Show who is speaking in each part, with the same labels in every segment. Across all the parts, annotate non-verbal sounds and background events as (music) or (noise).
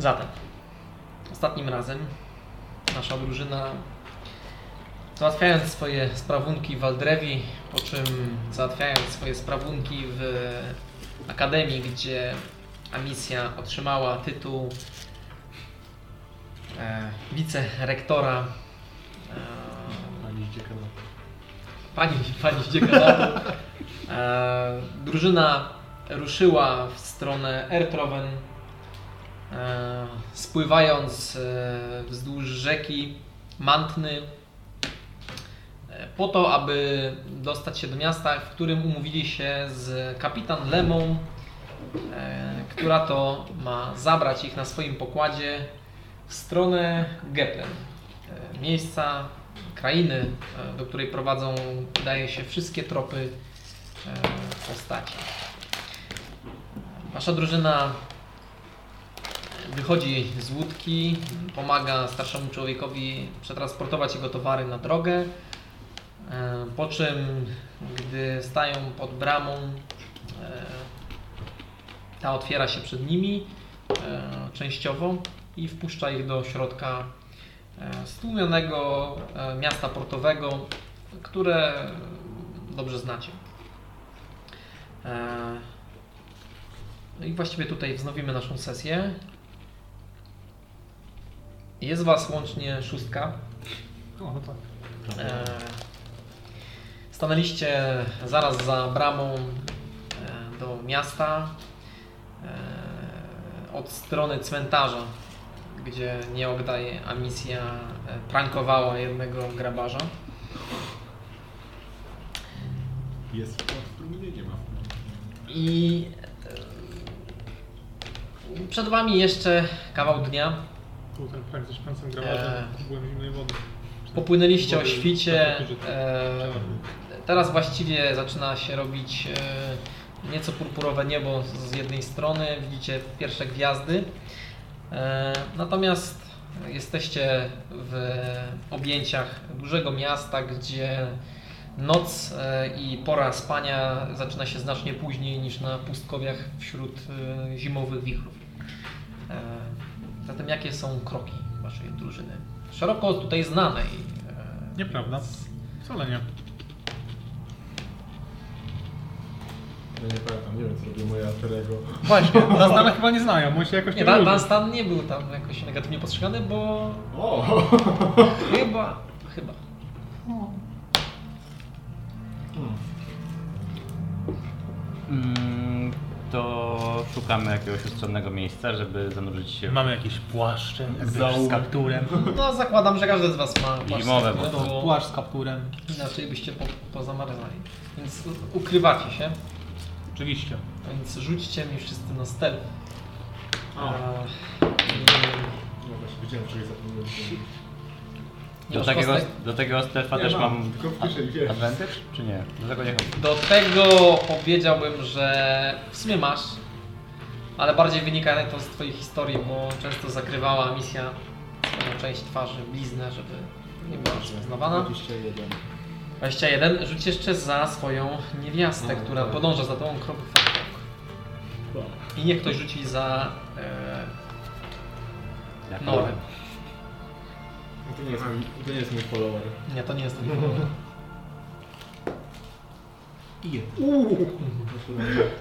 Speaker 1: Zatem, ostatnim razem nasza drużyna załatwiając swoje sprawunki w Waldrewi, po czym załatwiając swoje sprawunki w Akademii, gdzie Amisja otrzymała tytuł e, wicerektora e,
Speaker 2: Pani z
Speaker 1: pani, pani z dziekanatu. E, drużyna ruszyła w stronę Ertrowen, e, spływając e, wzdłuż rzeki Mantny, e, po to, aby dostać się do miasta, w którym umówili się z kapitan Lemą, e, która to ma zabrać ich na swoim pokładzie w stronę Geplen, e, miejsca, krainy, e, do której prowadzą, wydaje się, wszystkie tropy e, postaci. Wasza drużyna wychodzi z łódki, pomaga starszemu człowiekowi przetransportować jego towary na drogę, e, po czym, gdy stają pod bramą, e, ta otwiera się przed nimi e, częściowo i wpuszcza ich do środka stłumionego miasta portowego, które dobrze znacie. No i właściwie tutaj wznowimy naszą sesję. Jest Was łącznie szóstka.
Speaker 2: O, no tak.
Speaker 1: E, Stanęliście zaraz za bramą e, do miasta e, od strony cmentarza, gdzie nieogdaj Amisja e, prankowała jednego grabarza.
Speaker 2: Jest w którym mnie nie ma.
Speaker 1: I e, przed Wami jeszcze kawał dnia.
Speaker 2: Ten prank ze szpancem grabarzem.
Speaker 1: Eee.
Speaker 2: Byłem zimnej wody.
Speaker 1: Popłynęliście o świcie. E, teraz właściwie zaczyna się robić e, nieco purpurowe niebo z jednej strony. Widzicie pierwsze gwiazdy. E, natomiast jesteście w objęciach dużego miasta, gdzie noc e, i pora spania zaczyna się znacznie później niż na pustkowiach wśród e, zimowych wichrów. Zatem jakie są kroki waszej drużyny? Szeroko tutaj znanej. e,
Speaker 2: Nieprawda. Wcale nie.
Speaker 3: Ja nie pamiętam, nie wiem co robię moje alterego.
Speaker 2: Właśnie, (laughs) nas dalej chyba nie znają, bo się jakoś
Speaker 1: Nie. Van Stan nie był tam jakoś negatywnie postrzegany, bo
Speaker 3: O! (laughs)
Speaker 1: chyba, chyba.
Speaker 3: Hmm.
Speaker 4: Mm, to szukamy jakiegoś ustronnego miejsca, żeby zanurzyć się
Speaker 2: Mamy jakieś płaszcze, z kapturem.
Speaker 1: No zakładam, że każdy z was ma płaszcz
Speaker 4: Zimowe, bo
Speaker 2: Płaszcz z kapturem.
Speaker 1: inaczej byście po, pozamarzali. Więc ukrywacie się,
Speaker 2: Oczywiście.
Speaker 1: więc rzućcie mi wszyscy na stealth. Eee,
Speaker 3: No właśnie, widziałem, że zapomniałem
Speaker 1: nie
Speaker 4: Do takiego, do takiego strefa też
Speaker 3: mam,
Speaker 4: mam
Speaker 3: tylko w kieszeni, wiesz.
Speaker 4: advantage, czy nie? Do tego nie chodzi.
Speaker 1: Do tego powiedziałbym, że w sumie masz, ale bardziej wynika to z Twojej historii, bo często zakrywała misja swoją część twarzy, bliznę, żeby nie była rozpoznawana.
Speaker 3: 21.
Speaker 1: 21. Rzuć jeszcze za swoją niewiastę,
Speaker 3: No,
Speaker 1: która
Speaker 3: tak.
Speaker 1: podąża za Tobą krok w krok. I niech ktoś rzuci za e,
Speaker 4: Jak
Speaker 1: Norem.
Speaker 3: No to nie jest to nie jest mój follower.
Speaker 1: Nie, to nie jest ten (laughs)
Speaker 2: I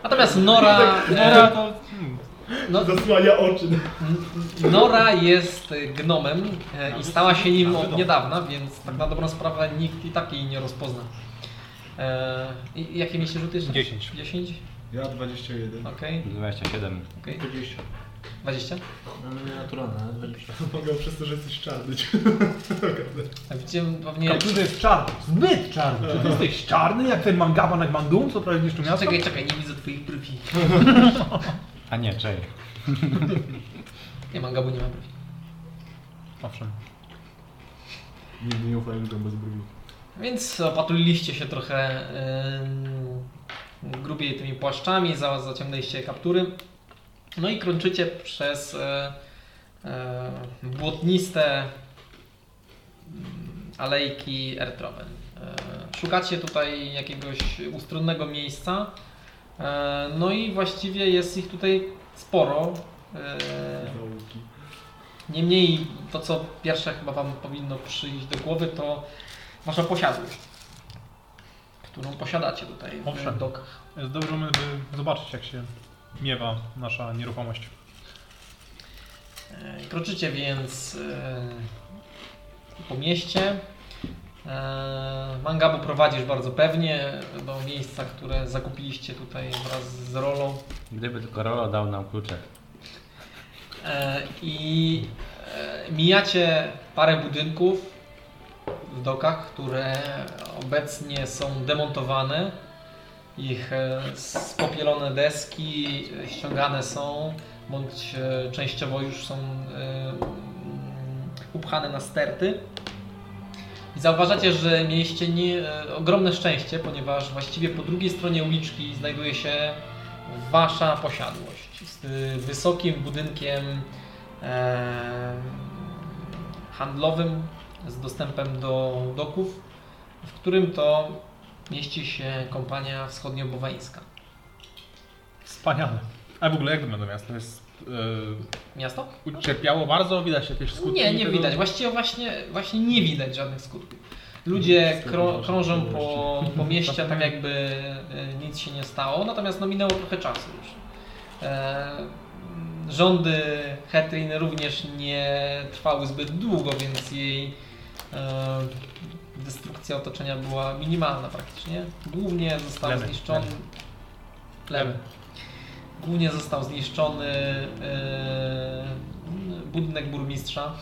Speaker 1: Natomiast (laughs) Nora,
Speaker 2: Nora to... (laughs)
Speaker 1: No,
Speaker 3: Zasłania oczy.
Speaker 1: Nora jest gnomem e, i stała się nim od niedawna, więc tak na dobrą sprawę nikt i tak jej nie rozpozna. E, i, jakie mieliście rzuty jeszcze?
Speaker 2: 10.
Speaker 1: 10?
Speaker 3: Ja 21.
Speaker 1: Okej,
Speaker 4: 27.
Speaker 1: okej.
Speaker 3: 20.
Speaker 1: 20?
Speaker 5: Mamy nienaturalne, ale 20. (laughs)
Speaker 3: Mogę przez to, że jesteś czarny.
Speaker 1: A Widzicie, pewnie...
Speaker 2: Jest czarny. Zbyt czarny. Czy ty jesteś czarny jak ten mangaban jak Mandum, co prawie niszczy miasto?
Speaker 1: Czekaj, czekaj, nie widzę twoich brwi.
Speaker 4: A nie, czej. (laughs)
Speaker 1: Nie, Mangabu nie ma brwi.
Speaker 2: Owszem.
Speaker 3: Nigdy nie ufałem ludziom bez brwi.
Speaker 1: Więc opatuliliście się trochę yy, grubiej tymi płaszczami, za, zaciągnęliście kaptury. No i krączycie przez e, e, błotniste mm, alejki Ertrowen. E, szukacie tutaj jakiegoś ustronnego miejsca. E, no i właściwie jest ich tutaj sporo. E. Niemniej to, co pierwsze chyba Wam powinno przyjść do głowy, to Wasza posiadłość, którą posiadacie tutaj w
Speaker 2: Owszem.
Speaker 1: dokach.
Speaker 2: Jest moment, by zobaczyć, jak się miewa nasza nieruchomość.
Speaker 1: E, Kroczycie więc e, po mieście. E, Mangabu prowadzisz bardzo pewnie do miejsca, które zakupiliście tutaj wraz z Rolą.
Speaker 4: Gdyby tylko Rolo dał nam klucze.
Speaker 1: I mijacie parę budynków w dokach, które obecnie są demontowane. Ich e, spopielone deski e, ściągane są, bądź e, częściowo już są mm, upchane na sterty. I zauważacie, że mieliście nie, ogromne szczęście, ponieważ właściwie po drugiej stronie uliczki znajduje się wasza posiadłość z wysokim budynkiem handlowym z dostępem do doków, w którym to mieści się kompania wschodniobowańska.
Speaker 2: Wspaniale. A w ogóle jak wygląda miasto? Jest,
Speaker 1: Miasto?
Speaker 2: yy, ucierpiało bardzo? Widać jakieś skutki?
Speaker 1: Nie, nie
Speaker 2: tego?
Speaker 1: widać. Właściwie właśnie, właśnie nie widać żadnych skutków. Ludzie krą, krążą po, po mieście tak (laughs) jakby e, nic się nie stało, natomiast no minęło trochę czasu już. E, rządy Hetrin również nie trwały zbyt długo, więc jej destrukcja otoczenia była minimalna praktycznie. Głównie został
Speaker 2: Lemy,
Speaker 1: zniszczony... Lemy. Głównie został zniszczony e, budynek burmistrza.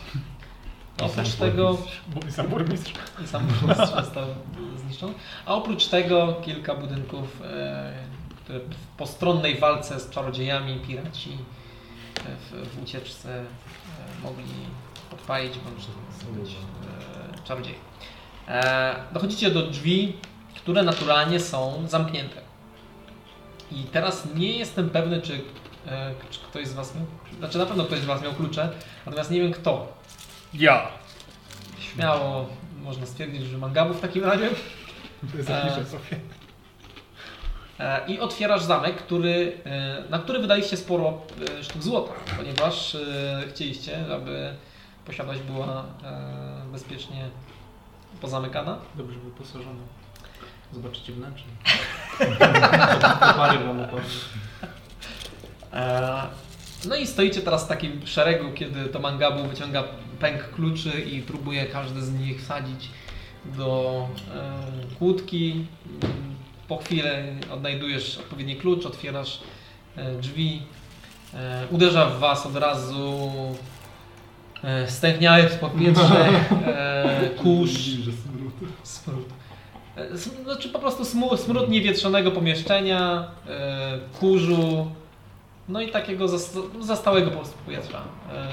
Speaker 1: Oprócz tego
Speaker 2: Bo- Sam burmistrz.
Speaker 1: i sam burmistrz został zniszczony. A oprócz tego kilka budynków, e, które w postronnej walce z czarodziejami piraci e, w, w ucieczce e, mogli podpalić bądź zdobyć e, czarodziej. E, dochodzicie do drzwi, które naturalnie są zamknięte. I teraz nie jestem pewny, czy, e, czy ktoś z Was miał, znaczy na pewno ktoś z Was miał klucze, natomiast nie wiem kto.
Speaker 2: Ja.
Speaker 1: Śmiało można stwierdzić, że mangabu w takim razie.
Speaker 2: Zapiszę sobie.
Speaker 1: E, I otwierasz zamek, który, na który wydaliście sporo sztuk złota, ponieważ chcieliście, aby posiadłość była bezpiecznie pozamykana.
Speaker 5: Dobrze wyposażony. Zobaczycie wnętrze. (laughs) Pary wam.
Speaker 1: E, No i stoicie teraz w takim szeregu, kiedy to mangabu wyciąga pęk kluczy i próbuje każdy z nich wsadzić do e, kłódki. Po chwilę odnajdujesz odpowiedni klucz, otwierasz e, drzwi, e, uderza w was od razu e, stęchniałe w powietrze, (laughs) e, kurz,
Speaker 3: smród.
Speaker 1: E, Znaczy po prostu smród niewietrzonego pomieszczenia, e, kurzu, no i takiego zas- zastałego po prostu powietrza. E,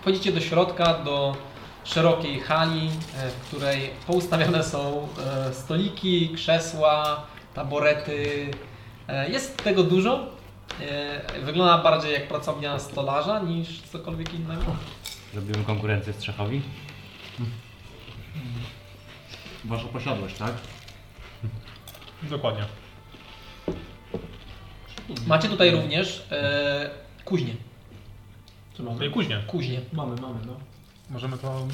Speaker 1: wchodzicie do środka, do szerokiej hali, w której poustawione są stoliki, krzesła, taborety. Jest tego dużo. E, wygląda bardziej jak pracownia stolarza niż cokolwiek innego.
Speaker 4: Robimy konkurencję Strzechowi.
Speaker 5: Wasza posiadłość, tak?
Speaker 2: Dokładnie.
Speaker 1: Macie tutaj również e, kuźnię.
Speaker 5: Co
Speaker 2: No i
Speaker 5: mamy?
Speaker 2: później.
Speaker 1: Kuźnię.
Speaker 5: Mamy, mamy, no.
Speaker 2: Możemy to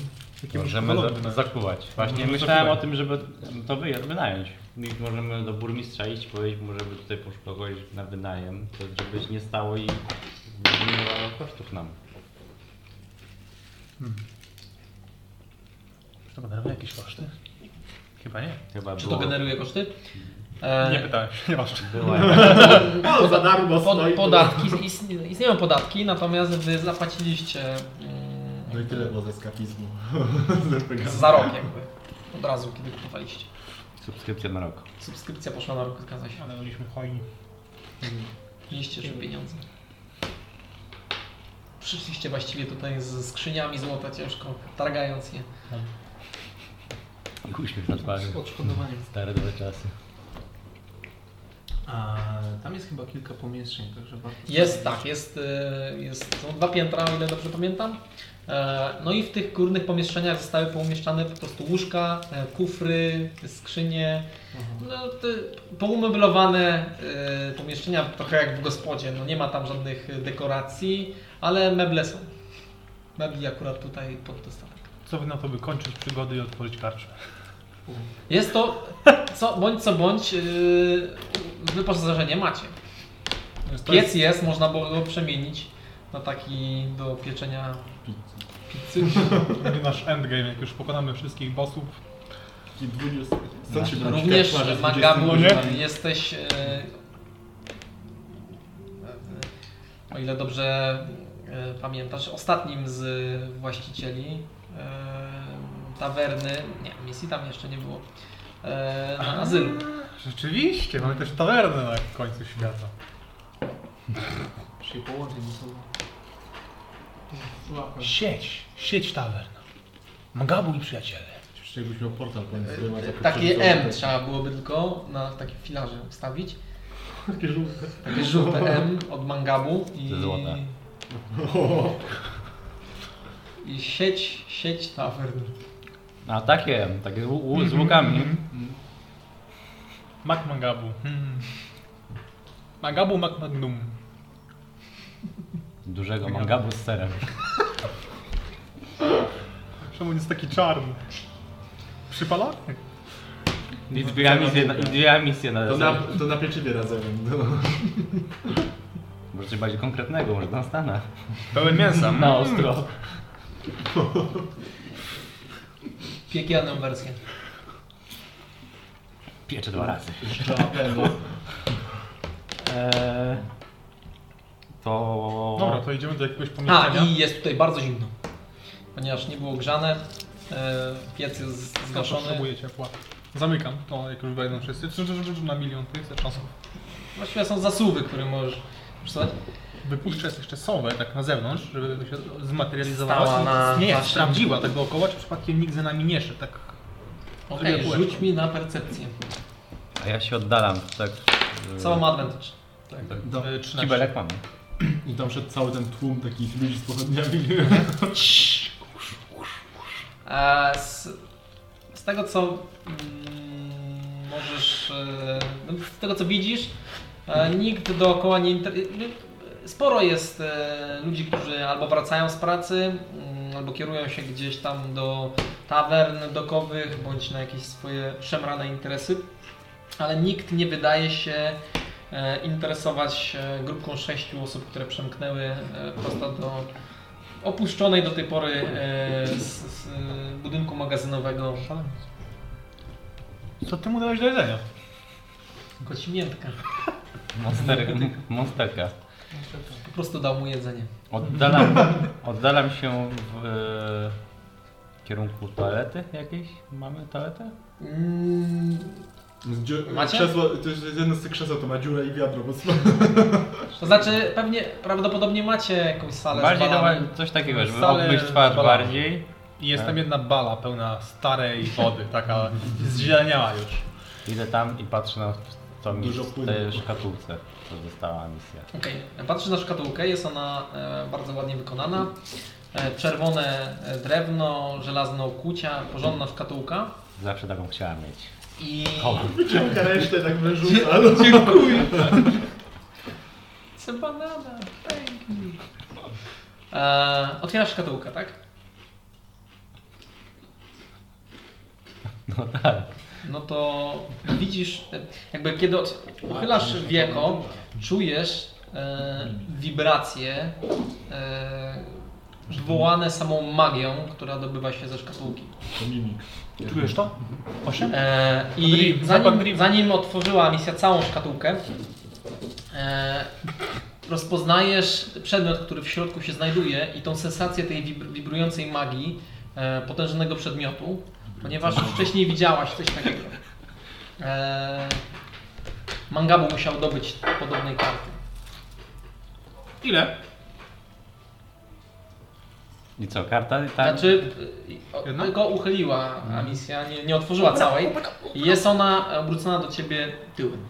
Speaker 4: Możemy za, zakuwać. Właśnie
Speaker 2: Możemy
Speaker 4: myślałem
Speaker 2: zakuwać.
Speaker 4: o tym, żeby to wy, wynająć. I możemy do burmistrza iść, powiedzieć mu, żeby tutaj poszukał kogoś na wynajem, to żebyś nie stało i nie kosztów nam.
Speaker 2: Czy to generuje jakieś koszty? Chyba nie.
Speaker 4: Chyba
Speaker 1: Czy to
Speaker 4: było,
Speaker 1: generuje koszty? E,
Speaker 2: Nie pytałem, (laughs) nieważne.
Speaker 4: była (laughs)
Speaker 3: O, za darmo
Speaker 1: pod,
Speaker 3: stoi.
Speaker 1: podatki, istnie- istnieją podatki, natomiast wy zapłaciliście mm,
Speaker 3: No i tyle było ze skapizmu. Z
Speaker 1: za rok jakby. Od razu, kiedy kupowaliście.
Speaker 4: Subskrypcja na rok.
Speaker 1: Subskrypcja poszła na rok, zgadza się.
Speaker 2: Ale byliśmy hojni.
Speaker 1: Mieliście już pieniądze. Przyszliście właściwie tutaj z skrzyniami złota ciężko, targając je.
Speaker 4: I uśmiech na twarzy.
Speaker 5: Z odszkodowaniem.
Speaker 4: Stare dobre czasy.
Speaker 5: A tam jest chyba kilka pomieszczeń, także warto...
Speaker 1: Jest tak, jest, e, jest, są dwa piętra, o ile dobrze pamiętam. E, No i w tych górnych pomieszczeniach zostały poumieszczane po prostu łóżka, e, kufry, skrzynie, no, te poumeblowane e, pomieszczenia, trochę jak w gospodzie. No, nie ma tam żadnych dekoracji, ale meble są. Mebli akurat tutaj pod dostatek.
Speaker 2: Co wy na to by kończyć przygody i otworzyć karczmę?
Speaker 1: Jest to, co, bądź co bądź, yy, wyposażenie macie. Piec
Speaker 2: jest
Speaker 1: jest, można było go przemienić na taki do pieczenia pizzy. (laughs)
Speaker 2: nasz endgame, jak już pokonamy wszystkich bossów.
Speaker 5: Taki 20... Stąd się brać
Speaker 1: Również
Speaker 5: karczmarze z
Speaker 1: Magabu
Speaker 5: 20
Speaker 2: nie?
Speaker 1: jesteś, e, o ile dobrze e, pamiętasz, ostatnim z właścicieli tawerny, nie, misji tam jeszcze nie było, e, na azylu.
Speaker 2: Rzeczywiście, mamy też tawernę na końcu świata.
Speaker 5: Się połączyć ze sobą.
Speaker 2: Sieć, sieć tawern. Magabu i przyjaciele.
Speaker 5: Oczywiście jakbyś miał portal pomiędzy dwiema
Speaker 1: E, Takie. M trzeba byłoby tylko na takie filarze ustawić.
Speaker 5: Takie żółte.
Speaker 1: Takie żółte M od Mangabu i,
Speaker 4: Te złote. (laughs)
Speaker 1: i sieć, sieć tavern.
Speaker 4: A takie, takie z, łu- z łukami.
Speaker 2: Mac Magabu. Hmm. Magabu Mac Magnum.
Speaker 4: Dużego mangabu z serem.
Speaker 2: Czemu jest taki czarny? Przypalany?
Speaker 4: I dwie misje na, i dwie misje na
Speaker 5: To na, to na pieczywie razem. No.
Speaker 4: Może coś bardziej konkretnego, może na Stanach.
Speaker 2: Pełen mięsa.
Speaker 4: Na ostro.
Speaker 1: Piekielną wersję.
Speaker 4: Piecze dwa razy.
Speaker 5: Jeszcze apelu.
Speaker 4: Eee, to...
Speaker 2: Dobra, to idziemy do jakiegoś
Speaker 1: A
Speaker 2: pomieszczenia.
Speaker 1: i jest tutaj bardzo zimno. Ponieważ nie było grzane, e, piec jest zgaszony.
Speaker 2: Potrzebuję ciepła. Zamykam to, jak już wejdą wszyscy. Trzy, trzy, trzy, trzy, Na milion, to jest czasów.
Speaker 1: Właściwie są zasuwy, które możesz przesuwać.
Speaker 2: Wypuszczę jeszcze sowę tak na zewnątrz, żeby się zmaterializowała.
Speaker 1: Stała na
Speaker 2: nie,
Speaker 1: waszym-
Speaker 2: sprawdziła tak dookoła, czy przypadkiem nikt za nami nie szedł. Tak.
Speaker 1: Okej,
Speaker 2: kółeczko.
Speaker 1: rzuć mi na percepcję.
Speaker 4: A ja się oddalam, tak...
Speaker 1: Co ma advantage?
Speaker 5: Do,
Speaker 2: E, 13.
Speaker 4: Kibelek mam.
Speaker 5: I tam szedł cały ten tłum takich ludzi z pochodniami. (laughs)
Speaker 1: Z, z tego co mm, możesz, e, no, z tego co widzisz, e, nikt dookoła nie inter... Sporo jest e, ludzi, którzy albo wracają z pracy, mm, albo kierują się gdzieś tam do tawern dokowych, bądź na jakieś swoje szemrane interesy, ale nikt nie wydaje się e, interesować e, grupką sześciu osób, które przemknęły prosto do opuszczonej do tej pory z, z budynku magazynowego
Speaker 2: Co ty mu dałeś do jedzenia?
Speaker 1: kocimiętka.
Speaker 4: Monster, monsterka.
Speaker 1: Po prostu dał mu jedzenie.
Speaker 4: Oddalam, oddalam się w e, kierunku toalety jakiejś. Mamy toaletę?
Speaker 1: Mm,
Speaker 5: Dziu-
Speaker 1: Macie?
Speaker 5: Krzesło, to jest jedno z tych krzeseł, to ma dziurę i wiadro, bo (laughs)
Speaker 1: to znaczy pewnie, prawdopodobnie macie jakąś salę
Speaker 4: Bardziej
Speaker 1: z balami.
Speaker 4: coś takiego, żeby
Speaker 2: Salę
Speaker 4: obmyć
Speaker 2: z
Speaker 4: twarz
Speaker 2: balami.
Speaker 4: bardziej.
Speaker 2: I jest tam jedna bala pełna starej wody, taka (laughs) zzieleniała już.
Speaker 4: Idę tam i patrzę na co mi
Speaker 5: Dużo
Speaker 4: w
Speaker 5: płynu.
Speaker 4: tej szkatułce, co została misja.
Speaker 1: Okej, patrzysz na szkatułkę, jest ona e, bardzo ładnie wykonana. E, czerwone e, drewno, żelazne okucia, porządna szkatułka.
Speaker 4: Zawsze taką chciałem mieć.
Speaker 1: I (laughs)
Speaker 5: wyciąga resztę, tak wyrzuca. No.
Speaker 1: Dziękuję. Co banana, thank you. E, otwierasz szkatułkę, tak?
Speaker 4: No tak.
Speaker 1: No to widzisz, e, jakby kiedy uchylasz wieko, czujesz e, wibracje e, wywołane samą magią, która dobywa się ze szkatułki.
Speaker 2: Czujesz to? Osiem?
Speaker 1: E, I zanim, zanim otworzyła misja całą szkatułkę, e, rozpoznajesz przedmiot, który w środku się znajduje i tą sensację tej wibr- wibrującej magii e, potężnego przedmiotu, ponieważ wcześniej widziałaś coś takiego. E, Mangabu musiał dobyć podobnej karty.
Speaker 2: Ile?
Speaker 4: I co, karta? Tak?
Speaker 1: Znaczy, o-
Speaker 2: Jedna?
Speaker 1: tylko uchyliła, a misja nie, nie otworzyła całej. I jest ona obrócona do ciebie tyłem.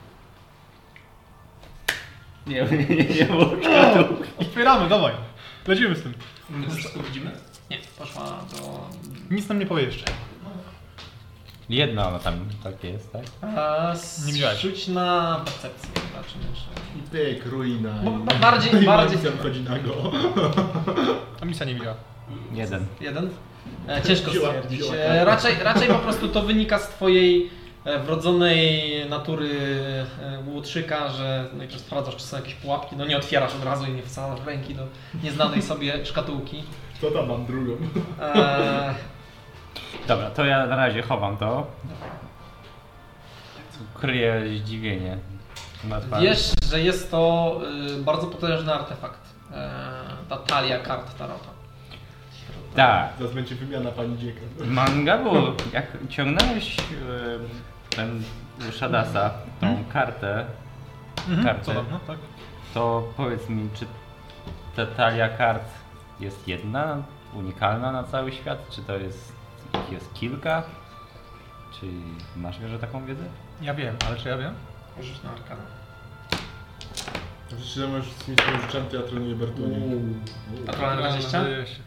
Speaker 4: Nie, nie, nie, nie.
Speaker 2: Otwieramy, dawaj. Lecimy z tym.
Speaker 1: My to wszystko widzimy? Nie, poszła do...
Speaker 2: Nic nam nie powie jeszcze.
Speaker 4: Jedna ona tam tak jest, tak?
Speaker 1: A,
Speaker 2: Nie widziałeś.
Speaker 1: Rzuć na percepcję, zobaczymy czy...
Speaker 5: I pyk, ruina.
Speaker 1: Bo- ba- bardziej- (laughs)
Speaker 5: i
Speaker 1: bardziej-
Speaker 5: Malicjan chodzi na go.
Speaker 2: A misja nie widziała.
Speaker 4: Jeden.
Speaker 1: Jeden? E, (laughs) ciężko
Speaker 5: Wzięła-
Speaker 1: stwierdzić.
Speaker 5: wzięła
Speaker 1: E,
Speaker 5: kartę.
Speaker 1: raczej, raczej po prostu to wynika z twojej e, wrodzonej natury e, łotrzyka, że najpierw sprawdzasz, czy są jakieś pułapki, no nie otwierasz od razu i nie wsadzasz ręki do nieznanej sobie szkatułki.
Speaker 5: To tam mam drugą.
Speaker 1: E,
Speaker 4: Dobra, to ja na razie chowam to. Kryję zdziwienie. na twarzy.
Speaker 1: wiesz, że jest to y, bardzo potężny artefakt. E, ta talia kart Tarota.
Speaker 4: Tak.
Speaker 5: Zaraz będzie wymiana pani dzieka.
Speaker 4: Mangabu, jak ciągnąłeś e, ten Shadasa, tą kartę, kartę,
Speaker 2: Co tam, no tak.
Speaker 4: to powiedz mi, czy ta talia kart jest jedna, unikalna na cały świat, czy to jest, ich jest kilka? Czy masz może taką wiedzę?
Speaker 2: Ja wiem, ale czy ja wiem?
Speaker 1: Rzuć na arkanę.
Speaker 5: Przecież możesz z rzeczami, to ja trenuję Bertunię.
Speaker 1: Naturalne 20?
Speaker 2: Zdaje się.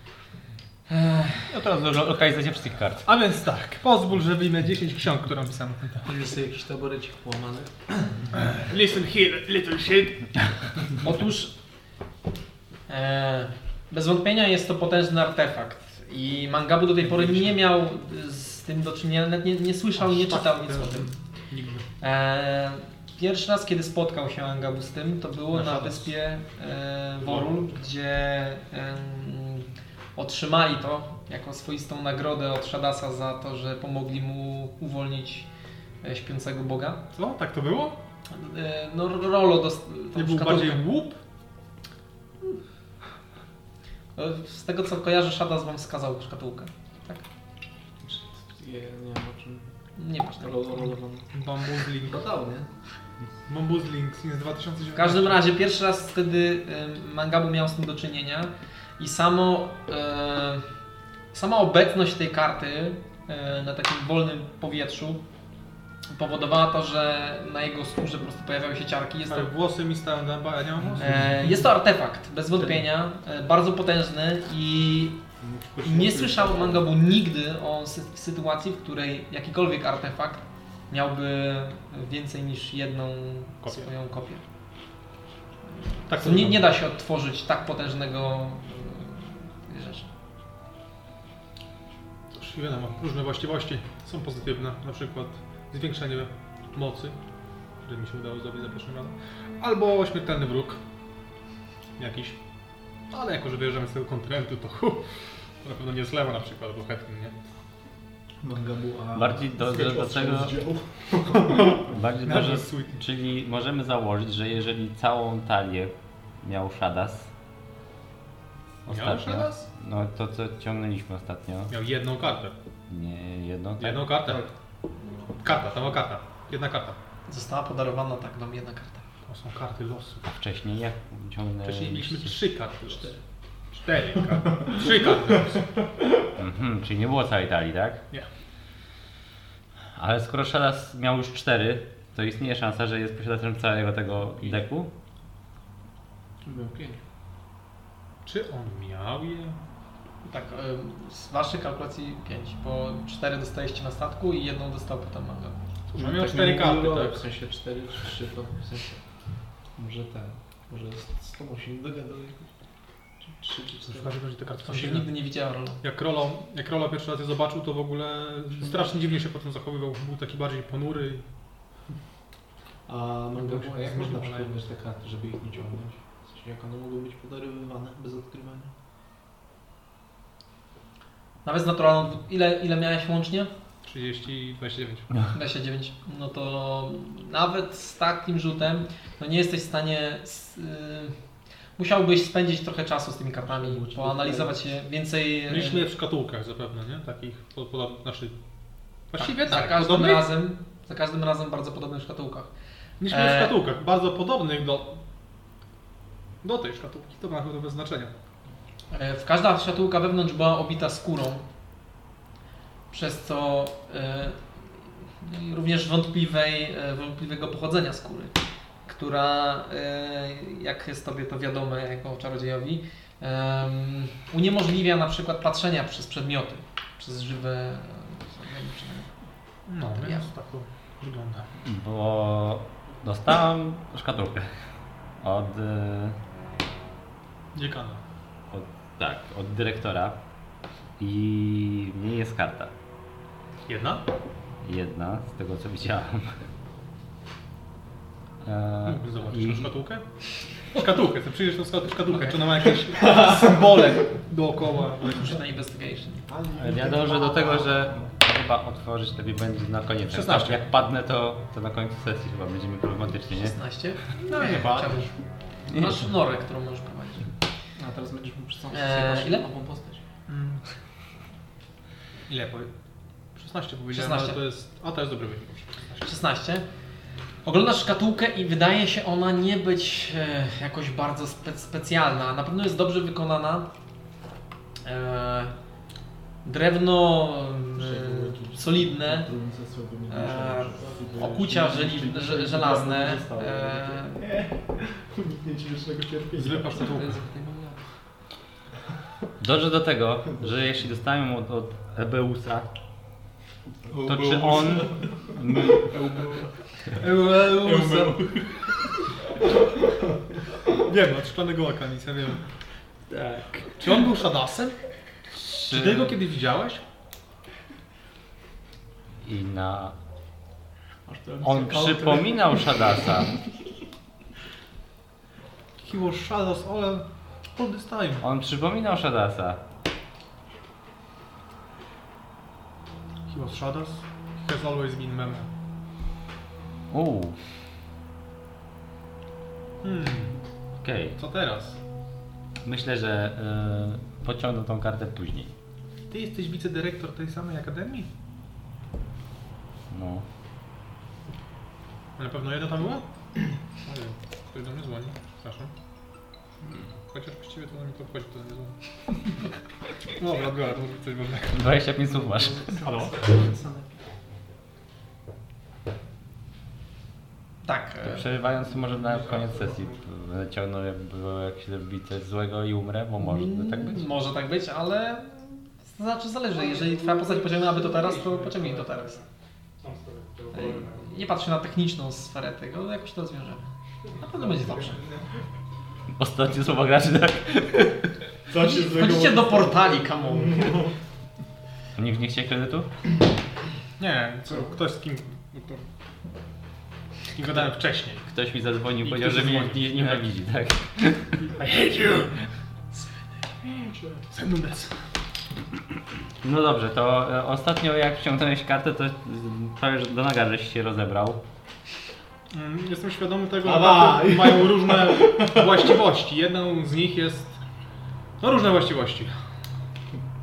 Speaker 4: No to lo- lokalizacja wszystkich kart.
Speaker 2: A więc tak, pozwól, że wyjmę 10 ksiąg, które napisano.
Speaker 6: Jest jakiś taborecik połamany. (clears throat)
Speaker 2: Listen here, little shit.
Speaker 1: Otóż e, bez wątpienia jest to potężny artefakt i Mangabu do tej pory nie miał z tym do czynienia, nawet nie, nie słyszał, nie czytał nic o tym.
Speaker 2: Nigdy.
Speaker 1: E, pierwszy raz, kiedy spotkał się Mangabu z tym, to było
Speaker 6: Na
Speaker 1: na wyspie e, Worul, gdzie em, otrzymali to jako swoistą nagrodę od Shadasa za to, że pomogli mu uwolnić e, śpiącego Boga.
Speaker 2: Co? Tak to było?
Speaker 1: E, no Rolo dost,
Speaker 2: Nie był bardziej łup?
Speaker 1: E, Z tego co kojarzę, Shadas wam wskazał szkatułkę. Tak?
Speaker 6: Ja nie wiem o czym.
Speaker 1: Nie masz tego.
Speaker 2: Bambuzling.
Speaker 6: Badał, nie?
Speaker 2: Bambuzling z 2019.
Speaker 1: W każdym razie pierwszy raz wtedy Mangabu miał z tym do czynienia i samo, e, sama obecność tej karty e, na takim wolnym powietrzu powodowała to, że na jego skórze po prostu pojawiały się ciarki. Jest to,
Speaker 2: Ale włosy mi stają dęba, a ja nie mam włosów.
Speaker 1: e, jest to artefakt, bez wątpienia, e, bardzo potężny i nie słyszał Mangabu nigdy o sy- sytuacji, w której jakikolwiek artefakt miałby więcej niż jedną
Speaker 2: Kopię.
Speaker 1: swoją kopię.
Speaker 2: Tak
Speaker 1: To nie, nie da się odtworzyć tak potężnego e, rzeczy.
Speaker 2: Cóż, wiadomo, różne właściwości są pozytywne, na przykład zwiększenie mocy, które mi się udało zdobyć za pierwszym razem, albo śmiertelny wróg jakiś. Ale jako, że wyjeżdżamy z tego kontynentu, to hu, to na pewno nie zlewa na przykład, albo Hetman, nie?
Speaker 6: Mangabu, a...
Speaker 4: Bardziej do, do, tego, (laughs) (laughs) bardziej że,
Speaker 2: sweet.
Speaker 4: czyli możemy założyć, że jeżeli całą talię miał Shadas,
Speaker 2: Miał Shadas?
Speaker 4: no to co ciągnęliśmy ostatnio,
Speaker 2: Miał jedną kartę.
Speaker 4: nie jedną, tak?
Speaker 2: Jedną kartę. Karta, sama karta. Jedna karta.
Speaker 1: Została podarowana tak nam jedna karta.
Speaker 2: To są karty losu.
Speaker 4: A wcześniej jak ciągnęliśmy?
Speaker 2: Wcześniej mieliśmy trzy karty losu. Cztery karty. Trzy karty losu.
Speaker 4: Mhm, czyli nie było całej talii, tak?
Speaker 2: Nie.
Speaker 4: Ale skoro Shadas miał już cztery, to istnieje szansa, że jest posiadaczem całego tego deku?
Speaker 6: Był pięć.
Speaker 2: Czy on miał je?
Speaker 1: Tak, z waszych kalkulacji 5, bo 4 dostaliście na statku i jedną dostał potem Mangabu.
Speaker 2: No miał cztery karty, tak.
Speaker 6: W sensie cztery czy trzy to w sensie... Może ten... Może z, z tobą się nie dogadał jakoś. Czy Trzy czy
Speaker 2: W
Speaker 6: cztery.
Speaker 2: każdym razie te karty
Speaker 1: To
Speaker 2: są
Speaker 1: się nigdy nie widziała Rolo.
Speaker 2: Jak Rolo, jak Rolo pierwszy raz je zobaczył, to w ogóle strasznie dziwnie się potem zachowywał. Był taki bardziej ponury.
Speaker 6: A a jak można przechowywać te karty, żeby ich nie ciągnąć? W sensie jak one mogą być podarowywane bez odkrywania?
Speaker 1: Nawet z naturalną, ile, ile miałeś łącznie?
Speaker 2: 30 i 29.
Speaker 1: 29. No to nawet z takim rzutem, no nie jesteś w stanie. s- y, musiałbyś spędzić trochę czasu z tymi kartami, poanalizować je więcej. y,
Speaker 2: Mieliśmy je w szkatułkach zapewne, nie? Takich, pod, pod, znaczy... Właściwie
Speaker 1: tak, za
Speaker 2: tak,
Speaker 1: każdym
Speaker 2: podobnych?
Speaker 1: razem. Za każdym razem w bardzo podobnych szkatułkach.
Speaker 2: Mieliśmy
Speaker 1: E.
Speaker 2: w szkatułkach, bardzo podobnych do... Do tej szkatułki, to ma chyba bez znaczenia.
Speaker 1: E, W każda szkatułka wewnątrz była obita skórą, przez co e, no również wątpliwej, e, wątpliwego pochodzenia skóry, która, e, jak jest tobie to wiadome jako czarodziejowi, em, uniemożliwia na przykład patrzenia przez przedmioty, przez żywe...
Speaker 2: No,
Speaker 1: Ja.
Speaker 2: więc tak to wygląda.
Speaker 4: Bo dostałem szkatułkę od,
Speaker 2: Dziekana.
Speaker 4: Tak, od dyrektora i w niej jest karta.
Speaker 2: Jedna?
Speaker 4: Jedna z tego co widziałem. (laughs) E,
Speaker 2: Mógłbym zobaczyć
Speaker 4: i-
Speaker 2: szkatułkę? Szkatułkę, chcę przyjrzeć tą szkat- szkatułkę, czy ona ma jakieś (laughs) symbole dookoła.
Speaker 1: Rzuć na investigation.
Speaker 4: Ja dążę do tego, że chyba otworzyć lepiej będzie na koniec.
Speaker 2: 16.
Speaker 4: Jak padnę, to, to na końcu sesji chyba będziemy problematycznie, nie?
Speaker 1: 16?
Speaker 2: No, nie
Speaker 1: chciałbyś. Masz norę, którą możesz.
Speaker 6: A teraz będziesz mógł całą
Speaker 1: Eee, ile?
Speaker 6: nową postać.
Speaker 2: Mm. Ile powie? 16 powiedziałem,
Speaker 1: 16.
Speaker 2: ale to jest... A to jest dobry wynik. 16.
Speaker 1: 16. Oglądasz szkatułkę i wydaje się ona nie być e, jakoś bardzo spe specjalna. Na pewno jest dobrze wykonana. E, drewno e, solidne, e, okucia żeli, że, żelazne. E,
Speaker 5: Uniknięcie wiecznego cierpienia.
Speaker 2: Zwykła szkatułka.
Speaker 4: Dążę do tego, że jeśli dostałem ją od, od Ebeusa, to czy on mi,
Speaker 2: Wiem, od szklanego oka nic, ja wiem.
Speaker 4: tak.
Speaker 2: Czy on był Shadasem? Czy ty go kiedyś widziałeś?
Speaker 4: i na... On przypominał Shadasa.
Speaker 2: He was Shadas all, time.
Speaker 4: On przypominał Shadasa.
Speaker 2: He was Shadas. He has always been meme.
Speaker 4: Uuu,
Speaker 2: Hmm,
Speaker 4: okej.
Speaker 2: co teraz?
Speaker 4: Myślę, że y, pociągnę tą kartę później.
Speaker 2: Ty jesteś wicedyrektor tej samej akademii?
Speaker 4: No.
Speaker 2: A na pewno jedna tam była? Nie wiem, ktoś do mnie dzwoni, przepraszam. Chociaż właściwie to na mnie to obchodzi, to mnie dzwoni. (laughs) Dobra, biorę, to może coś ważnego.
Speaker 4: 25 słów masz.
Speaker 2: Halo?
Speaker 1: tak. E,
Speaker 4: Przerywając może na koniec sesji będę ciągnął jakby jak się zrobi coś złego i umrę, bo może by tak być.
Speaker 1: Może tak być, ale to znaczy zależy. Jeżeli twoja postać pociągnęłaby to teraz, to pociągnij to teraz. E, Nie patrz na techniczną sferę tego, jakoś to rozwiążemy. Na pewno będzie dobrze.
Speaker 4: Ostatnie słowa graczy, tak?
Speaker 5: Co się złego
Speaker 1: Chodzicie do portali, come on.
Speaker 4: Nikt nie chce kredytu?
Speaker 2: Nie, co, ktoś z kim... no to- Z kim gadałem wcześniej.
Speaker 4: Ktoś mi zadzwonił,
Speaker 2: I
Speaker 4: powiedział, że mnie nie nienawidzi, tak?
Speaker 2: I hate you! Senudes.
Speaker 4: No dobrze, to e, ostatnio jak wciągnąłeś kartę, to prawie do naga żeś się rozebrał.
Speaker 2: Mm, Jestem świadomy tego, że karty mają różne właściwości. Jedną z nich jest... No różne właściwości.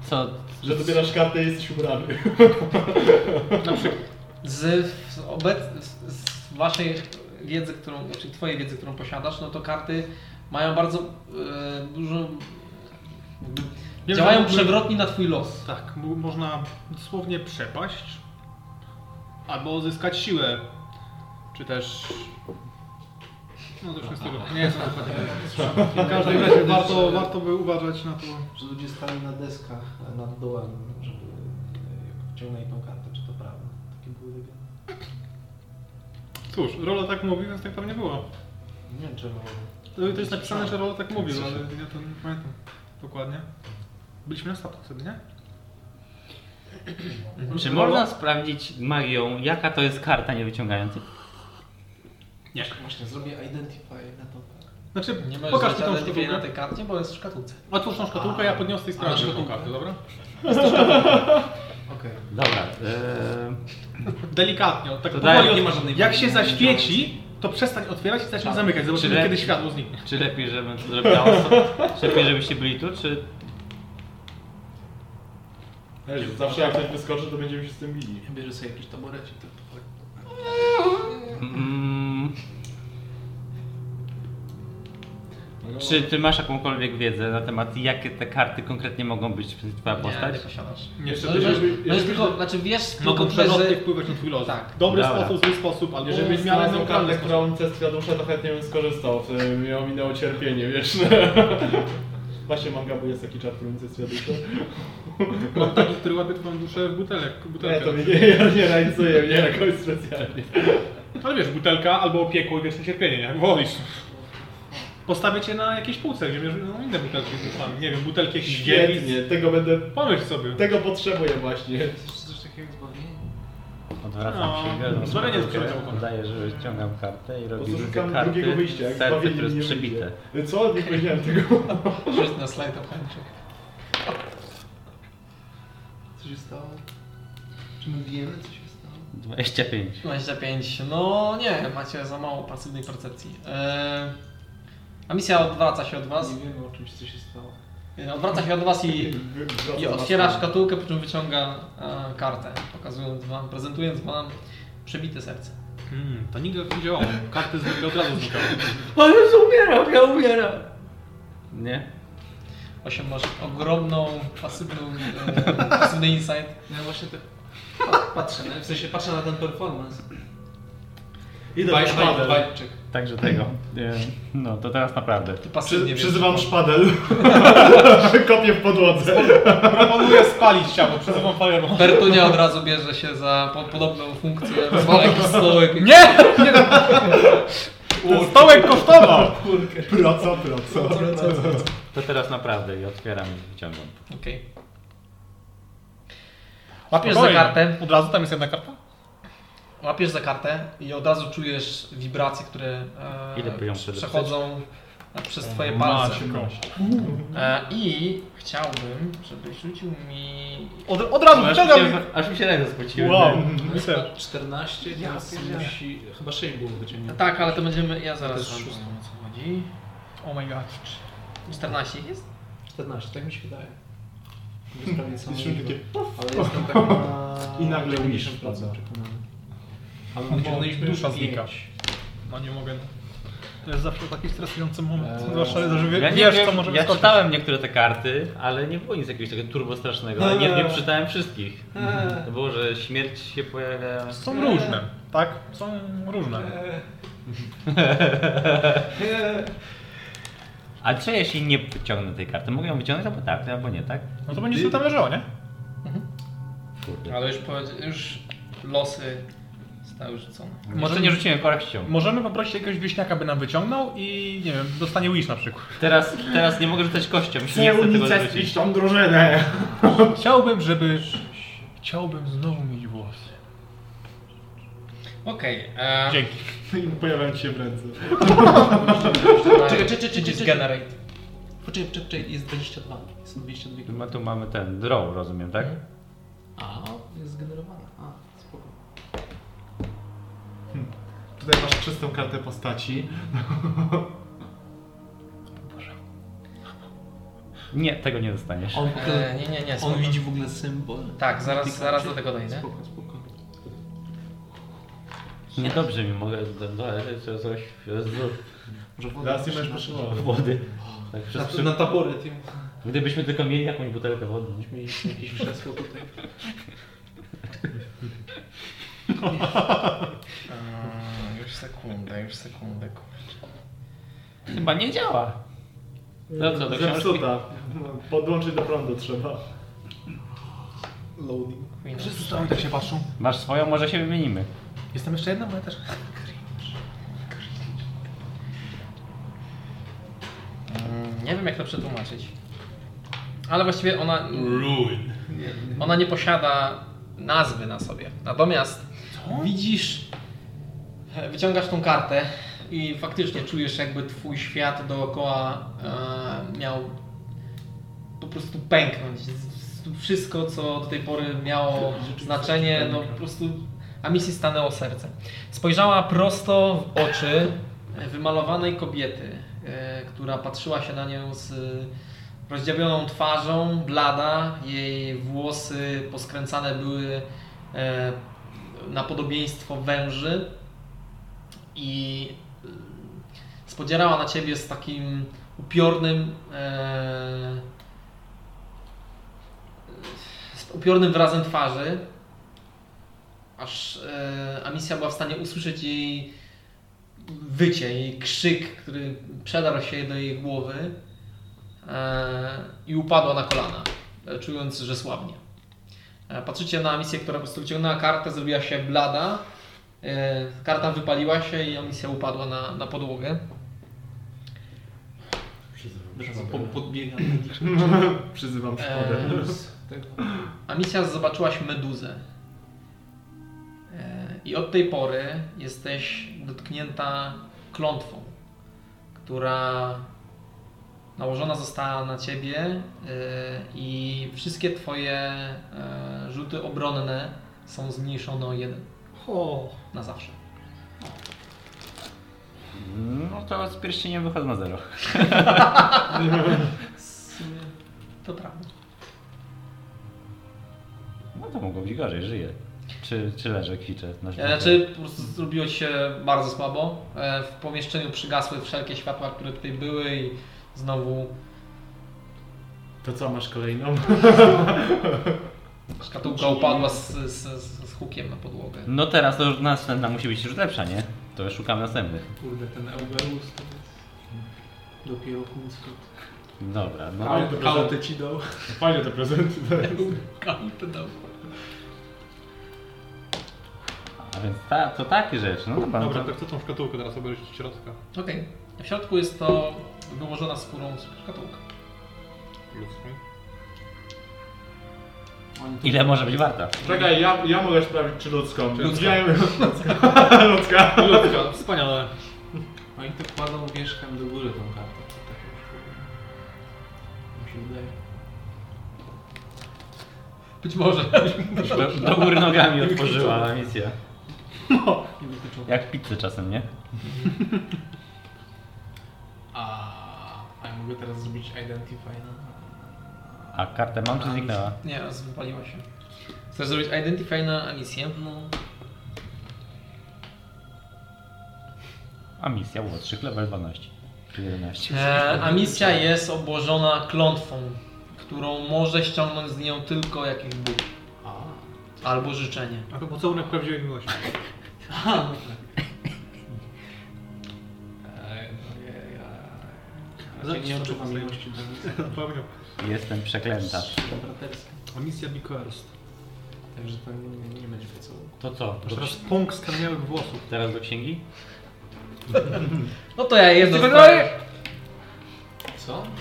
Speaker 4: Co?
Speaker 5: Że dobierasz kartę i jesteś ubrany. (laughs)
Speaker 2: Na przykład...
Speaker 1: Z, z, obec, z, z waszej wiedzy, którą, czyli twojej wiedzy, którą posiadasz, no to karty mają bardzo e, dużo...
Speaker 2: Wiem,
Speaker 1: działają przewrotnie na twój los.
Speaker 2: Tak, można dosłownie przepaść albo uzyskać siłę, czy też... No to wszystko nie jest dokładnie. W każdym razie warto, warto by uważać na to.
Speaker 6: Że ludzie stali na deskach e, nad dołem, żeby e, wciągnęli tą kartę, czy to prawda. Takie były legendy.
Speaker 2: Cóż, Rola tak mówi, więc tak pewnie było.
Speaker 6: Nie wiem czemu.
Speaker 2: To, to jest napisane, że Rola tak mówił, ale ja to nie pamiętam dokładnie. Byliśmy na statku wtedy, nie?
Speaker 4: Czy można sprawdzić magią, jaka to jest karta nie wyciągająca?
Speaker 2: Nie.
Speaker 6: Właśnie, zrobię identify na to.
Speaker 2: Znaczy,
Speaker 1: Nie
Speaker 2: pokaż mi tą
Speaker 1: tą na
Speaker 2: szkatułkę.
Speaker 1: tej karcie, bo jest w szkatułce.
Speaker 2: Otwórz tą szkatułkę, ja podniosę i sprawdzę tą
Speaker 6: szkatułkę.
Speaker 2: kartę, dobra?
Speaker 6: Okej.
Speaker 4: Dobra, e,
Speaker 2: Delikatnie, tak
Speaker 4: To
Speaker 2: powoli.
Speaker 6: nie ma żadnej
Speaker 2: Jak się zaświeci, to przestań otwierać i zacznij zamykać. Zobaczymy,
Speaker 4: Czy-
Speaker 2: kiedy światło zniknie.
Speaker 4: czy lepiej, żebym to zrobiła czy lepiej, żebyście byli tu, czy...
Speaker 5: Zawsze jak ktoś wyskoczy, to będziemy się z tym bili.
Speaker 6: Ja bierze sobie jakiś taborecik, tak to fakt.
Speaker 4: Mm,
Speaker 3: No.
Speaker 4: Czy ty masz jakąkolwiek wiedzę na temat, jakie te karty konkretnie mogą być przez twoja
Speaker 1: Nie,
Speaker 4: postać?
Speaker 1: nie posiadasz.
Speaker 2: Niestety,
Speaker 1: No, no jest tylko, znaczy wiesz
Speaker 2: mogą
Speaker 1: że...
Speaker 2: wpływać na twój los.
Speaker 1: Tak.
Speaker 2: Dobry
Speaker 4: Dobra.
Speaker 2: sposób, zły sposób, albo
Speaker 3: Jeżeli
Speaker 2: w
Speaker 3: byś miał
Speaker 2: neutralny
Speaker 3: kartę, która unicestwia duszę, to chętnie bym skorzystał, wtedy mi ominęło cierpienie wieczne. (laughs) Właśnie Mangabu jest taki czar, który unicestwia duszę.
Speaker 2: Mam taki, który łapie twoją duszę w butelek,
Speaker 3: Nie, to mnie nie, ja nie realizuję mnie jakoś specjalnie.
Speaker 2: Ale wiesz, butelka albo piekło i wieczne cierpienie, nie? jak wolisz. Postawię cię na jakiejś półce, gdzie bierzesz no, inne butelki z duszami. Nie wiem, butelki jakichś.
Speaker 3: Świetnie, tego będę,
Speaker 2: Pomyśl sobie.
Speaker 3: tego potrzebuję właśnie.
Speaker 6: Jeszcze coś takiego jak zbawienie?
Speaker 4: Odwracam
Speaker 2: No,
Speaker 4: się, biorę
Speaker 2: zbawienie jest
Speaker 4: butelkę,
Speaker 2: przeleciało.
Speaker 4: Udaję, że ściągam kartę i robię
Speaker 3: prostu
Speaker 4: drugie
Speaker 3: szukam
Speaker 4: karty,
Speaker 3: drugiego wyjścia, jak
Speaker 4: serce,
Speaker 3: zbawienie
Speaker 4: które jest przebite.
Speaker 3: wyjdzie. Co? Nie powiedziałem tego. (laughs)
Speaker 1: Rzuć na slajd obchęczek.
Speaker 6: Co się stało? Czy my wiemy, co się?
Speaker 4: 25.
Speaker 1: 25. No nie, macie za mało pasywnej percepcji. Eee, a misja odwraca się od was.
Speaker 6: Nie wiemy o czymś, co się stało.
Speaker 1: Odwraca się od was i, i otwiera szkatułkę, po czym wyciąga e, kartę, pokazując wam, prezentując wam przebite serce.
Speaker 2: Hmm, to nigdy tak nie działało. Karty zwykle od razu znikały. (laughs)
Speaker 4: O Jezu, umieram, ja umieram! Nie?
Speaker 1: 8 masz ogromną, pasywną, e, pasywny insight.
Speaker 6: Ja właśnie pa- patrzę, w sensie patrzę na ten performance.
Speaker 3: Idę
Speaker 6: Baj-
Speaker 3: po szpadel.
Speaker 6: baj- bajczyk.
Speaker 4: Także tego. Nie, No, to teraz naprawdę.
Speaker 3: Przy,
Speaker 1: wiesz.
Speaker 3: przyzywam szpadel. (laughs) Kopię w podłodze.
Speaker 2: Proponuję spalić ciało, przyzywam fireball.
Speaker 1: Bertunia od razu bierze się za po, podobną funkcję, zwala jakiś stołek.
Speaker 2: Nie! nie Ten stołek kosztował! (laughs)
Speaker 3: Proco, proco.
Speaker 4: To teraz naprawdę i otwieram i wyciągam.
Speaker 1: Okej. Łapiesz za kartę,
Speaker 2: Od razu tam jest jedna karta?
Speaker 1: łapiesz za kartę i od razu czujesz wibracje, które e, przechodzą przez twoje palce. E, I chciałbym, żebyś rzucił mi...
Speaker 2: Od, od razu
Speaker 4: Aż mi
Speaker 2: wyciągam!
Speaker 4: się, aż mi się ręce spociły.
Speaker 3: Wow.
Speaker 2: Myślę,
Speaker 6: 14, teraz musi... Chyba 6 było wyciągnięte.
Speaker 1: Tak, ale to będziemy... Ja
Speaker 6: To
Speaker 1: zaraz
Speaker 6: jest szóstka.
Speaker 1: powiem, o co chodzi.
Speaker 2: oh my god.
Speaker 1: 14 jest?
Speaker 6: 14, tak mi się wydaje. Samą
Speaker 3: Słyszę
Speaker 6: liczbę,
Speaker 3: takie
Speaker 6: Ale jestem tak na... (laughs)
Speaker 3: I nagle
Speaker 6: 90%
Speaker 3: widzisz, prawda?
Speaker 6: Ale wyciągnęliśmy już
Speaker 2: dusza znika. No nie mogę. To jest zawsze taki stresujący moment.
Speaker 6: Eee,
Speaker 2: Zwłaszcza, że wie,
Speaker 4: Ja nie
Speaker 2: wiesz,
Speaker 4: wiem,
Speaker 2: co może
Speaker 4: ja
Speaker 2: wyskoczyć.
Speaker 4: czytałem niektóre te karty, ale nie było nic jakiegoś takiego turbo strasznego. Ale nie, nie przeczytałem wszystkich.
Speaker 6: Eee.
Speaker 4: To było, że śmierć się pojawia.
Speaker 2: Są różne, tak? Są różne. (laughs)
Speaker 4: A co jeśli nie wyciągnę tej karty? Mogę ją wyciągnąć albo tak, albo nie, tak?
Speaker 2: No to będzie sobie tam leżało, nie?
Speaker 4: Kurde.
Speaker 1: Ale już, już losy zostały rzucone.
Speaker 4: Może nie rzuciłem korekcją.
Speaker 2: Możemy poprosić jakiegoś wieśniaka, by nam wyciągnął i nie wiem, dostanie wish na przykład.
Speaker 4: Teraz, teraz nie mogę rzucać kością, jeśli nie
Speaker 3: Chcę
Speaker 4: chcę tego
Speaker 3: unicestwić
Speaker 4: rzucić.
Speaker 3: tą drużynę.
Speaker 2: Chciałbym, żeby... Chciałbym znowu mieć włosy.
Speaker 1: Okej. e,
Speaker 2: Dzięki. (laughs)
Speaker 3: I pojawiają ci się w ręce.
Speaker 1: Czekaj, czekaj, czekaj, czekaj. Generate.
Speaker 6: Poczekaj, poczekaj, poczekaj, jest 22. Są 22
Speaker 4: No tu mamy ten draw, rozumiem, tak?
Speaker 6: A, jest zgenerowana. A, spoko.
Speaker 3: Tutaj masz czystą kartę postaci.
Speaker 4: Nie, tego nie dostaniesz.
Speaker 6: On,
Speaker 1: E, nie, nie, nie.
Speaker 6: on
Speaker 1: spoko.
Speaker 6: widzi w ogóle symbol.
Speaker 1: Tak, zaraz, zaraz do tego dojdę.
Speaker 6: Spoko, spoko.
Speaker 4: Niedobrze mi mogę dodać coś. Jezu,
Speaker 6: Może woda
Speaker 3: Teraz nie będziesz potrzebował.
Speaker 4: Wody. Tak, przez,
Speaker 6: Na,
Speaker 4: przy...
Speaker 6: na taboret. ja-
Speaker 4: Gdybyśmy tylko mieli jakąś butelkę wody.
Speaker 6: Mieliśmy jakieś krzesło tutaj. (laughs)
Speaker 1: E, już sekundę, już sekundę. kurczę.
Speaker 4: Chyba nie działa. No co, do książki?
Speaker 3: Zepsuta. Podłączyć do prądu trzeba.
Speaker 6: Loading.
Speaker 2: Wszyscy tam tak się patrzą.
Speaker 4: Masz swoją, może się wymienimy.
Speaker 2: Jestem jeszcze jedna, bo ja też.
Speaker 1: Mm, Nie wiem jak to przetłumaczyć. Ale właściwie ona,
Speaker 3: Ruin.
Speaker 1: ona nie posiada nazwy na sobie. Natomiast widzisz, e, wyciągasz tą kartę i faktycznie czujesz jakby twój świat dookoła e, miał po prostu pęknąć. Wszystko co do tej pory miało znaczenie, no po prostu Amisji stanęło serce. Spojrzała prosto w oczy wymalowanej kobiety, e, która patrzyła się na nią z rozdziawioną twarzą, blada, jej włosy poskręcane były e, na podobieństwo węży i e, spodzierała na ciebie z takim upiornym z upiornym wyrazem twarzy, aż e, Amisja była w stanie usłyszeć jej wycie, jej krzyk, który przedarł się do jej głowy e, i upadła na kolana, e, czując, że słabnie. E, Patrzycie na misję, która po prostu wyciągnęła kartę, zrobiła się blada. E, Karta wypaliła się i misja upadła na, na podłogę.
Speaker 6: Po, podbiegam. (laughs)
Speaker 3: Przyzywam szkodę.
Speaker 6: Tego.
Speaker 1: A misja zobaczyłaś meduzę. I od tej pory jesteś dotknięta klątwą, która nałożona została na ciebie e, i wszystkie twoje e, rzuty obronne są zmniejszone o jeden
Speaker 2: O,
Speaker 1: na zawsze.
Speaker 4: No to z pierścieniem wychodzę na zero. (laughs)
Speaker 1: To prawda.
Speaker 4: No to mogło być gorzej, żyję. Czy, czy leżę, kwiczę na
Speaker 1: E? Znaczy, po prostu zrobiło się bardzo słabo. E, W pomieszczeniu przygasły wszelkie światła, które tutaj były i znowu
Speaker 3: To co, masz kolejną? (laughs)
Speaker 1: szkatułka upadła z, z, z, hukiem na podłogę.
Speaker 4: No teraz to już następna musi być już lepsza, nie? To już szukam następnych.
Speaker 6: Kurde, ten Euberus to jest dopiero Hunsford.
Speaker 4: Dobra, no.
Speaker 3: Ale to prezent.
Speaker 6: Kautę ci dał.
Speaker 3: Fajne te prezenty.
Speaker 4: A więc ta, to takie rzeczy, no dobra.
Speaker 2: dobra, to chcę tą szkatułkę teraz obejrzeć od środka.
Speaker 1: Okej. W środku jest to wyłożona skórą szkatułka.
Speaker 2: Ludzką.
Speaker 4: Ile może być warta?
Speaker 3: Czekaj, ja, ja mogę sprawdzić czy ludzką.
Speaker 1: Ludzką.
Speaker 3: Widziałem (laughs) ludzka.
Speaker 2: Ludzka, wspaniale.
Speaker 6: Oni to kładą wierzchem do góry tą kartę. To tak już. Mi się wydaje.
Speaker 1: Być może.
Speaker 4: Do, do góry nogami otworzyła misja.
Speaker 6: Wykluczone.
Speaker 4: Jak pizzę czasem, nie?
Speaker 6: A, a ja mogę teraz zrobić Identify na...
Speaker 4: A kartę mam czy zniknęła?
Speaker 1: Nie, raz wypaliła się. Chcesz zrobić Identify na misję?
Speaker 6: No,
Speaker 4: A misja młodszych, level 12. Czy 11.
Speaker 1: E, a misja jest obłożona klątwą, którą może ściągnąć z nią tylko jakiś ból
Speaker 6: a.
Speaker 1: albo życzenie.
Speaker 2: A to pocałunek prawdziwej miłości.
Speaker 6: Aha. Ej, ja, nie odczuwam miłości do nic.
Speaker 2: Na pewno.
Speaker 4: Jestem przeklęta.
Speaker 6: Braterska.
Speaker 2: A misja Cursed.
Speaker 6: Także to nie, nie będzie pocałunku.
Speaker 4: To co?
Speaker 2: Masz teraz pąk skamieniałych włosów.
Speaker 4: teraz do księgi?
Speaker 1: No to ja sprawię.
Speaker 6: Co? (clears throat)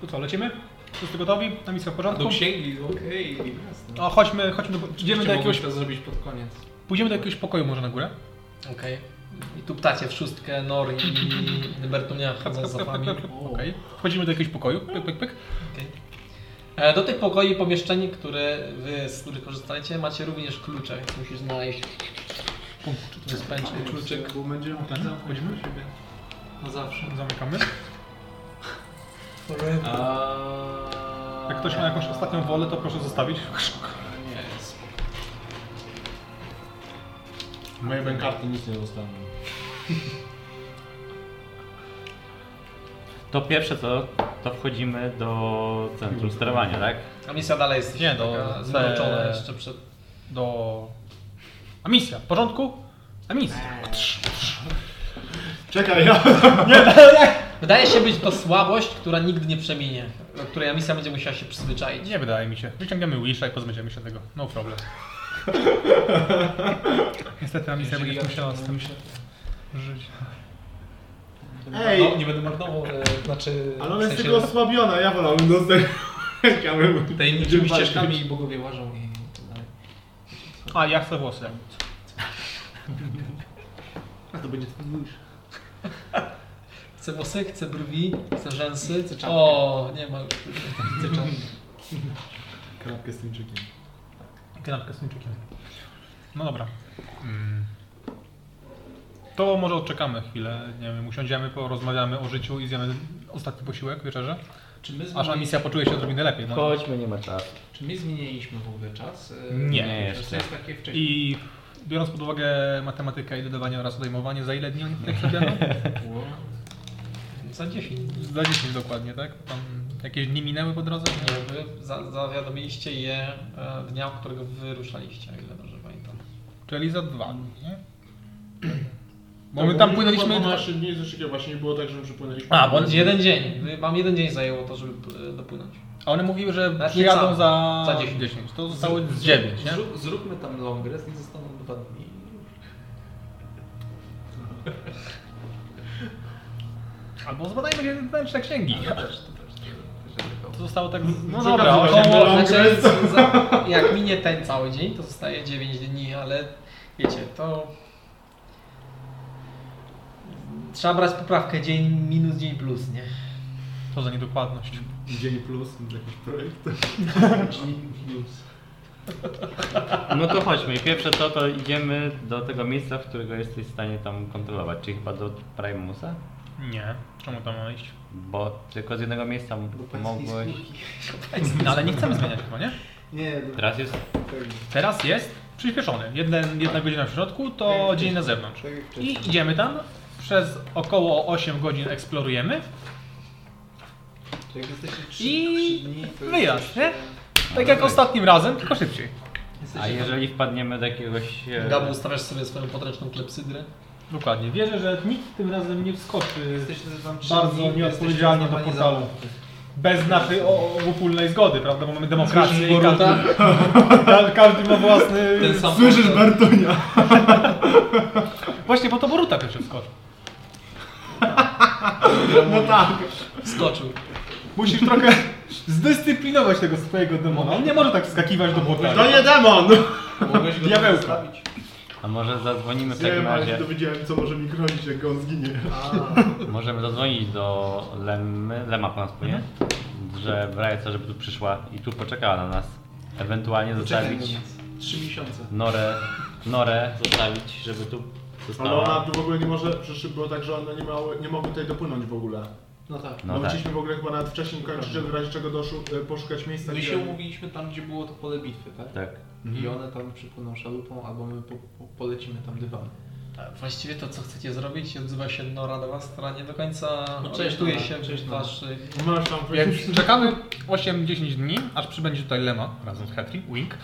Speaker 2: To co, lecimy? Wszyscy gotowi? Na misja w porządku?
Speaker 6: Do księgi, okej, jasne.
Speaker 2: A chodźmy, chodźmy do, idziemy do jakiegoś,
Speaker 6: to zrobić pod koniec.
Speaker 2: pójdziemy do jakiegoś pokoju może na górę.
Speaker 1: Okej. I tu ptacie w szóstkę, Nor i Bertunia chodzą za wami.
Speaker 2: Okej. Wchodzimy do jakiegoś pokoju. Pyk, pyk, pyk.
Speaker 1: Okej. E, Do tych pokoi pomieszczeń, które wy z których korzystajecie, macie również klucze, więc musisz znaleźć czy spęczny kluczyk.
Speaker 6: Bo będziemy
Speaker 2: Ten, wchodzimy.
Speaker 6: siebie. Na zawsze.
Speaker 2: Zamykamy.
Speaker 6: A...
Speaker 2: Jak ktoś ma jakąś ostatnią wolę, to proszę zostawić.
Speaker 6: Nie, spoko.
Speaker 3: Moje bękarty nic nie dostaną.
Speaker 4: To pierwsze co, to wchodzimy do centrum sterowania, tak?
Speaker 1: A misja dalej jest
Speaker 2: Nie, do-
Speaker 1: taka
Speaker 2: te-
Speaker 1: jeszcze przed...
Speaker 2: Do... A misja, w porządku? A misja.
Speaker 3: Czekaj, ja... (laughs)
Speaker 1: Wydaje się być to słabość, która nigdy nie przeminie, do której misja będzie musiała się przyzwyczaić.
Speaker 2: Nie wydaje mi się. Wyciągniemy Wisha i pozbędziemy się tego. No problem. (laughs) Niestety
Speaker 6: Jeżeli
Speaker 2: będzie
Speaker 6: ja
Speaker 2: musiała z tym
Speaker 6: się...
Speaker 2: żyć.
Speaker 3: Ej!
Speaker 6: No, nie będę marnował, e, znaczy...
Speaker 3: Ale ona jest tylko osłabiona, ja wolałbym dostać... (laughs) Chciałbym...
Speaker 6: Tajemniczymi ścieżkami bogowie łażą i tak dalej.
Speaker 2: A, ja chcę włosy.
Speaker 6: A to będzie twój Wish.
Speaker 1: Chcę włosy, chcę brwi, chcę rzęsy.
Speaker 6: Chcę czapkę.
Speaker 1: O, nie ma już.
Speaker 6: Chcę czas.
Speaker 3: Kanapkę z tuńczykiem.
Speaker 2: Kanapkę z tuńczykiem. No dobra. Mm. To może odczekamy chwilę. Nie wiem, usiądziemy, porozmawiamy o życiu i zjemy ostatni posiłek, wieczerzę.
Speaker 6: Czy my,
Speaker 2: Aż
Speaker 6: zmieni...
Speaker 2: misja poczuje się odrobinę lepiej. No.
Speaker 4: Chodźmy, nie ma czasu.
Speaker 6: Czy my zmieniliśmy w ogóle czas? E,
Speaker 2: Nie.
Speaker 6: że
Speaker 4: jeszcze.
Speaker 6: To jest takie wcześniej.
Speaker 2: I biorąc pod uwagę matematykę i dodawanie oraz odejmowanie, za ile dni oni tutaj
Speaker 6: Było.
Speaker 1: za 10.
Speaker 2: Za 10 dokładnie, tak? Tam jakieś dni minęły po drodze?
Speaker 1: Nie, wy za, zawiadomiliście je e, dnia, w którego wyruszaliście, o ile dobrze pamiętam.
Speaker 2: Czyli za dwa dni, nie? Bo
Speaker 3: Tak,
Speaker 2: my tam
Speaker 3: bo
Speaker 2: płynęliśmy...
Speaker 3: chyba 12 dni z takiego właśnie nie było tak, że my przypłynęliśmy.
Speaker 2: A, bo-
Speaker 1: Jeden dzień. Wy- Wam jeden dzień zajęło to, żeby e, dopłynąć.
Speaker 2: A one mówiły, że
Speaker 1: Znaczy
Speaker 2: przyjadą za,
Speaker 1: Za 10.
Speaker 2: 10. To zostało z 9, nie?
Speaker 6: Zrób, zróbmy tam long rest i zostaną dwa dni.
Speaker 2: Albo zbadajmy wewnętrzne księgi.
Speaker 6: To też, to też, to też.
Speaker 2: To zostało tak... No dobra, około...
Speaker 1: Znaczy, za, jak minie ten cały dzień, to zostaje 9 dni, ale wiecie, to... Trzeba brać poprawkę dzień minus dzień plus, nie?
Speaker 2: To za niedokładność.
Speaker 5: Dzień plus, jakiś projekt. (laughs)
Speaker 4: No to chodźmy. I pierwsze co, to idziemy do tego miejsca, w którego jesteś w stanie tam kontrolować, czyli chyba do Primusa?
Speaker 2: Nie. Czemu tam ma iść?
Speaker 4: Bo tylko z jednego miejsca mogłeś...
Speaker 2: No ale nie chcemy zmieniać chyba, nie?
Speaker 6: Nie,
Speaker 4: Teraz jest...
Speaker 2: Teraz jest przyspieszony. Jeden, jedna godzina w środku to dzień na zewnątrz.
Speaker 6: tak.
Speaker 2: I idziemy tam. Przez około 8 godzin eksplorujemy. I
Speaker 6: trzy dni, to
Speaker 2: wyjazd,
Speaker 6: jesteście-
Speaker 2: nie? Tak jak ostatnim razem, tylko szybciej.
Speaker 4: A jeżeli wpadniemy do jakiegoś... e,
Speaker 1: Gabu, ustawiasz sobie swoją podręczną klepsydrę.
Speaker 2: Dokładnie. Wierzę, że nikt tym razem nie wskoczy bardzo nieodpowiedzialnie do portalu. Bez naszej o- obopólnej zgody, prawda? Bo mamy demokrację i każdy, (laughs) ka- każdy ma własny...
Speaker 1: Ten sam
Speaker 5: Słyszysz
Speaker 1: portal.
Speaker 5: Bartonia? (laughs)
Speaker 2: Właśnie po to Boruta pierwszy wskoczył.
Speaker 5: No tak. (laughs)
Speaker 1: Skoczył.
Speaker 2: Musisz trochę zdyscyplinować tego swojego demona. On nie może tak wskakiwać do portalu.
Speaker 3: To nie demon!
Speaker 6: Mogłeś go
Speaker 2: Diabełka.
Speaker 6: zostawić.
Speaker 4: A może zadzwonimy w takim
Speaker 5: Wiem, ale się
Speaker 4: razie...
Speaker 5: dowiedziałem, co może mi grozić, jak on zginie.
Speaker 4: Możemy zadzwonić do Lemy, Lema po nas płynie, że w razie co, żeby tu przyszła i tu poczekała na nas. Ewentualnie zostawić.
Speaker 6: Trzy miesiące.
Speaker 4: Norę, Norę zostawić, żeby tu
Speaker 5: Ale ona
Speaker 4: została.
Speaker 5: tu w ogóle nie może, przecież było tak, że one nie, miały, nie mogły tutaj dopłynąć w ogóle.
Speaker 6: No tak.
Speaker 4: No
Speaker 5: No
Speaker 4: tak.
Speaker 5: chcieliśmy w ogóle chyba nawet wcześniej kończyć, żeby w razie czego doszu, e, poszukać miejsca,
Speaker 6: My
Speaker 5: gdzie...
Speaker 6: się umówiliśmy tam, gdzie było to pole bitwy, tak?
Speaker 4: Tak.
Speaker 6: I one tam przypłyną szalupą, albo my po, po, polecimy tam dywanem.
Speaker 1: A Właściwie to, co chcecie zrobić, odzywa się Nora do was, która nie do końca
Speaker 6: No, cześć,
Speaker 1: orientuje
Speaker 6: Nora,
Speaker 1: się
Speaker 6: cześć,
Speaker 1: w
Speaker 6: Nora.
Speaker 1: waszych...
Speaker 5: Masz tam
Speaker 2: Więc czekamy 8-10 dni, aż przybędzie tutaj Lema razem z Hetri, Wink.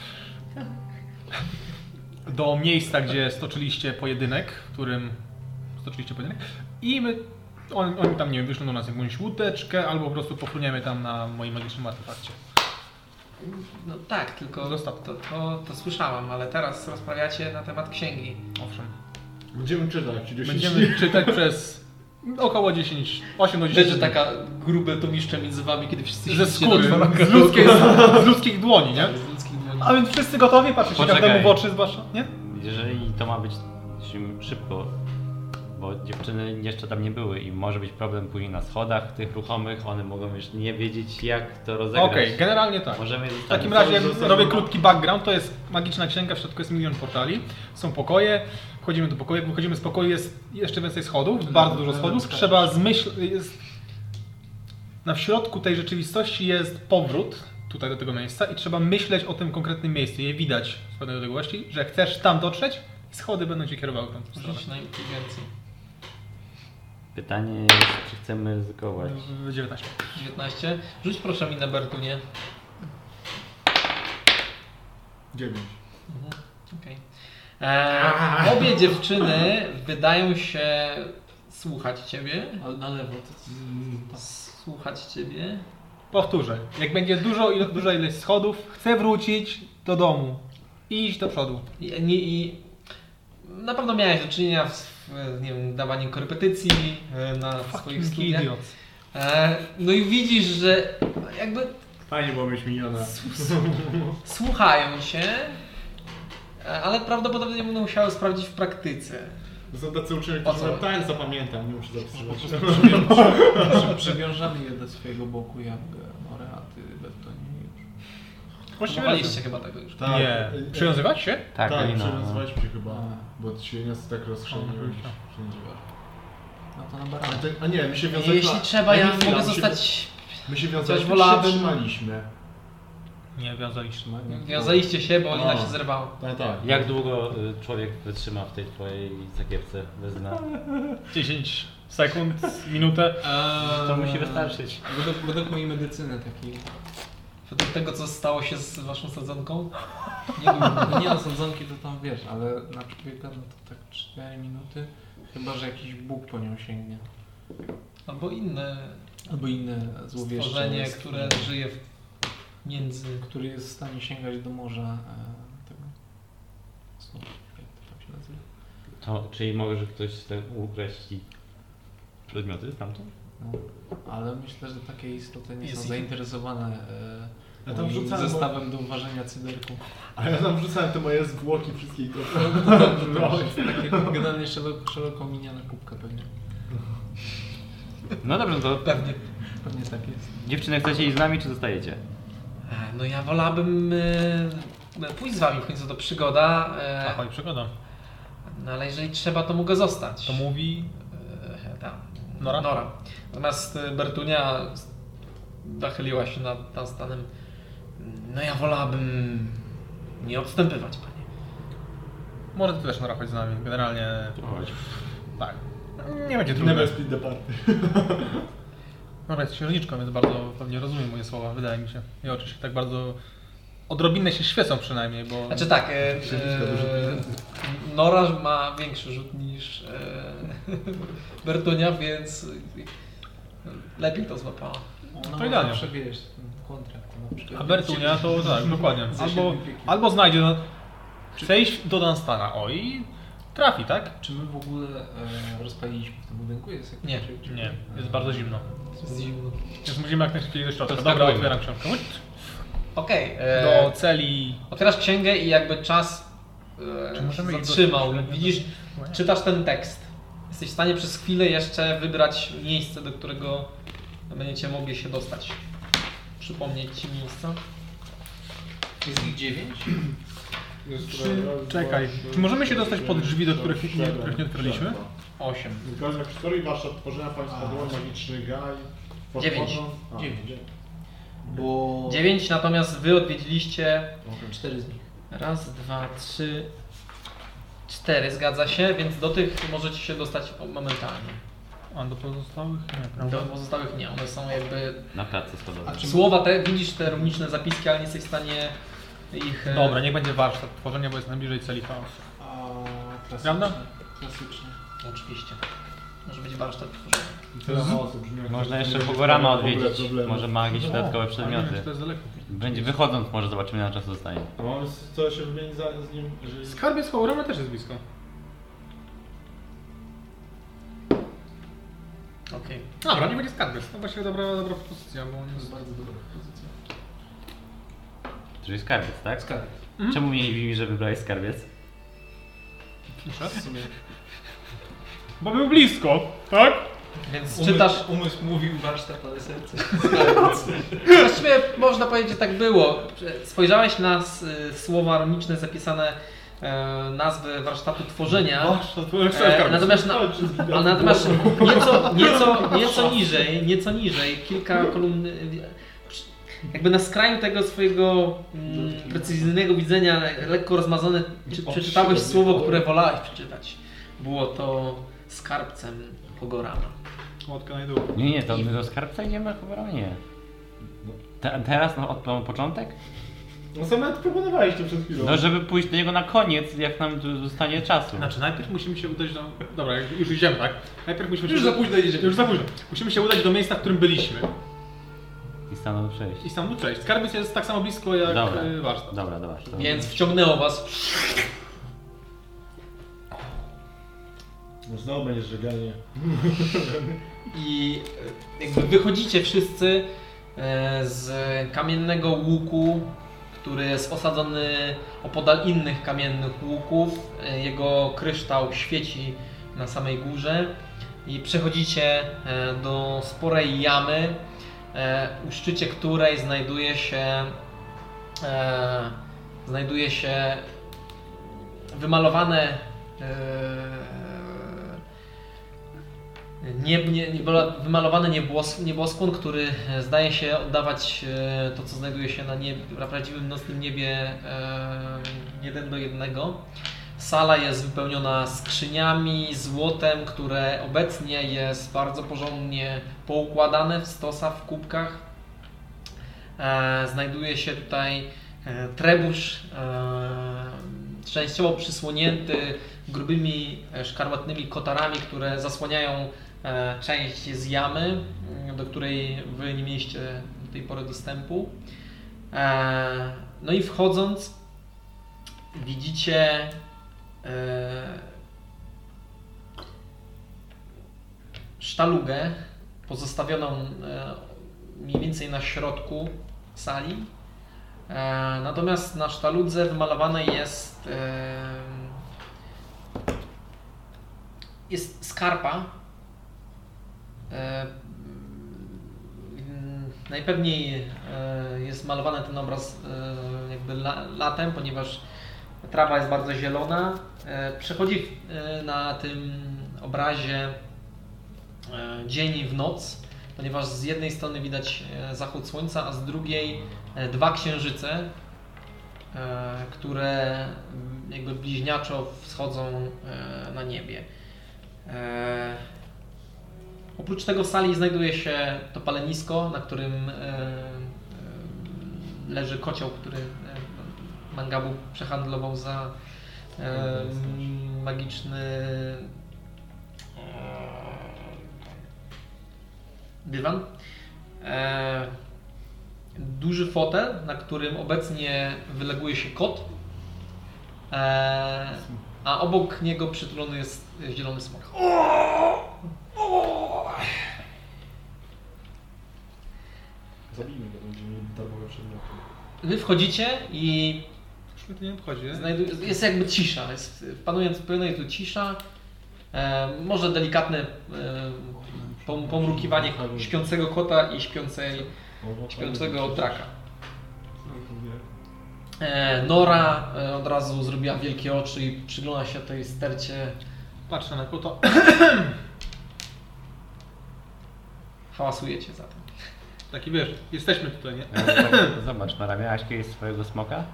Speaker 2: Do miejsca, gdzie stoczyliście pojedynek, w którym stoczyliście pojedynek. I my, on, oni tam, nie wiem, wyślą do nas jakąś łódeczkę, albo po prostu pofruniemy tam na moim magicznym artefakcie.
Speaker 1: No tak, tylko
Speaker 2: Zostaw.
Speaker 1: to, to, to słyszałem, ale teraz rozprawiacie na temat księgi.
Speaker 2: Owszem.
Speaker 5: Będziemy czytać 10
Speaker 2: Będziemy (laughs) czytać przez około 10, 8 do 10
Speaker 1: Wiesz, że
Speaker 2: dni.
Speaker 1: taka grube to miszcze między wami, kiedy wszyscy
Speaker 2: Ze skóry, z ludzkiej, (laughs) z ludzkich dłoni, nie?
Speaker 1: Z ludzkich dłoni.
Speaker 2: A więc wszyscy gotowi? Patrzycie
Speaker 4: Poczekaj.
Speaker 2: każdemu w oczy, zwłaszcza, nie?
Speaker 4: Jeżeli to ma być szybko, bo dziewczyny jeszcze tam nie były i może być problem później na schodach tych ruchomych, one mogą już nie wiedzieć jak to rozegrać.
Speaker 2: Okej, generalnie tak.
Speaker 4: Możemy
Speaker 2: W takim razie robię krótki background. To jest magiczna księga, w środku jest milion portali. Są pokoje, wchodzimy do pokoju. Jak wychodzimy z pokoju jest jeszcze więcej schodów, bardzo dużo schodów. Trzeba zmyśl... Jest... Na w środku tej rzeczywistości jest powrót tutaj do tego miejsca i trzeba myśleć o tym konkretnym miejscu. Je widać z pewnej odległości, że chcesz tam dotrzeć i schody będą cię kierowały.
Speaker 1: Rzuć na inteligencję.
Speaker 4: Pytanie jest, czy chcemy ryzykować.
Speaker 2: W 19.
Speaker 1: 19. Rzuć proszę mi na Bertunie.
Speaker 5: 9.
Speaker 1: Mhm. Okej. E, Obie (laughs) dziewczyny wydają się słuchać ciebie.
Speaker 6: Ale na lewo
Speaker 1: Słuchać ciebie.
Speaker 2: Powtórzę. Jak będzie dużo, ilo- duża ilość schodów, chcę wrócić do domu. I iść do przodu.
Speaker 1: I, nie, i na pewno miałeś do czynienia z w, nie wiem, dawaniem korepetycji e, na swoich
Speaker 2: Fucking
Speaker 1: studiach.
Speaker 2: idiot.
Speaker 1: E, no i widzisz, że jakby
Speaker 5: Fajnie było mieć miniona. (laughs)
Speaker 1: słuchają cię, e, ale prawdopodobnie będą musiały sprawdzić w praktyce.
Speaker 5: Są tacy uczniowie, którzy tak, zapamiętam, nie muszę (laughs) zapisywać.
Speaker 6: Przy- Przywiążamy je do swojego boku jak e, Norę, a ty Bertonie już.
Speaker 2: Właściwie
Speaker 1: Próbowaliście chyba tego już.
Speaker 5: Tak.
Speaker 2: Nie.
Speaker 5: E,
Speaker 2: Przywiązywać się?
Speaker 4: Tak,
Speaker 5: Tak,
Speaker 4: Alina, no.
Speaker 5: się chyba, bo się nas tak
Speaker 2: kurczę.
Speaker 5: wszędzie.
Speaker 6: No to na
Speaker 5: A,
Speaker 6: barana.
Speaker 5: ty- a nie, my się wiązaliśmy...
Speaker 1: Jeśli trzeba, ja
Speaker 5: nie,
Speaker 1: mogę zostać...
Speaker 5: My się wiązaliśmy,
Speaker 1: wolałabym-
Speaker 5: się trzymaliśmy.
Speaker 2: Nie, wiązaliście.
Speaker 1: Wiązaliście się, bo Lina
Speaker 5: A.
Speaker 1: się zerwała.
Speaker 5: Tak, tak.
Speaker 4: Jak długo y, człowiek wytrzyma w tej twojej zakiewce bez dna?
Speaker 2: 10 (laughs) sekund, minutę.
Speaker 6: Eee,
Speaker 4: To musi wystarczyć.
Speaker 6: Według, według mojej medycyny takiej.
Speaker 1: Według tego, co stało się z waszą sadzonką?
Speaker 6: Nie, no, nie no, sadzonki to tam wiesz, ale na człowieka no to tak 4 minuty. Chyba, że jakiś Bóg po nią sięgnie.
Speaker 1: Albo inne
Speaker 6: Albo inne złowieszcze.
Speaker 1: stworzenie,
Speaker 6: jest,
Speaker 1: które żyje w między...
Speaker 6: który jest w stanie sięgać do morza e, tego. Jak to tam się nazywa?
Speaker 4: To, czyli może że ktoś chce ukraść przedmioty stamtąd?
Speaker 6: No. Ale myślę, że takie istoty nie
Speaker 1: Jest
Speaker 6: są
Speaker 1: ich-
Speaker 6: zainteresowane e,
Speaker 5: Ja tam
Speaker 6: zestawem do uważania cyderku.
Speaker 5: A ja tam wrzucałem te moje zwłoki wszystkie i to
Speaker 6: Takie generalnie szeroko, szeroko miniana kubka pewnie.
Speaker 4: No dobrze, no to
Speaker 1: Pewnie.
Speaker 6: Pewnie tak jest.
Speaker 4: dziewczyny chcecie iść z nami, czy zostajecie?
Speaker 1: E, No ja wolałabym e, pójść z wami, w końcu to przygoda. e,
Speaker 2: A pani przygoda.
Speaker 1: No ale jeżeli trzeba, to mogę zostać.
Speaker 2: To mówi
Speaker 1: E, tam.
Speaker 2: Nora?
Speaker 1: Nora. Natomiast e, Bertunia nachyliła się nad, nad stanem. No ja wolałabym nie odstępywać, panie.
Speaker 2: Może ty też Nora chodź z nami. Generalnie. Tak. Nie będzie trudne.
Speaker 5: Never split the party. (laughs)
Speaker 2: Nora jest księżniczką, więc bardzo pewnie rozumie moje słowa, wydaje mi się. I oczy się tak bardzo. Odrobinę się świecą przynajmniej, bo.
Speaker 1: Znaczy tak, e, e,
Speaker 5: pieniędzy.
Speaker 1: Nora ma większy rzut niż e, (laughs) Bertunia, więc lepiej to złapała.
Speaker 6: Ona
Speaker 2: To idealnie.
Speaker 6: zawsze wiesz, ten kontrakt. Przykład
Speaker 2: A Bertunia to tak, dokładnie. Albo, albo znajdzie. no, Chce iść do Dunstana, o i trafi, tak?
Speaker 6: Czy my w ogóle e, rozpaliliśmy w tym budynku? Jest jakiś
Speaker 1: Nie,
Speaker 6: czy- czy-
Speaker 2: Nie, jest bardzo zimno.
Speaker 1: Jest zimno.
Speaker 2: Więc musimy jak najszybciej do środka. Dobra,
Speaker 4: skakujmy.
Speaker 2: otwieram książkę.
Speaker 1: Okej.
Speaker 2: Do
Speaker 1: e,
Speaker 2: celi.
Speaker 1: Otwierasz księgę i jakby czas e,
Speaker 2: Czy możemy ich
Speaker 1: zatrzymał. Widzisz, czytasz ten tekst. Jesteś w stanie przez chwilę jeszcze wybrać miejsce, do którego będziecie mogli się dostać. Przypomnieć ci miejsca.
Speaker 6: Jest ich dziewięć?
Speaker 2: Czy, czekaj, czy możemy się dostać pod drzwi, do których nie, których nie otworzyliśmy?
Speaker 1: Osiem.
Speaker 3: Zgadzam historii warsztat tworzenia państwa dłoń magiczny gaj.
Speaker 1: Dziewięć.
Speaker 3: A,
Speaker 6: Dziewięć. Bo...
Speaker 1: Dziewięć, natomiast wy odwiedziliście
Speaker 6: Cztery z nich.
Speaker 1: raz, dwa, trzy, cztery, zgadza się, więc do tych możecie się dostać momentalnie.
Speaker 2: A do pozostałych? Nie, prawda?
Speaker 1: Do pozostałych nie, one są jakby...
Speaker 4: Na klatce schodowej.
Speaker 1: Słowa te, widzisz te runiczne zapiski, ale nie jesteś w stanie ich... e,
Speaker 2: Dobra, niech będzie warsztat tworzenia, bo jest najbliżej celi chaosu.
Speaker 6: A klasycznie.
Speaker 2: Prawda?
Speaker 6: Klasycznie.
Speaker 1: Oczywiście. Może być warsztat tworzenia.
Speaker 5: Jak
Speaker 4: Można jeszcze Pogorama odwiedzić. Może ma jakieś dodatkowe
Speaker 2: nie wiem,
Speaker 4: przedmioty.
Speaker 2: czy to jest daleko.
Speaker 4: Będzie wychodząc, może zobaczymy na czas zostanie.
Speaker 5: A mamy co się wymienić za, z nim, jeżeli...
Speaker 2: Skarbiec Pogorama też jest blisko.
Speaker 1: Okej.
Speaker 2: Dobra, nie będzie skarbiec. To właściwie dobra, dobra propozycja, bo on
Speaker 6: jest
Speaker 2: jest...
Speaker 6: bardzo dobra propozycja.
Speaker 4: Czyli skarbiec, tak?
Speaker 6: Skarb.
Speaker 4: Czemu mi nie mówi, że wybrałeś skarbiec?
Speaker 6: W sumie
Speaker 2: Bo był blisko, tak?
Speaker 1: Więc
Speaker 6: umysł,
Speaker 1: czytasz...
Speaker 6: umysł mówił warsztat, ale serce.
Speaker 1: Właściwie można powiedzieć, że tak było. Spojrzałeś na słowa runiczne zapisane e, nazwy warsztatu tworzenia. E,
Speaker 2: skarbiec.
Speaker 1: natomiast, na, a natomiast nieco, nieco, nieco niżej, nieco niżej, kilka kolumn, e, jakby na skraju tego swojego mm, precyzyjnego widzenia, lekko rozmazane, czy, przeczytałeś słowo, które wolałeś przeczytać. Było to skarbcem Pogorama.
Speaker 2: Łotka na dół.
Speaker 4: Nie, nie, to my do skarbca idziemy, a Pogorama nie. Te, teraz no, od początek?
Speaker 3: No sam nawet proponowaliście przed chwilą.
Speaker 4: No, żeby pójść do niego na koniec, jak nam tu zostanie czasu.
Speaker 2: Znaczy, najpierw musimy się udać do... Dobra, już- już idziemy, tak? Najpierw musimy
Speaker 6: Już
Speaker 2: się...
Speaker 6: za późno idziemy.
Speaker 2: Już za późno. Musimy się udać do miejsca, w którym byliśmy.
Speaker 4: I stanął przejść.
Speaker 2: I stamtąd przejść. Skarbiec jest tak samo blisko jak
Speaker 4: Dobra.
Speaker 2: y, warsztat.
Speaker 4: Dobra, dobra. To...
Speaker 1: Więc wciągnęło was
Speaker 3: No znowu będzie żeganie. (laughs)
Speaker 1: i e, jakby wychodzicie wszyscy e, z kamiennego łuku, który jest osadzony opodal innych kamiennych łuków. E, Jego kryształ świeci na samej górze i przechodzicie do sporej jamy, u szczycie której znajduje się znajduje się wymalowane nie, nie, nie, wymalowany niebos, nieboskłon, który e, zdaje się oddawać e, to, co znajduje się na, niebie, na prawdziwym nocnym niebie e, jeden do jednego. Sala jest wypełniona skrzyniami, złotem, które obecnie jest bardzo porządnie poukładane w stosach, w kubkach. Znajduje się tutaj trebusz częściowo przysłonięty grubymi szkarłatnymi kotarami, które zasłaniają część z jamy, m, do której wy nie mieliście do tej pory dostępu. E, no i wchodząc widzicie e, sztalugę pozostawioną e, mniej więcej na środku sali. E, natomiast na sztaludze wymalowane jest e, jest skarpa. E, mm, najpewniej e, jest malowany ten obraz e, jakby la, latem, ponieważ trawa jest bardzo zielona. Przechodzi na tym obrazie dzień w noc, ponieważ z jednej strony widać zachód słońca, a z drugiej dwa księżyce, które mm, jakby bliźniaczo wschodzą na niebie. Oprócz tego w sali znajduje się to palenisko, na którym e, e, leży kocioł, który e, Mangabu przehandlował za magiczny dywan. Duży fotel, na którym obecnie wyleguje się kot, a obok niego przytulony jest zielony smok.
Speaker 3: Zabijmy go, będziemy mieli darmowe przedmioty.
Speaker 1: Wy wchodzicie i
Speaker 2: Już mnie to nie obchodzi, nie?
Speaker 1: znajdu- jest jakby cisza, jest, panuje, panuje tu cisza, e, może delikatne e, pom- pomrukiwanie śpiącego kota i śpiącej, śpiącego traka. E, Nora e, od razu zrobiła wielkie oczy i przygląda się tej stercie.
Speaker 2: Patrzę na kota.
Speaker 1: Hałasujecie za tym.
Speaker 2: Taki wiesz, jesteśmy tutaj, nie?
Speaker 4: Zobacz, Nora, miałaś kiedyś swojego smoka?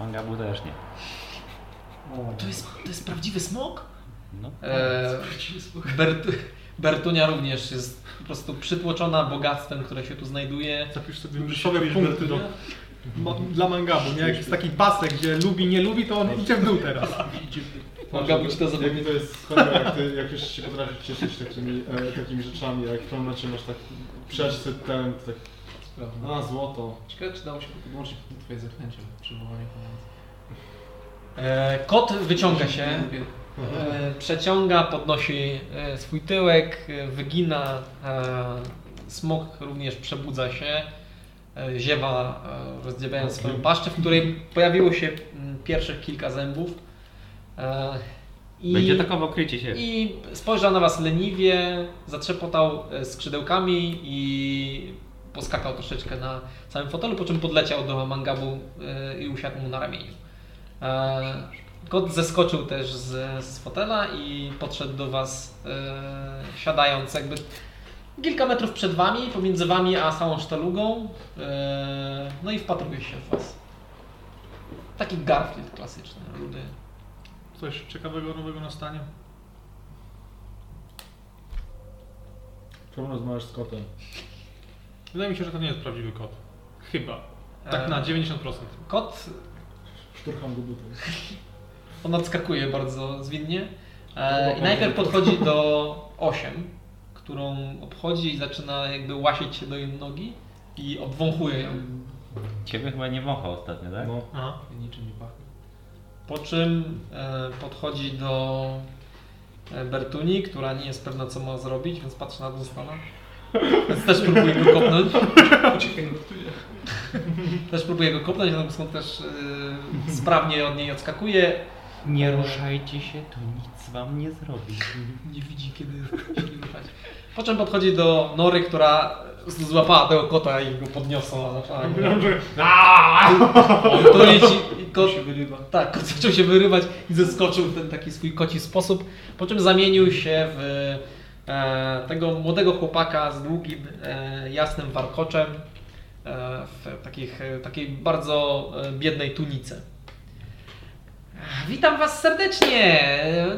Speaker 4: Mangabu też nie.
Speaker 1: To jest, to jest prawdziwy smok?
Speaker 4: No,
Speaker 1: E, Bert, Bertunia również jest po prostu przytłoczona bogactwem, które się tu znajduje.
Speaker 2: Zapisz sobie myszowe punkty do, ma, dla Mangabu, nie? Jak jest taki pasek, gdzie lubi, nie lubi, to on idzie w dół teraz.
Speaker 1: Mangabu ci to
Speaker 3: Jak to jest jak, ty, jak już się potrafisz cieszyć takimi, e, takimi rzeczami, jak w pewnym momencie masz tak przejść ten, tak, a złoto.
Speaker 6: Ciekawe, czy dało się podłączyć pod twoje zaklęcie przywołania pomocy.
Speaker 1: E, kot wyciąga się, e, przeciąga, podnosi e, swój tyłek, e, wygina. Smok również przebudza się, e, ziewa, e, swoją paszczę, w której pojawiło się mm, pierwszych kilka zębów. E, i-
Speaker 4: Będzie takowo krycie się.
Speaker 1: I spojrzał na was leniwie, zatrzepotał e, skrzydełkami i poskakał troszeczkę na całym fotelu, po czym podleciał do Mangabu e, i usiadł mu na ramieniu. Kot zeskoczył też z, z fotela i podszedł do was, siadając jakby kilka metrów przed wami, pomiędzy wami a całą sztalugą. No i wpatruje się w was. Taki Garfield klasyczny, rudy.
Speaker 2: Coś ciekawego, nowego na stanie.
Speaker 3: Czemu rozmawiasz z kotem?
Speaker 2: Wydaje mi się, że to nie jest prawdziwy kot. Chyba. Tak
Speaker 1: E,
Speaker 2: na 90%.
Speaker 1: Kot
Speaker 3: Szturcham go butem.
Speaker 1: On odskakuje bardzo zwinnie. E, I najpierw podchodzi do 8, którą obchodzi i zaczyna jakby łasić się do jej nogi i obwąchuje ją.
Speaker 4: Ciebie chyba nie wąchał ostatnio, tak?
Speaker 3: No.
Speaker 2: Aha.
Speaker 6: Niczym nie pachnie.
Speaker 1: Po czym e, podchodzi do e, Bertuni, która nie jest pewna co ma zrobić, więc patrzy na Dunstana. Więc też próbuje go kopnąć. Też próbuje go kopnąć, natomiast on też e, sprawnie od niej odskakuje.
Speaker 4: Nie ruszajcie się, to nic wam nie zrobi.
Speaker 1: Nie widzi kiedy się ruszać. Po czym podchodzi do Nory, która złapała tego kota i go podniosła. Zaczęła go tulić i, i kot,
Speaker 6: się wyrywa.
Speaker 1: tak, kot zaczął się wyrywać i zeskoczył w ten taki swój koci sposób, po czym zamienił się w e, tego młodego chłopaka z długim, e, jasnym warkoczem e, w takich, e, takiej bardzo e, biednej tunice. Witam Was serdecznie.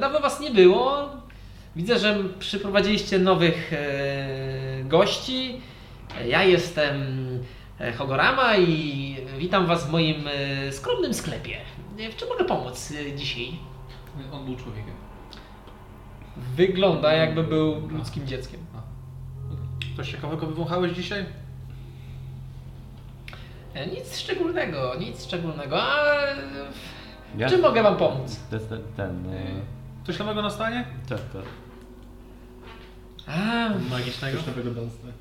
Speaker 1: Dawno Was nie było. Widzę, że przyprowadziliście nowych e, gości. Ja jestem e, Hogorama i witam Was w moim e, skromnym sklepie. E, W czym mogę pomóc dzisiaj?
Speaker 6: On był człowiekiem.
Speaker 1: Wygląda jakby był ludzkim dzieckiem.
Speaker 2: Coś ciekawego wywąchałeś dzisiaj?
Speaker 1: Nic szczególnego, nic szczególnego. A w
Speaker 4: Ja-
Speaker 1: czym mogę Wam pomóc?
Speaker 4: Ten, ten y,
Speaker 2: Coś nowego na stanie?
Speaker 4: to, to.
Speaker 1: A,
Speaker 2: Magicznego.
Speaker 3: Coś nowego.
Speaker 6: Na stanie.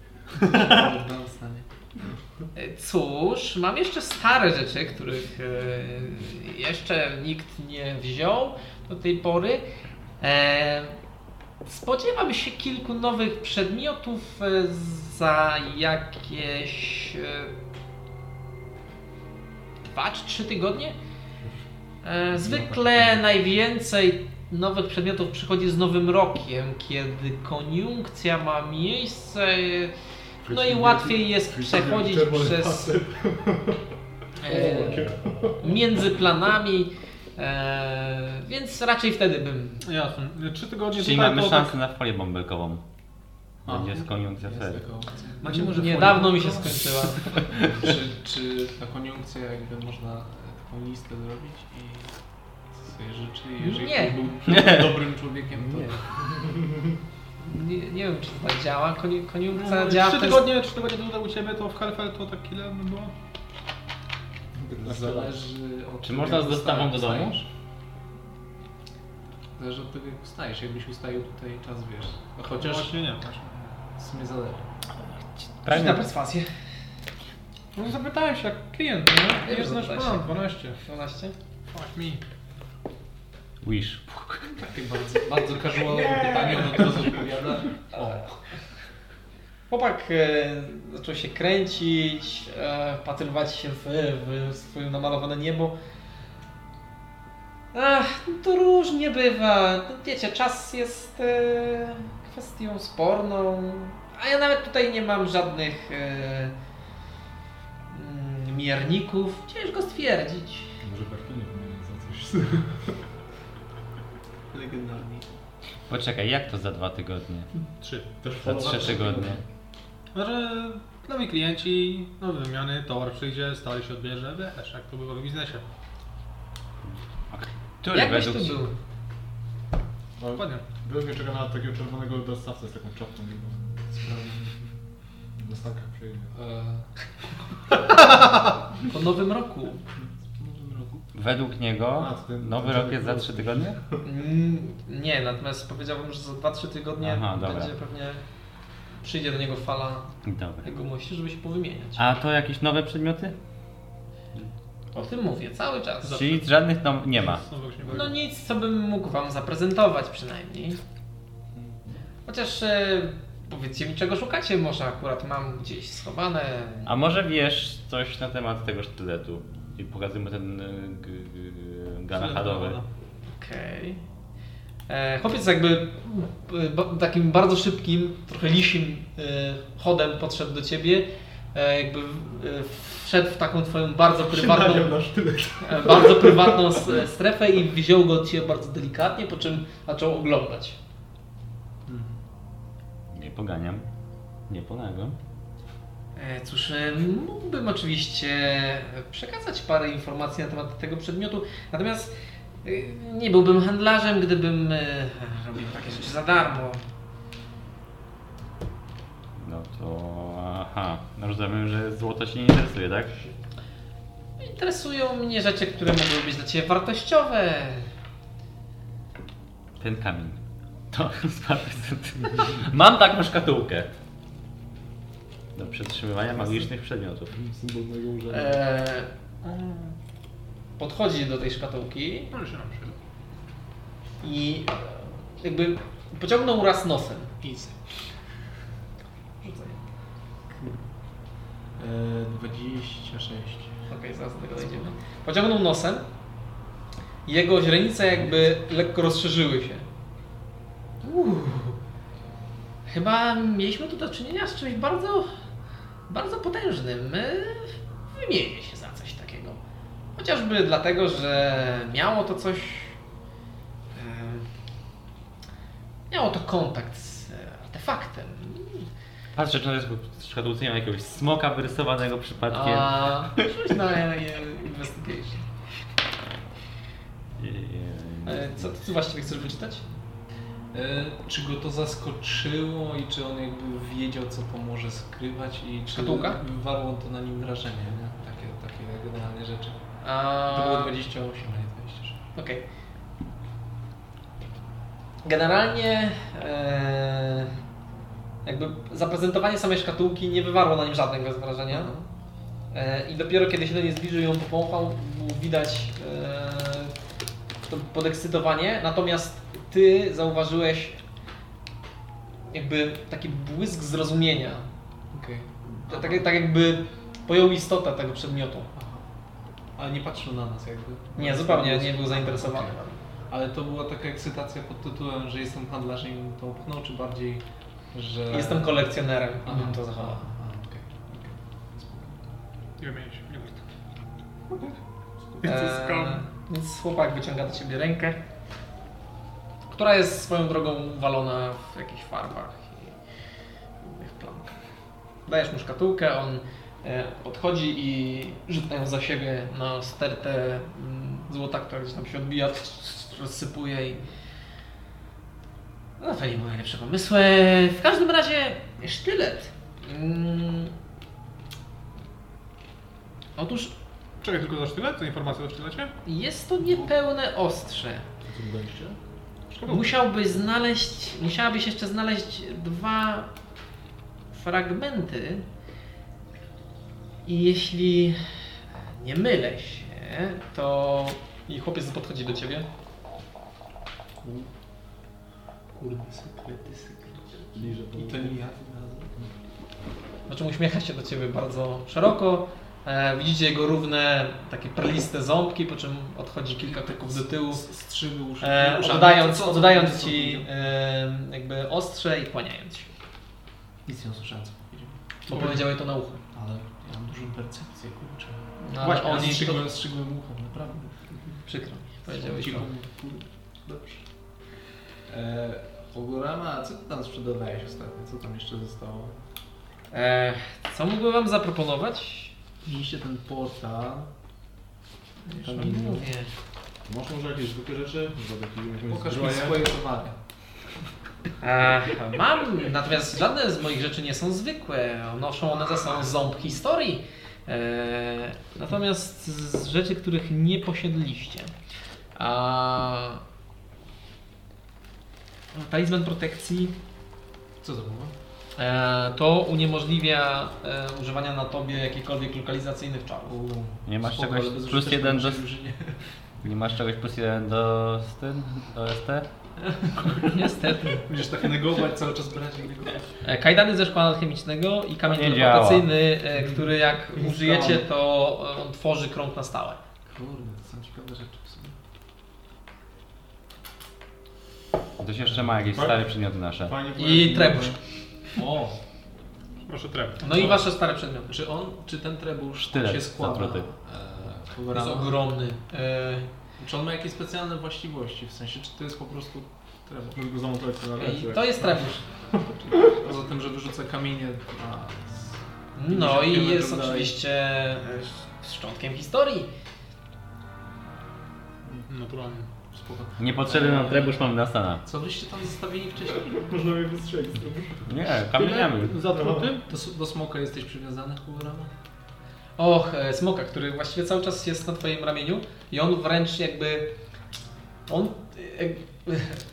Speaker 1: E, Cóż, mam jeszcze stare rzeczy, których e, jeszcze nikt nie wziął do tej pory. E, spodziewam się kilku nowych przedmiotów za jakieś e, dwa czy trzy tygodnie. Zwykle najwięcej nowych przedmiotów przychodzi z Nowym Rokiem, kiedy koniunkcja ma miejsce. No i łatwiej jest przechodzić przez (laughs) e, między planami, e, więc raczej wtedy bym.
Speaker 2: Jasne. Trzy tygodnie
Speaker 4: Czyli
Speaker 2: tutaj
Speaker 4: mamy
Speaker 2: to
Speaker 4: szansę na folię bąbelkową. Będzie koniunkcja
Speaker 6: Jest
Speaker 4: wtedy.
Speaker 2: Macie może
Speaker 1: Niedawno mi się skończyła. (laughs)
Speaker 6: Czy, czy ta koniunkcja jakby można taką listę zrobić i co sobie życzy? i Jeżeli
Speaker 1: Nie.
Speaker 6: ktoś był dobrym człowiekiem, to
Speaker 1: Nie, (laughs) nie wiem, czy to tak działa. Koni, koniunkcja
Speaker 2: No,
Speaker 1: działa
Speaker 2: trzy
Speaker 1: w ten
Speaker 2: tygodnie, trzy tygodnie tutaj u Ciebie, to w Helfel to tak ile by było?
Speaker 6: zależy od
Speaker 4: Czy można z dostawą do domu?
Speaker 6: Zależy od tego jak ustajesz. Jakbyś ustalił tutaj czas, wiesz. No chociaż
Speaker 2: Właśnie nie, właśnie.
Speaker 6: w sumie zależy.
Speaker 1: Rzuć na perswazję.
Speaker 2: No zapytałem się jak klient, nie? Jest nasz
Speaker 1: zapytałeś
Speaker 2: plan,
Speaker 1: się.
Speaker 2: 12.
Speaker 1: 12.
Speaker 2: Fuck me.
Speaker 4: Wish.
Speaker 6: Takie bardzo, bardzo casualowe pytanie, on od razu odpowiada. O.
Speaker 1: Chłopak e, zaczął się kręcić, e, wpatrywać się w, w swoje namalowane niebo. Ach, to różnie bywa. No, Wiecie, czas jest e, kwestią sporną. A ja nawet tutaj nie mam żadnych e, mm, mierników. Ciężko stwierdzić.
Speaker 3: Może wymienić za coś.
Speaker 6: Legendarni.
Speaker 4: Poczekaj, jak to za dwa tygodnie?
Speaker 2: Trzy.
Speaker 3: Też
Speaker 4: Za trzy tygodnie.
Speaker 2: Znaczy, nowi klienci, nowe wymiany, towar przyjdzie, stary się odbierze, wiesz, jak to bywa w biznesie.
Speaker 4: Który
Speaker 1: Jak byś tu
Speaker 4: według
Speaker 1: był?
Speaker 3: Ale
Speaker 2: Dokładnie.
Speaker 3: Byłem czeka na takiego czerwonego dostawcę z taką czapką. Na stankach przyjdzie.
Speaker 1: Po nowym roku.
Speaker 4: Według niego
Speaker 3: A, ten-
Speaker 4: nowy
Speaker 3: ten
Speaker 4: rok jest za
Speaker 3: Janek
Speaker 4: trzy
Speaker 3: Rossi.
Speaker 4: tygodnie?
Speaker 1: Mm, Nie, natomiast powiedziałbym, że za 2-3 tygodnie
Speaker 4: Aha, dobra.
Speaker 1: będzie pewnie przyjdzie do niego fala
Speaker 4: Dobra.
Speaker 1: jegomości, żeby się powymieniać.
Speaker 4: A to jakieś nowe przedmioty?
Speaker 1: O tym mówię cały czas.
Speaker 4: Czyli żadnych no, nie ma.
Speaker 1: No nic, co bym mógł Wam zaprezentować przynajmniej. Chociaż e, powiedzcie mi, czego szukacie. Może akurat mam gdzieś schowane.
Speaker 4: A może wiesz coś na temat tego sztyletu? I pokazujemy ten y, ganachadowy.
Speaker 1: Okej. E, Chłopiec jakby ba- takim bardzo szybkim, trochę lisim e, chodem podszedł do Ciebie. E, Jakby e, wszedł w taką Twoją bardzo prywatną... E, bardzo prywatną strefę i wziął go od Ciebie bardzo delikatnie, po czym zaczął oglądać.
Speaker 4: Nie poganiam. Nie ponagam.
Speaker 1: E, Cóż, e, mógłbym oczywiście przekazać parę informacji na temat tego przedmiotu, natomiast e, nie byłbym handlarzem, gdybym robił takie rzeczy za darmo.
Speaker 4: No to... Aha. No rozumiem, że złoto się nie interesuje, tak?
Speaker 1: Interesują mnie rzeczy, które mogły być dla Ciebie wartościowe.
Speaker 4: Ten kamień. To (laughs) spadł Mam taką szkatułkę. Do przetrzymywania magicznych przedmiotów.
Speaker 3: Symbol mojego urzędu.
Speaker 1: E, podchodzi do tej szkatułki i jakby pociągnął raz nosem.
Speaker 6: Easy.
Speaker 1: Rzucaj.
Speaker 6: Eee, 26.
Speaker 1: Okej, zaraz do tego dojdziemy. Pociągnął nosem. Jego źrenice jakby lekko rozszerzyły się. Uuu. Chyba mieliśmy tu do czynienia z czymś bardzo, bardzo potężnym. Wymienię się za coś takiego. Chociażby dlatego, że miało to coś. Miało to kontakt z artefaktem.
Speaker 4: Patrzę, czy to jest jakiegoś smoka wyrysowanego przypadkiem.
Speaker 1: A rzuć na investigation. (laughs) Co ty właściwie chcesz wyczytać?
Speaker 6: E, czy go to zaskoczyło i czy on jakby wiedział, co to może skrywać i czy
Speaker 1: Szkatułka?
Speaker 6: wywarło to na nim wrażenie, nie? Takie, takie generalnie rzeczy.
Speaker 1: A...
Speaker 6: To było 28, a nie 26.
Speaker 1: Okej. Generalnie e, jakby zaprezentowanie samej szkatułki nie wywarło na nim żadnego wrażenia. E, I dopiero kiedy się do niej zbliżył i ją popąchał, było widać e, to podekscytowanie. Natomiast ty zauważyłeś jakby taki błysk zrozumienia.
Speaker 6: Okej.
Speaker 1: Tak, tak jakby pojął istotę tego przedmiotu.
Speaker 6: Aha. Ale nie patrzył na nas jakby.
Speaker 1: Nie, zupełnie nie był zainteresowany.
Speaker 6: Okej. Ale to była taka ekscytacja pod tytułem, że jestem handlarzem i to upchnął, czy bardziej, że...
Speaker 1: Jestem kolekcjonerem i bym to zachował.
Speaker 2: Nie wymienię się, nie warto.
Speaker 1: Eee, więc chłopak wyciąga do ciebie rękę, która jest swoją drogą uwalona w jakichś farbach i w plankach. Dajesz mu szkatułkę, on e, podchodzi i rzuca ją za siebie na stertę mm, złota, która gdzieś tam się odbija, rozsypuje i... No to nie były najlepsze pomysły. W każdym razie sztylet. Mm. Otóż
Speaker 2: Czekaj tylko za sztylet, co informacja o sztylecie?
Speaker 1: jest to niepełne ostrze.
Speaker 5: Co tu daliście?
Speaker 1: Musiałbyś znaleźć, musiałabyś jeszcze znaleźć dwa fragmenty. I jeśli nie mylę się, to. I chłopiec podchodzi do ciebie.
Speaker 6: Kurde, sekrety, sekrety. I to nie ja.
Speaker 1: Znaczy uśmiecha się do ciebie bardzo szeroko. E, widzicie jego równe, takie perliste ząbki, po czym odchodzi kilka kroków do tyłu.
Speaker 6: S- Strzyby uszy.
Speaker 1: E, oddając oddając ci e, jakby ostrze i kłaniając się.
Speaker 6: Nic nie usłyszałem, co powiedział.
Speaker 1: Bo powiedziałeś to na ucho.
Speaker 6: Ale ja mam dużą percepcję, kurczę.
Speaker 1: No, ale
Speaker 6: Właśnie,
Speaker 1: on
Speaker 6: on
Speaker 1: to,
Speaker 6: strzygłem, strzygłem uchem, naprawdę.
Speaker 1: przykro mi, powiedziałeś to.
Speaker 6: Dobrze. E, Ogórama, a co ty tam sprzedawałeś ostatnio? Co tam jeszcze zostało?
Speaker 1: E, co mógłbym wam zaproponować?
Speaker 6: Mieliście ten portal. Tam inny.
Speaker 1: mówię.
Speaker 5: Masz może jakieś zwykłe rzeczy?
Speaker 6: Pokaż mi swoje towary.
Speaker 1: E, mam, natomiast żadne z moich rzeczy nie są zwykłe. Noszą one ze sobą ząb historii. E, natomiast z rzeczy, których nie posiedliście. A, talizman protekcji
Speaker 6: Co to było?
Speaker 1: E, to uniemożliwia e, używania na tobie jakichkolwiek lokalizacyjnych czarów.
Speaker 4: Nie masz
Speaker 6: Spoko,
Speaker 4: czegoś plus jeden do-. Nie masz czegoś plus jeden do styn, do ST? (laughs)
Speaker 1: Niestety.
Speaker 6: Będziesz tak negować, cały czas brać negować.
Speaker 1: E, Kajdany ze szkła alchemicznego i kamień
Speaker 4: nie
Speaker 1: teleportacyjny, e, który jak użyjecie, to on tworzy krąg na stałe.
Speaker 6: Kurde, to są ciekawe rzeczy w sumie.
Speaker 4: Ktoś jeszcze ma jakieś stare przedmioty nasze.
Speaker 5: Fajnie
Speaker 1: I trebusz.
Speaker 6: O!
Speaker 2: Proszę trep.
Speaker 1: No i wasze stare przedmioty.
Speaker 6: Czy on, czy ten trebusz
Speaker 4: Sztylet
Speaker 6: się składa? E,
Speaker 1: Jest ogromny. E,
Speaker 6: Czy on ma jakieś specjalne właściwości? W sensie, czy to jest po prostu trebusz?
Speaker 5: Może go zamontować na ręce.
Speaker 1: i to jest trebusz.
Speaker 6: Poza tym, że wyrzuca kamienie na...
Speaker 1: No
Speaker 6: 50
Speaker 1: i jest
Speaker 6: dalej.
Speaker 1: oczywiście e, szczątkiem historii.
Speaker 2: Naturalnie.
Speaker 6: Spoko.
Speaker 4: Niepotrzebny nam trebusz mam na Stana.
Speaker 6: Co wyście tam zostawili wcześniej?
Speaker 5: Można mnie wystrzelić.
Speaker 4: Nie, kamieniami.
Speaker 5: Zatruty?
Speaker 6: Do, do smoka jesteś przywiązany, Kurama?
Speaker 1: Och, e, smoka, który właściwie cały czas jest na twoim ramieniu i on wręcz jakby... On... e,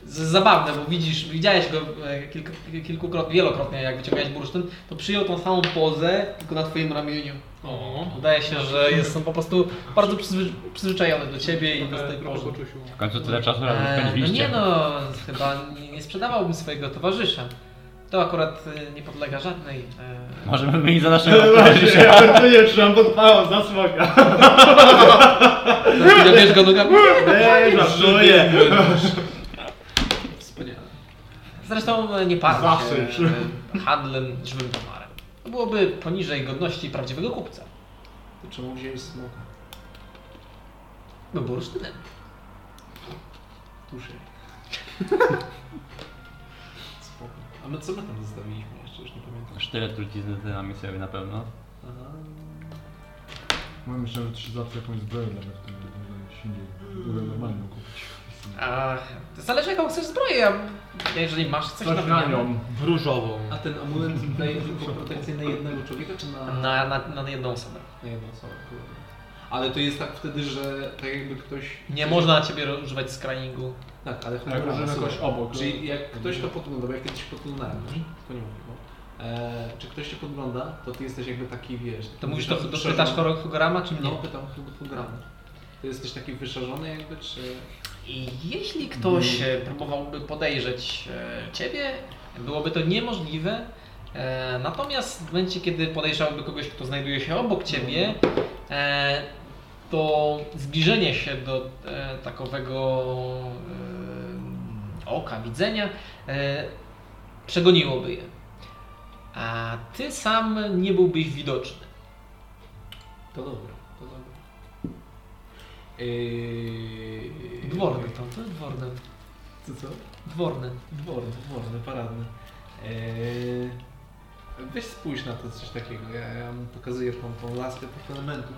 Speaker 1: Zabawne, bo widzisz, widziałeś go e, kilku, kilkukrotnie, wielokrotnie jak wyciągałeś bursztyn, to przyjął tą samą pozę, tylko na twoim ramieniu.
Speaker 2: O,
Speaker 1: Wydaje się, że jest on po prostu bardzo przyzwy, przyzwyczajony do ciebie i do tej
Speaker 2: trochę
Speaker 1: pozy.
Speaker 2: poczuciu.
Speaker 4: W końcu tyle czasu razem
Speaker 1: no
Speaker 4: spędziliście.
Speaker 1: nie no, chyba nie, nie sprzedawałbym swojego towarzysza. To akurat e, nie podlega żadnej. E...
Speaker 4: Możemy wymienić za naszego
Speaker 5: Właśnie,
Speaker 4: towarzysza.
Speaker 5: ja to nie trzymam pod pałą za smoka. (laughs)
Speaker 1: No, wiesz go nogami?
Speaker 5: Nie, żartuję.
Speaker 1: Zresztą e, nie parł
Speaker 5: Zawsze
Speaker 1: się e, handlem żywym towarem. To byłoby poniżej godności prawdziwego kupca.
Speaker 6: To czemu wziąłeś smoka?
Speaker 1: Był bursztynem.
Speaker 6: Tuszy. Spoko. A my co my tam zostawiliśmy jeszcze? Już nie pamiętam.
Speaker 4: Sztylet trucizny dynami sobie na pewno.
Speaker 6: Aha.
Speaker 5: No myślałem, że to się zawsze jakąś zbroję nawet w tym silnie były normalną kupić.
Speaker 1: A zależy jaką chcesz zbroję. a Jeżeli masz coś na wymianę.
Speaker 2: Różową.
Speaker 6: A ten amulet daje tylko protekcję na jednego człowieka, czy na...
Speaker 1: Na, na, na jedną osobę.
Speaker 6: na jedną osobę? kurde. Ale to jest tak wtedy, że tak jakby ktoś...
Speaker 1: Nie można na ciebie używać scryingu.
Speaker 6: Tak, ale chodzi
Speaker 5: Tak,
Speaker 6: słuchaj,
Speaker 5: jakoś obok.
Speaker 6: Czyli jak ktoś to podgląda, bo ja kiedyś podglądałem, to nie mówię, bo... E, czy ktoś cię podgląda, to ty jesteś jakby taki, wiesz...
Speaker 1: To mówisz, to, to pytasz Horograma, czy mnie?
Speaker 6: No, pytam Hogorama. Ty jesteś taki wyszarzony jakby, czy...
Speaker 1: I jeśli ktoś e, próbowałby podejrzeć e, ciebie, byłoby to niemożliwe. E, Natomiast w momencie, kiedy podejrzałby kogoś, kto znajduje się obok ciebie, e, to zbliżenie się do takowego oka, widzenia, przegoniłoby je. A ty sam nie byłbyś widoczny.
Speaker 6: To dobre. Yy...
Speaker 1: Dworny to, to jest dworny.
Speaker 6: Co, co?
Speaker 1: Dworny.
Speaker 6: Dworny, dworny, paradny. Eee, weź spójrz na to coś takiego. Ja, ja mu pokazuję tą, tą laskę tych elementów.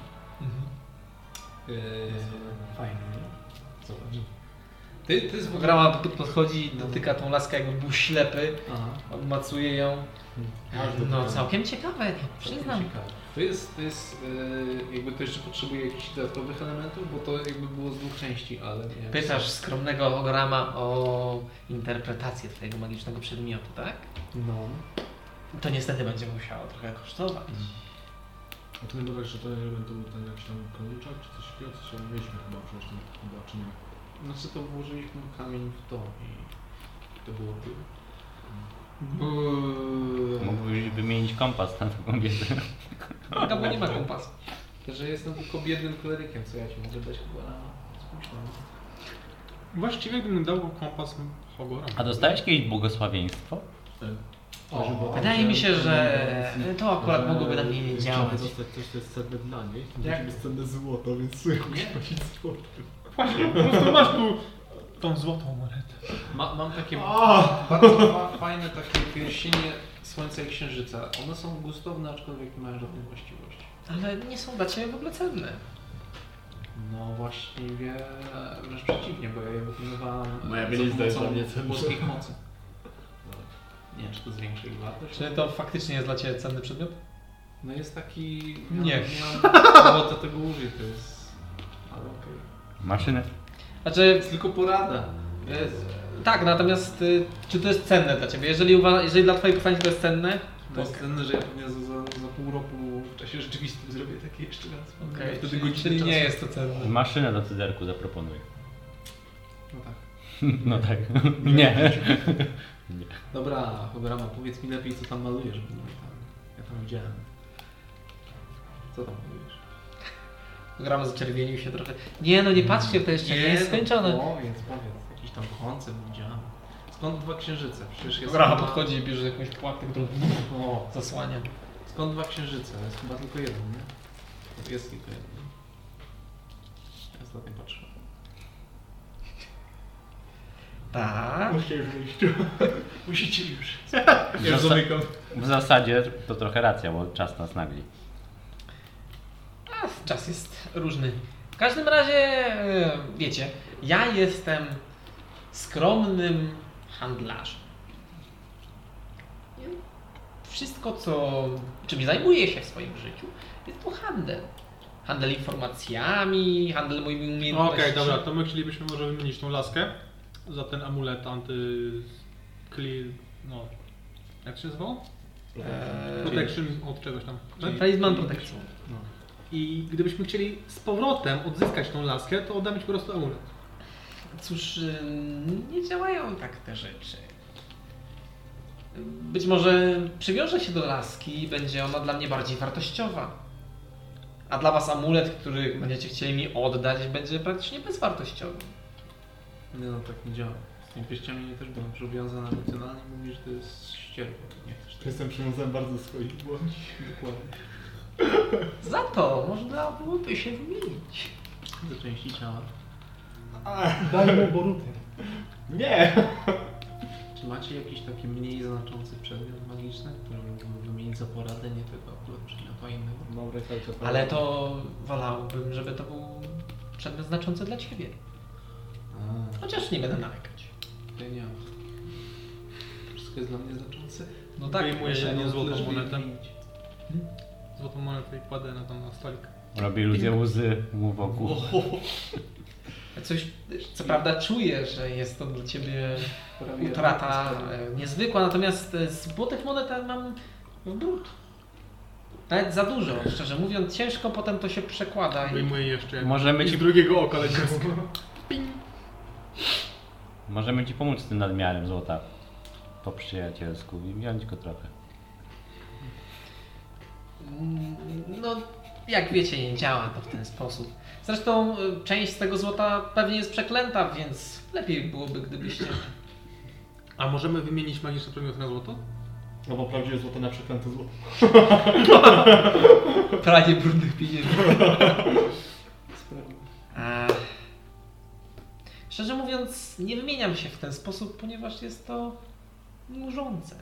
Speaker 6: Eee, fajnie, nie? Zobacz. Ty, ty z
Speaker 1: Grama podchodzi, dotyka tą laskę jakby był ślepy,
Speaker 6: Aha.
Speaker 1: odmacuje ją. No całkiem ciekawe, nie, przyznam.
Speaker 6: Ciekawe. To jest, to jest eee, jakby to jeszcze potrzebuje jakichś dodatkowych elementów, bo to jakby było z dwóch części, ale nie.
Speaker 1: Pytasz skromnego Grama o interpretację twojego magicznego przedmiotu, tak?
Speaker 6: No.
Speaker 1: To niestety będzie musiało trochę kosztować.
Speaker 5: A to nie było tak, że to ewentualnie ten jakiś tam koniuczak czy coś takiego, coś tam mieliśmy chyba przecież tam chyba, czy nie?
Speaker 6: Znaczy to włożyliśmy kamień w to i to było
Speaker 4: Mógłbyś wymienić kompas na taką wiedzę.
Speaker 1: Gabo nie ma kompasu.
Speaker 6: Że jestem tylko biednym klerykiem, co ja ci mogę dać chyba na
Speaker 2: Właściwie gdybym dał kompas Hogora.
Speaker 4: A dostałeś kiedyś błogosławieństwo?
Speaker 6: O,
Speaker 1: Wydaje mi się, że to akurat mogłoby na mnie nie działać.
Speaker 5: Dostać coś, co jest cenne dla niej.
Speaker 6: Jak?
Speaker 5: Jak? jest cenne złoto, więc sobie musisz płacić złoto.
Speaker 2: Właśnie, po prostu masz tu tą złotą monetę.
Speaker 6: Ma, mam takie bardzo fa- fajne takie pierścienie Słońca i Księżyca. One są gustowne, aczkolwiek nie mają żadnej właściwości.
Speaker 1: Ale nie są dla ciebie w ogóle cenne.
Speaker 6: No właściwie wręcz przeciwnie, bo ja je wykonywałem
Speaker 5: Moja
Speaker 6: za
Speaker 5: bielizna jest
Speaker 6: pomocą
Speaker 5: dla mnie cenna.
Speaker 6: boskich mocy. Nie wiem, czy to zwiększa ich wartość.
Speaker 1: Czy to faktycznie jest dla ciebie cenny przedmiot?
Speaker 6: No jest taki...
Speaker 1: Nie.
Speaker 6: Ja mało do tego użyć, to jest... Ale okej.
Speaker 4: Maszyny.
Speaker 1: Znaczy,
Speaker 6: jest tylko porada. Jest.
Speaker 1: Tak, natomiast y, czy to jest cenne dla ciebie? Jeżeli, uwa- jeżeli dla twojej postani to jest cenne,
Speaker 6: To jest cenne, że ja pewnie za, za, za pół roku w czasie rzeczywistym zrobię takie jeszcze raz.
Speaker 1: Okej,
Speaker 6: Wtedy
Speaker 1: czyli,
Speaker 6: godzinę
Speaker 1: czyli
Speaker 6: czasu.
Speaker 1: nie jest to cenne.
Speaker 4: Maszynę do cyderku zaproponuję.
Speaker 6: No tak. (laughs)
Speaker 4: No tak. Nie. (laughs)
Speaker 6: Dobra, Hogorama, powiedz mi lepiej, co tam malujesz, bo nie tam, ja tam widziałem. Co tam malujesz?
Speaker 1: Gram zaczerwienił się trochę. Nie no, nie patrzcie, to jeszcze nie jest skończone.
Speaker 6: No, więc powiedz, jakiś tam koncept widziałem. Skąd dwa księżyce? Przecież jest chyba-
Speaker 1: podchodzi i bierze jakąś płatkę, którą (laughs)
Speaker 6: O, (laughs)
Speaker 1: zasłania.
Speaker 6: skąd dwa księżyce? Jest chyba tylko jeden, nie? To Jest tylko jeden. Ja ostatnio patrzyłem.
Speaker 1: Tak. (laughs)
Speaker 3: Musicie już wyjść.
Speaker 6: Musicie już.
Speaker 4: W, zasa- w zasadzie to trochę racja, bo czas nas nagli.
Speaker 1: A, czas jest różny. W każdym razie, e, wiecie, ja jestem skromnym handlarzem. Wszystko, co, czym zajmuję się w swoim życiu, jest to handel. Handel informacjami, handel moimi
Speaker 2: Okej,
Speaker 1: umiejętnościami.
Speaker 2: dobra, to my chcielibyśmy może wymienić tą laskę za ten amulet anty... Clear... no... Jak się nazywało?
Speaker 1: Eee,
Speaker 2: Protection od czegoś tam.
Speaker 1: Talisman Protection.
Speaker 2: I gdybyśmy chcieli z powrotem odzyskać tą laskę, to oddamy ci po prostu amulet.
Speaker 1: Cóż, y, nie działają tak te rzeczy. Być może przywiążę się do laski i będzie ona dla mnie bardziej wartościowa. A dla was amulet, który będziecie chcieli mi oddać, będzie praktycznie bezwartościowy.
Speaker 6: Nie no, tak nie działa. Z tymi pieściami też byłem przywiązany emocjonalnie i mówisz, że to jest ścierwo. Nie chcesz tego.
Speaker 3: Jestem przywiązany bardzo do swoich dłoni.
Speaker 6: Dokładnie.
Speaker 1: Za to można byłoby się wymienić.
Speaker 6: Do części ciała.
Speaker 5: Daj mu boruty.
Speaker 3: Nie!
Speaker 6: Czy macie jakiś taki mniej znaczący przedmiot magiczny, który mógłbym wymienić za poradę, nie tylko akurat przedmiotu a innego?
Speaker 1: Ale to wolałbym, żeby to był przedmiot znaczący dla ciebie.
Speaker 6: A,
Speaker 1: Chociaż nie będę nalegać.
Speaker 6: ja nie mam. Wszystko jest dla mnie znaczące.
Speaker 1: No tak,
Speaker 2: Wyjmuję
Speaker 1: myślę,
Speaker 2: jedną złotą monetę.
Speaker 6: wymienić.
Speaker 2: Złotą monetę i kładę na, tam na stolik.
Speaker 4: Robi iluzję łzy mu wokół.
Speaker 1: Coś, co prawda czuję, że jest to dla ciebie
Speaker 6: Prawie
Speaker 1: utrata e, niezwykła, natomiast e, z złotych monet mam w brud. Nawet za dużo, szczerze mówiąc, ciężko potem to się przekłada. I...
Speaker 2: Wyjmuję jeszcze.
Speaker 4: Możemy
Speaker 2: I
Speaker 4: ci,
Speaker 2: drugiego oka leci.
Speaker 4: możemy ci pomóc z tym nadmiarem złota. Po przyjacielsku i wziąć go trochę.
Speaker 1: Mm, No, jak wiecie, nie działa to w ten sposób. Zresztą y, część z tego złota pewnie jest przeklęta, więc lepiej byłoby, gdybyście
Speaker 2: A możemy wymienić magiczne przedmioty na złoto?
Speaker 3: No bo prawdziwe złoto na przeklęte złoto. (laughs)
Speaker 1: pranie brudnych pieniędzy. A... (laughs) Szczerze mówiąc, nie wymieniam się w ten sposób, ponieważ jest to nużące.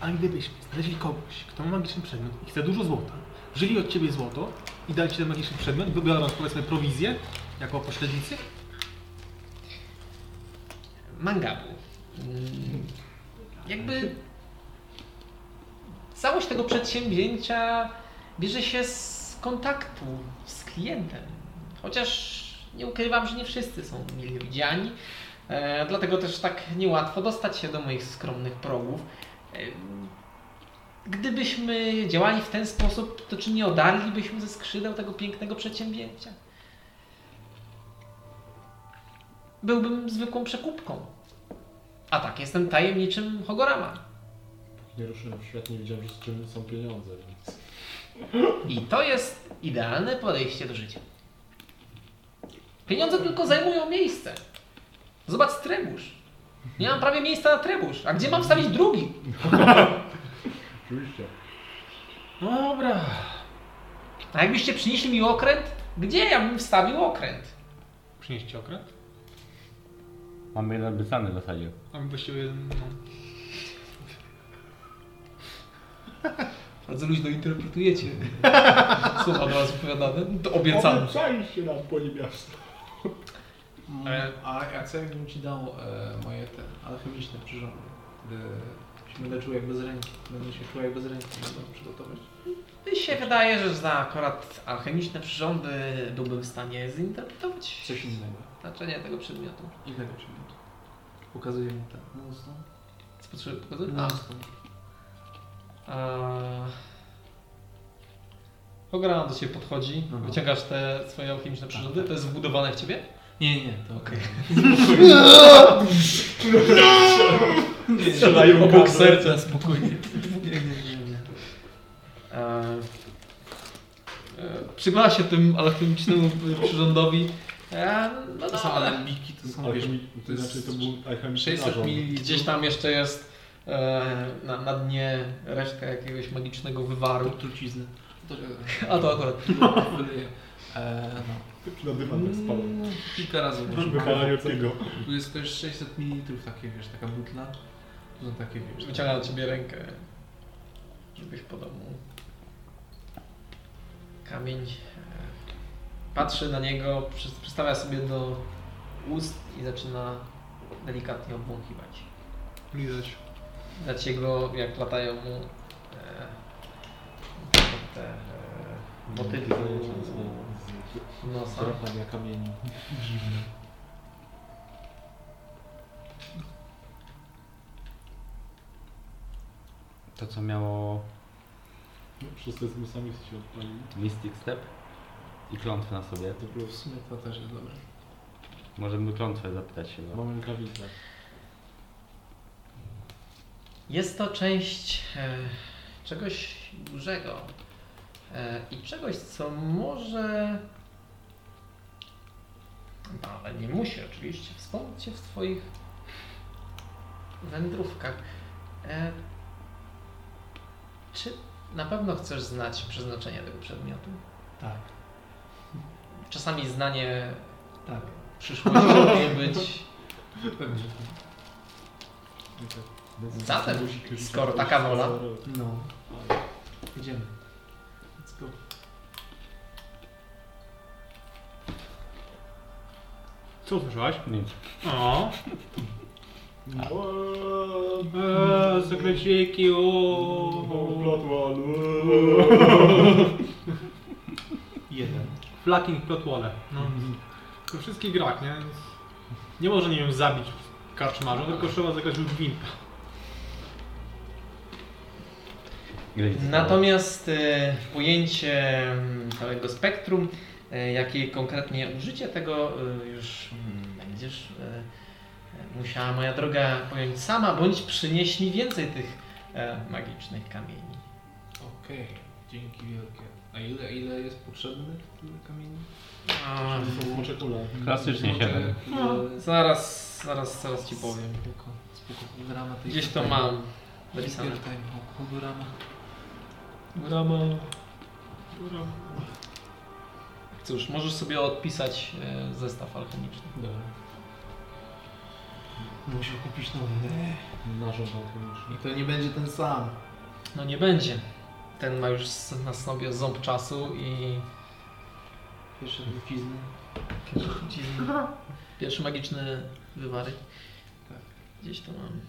Speaker 2: A gdybyśmy znaleźli kogoś, kto ma magiczny przedmiot i chce dużo złota, wzięli od ciebie złoto i ci ten magiczny przedmiot, wybiorąc powiedzmy prowizję jako pośrednicy,
Speaker 1: Mangabu. Jakby całość tego przedsięwzięcia bierze się z kontaktu z klientem. Chociaż nie ukrywam, że nie wszyscy są mile widziani. E, dlatego też tak niełatwo dostać się do moich skromnych progów. E, gdybyśmy działali w ten sposób, to czy nie odarlibyśmy ze skrzydeł tego pięknego przedsięwzięcia? Byłbym zwykłą przekupką. A tak, jestem tajemniczym Hogorama.
Speaker 3: Nie ruszyłem w świat, nie wiedziałem, że z czym są pieniądze, więc...
Speaker 1: I to jest idealne podejście do życia. Pieniądze tylko zajmują miejsce. Zobacz trebusz. Nie mam prawie miejsca na trebusz. A gdzie mam wstawić drugi? (laughs)
Speaker 3: Oczywiście.
Speaker 1: No dobra. A jakbyście przynieśli mi okręt? Gdzie ja bym wstawił okręt?
Speaker 2: przynieście okręt.
Speaker 4: Mamy jeden obiecany w zasadzie.
Speaker 2: A my właściwie jeden, no.
Speaker 1: Bardzo luźno interpretujecie słowa do was wypowiadane. To obiecane.
Speaker 3: Obiecaliście nam po miasto.
Speaker 6: E, A a co jakbym ci dał e, moje te alchemiczne przyrządy? Gdy będę czuł jak bez ręki. Będę się czuł jak bez ręki. Będę przygotować.
Speaker 1: Mi się wydaje, że za akurat alchemiczne przyrządy byłbym w stanie zinterpretować
Speaker 6: Coś innego.
Speaker 1: znaczenie tego przedmiotu.
Speaker 6: Innego przedmiotu. Pokazuję mu ten moonstone.
Speaker 1: Co potrzeby pokazać? A... Program do ciebie podchodzi,
Speaker 6: Aha.
Speaker 1: wyciągasz te swoje alchemiczne przyrządy, to jest wbudowane w ciebie?
Speaker 6: Nie, nie, to
Speaker 1: Okej.
Speaker 3: Strzelają
Speaker 1: Obok serca, spokojnie.
Speaker 6: Nie, nie, nie, nie.
Speaker 1: E, e, Przygląda się tym alchemicznemu przyrządowi. E, no
Speaker 6: To są alembiki, to są wiesz, to jest
Speaker 3: znaczy to był alchemiczny
Speaker 6: 600
Speaker 3: narząd.
Speaker 6: ml.
Speaker 1: Gdzieś tam jeszcze jest e, na, na dnie resztka jakiegoś magicznego wywaru.
Speaker 6: trucizny. To,
Speaker 1: A to akurat.
Speaker 6: E, no.
Speaker 3: Na dywan tak spadł.
Speaker 1: Mm,
Speaker 6: Kilka razy
Speaker 3: Wypalanie tego.
Speaker 6: Tu jest też 600 ml takie, wiesz, taka butla. To są takie, wiesz.
Speaker 1: Wyciąga do ciebie rękę, żebyś podał mu kamień. E, Patrzy na niego, przy- przystawia sobie do ust i zaczyna delikatnie obwąchiwać.
Speaker 2: Lizać.
Speaker 1: Dać jego, jak latają mu e, te e, motywy u nosa.
Speaker 3: Drapania kamieni.
Speaker 4: To co miało
Speaker 3: No, Wszyscy z musami się odpalili.
Speaker 4: Mystic Step i klątwę na sobie.
Speaker 3: To plus.
Speaker 6: W sumie to też jest dobre.
Speaker 4: Możemy klątwę zapytać się. Bo...
Speaker 3: Mamy rękawice.
Speaker 1: Jest to część e, czegoś dużego e, i czegoś, co może, no, ale nie musi oczywiście, wspomóc Cię w Twoich wędrówkach. E, czy na pewno chcesz znać przeznaczenie tego przedmiotu?
Speaker 6: Tak.
Speaker 1: czasami znanie
Speaker 6: Tak.
Speaker 1: przyszłości (laughs) może być.
Speaker 6: Pewnie.
Speaker 1: Zatem, skoro taka wola.
Speaker 6: No. Idziemy.
Speaker 2: Co usłyszałaś?
Speaker 4: Nic.
Speaker 2: O, sekreciki, o.
Speaker 6: Jeden.
Speaker 2: Flaking plotwole. No. We wszystkich grach, nie? Nie może, nie wiem, zabić karczmarza, tylko trzeba zagrać gwinta.
Speaker 1: Natomiast e, pojęcie mm, całego spektrum, jakie konkretnie użycie tego e, już mm, będziesz e, e, musiała, moja droga, pojąć sama, bądź przynieś mi więcej tych e, magicznych kamieni.
Speaker 6: Okej. Dzięki wielkie. A ile, ile jest potrzebnych tyle kamieni?
Speaker 1: A,
Speaker 3: smocze kule.
Speaker 4: Klasycznie
Speaker 6: Może
Speaker 4: siedem.
Speaker 6: ile-
Speaker 1: zaraz, zaraz, zaraz ci powiem.
Speaker 6: Spoko, spoko. Tej
Speaker 1: Gdzieś to mam napisane.
Speaker 6: Time, Hogurama.
Speaker 1: Rama. Cóż, możesz sobie odpisać e, zestaw alchemiczny.
Speaker 6: Dobra. Muszę kupić nowy.
Speaker 3: Narząd alchemiczny.
Speaker 6: I to nie będzie ten sam.
Speaker 1: No nie będzie. Ten ma już na sobie ząb czasu i
Speaker 6: Pierwsze trucizny.
Speaker 1: pierwszy magiczny wywary.
Speaker 6: Tak.
Speaker 1: Gdzieś to mam.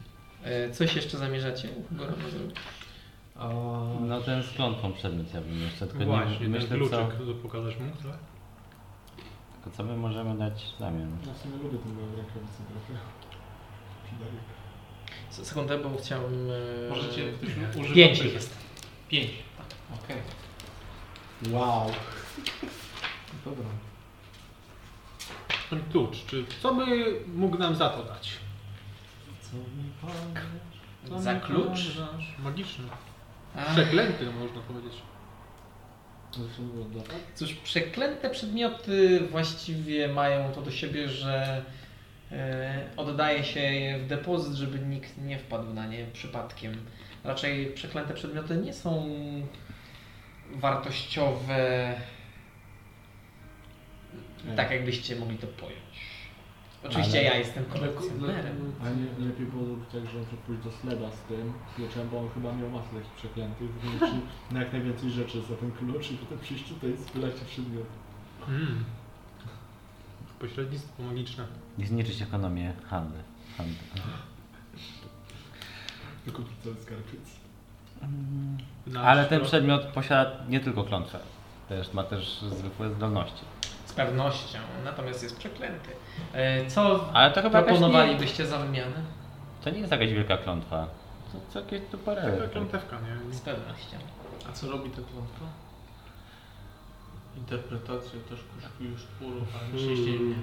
Speaker 1: E, coś jeszcze zamierzacie? Gora zrobić?
Speaker 6: A...
Speaker 4: No ten z klątwą przedmiot ja bym jeszcze, tylko
Speaker 2: Właśnie,
Speaker 4: nie,
Speaker 2: ten
Speaker 4: myślę co,
Speaker 2: kluczyk, co pokażesz mu, tak?
Speaker 4: Tylko co my możemy dać w zamian.
Speaker 3: Ja w sumie lubię tę moją rękawicę trochę.
Speaker 1: Sekundę, bo chciałbym... E,
Speaker 6: Możecie ktoś używać.
Speaker 1: Pięć ich jest.
Speaker 6: Pięć. Okej.
Speaker 3: Wow.
Speaker 6: Dobra.
Speaker 2: Ten klucz, czy co by mógł nam za to dać?
Speaker 6: Co mi?
Speaker 2: Co
Speaker 1: Za
Speaker 2: mi
Speaker 1: klucz?
Speaker 2: Magiczny.
Speaker 1: A,
Speaker 2: Przeklęty można powiedzieć.
Speaker 3: Zresztą było dla tak?
Speaker 1: Cóż, przeklęte przedmioty właściwie mają to do siebie, że e, oddaje się je w depozyt, żeby nikt nie wpadł na nie przypadkiem. Raczej przeklęte przedmioty nie są wartościowe, tak jakbyście mogli to pojąć. Oczywiście
Speaker 4: Ale-
Speaker 1: ja jestem kolekcjonerem.
Speaker 3: A nie lepiej było zrobić tak, że pójść do Sleda z tym kluczem, bo on chyba miał masę takich przeklętych, wymienić (laughs) na jak najwięcej rzeczy za ten klucz i potem przyjść tutaj i spylać przedmiot.
Speaker 2: Mm. Pośrednictwo magiczne.
Speaker 4: I zniszczyć ekonomię handlu. handlu.
Speaker 3: Wykupić cały skarbiec.
Speaker 4: Ale ten przedmiot posiada nie tylko klątwę. Też, ma też zwykłe zdolności.
Speaker 1: Z pewnością, natomiast jest przeklęty. E, Co
Speaker 4: Ale to chyba jakaś nie,
Speaker 1: proponowalibyście za wymianę?
Speaker 4: to nie jest jakaś wielka klątwa. To, to jakieś tu parę.
Speaker 2: Taka klątewka, nie?
Speaker 1: Z pewnością.
Speaker 6: A co robi ta klątwa? Interpretacja też kosztuje sporo, ale prześciennie.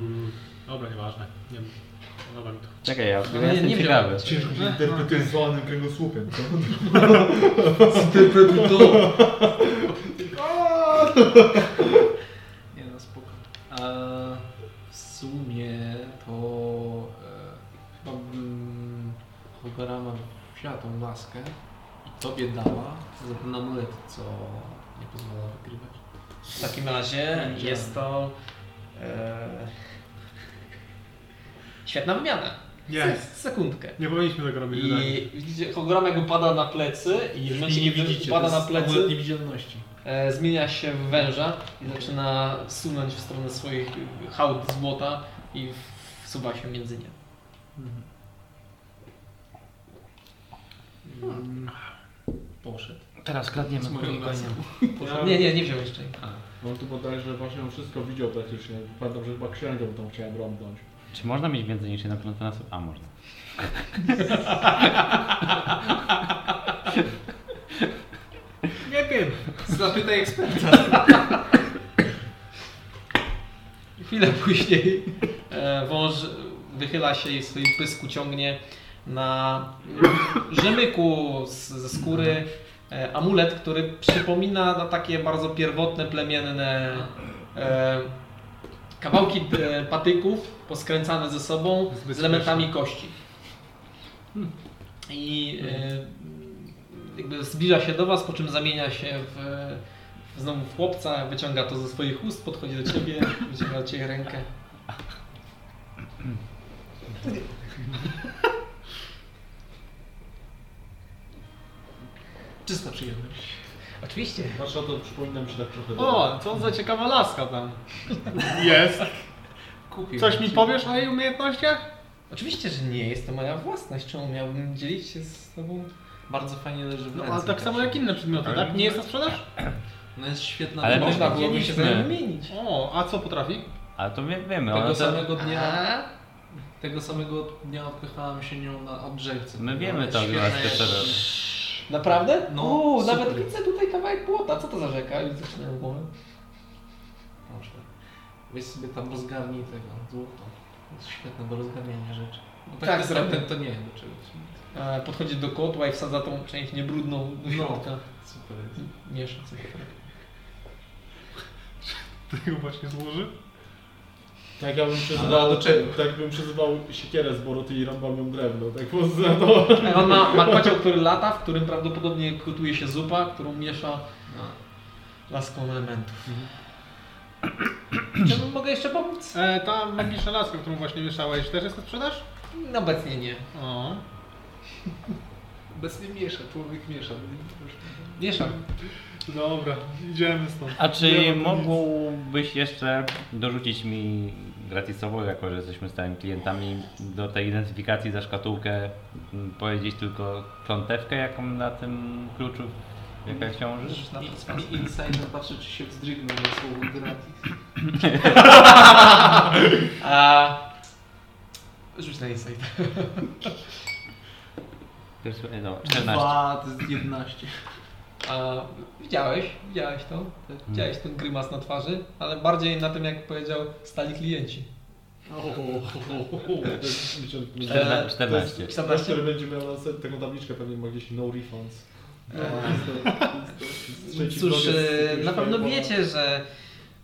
Speaker 2: Dobra, nieważne. Nie wiem. Podoba mi to.
Speaker 4: Czekaj, ja,
Speaker 1: No
Speaker 4: ja
Speaker 1: nie-
Speaker 4: jestem
Speaker 1: nie
Speaker 4: ciekawy.
Speaker 3: Ciężko się interpretuje zwanym kręgosłupem, co? (laughs)
Speaker 1: Interpretuj to! (laughs)
Speaker 6: Nie no, spoko. W sumie to e, chyba bym Hogorama wzięła tą laskę i tobie dała za ten amulet, co nie pozwala wygrywać.
Speaker 1: W takim razie jest to e, świetna wymiana.
Speaker 2: Nie.
Speaker 1: Se, sekundkę.
Speaker 2: Nie powinniśmy tego robić. wydaje mi się.
Speaker 1: I widzicie, hologram jak upada na plecy i w momencie,
Speaker 6: nie
Speaker 1: kiedy
Speaker 6: widzicie,
Speaker 1: upada
Speaker 6: to
Speaker 1: na
Speaker 6: jest amulet
Speaker 1: plecy,
Speaker 6: niewidzialności.
Speaker 1: E, zmienia się w węża i zaczyna sunąć w stronę swoich hałd złota i wsuwa się między nie.
Speaker 6: Mm, Poszedł.
Speaker 4: Teraz kradniemy
Speaker 6: Z moją. (laughs)
Speaker 1: Nie, nie, nie wziął jeszcze.
Speaker 3: On tu podaje, że właśnie on wszystko widział praktycznie. Pamiętam, że chyba księgą tą chciałem rąbnąć.
Speaker 4: Czy można mieć więcej niż jedną klątwę na sobie? A, można. (laughs)
Speaker 2: Nie wiem.
Speaker 6: Zapytaj eksperta.
Speaker 1: Chwilę później e, wąż wychyla się i w swoim pysku ciągnie na rzemyku z, ze skóry e, amulet, który przypomina na takie bardzo pierwotne, plemienne e, kawałki e, patyków poskręcane ze sobą z elementami kości. I e, jakby zbliża się do Was, po czym zamienia się w, znowu w chłopca, wyciąga to ze swoich ust, podchodzi do ciebie, (laughs) wyciąga do ciebie rękę.
Speaker 6: Czysta przyjemność.
Speaker 1: Oczywiście.
Speaker 3: Patrz na to, przypomina mi się tak trochę
Speaker 2: O, co za ciekawa laska tam jest.
Speaker 6: Kupię.
Speaker 2: Coś mi powiesz o jej umiejętnościach?
Speaker 1: Oczywiście, że nie jest to moja własność. Czemu miałbym dzielić się z tobą?
Speaker 6: Bardzo fajnie leży w
Speaker 2: No,
Speaker 6: ręce.
Speaker 2: ale tak samo jak inne przedmioty,
Speaker 4: Ale
Speaker 2: tak? Nie jest na sprzedaż?
Speaker 6: No jest świetna.
Speaker 4: Ale
Speaker 6: do-
Speaker 1: Można byłoby się
Speaker 4: widzieliśmy.
Speaker 1: wymienić.
Speaker 2: O, a co potrafi?
Speaker 4: Ale to wie, wiemy,
Speaker 6: Tego
Speaker 4: ale to,
Speaker 6: samego dnia,
Speaker 1: A?
Speaker 6: tego samego dnia odpychałem się nią na odrzewce.
Speaker 4: My wiemy to,
Speaker 6: świetna
Speaker 4: laskę
Speaker 6: jest-.
Speaker 1: Naprawdę?
Speaker 6: No,
Speaker 1: Uuu,
Speaker 6: super.
Speaker 1: nawet widzę tutaj kawałek płota. Co to za rzeka? Już zaczynam głowę.
Speaker 6: Proszę. Weź sobie tam rozgarnij tego złoto. Jest świetne do rozgarniania rzeczy. Bo tak,
Speaker 1: Tak,
Speaker 6: tak
Speaker 1: zrobię.
Speaker 6: ten to nie do czegoś.
Speaker 1: E, Podchodzi do kotła i wsadza tą część niebrudną do
Speaker 6: No.
Speaker 1: środka.
Speaker 6: Super jest.
Speaker 1: Miesza coś. (laughs)
Speaker 2: To ją właśnie złoży?
Speaker 3: Tak ja bym
Speaker 6: Ale
Speaker 3: przyzywał,
Speaker 6: do czego?
Speaker 3: tak bym przyzywał siekierę z Boroty i rąbał ją drewno, tak po to.
Speaker 1: E, On ma, ma kocioł, który lata, w którym prawdopodobnie gotuje się zupa, którą miesza
Speaker 6: No.
Speaker 1: laską elementów. Czemu mogę jeszcze pomóc?
Speaker 2: E, ta magiczna laska, którą właśnie mieszałeś, też jest na sprzedaż?
Speaker 1: No obecnie nie.
Speaker 2: O.
Speaker 6: Obecnie miesza, człowiek miesza.
Speaker 1: Mieszam.
Speaker 2: Dobra, idziemy stąd.
Speaker 4: A
Speaker 2: Nie
Speaker 4: czy
Speaker 2: nic.
Speaker 4: mógłbyś jeszcze dorzucić mi gratisowo, jako że jesteśmy stałymi klientami, do tej identyfikacji za szkatułkę m, powiedzieć tylko klątewkę, jaką na tym kluczu, jaka ciąży?
Speaker 1: Na to sposób.
Speaker 6: I- Insider patrzy, czy się wzdrygnął na słowo gratis. (laughs)
Speaker 1: A... Rzuć na insight.
Speaker 4: No, 14.
Speaker 6: Dwa, to jest 11.
Speaker 1: A widziałeś, widziałeś to? Widziałeś ten grymas na twarzy, ale bardziej na tym, jak powiedział, stali klienci.
Speaker 3: To jest To
Speaker 4: 14.
Speaker 3: jest Ten, który będzie miał na sobie taką tabliczkę, pewnie ma gdzieś no refunds. Trzeci
Speaker 1: Cóż, e, na pewno wiecie, że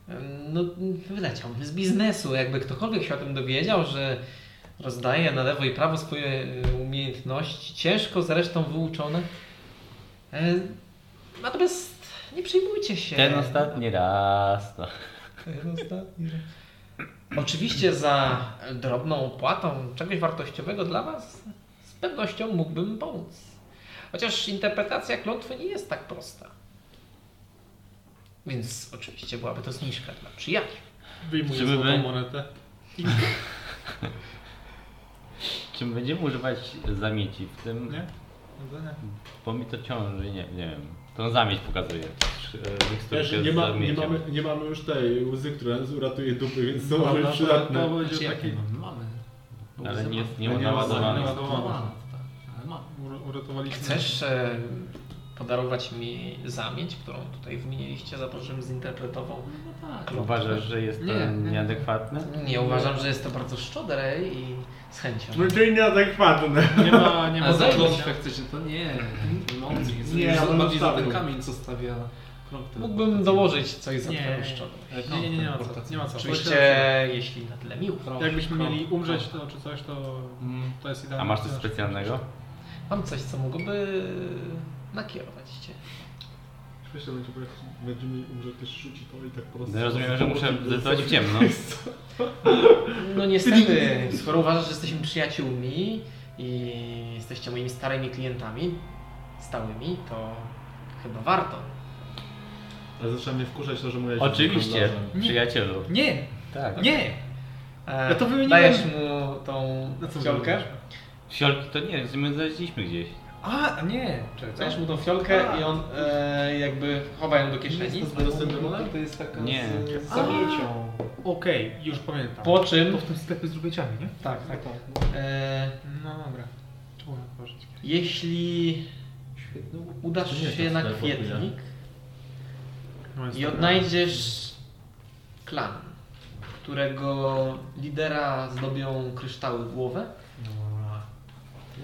Speaker 1: e, no, wyleciał z biznesu. Jakby ktokolwiek się o tym dowiedział, że rozdaje na lewo i prawo swoje e, umiejętności, ciężko zresztą wyuczone. E, Natomiast nie przejmujcie się.
Speaker 4: Ten ostatni raz. To.
Speaker 1: Ten ostatni. Oczywiście za drobną opłatą czegoś wartościowego dla Was z pewnością mógłbym pomóc. Chociaż interpretacja klątwy nie jest tak prosta. Więc oczywiście byłaby to zniżka dla przyjaciół.
Speaker 2: Wyjmuję złotą
Speaker 4: by-
Speaker 2: monetę. (laughs)
Speaker 4: Czy my będziemy używać zamieci w tym?
Speaker 2: Nie? No to nie.
Speaker 4: Bo mi to ciąży, nie, nie wiem. To zamieć pokazuje.
Speaker 3: Wiesz, nie, ma, nie, mamy, nie mamy już tej łzy, która nas uratuje dupy, więc
Speaker 2: Dobra,
Speaker 3: mamy
Speaker 2: to-
Speaker 3: przydatne.
Speaker 2: to będzie
Speaker 6: Znaczy,
Speaker 2: taki...
Speaker 6: Mamy.
Speaker 4: Ale nie nie
Speaker 3: Nie
Speaker 6: ładowany. tak. Ale mamy.
Speaker 2: Ur- Uratowaliśmy.
Speaker 1: Chcesz e, podarować mi zamieć, którą tutaj wymieniliście, za to, żebym zinterpretował?
Speaker 6: No tak.
Speaker 4: Uważasz, że jest to
Speaker 2: Nie, nie.
Speaker 4: nieadekwatne?
Speaker 1: Nie, uważam, że jest to bardzo szczodre i z chęcią.
Speaker 3: No to nieadekwatne.
Speaker 2: Nie ma, nie
Speaker 6: A
Speaker 2: ma
Speaker 6: za
Speaker 2: zajęcia.
Speaker 6: klątwę chcecie, to nie. Emocji. Jest
Speaker 3: Nie,
Speaker 6: nie,
Speaker 3: ale
Speaker 6: bardziej za ten kamień, co stawia
Speaker 1: Mógłbym dołożyć coś za twoją szczodrość.
Speaker 2: Nie, nie, nie, nie ma co. Nie ma co.
Speaker 1: Oczywiście, jeśli na tyle miło.
Speaker 2: Jakbyśmy mieli umrzeć to, czy coś, to,
Speaker 6: Mm.
Speaker 2: to jest idealne.
Speaker 4: A masz coś specjalnego?
Speaker 1: Mam coś, co mogłoby nakierować cię.
Speaker 3: Myślę, będzie, bo jak będziemy umrzeć, też rzuci to i tak po prostu...
Speaker 4: No, rozumiem, że muszę zdecydować w ciemno. (laughs)
Speaker 1: No niestety, skoro uważasz, że jesteśmy przyjaciółmi i jesteście moimi starymi klientami, stałymi, to chyba warto.
Speaker 3: Ale zaczyna mnie wkurzać to, że moja
Speaker 4: Oczywiście,
Speaker 3: handlarzem.
Speaker 2: przyjacielu.
Speaker 4: przyjacielu.
Speaker 2: Nie,
Speaker 4: Tak.
Speaker 2: nie!
Speaker 1: E,
Speaker 2: Ja to wymieniłem.
Speaker 1: Dajesz mu tą fiolkę,
Speaker 2: wymieniłeś?
Speaker 4: Fiolki to nie, my znaleźliśmy gdzieś.
Speaker 2: A, nie!
Speaker 1: Dajesz mu tą fiolkę i on e, jakby chowa ją do kieszeni.
Speaker 6: Jest to z to jest taka
Speaker 4: Nie.
Speaker 6: z, z zamiecią.
Speaker 2: Okej, już pamiętam.
Speaker 1: Po czym...
Speaker 2: To w tym sklepie z rubieciami, nie?
Speaker 1: Tak, tak. E,
Speaker 2: No dobra. Trzeba otworzyć.
Speaker 1: jeśli
Speaker 6: Świetny
Speaker 1: udasz się na kwietnik
Speaker 2: No
Speaker 1: i
Speaker 2: dobra.
Speaker 1: odnajdziesz klan, którego lidera zdobią kryształy w głowę,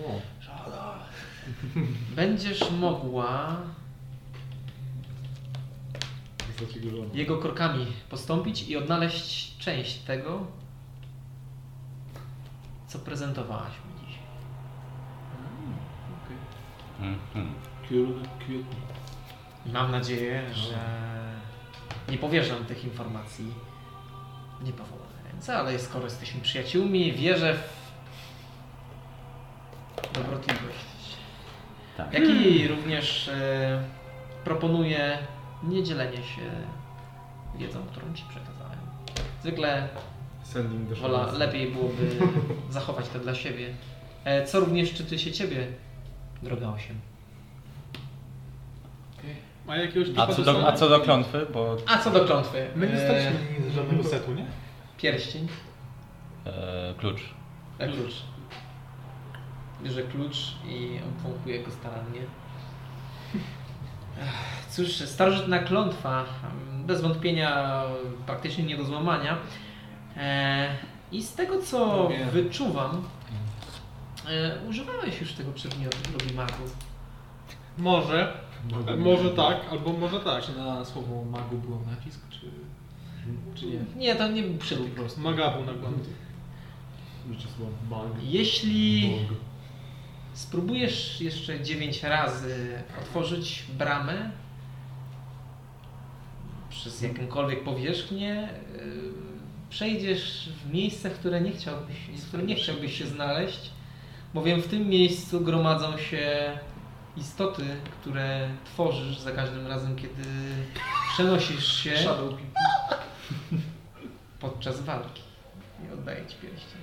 Speaker 3: O, (laughs)
Speaker 1: będziesz mogła jego krokami postąpić i odnaleźć część tego, co prezentowałaś mi dzisiaj.
Speaker 4: Mhm.
Speaker 3: Cute, cute.
Speaker 1: I mam nadzieję, że nie powierzam tych informacji w niepowolone ręce, ale skoro jesteśmy przyjaciółmi, wierzę w dobrotliwość.
Speaker 4: Tak.
Speaker 1: Jak i również e, proponuję nie dzielenie się wiedzą, którą Ci przekazałem. Zwykle
Speaker 3: Sending the
Speaker 1: wola, lepiej byłoby (laughs) zachować to dla siebie. E, co również czyczy się Ciebie, droga Osiem.
Speaker 2: A jakiegoś
Speaker 4: A co, do, a co do klątwy, bo
Speaker 1: A co do klątwy?
Speaker 2: My nie
Speaker 1: E,
Speaker 2: dostaliśmy nic, żadnego setu, nie?
Speaker 1: Pierścień,
Speaker 4: e, klucz.
Speaker 1: e, klucz. Bierze klucz i obwąchuje go starannie. Cóż, starożytna klątwa, bez wątpienia praktycznie nie do złamania. E, I z tego co
Speaker 6: No
Speaker 1: wyczuwam, e, używałeś już tego przedmiotu, drogi magu.
Speaker 2: Może,
Speaker 3: Mogę
Speaker 2: może tak, albo może tak.
Speaker 6: Czy na słowo magu był nacisk, czy, czy nie?
Speaker 1: Nie, to nie był przytyk.
Speaker 2: Magabu na.
Speaker 3: Życie słowo mag.
Speaker 1: Jeśli
Speaker 3: Bog.
Speaker 1: Spróbujesz jeszcze 9 razy otworzyć bramę przez jakąkolwiek powierzchnię, yy, przejdziesz w miejsce, w które nie chciałbyś, w którym nie chciałbyś się znaleźć, bowiem w tym miejscu gromadzą się istoty, które tworzysz za każdym razem, kiedy przenosisz się (laughs) podczas walki. I oddaję Ci pierścień.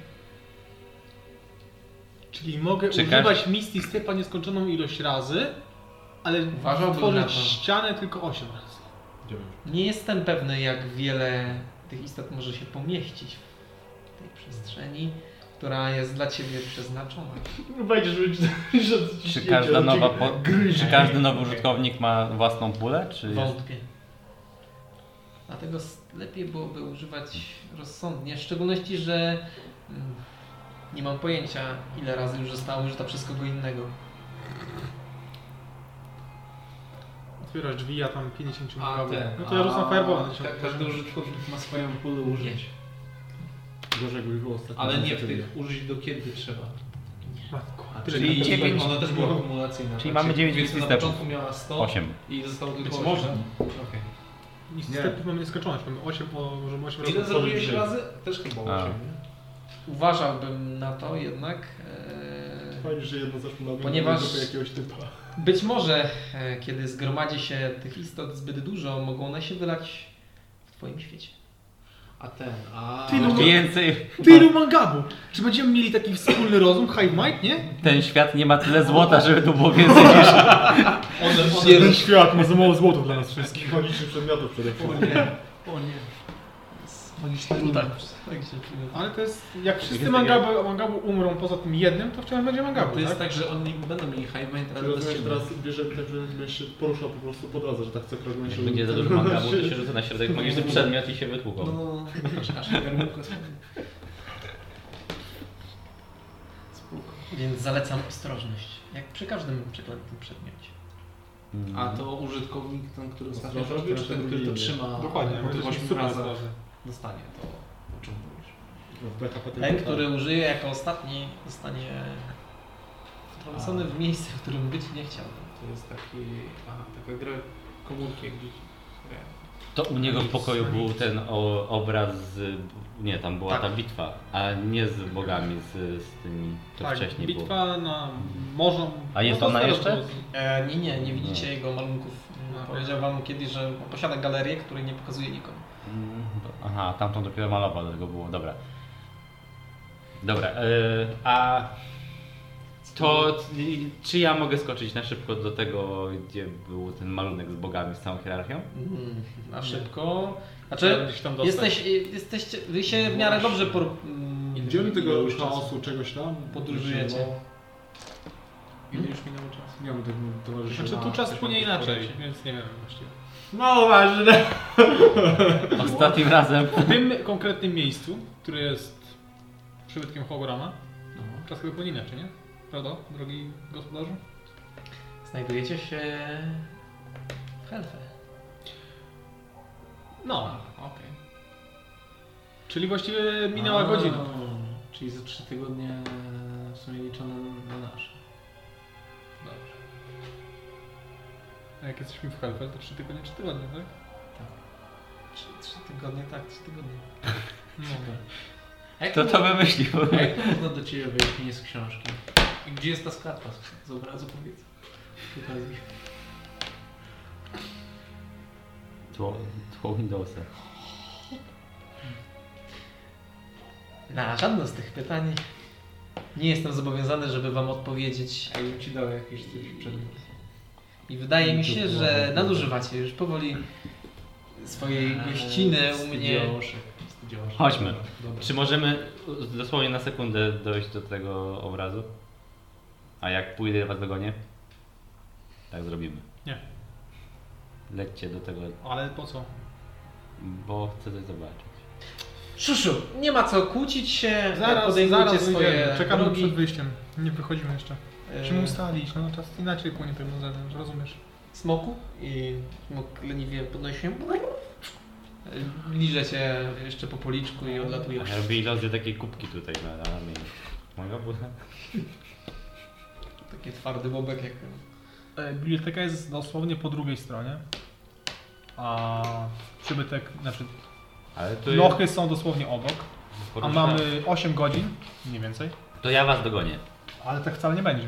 Speaker 2: Czyli mogę
Speaker 4: Czy
Speaker 2: używać Misty Stepa nieskończoną ilość razy, ale
Speaker 1: Uważałbym
Speaker 2: tworzyć
Speaker 1: to.
Speaker 2: ścianę tylko 8 razy.
Speaker 1: Nie jestem pewny, jak wiele tych istot może się pomieścić w tej przestrzeni, która jest dla Ciebie przeznaczona.
Speaker 3: Mieć że
Speaker 4: Czy każda nowa po, czy każdy nowy użytkownik ma własną pulę, czy jest...
Speaker 1: Wątpię. Dlatego s- lepiej byłoby używać rozsądnie, w szczególności, że mm, nie mam pojęcia, ile razy już została użyta przez kogo innego.
Speaker 2: Otwierasz drzwi, a tam 50
Speaker 6: A ten.
Speaker 2: No to ja rzucam fireball na
Speaker 6: Ka-
Speaker 2: 10.
Speaker 6: każdy użytkownik ma swoją pulę użyć.
Speaker 3: Gorzej jakbyś było ostatnio.
Speaker 6: Ale nie w tych użyć do kiedy trzeba.
Speaker 2: Matko,
Speaker 6: A,
Speaker 2: tyle
Speaker 6: czyli
Speaker 2: nie-
Speaker 4: dziewięć-
Speaker 6: ona też była akumulacyjna.
Speaker 4: Czyli
Speaker 6: tak?
Speaker 4: mamy dziewięć
Speaker 6: Powiedzmy, na początku miała 100
Speaker 4: 8.
Speaker 6: i zostało tylko
Speaker 1: Być
Speaker 6: 8.
Speaker 1: może.
Speaker 6: Okej.
Speaker 2: Misty
Speaker 3: Nie.
Speaker 2: Stepów mamy nieskończoność, mamy 8, po, możemy 8 razy
Speaker 6: Ile
Speaker 2: otworzyć
Speaker 6: zrobiłeś
Speaker 2: drzwi.
Speaker 6: razy? Też chyba 8,
Speaker 4: A.
Speaker 6: nie?
Speaker 1: Uważałbym na to jednak. e,
Speaker 3: Fajnie, że jedno zaszło na
Speaker 1: Ponieważ-
Speaker 3: jakiegoś typa.
Speaker 1: Być może, e, kiedy zgromadzi się tych istot zbyt dużo, mogą one się wylać w Twoim świecie.
Speaker 6: A ten, a...
Speaker 2: Tylu-
Speaker 4: Więcej.
Speaker 2: Tylu mangabu! Czy będziemy mieli taki wspólny rozum, hive mind, nie?
Speaker 4: Ten świat nie ma tyle złota, żeby tu było więcej niż...
Speaker 6: One, one,
Speaker 2: świat ma za mało złota dla nas wszystkich.
Speaker 3: Magicznych przedmiotów przede
Speaker 6: o
Speaker 3: wszystkim.
Speaker 6: nie, o nie. Magiczny
Speaker 1: Tak,
Speaker 6: ruch.
Speaker 1: tak się czuję.
Speaker 2: Ale to jest, jak wszyscy
Speaker 4: Jest
Speaker 2: mangabu, mangabu umrą poza tym jednym, to wciąż będzie mangabu,
Speaker 6: To jest
Speaker 2: tak?
Speaker 6: tak, że oni będą mieli high mind, ale bez ciebie.
Speaker 3: teraz bierze tak, że będziesz się poruszał po prostu po drodze, że tak co krok się
Speaker 4: będzie za dużo (laughs) mangabu, to się rzuca na środek magiczny przedmiot i się wytłuką.
Speaker 6: No, no, no. Aż-.
Speaker 1: Więc zalecam ostrożność, jak przy każdym przeklętym przedmiocie.
Speaker 6: A to użytkownik, ten, który ostatnio czy ten, który to trzyma
Speaker 2: Dokładnie,
Speaker 6: po
Speaker 2: bo to
Speaker 6: tych
Speaker 2: jest
Speaker 6: 8
Speaker 2: super
Speaker 6: razach
Speaker 2: ostrożny.
Speaker 6: Dostanie, to o czym mówisz?
Speaker 3: Tylko
Speaker 1: Ten, który użyje jako ostatni, zostanie wtrącony w miejsce, w którym być nie chciał.
Speaker 6: To jest taki, aha, taka gra komórki jak dzieci. grają.
Speaker 4: To u niego w pokoju był ten o, obraz z... Nie, tam była
Speaker 1: Tak.
Speaker 4: ta bitwa, a nie z bogami, z, z tymi, to
Speaker 2: tak,
Speaker 4: wcześniej było.
Speaker 2: bitwa na morzu.
Speaker 4: A jest
Speaker 2: no to
Speaker 4: ona jeszcze?
Speaker 1: E, nie, nie, nie widzicie
Speaker 4: No.
Speaker 1: jego malunków.
Speaker 2: No.
Speaker 1: Powiedział wam kiedyś, że posiada galerię, której nie pokazuje nikomu.
Speaker 4: Mm, Aha, tamtą dopiero malował, dlatego było, dobra. Dobra, yy, a to y, czy ja mogę skoczyć na szybko do tego, gdzie był ten malunek z bogami, z całą hierarchią?
Speaker 1: Mm, na szybko. Znaczy,
Speaker 2: gdzieś tam dostać.
Speaker 1: jesteś, jesteście, wy się w miarę dobrze por, mm,
Speaker 3: Gdzie oni tego
Speaker 6: już
Speaker 3: chaosu czegoś tam?
Speaker 1: Podróżujecie.
Speaker 6: Ile już minęło czasu?
Speaker 3: Nie wiem, tak towarzyszy.
Speaker 2: Znaczy tu czas płynie inaczej, więc nie wiem właściwie.
Speaker 3: No ważne.
Speaker 4: Ostatnim razem.
Speaker 2: W tym konkretnym miejscu, które jest przybytkiem Hograma,
Speaker 6: No.
Speaker 2: czas chyba płynie inaczej, nie? Prawda, drogi gospodarzu?
Speaker 1: Znajdujecie się w Helfę.
Speaker 2: No,
Speaker 6: Okej.
Speaker 2: czyli właściwie minęła
Speaker 6: A,
Speaker 2: godzina.
Speaker 6: Czyli za 3 tygodnie w sumie liczone na nasze.
Speaker 2: A jak jesteśmy w Helfel, to 3 tygodnie, 3 tygodnie, tak?
Speaker 1: Trzy, trzy tygodnie, tak, trzy tygodnie.
Speaker 2: No.
Speaker 6: A jak
Speaker 4: Kto to wymyślił?
Speaker 6: A jak można do ciebie wejść nie z książki? I gdzie jest ta skarpa z obrazu powiedz? Pokazuj.
Speaker 4: Tło, tło Windowsa.
Speaker 1: Na żadne z tych pytań nie jestem zobowiązany, żeby wam odpowiedzieć.
Speaker 6: A jakbym ci dał jakieś coś przedmiot?
Speaker 1: I wydaje mi się, że nadużywacie już powoli swojej gościny u mnie.
Speaker 4: Chodźmy.
Speaker 6: Dobra.
Speaker 4: Czy możemy dosłownie na sekundę dojść do tego obrazu? A jak pójdę was dogonię? Tak zrobimy.
Speaker 2: Nie.
Speaker 4: Lećcie do tego,
Speaker 2: Ale po co?
Speaker 4: bo chcę coś zobaczyć.
Speaker 1: Szuszu, nie ma co kłócić się,
Speaker 2: Zaraz,
Speaker 1: podejmujcie
Speaker 2: zaraz
Speaker 1: swoje.
Speaker 2: Czekamy
Speaker 1: drogi.
Speaker 2: przed wyjściem. Nie wychodzimy jeszcze.
Speaker 1: E,
Speaker 2: Musimy ustalić, no czas inaczej płynie tym na zewnątrz, rozumiesz?
Speaker 1: smoku i smok leniwie podnosi się. Liże cię jeszcze po policzku i odlatuje.
Speaker 4: Ja robię iluzję takiej kubki tutaj na, ramieniu. Mogę? Bo...
Speaker 1: Taki twardy bobek jak
Speaker 2: E, Biblioteka jest dosłownie po drugiej stronie. A przybytek, znaczy
Speaker 4: Ale to
Speaker 2: lochy są dosłownie obok. A mamy 8 godzin, mniej więcej.
Speaker 4: To ja was dogonię.
Speaker 2: Ale tak wcale nie będzie.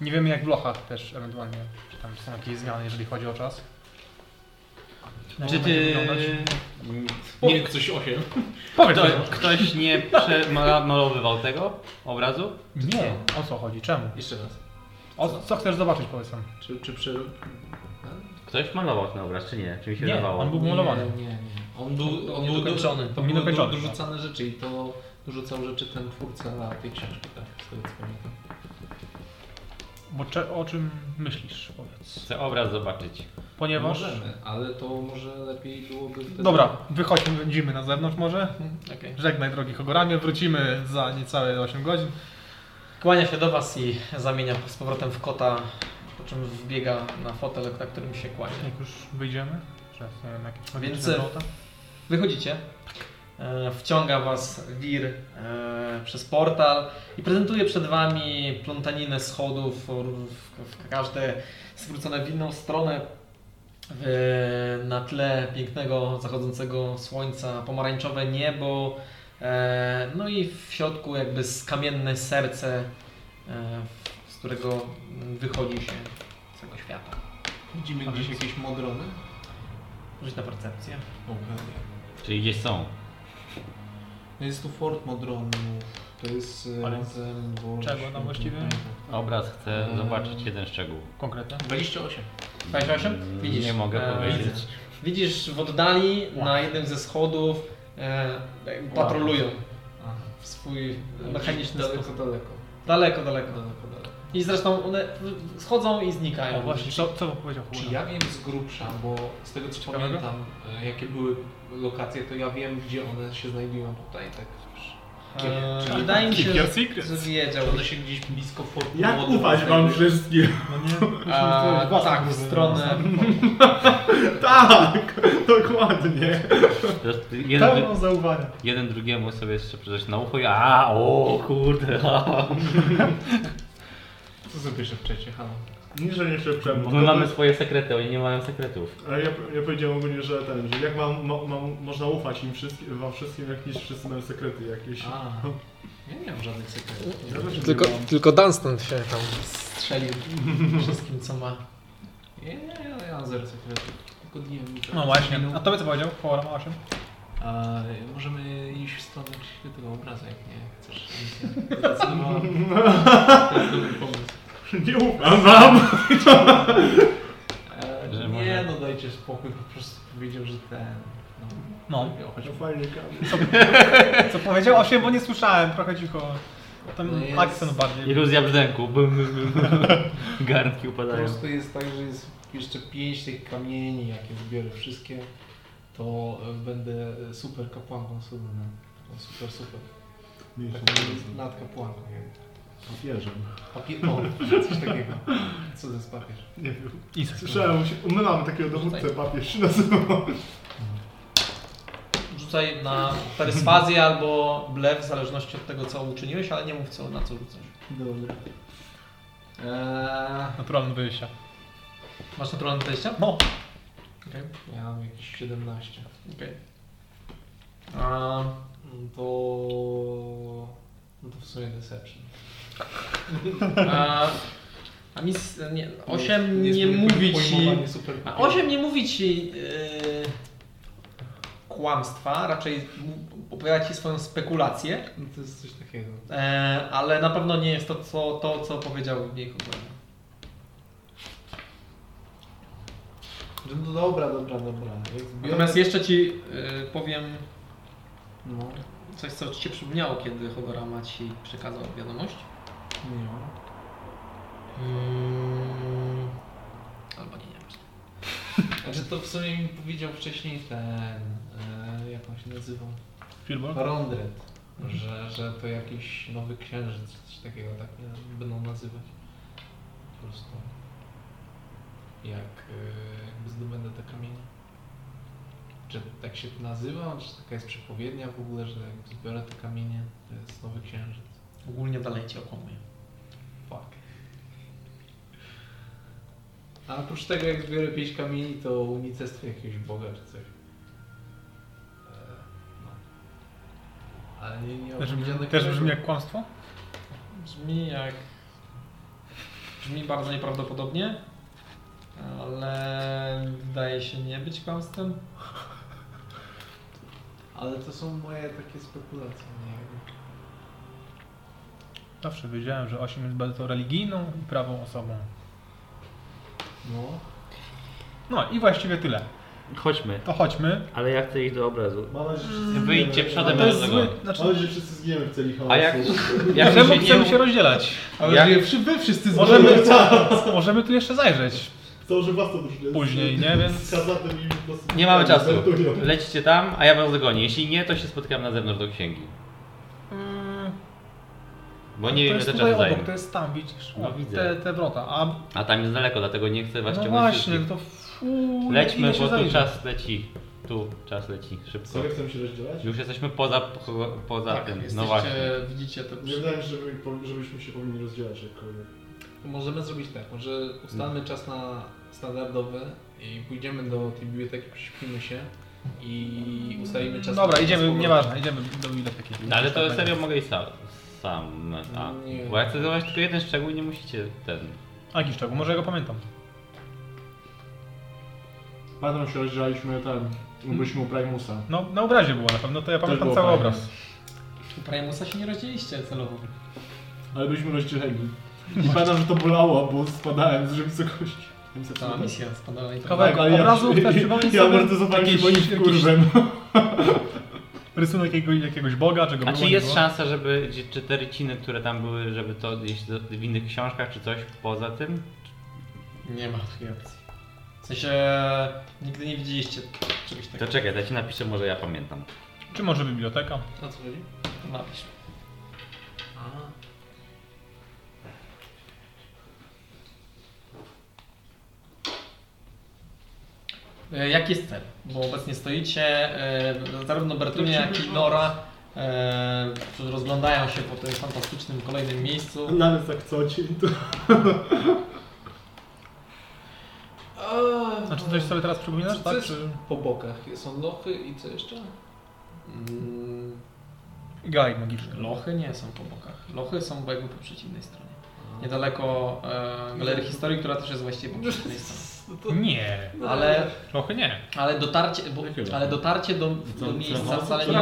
Speaker 2: Nie wiemy jak w lochach też ewentualnie, czy tam są jakieś zmiany, jeżeli chodzi o czas.
Speaker 4: Czy
Speaker 2: to
Speaker 4: ty...
Speaker 2: będzie wyglądać?
Speaker 4: Nie,
Speaker 6: Powiedz coś osiem.
Speaker 2: Powiedz
Speaker 4: Kto,
Speaker 2: mi.
Speaker 4: ktoś nie przemalowywał tego obrazu?
Speaker 2: Nie, o co chodzi? Czemu?
Speaker 6: Jeszcze raz.
Speaker 2: O, co chcesz zobaczyć, powiedz nam.
Speaker 6: Czy, czy przy...
Speaker 4: Ktoś malował ten obraz, czy nie? Czy mi się
Speaker 2: Nie,
Speaker 4: wydawało?
Speaker 2: on był malowany.
Speaker 6: Nie, nie, nie. On był, on był
Speaker 1: Niedokończony.
Speaker 6: To były
Speaker 2: dokończony,
Speaker 6: dorzucane rzeczy i to dorzucał rzeczy ten twórca na tej książki, tak? Z tego co pamiętam.
Speaker 2: Bo cze, o czym myślisz, powiedz.
Speaker 4: Chcę obraz zobaczyć.
Speaker 2: Ponieważ...
Speaker 6: Możemy, ale to może lepiej byłoby wtedy...
Speaker 2: Dobra, wychodźmy, będziemy na zewnątrz może.
Speaker 1: Okej.
Speaker 2: Żegnaj drogi Hogoramie, wrócimy za niecałe 8 godzin.
Speaker 1: Kłania się do was i zamienia z powrotem w kota, po czym wbiega na fotel, na którym się kłania.
Speaker 2: Jak już wyjdziemy, nie wiem, jakieś
Speaker 1: Więc-
Speaker 2: magiczne wrota.
Speaker 1: Wychodzicie. E, Wciąga was wir e, przez portal i prezentuje przed wami plątaninę schodów każde zwrócone w inną stronę. Na tle pięknego zachodzącego słońca, pomarańczowe niebo, e, no i w środku jakby z kamienne serce, z którego wychodzi się całego świata.
Speaker 6: Widzimy
Speaker 2: A
Speaker 6: gdzieś
Speaker 2: więc-
Speaker 6: jakieś modrony?
Speaker 1: Rzuć na percepcję.
Speaker 4: Czyli gdzieś są.
Speaker 6: No jest tu Fort Modronów, to jest e,
Speaker 2: Ale czego nam właściwie?
Speaker 4: Obraz chcę
Speaker 6: Eee.
Speaker 4: zobaczyć jeden szczegół.
Speaker 2: Konkretnie.
Speaker 6: 28.
Speaker 1: 28? Widzisz.
Speaker 4: Nie mogę
Speaker 1: e,
Speaker 4: powiedzieć.
Speaker 1: Widzisz w oddali na jednym ze schodów e, patrolują
Speaker 6: Aha.
Speaker 1: w swój mechaniczny
Speaker 6: daleko,
Speaker 1: sposób.
Speaker 6: daleko,
Speaker 1: Daleko, daleko.
Speaker 6: daleko, daleko.
Speaker 1: I zresztą one schodzą i znikają.
Speaker 2: O właśnie, co, co powiedział
Speaker 6: Czy ja wiem z grubsza, bo z tego co
Speaker 2: Ciekawego?
Speaker 6: pamiętam, e, jakie były lokacje, to ja wiem, gdzie one się znajdują tutaj. Tak.
Speaker 1: E,
Speaker 6: Czyli-
Speaker 1: wydaje mi się, że, że wiedział.
Speaker 6: One się gdzieś blisko Fortu
Speaker 3: Jak ufać wam wszystkim?
Speaker 2: No nie, (laughs)
Speaker 1: A, tak, w stronę. (laughs)
Speaker 3: Tak, dokładnie.
Speaker 4: Jeden,
Speaker 2: Pełno zaufania.
Speaker 4: jeden drugiemu sobie jeszcze przejść na ucho i a o kurde. (laughs)
Speaker 6: Co sobie szepczecie, halo?
Speaker 3: Nie, że nie szepczemy.
Speaker 4: Bo my mamy swoje sekrety, oni nie mają sekretów.
Speaker 3: Ale ja, ja powiedziałem ogólnie, że ten, że jak mam, ma, mam, można ufać im wszystkim, wam wszystkim, jak niż wszyscy mają sekrety jakieś.
Speaker 6: A, ja nie mam żadnych sekretów.
Speaker 3: Ja też nie
Speaker 1: Tylko,
Speaker 3: mam.
Speaker 1: tylko Dunstan się tam strzelił (laughs) wszystkim, co ma.
Speaker 6: Nie, nie, ja, ja mam zero sekretów. Tylko dniem.
Speaker 2: No właśnie. A tobie co powiedział? Hogoram 8?
Speaker 6: A możemy iść w stronę świętego obrazu, jak nie chcesz. misję. (laughs) Zdecydowałam. To jest dobry pomysł.
Speaker 3: Nie ufam wam!
Speaker 6: E,
Speaker 4: Że
Speaker 6: nie,
Speaker 4: może-
Speaker 6: no dajcie spokój, po prostu powiedział, że ten...
Speaker 2: No.
Speaker 6: chodź.
Speaker 3: No fajnie.
Speaker 2: Co powiedział 8, bo nie słyszałem, trochę cicho. Tam
Speaker 6: No jest-
Speaker 2: akcent bardziej.
Speaker 4: Iluzja brzdęku. Bum, bum, bum. (laughs) Garnki
Speaker 6: Po
Speaker 4: upadają.
Speaker 6: prostu jest tak, że jest jeszcze pięć tych kamieni, jakie zbiorę wszystkie, to e, będę super kapłanką Sudna. Super, super.
Speaker 3: Nie,
Speaker 6: Tak, nad kapłanką. jakby.
Speaker 3: Papieżem.
Speaker 6: Papier... O, coś takiego. Co to jest papież?
Speaker 3: Nie wiem.
Speaker 2: Isaac.
Speaker 3: Słyszałem, my mamy takiego dowódcę, papież się nazywa.
Speaker 1: Rzucaj na perswazję albo blef, w zależności od tego, co uczyniłeś, ale nie mów co, na co rzucasz.
Speaker 6: Dobra. Eee,
Speaker 2: Naturalne wyjścia.
Speaker 1: Masz naturalne 20?
Speaker 2: No.
Speaker 1: Okej.
Speaker 6: Ja mam jakieś 17.
Speaker 1: Okej. A,
Speaker 6: To... No to w sumie Deception.
Speaker 1: A, a mi s- nie, 8 nie,
Speaker 6: Jest
Speaker 1: mówi ci. A 8 nie mówi ci yy, kłamstwa, raczej opowiada ci swoją spekulację,
Speaker 6: No to jest coś takiego.
Speaker 1: e, ale na pewno nie jest to, co, to, co powiedział w niej Hubert.
Speaker 6: No dobra, dobra, dobra. Jak zbiorę-
Speaker 1: Natomiast jeszcze ci yy, powiem
Speaker 6: No,
Speaker 1: coś, co ci się przypomniało, kiedy Hoverama ci przekazał wiadomość.
Speaker 6: Nie.
Speaker 1: Mm, albo nie, nie wiem. (laughs)
Speaker 6: Znaczy to w sumie mi powiedział wcześniej ten... E, jak on się nazywał?
Speaker 2: Filbol?
Speaker 6: Rondred. Że, że to jakiś nowy księżyc, coś takiego tak nie, będą nazywać. Po prostu. Jak e, jakby zdobędę te kamienie. Czy tak się to nazywa? Czy taka jest przepowiednia w ogóle, że jak zbiorę te kamienie, to jest nowy księżyc?
Speaker 1: Ogólnie dalej cię okłamuje.
Speaker 6: A oprócz tego, jak zbiorę 5 kamieni, to unicestwię jakiegoś boga czy coś. E, no. Ale nie, nie
Speaker 2: Też, brzmi- też brzmi jak kłamstwo?
Speaker 1: Brzmi jak. Brzmi bardzo nieprawdopodobnie, ale wydaje się nie być kłamstwem.
Speaker 6: Ale to są moje takie spekulacje, nie.
Speaker 2: Zawsze wiedziałem, że 8 jest bardzo religijną i prawą osobą.
Speaker 6: No.
Speaker 2: No i właściwie tyle.
Speaker 4: Chodźmy.
Speaker 2: To chodźmy.
Speaker 4: Ale ja chcę iść do obrazu.
Speaker 3: Mam nadzieję, że wszyscy
Speaker 4: Wyjdźcie
Speaker 3: zginiemy.
Speaker 4: przodem,
Speaker 2: to jest
Speaker 4: do
Speaker 2: zły.
Speaker 4: tego.
Speaker 2: Znaczy,
Speaker 3: Mam nadzieję, że wszyscy zginiemy w celi chaosu.
Speaker 4: A jak, jak
Speaker 2: czemu
Speaker 4: się
Speaker 2: chcemy
Speaker 4: nie...
Speaker 2: się rozdzielać?
Speaker 1: Ale
Speaker 4: Jak-
Speaker 1: wy wszyscy
Speaker 2: Możemy, możemy tu jeszcze zajrzeć
Speaker 3: Założę własną drużynę.
Speaker 2: później, nie? Więc
Speaker 3: Z hazardem i po prostu...
Speaker 4: Nie mamy czasu. Lecicie tam, a ja was dogonię. Jeśli nie, to się spotkam na zewnątrz do księgi. Bo nie wiem, ile czasu
Speaker 2: obok,
Speaker 4: zajmie.
Speaker 2: to jest tam, widzisz?
Speaker 4: No
Speaker 2: O,
Speaker 4: widzę.
Speaker 2: Te, te wrota. A
Speaker 4: A tam jest daleko, dlatego nie chcę was
Speaker 2: no
Speaker 4: ciągnąć
Speaker 2: właśnie,
Speaker 4: wszystkich.
Speaker 2: to fu,
Speaker 4: Lećmy, bo tu czas leci. Tu czas leci, szybko.
Speaker 3: Serio chcemy się rozdzielać?
Speaker 4: Już jesteśmy poza, poza
Speaker 1: Tak,
Speaker 4: tym.
Speaker 1: jesteście,
Speaker 4: No właśnie.
Speaker 1: widzicie to
Speaker 3: Nie wydaje mi się, żeby- po- żebyśmy się powinni rozdzielać jakkolwiek.
Speaker 6: Możemy zrobić tak, może ustalmy czas na standardowy i pójdziemy do tej biblioteki, prześpimy się i ustalimy czas
Speaker 2: Dobra,
Speaker 6: na
Speaker 2: idziemy, nieważne, idziemy do biblioteki.
Speaker 4: No ale to serio mogę iść sam. Sam a,
Speaker 6: Nie.
Speaker 4: bo ja chcę zobaczyć tylko jeden szczegół i nie musicie ten.
Speaker 2: A jaki szczegół? Może ja go pamiętam.
Speaker 3: Pamiętam, się rozdzielaliśmy ten... Byliśmy u Primusa.
Speaker 2: No, na obrazie było na pewno, to ja pamiętam
Speaker 3: było
Speaker 2: cały obraz.
Speaker 1: U Primusa się nie rozdzieliście celowo.
Speaker 3: Ale byliśmy rozdzieleni. I pamiętam, że to bolało, bo spadałem z wysokości.
Speaker 1: Cała misja spadała i to...
Speaker 2: Kawałek
Speaker 3: ale ja-
Speaker 2: obrazu, chcesz (laughs) przypomnieć
Speaker 3: Ja
Speaker 2: sobie?
Speaker 3: amortyzowałem się,
Speaker 2: jakieś-
Speaker 3: kurwem.
Speaker 2: Rysunek jakiegoś, jakiegoś boga, czego
Speaker 4: A
Speaker 2: było,
Speaker 4: czy jest
Speaker 2: było?
Speaker 4: szansa, żeby czy te ryciny, które tam były, żeby to gdzieś do- w innych książkach czy coś poza tym?
Speaker 1: Nie ma takiej opcji. W sensie nigdy nie widzieliście czegoś
Speaker 4: To
Speaker 1: takiego.
Speaker 4: czekaj, ja ci napiszę, może ja pamiętam.
Speaker 2: Czy może biblioteka?
Speaker 6: O co chodzi?
Speaker 1: Napisz.
Speaker 6: A.
Speaker 1: Jaki jest cel? Bo obecnie stoicie, e, zarówno Bertunia, jak i Nora e, rozglądają się po tym fantastycznym kolejnym miejscu.
Speaker 3: Nawet jak co ci, to...
Speaker 2: Znaczy coś sobie teraz przypominasz,
Speaker 6: Co
Speaker 2: tak?
Speaker 6: jest
Speaker 2: Czy...
Speaker 6: po bokach? Są lochy i co jeszcze?
Speaker 1: Mm,
Speaker 2: Gaj magiczny.
Speaker 1: Lochy nie są po bokach. Lochy są jakby po przeciwnej stronie. Niedaleko e, Galerii Historii, która też jest właściwie po przeciwnej stronie.
Speaker 6: No to...
Speaker 1: Nie, ale,
Speaker 2: Trochę nie.
Speaker 1: ale dotarcie, bo, ale dotarcie do, do miejsca wcale nie.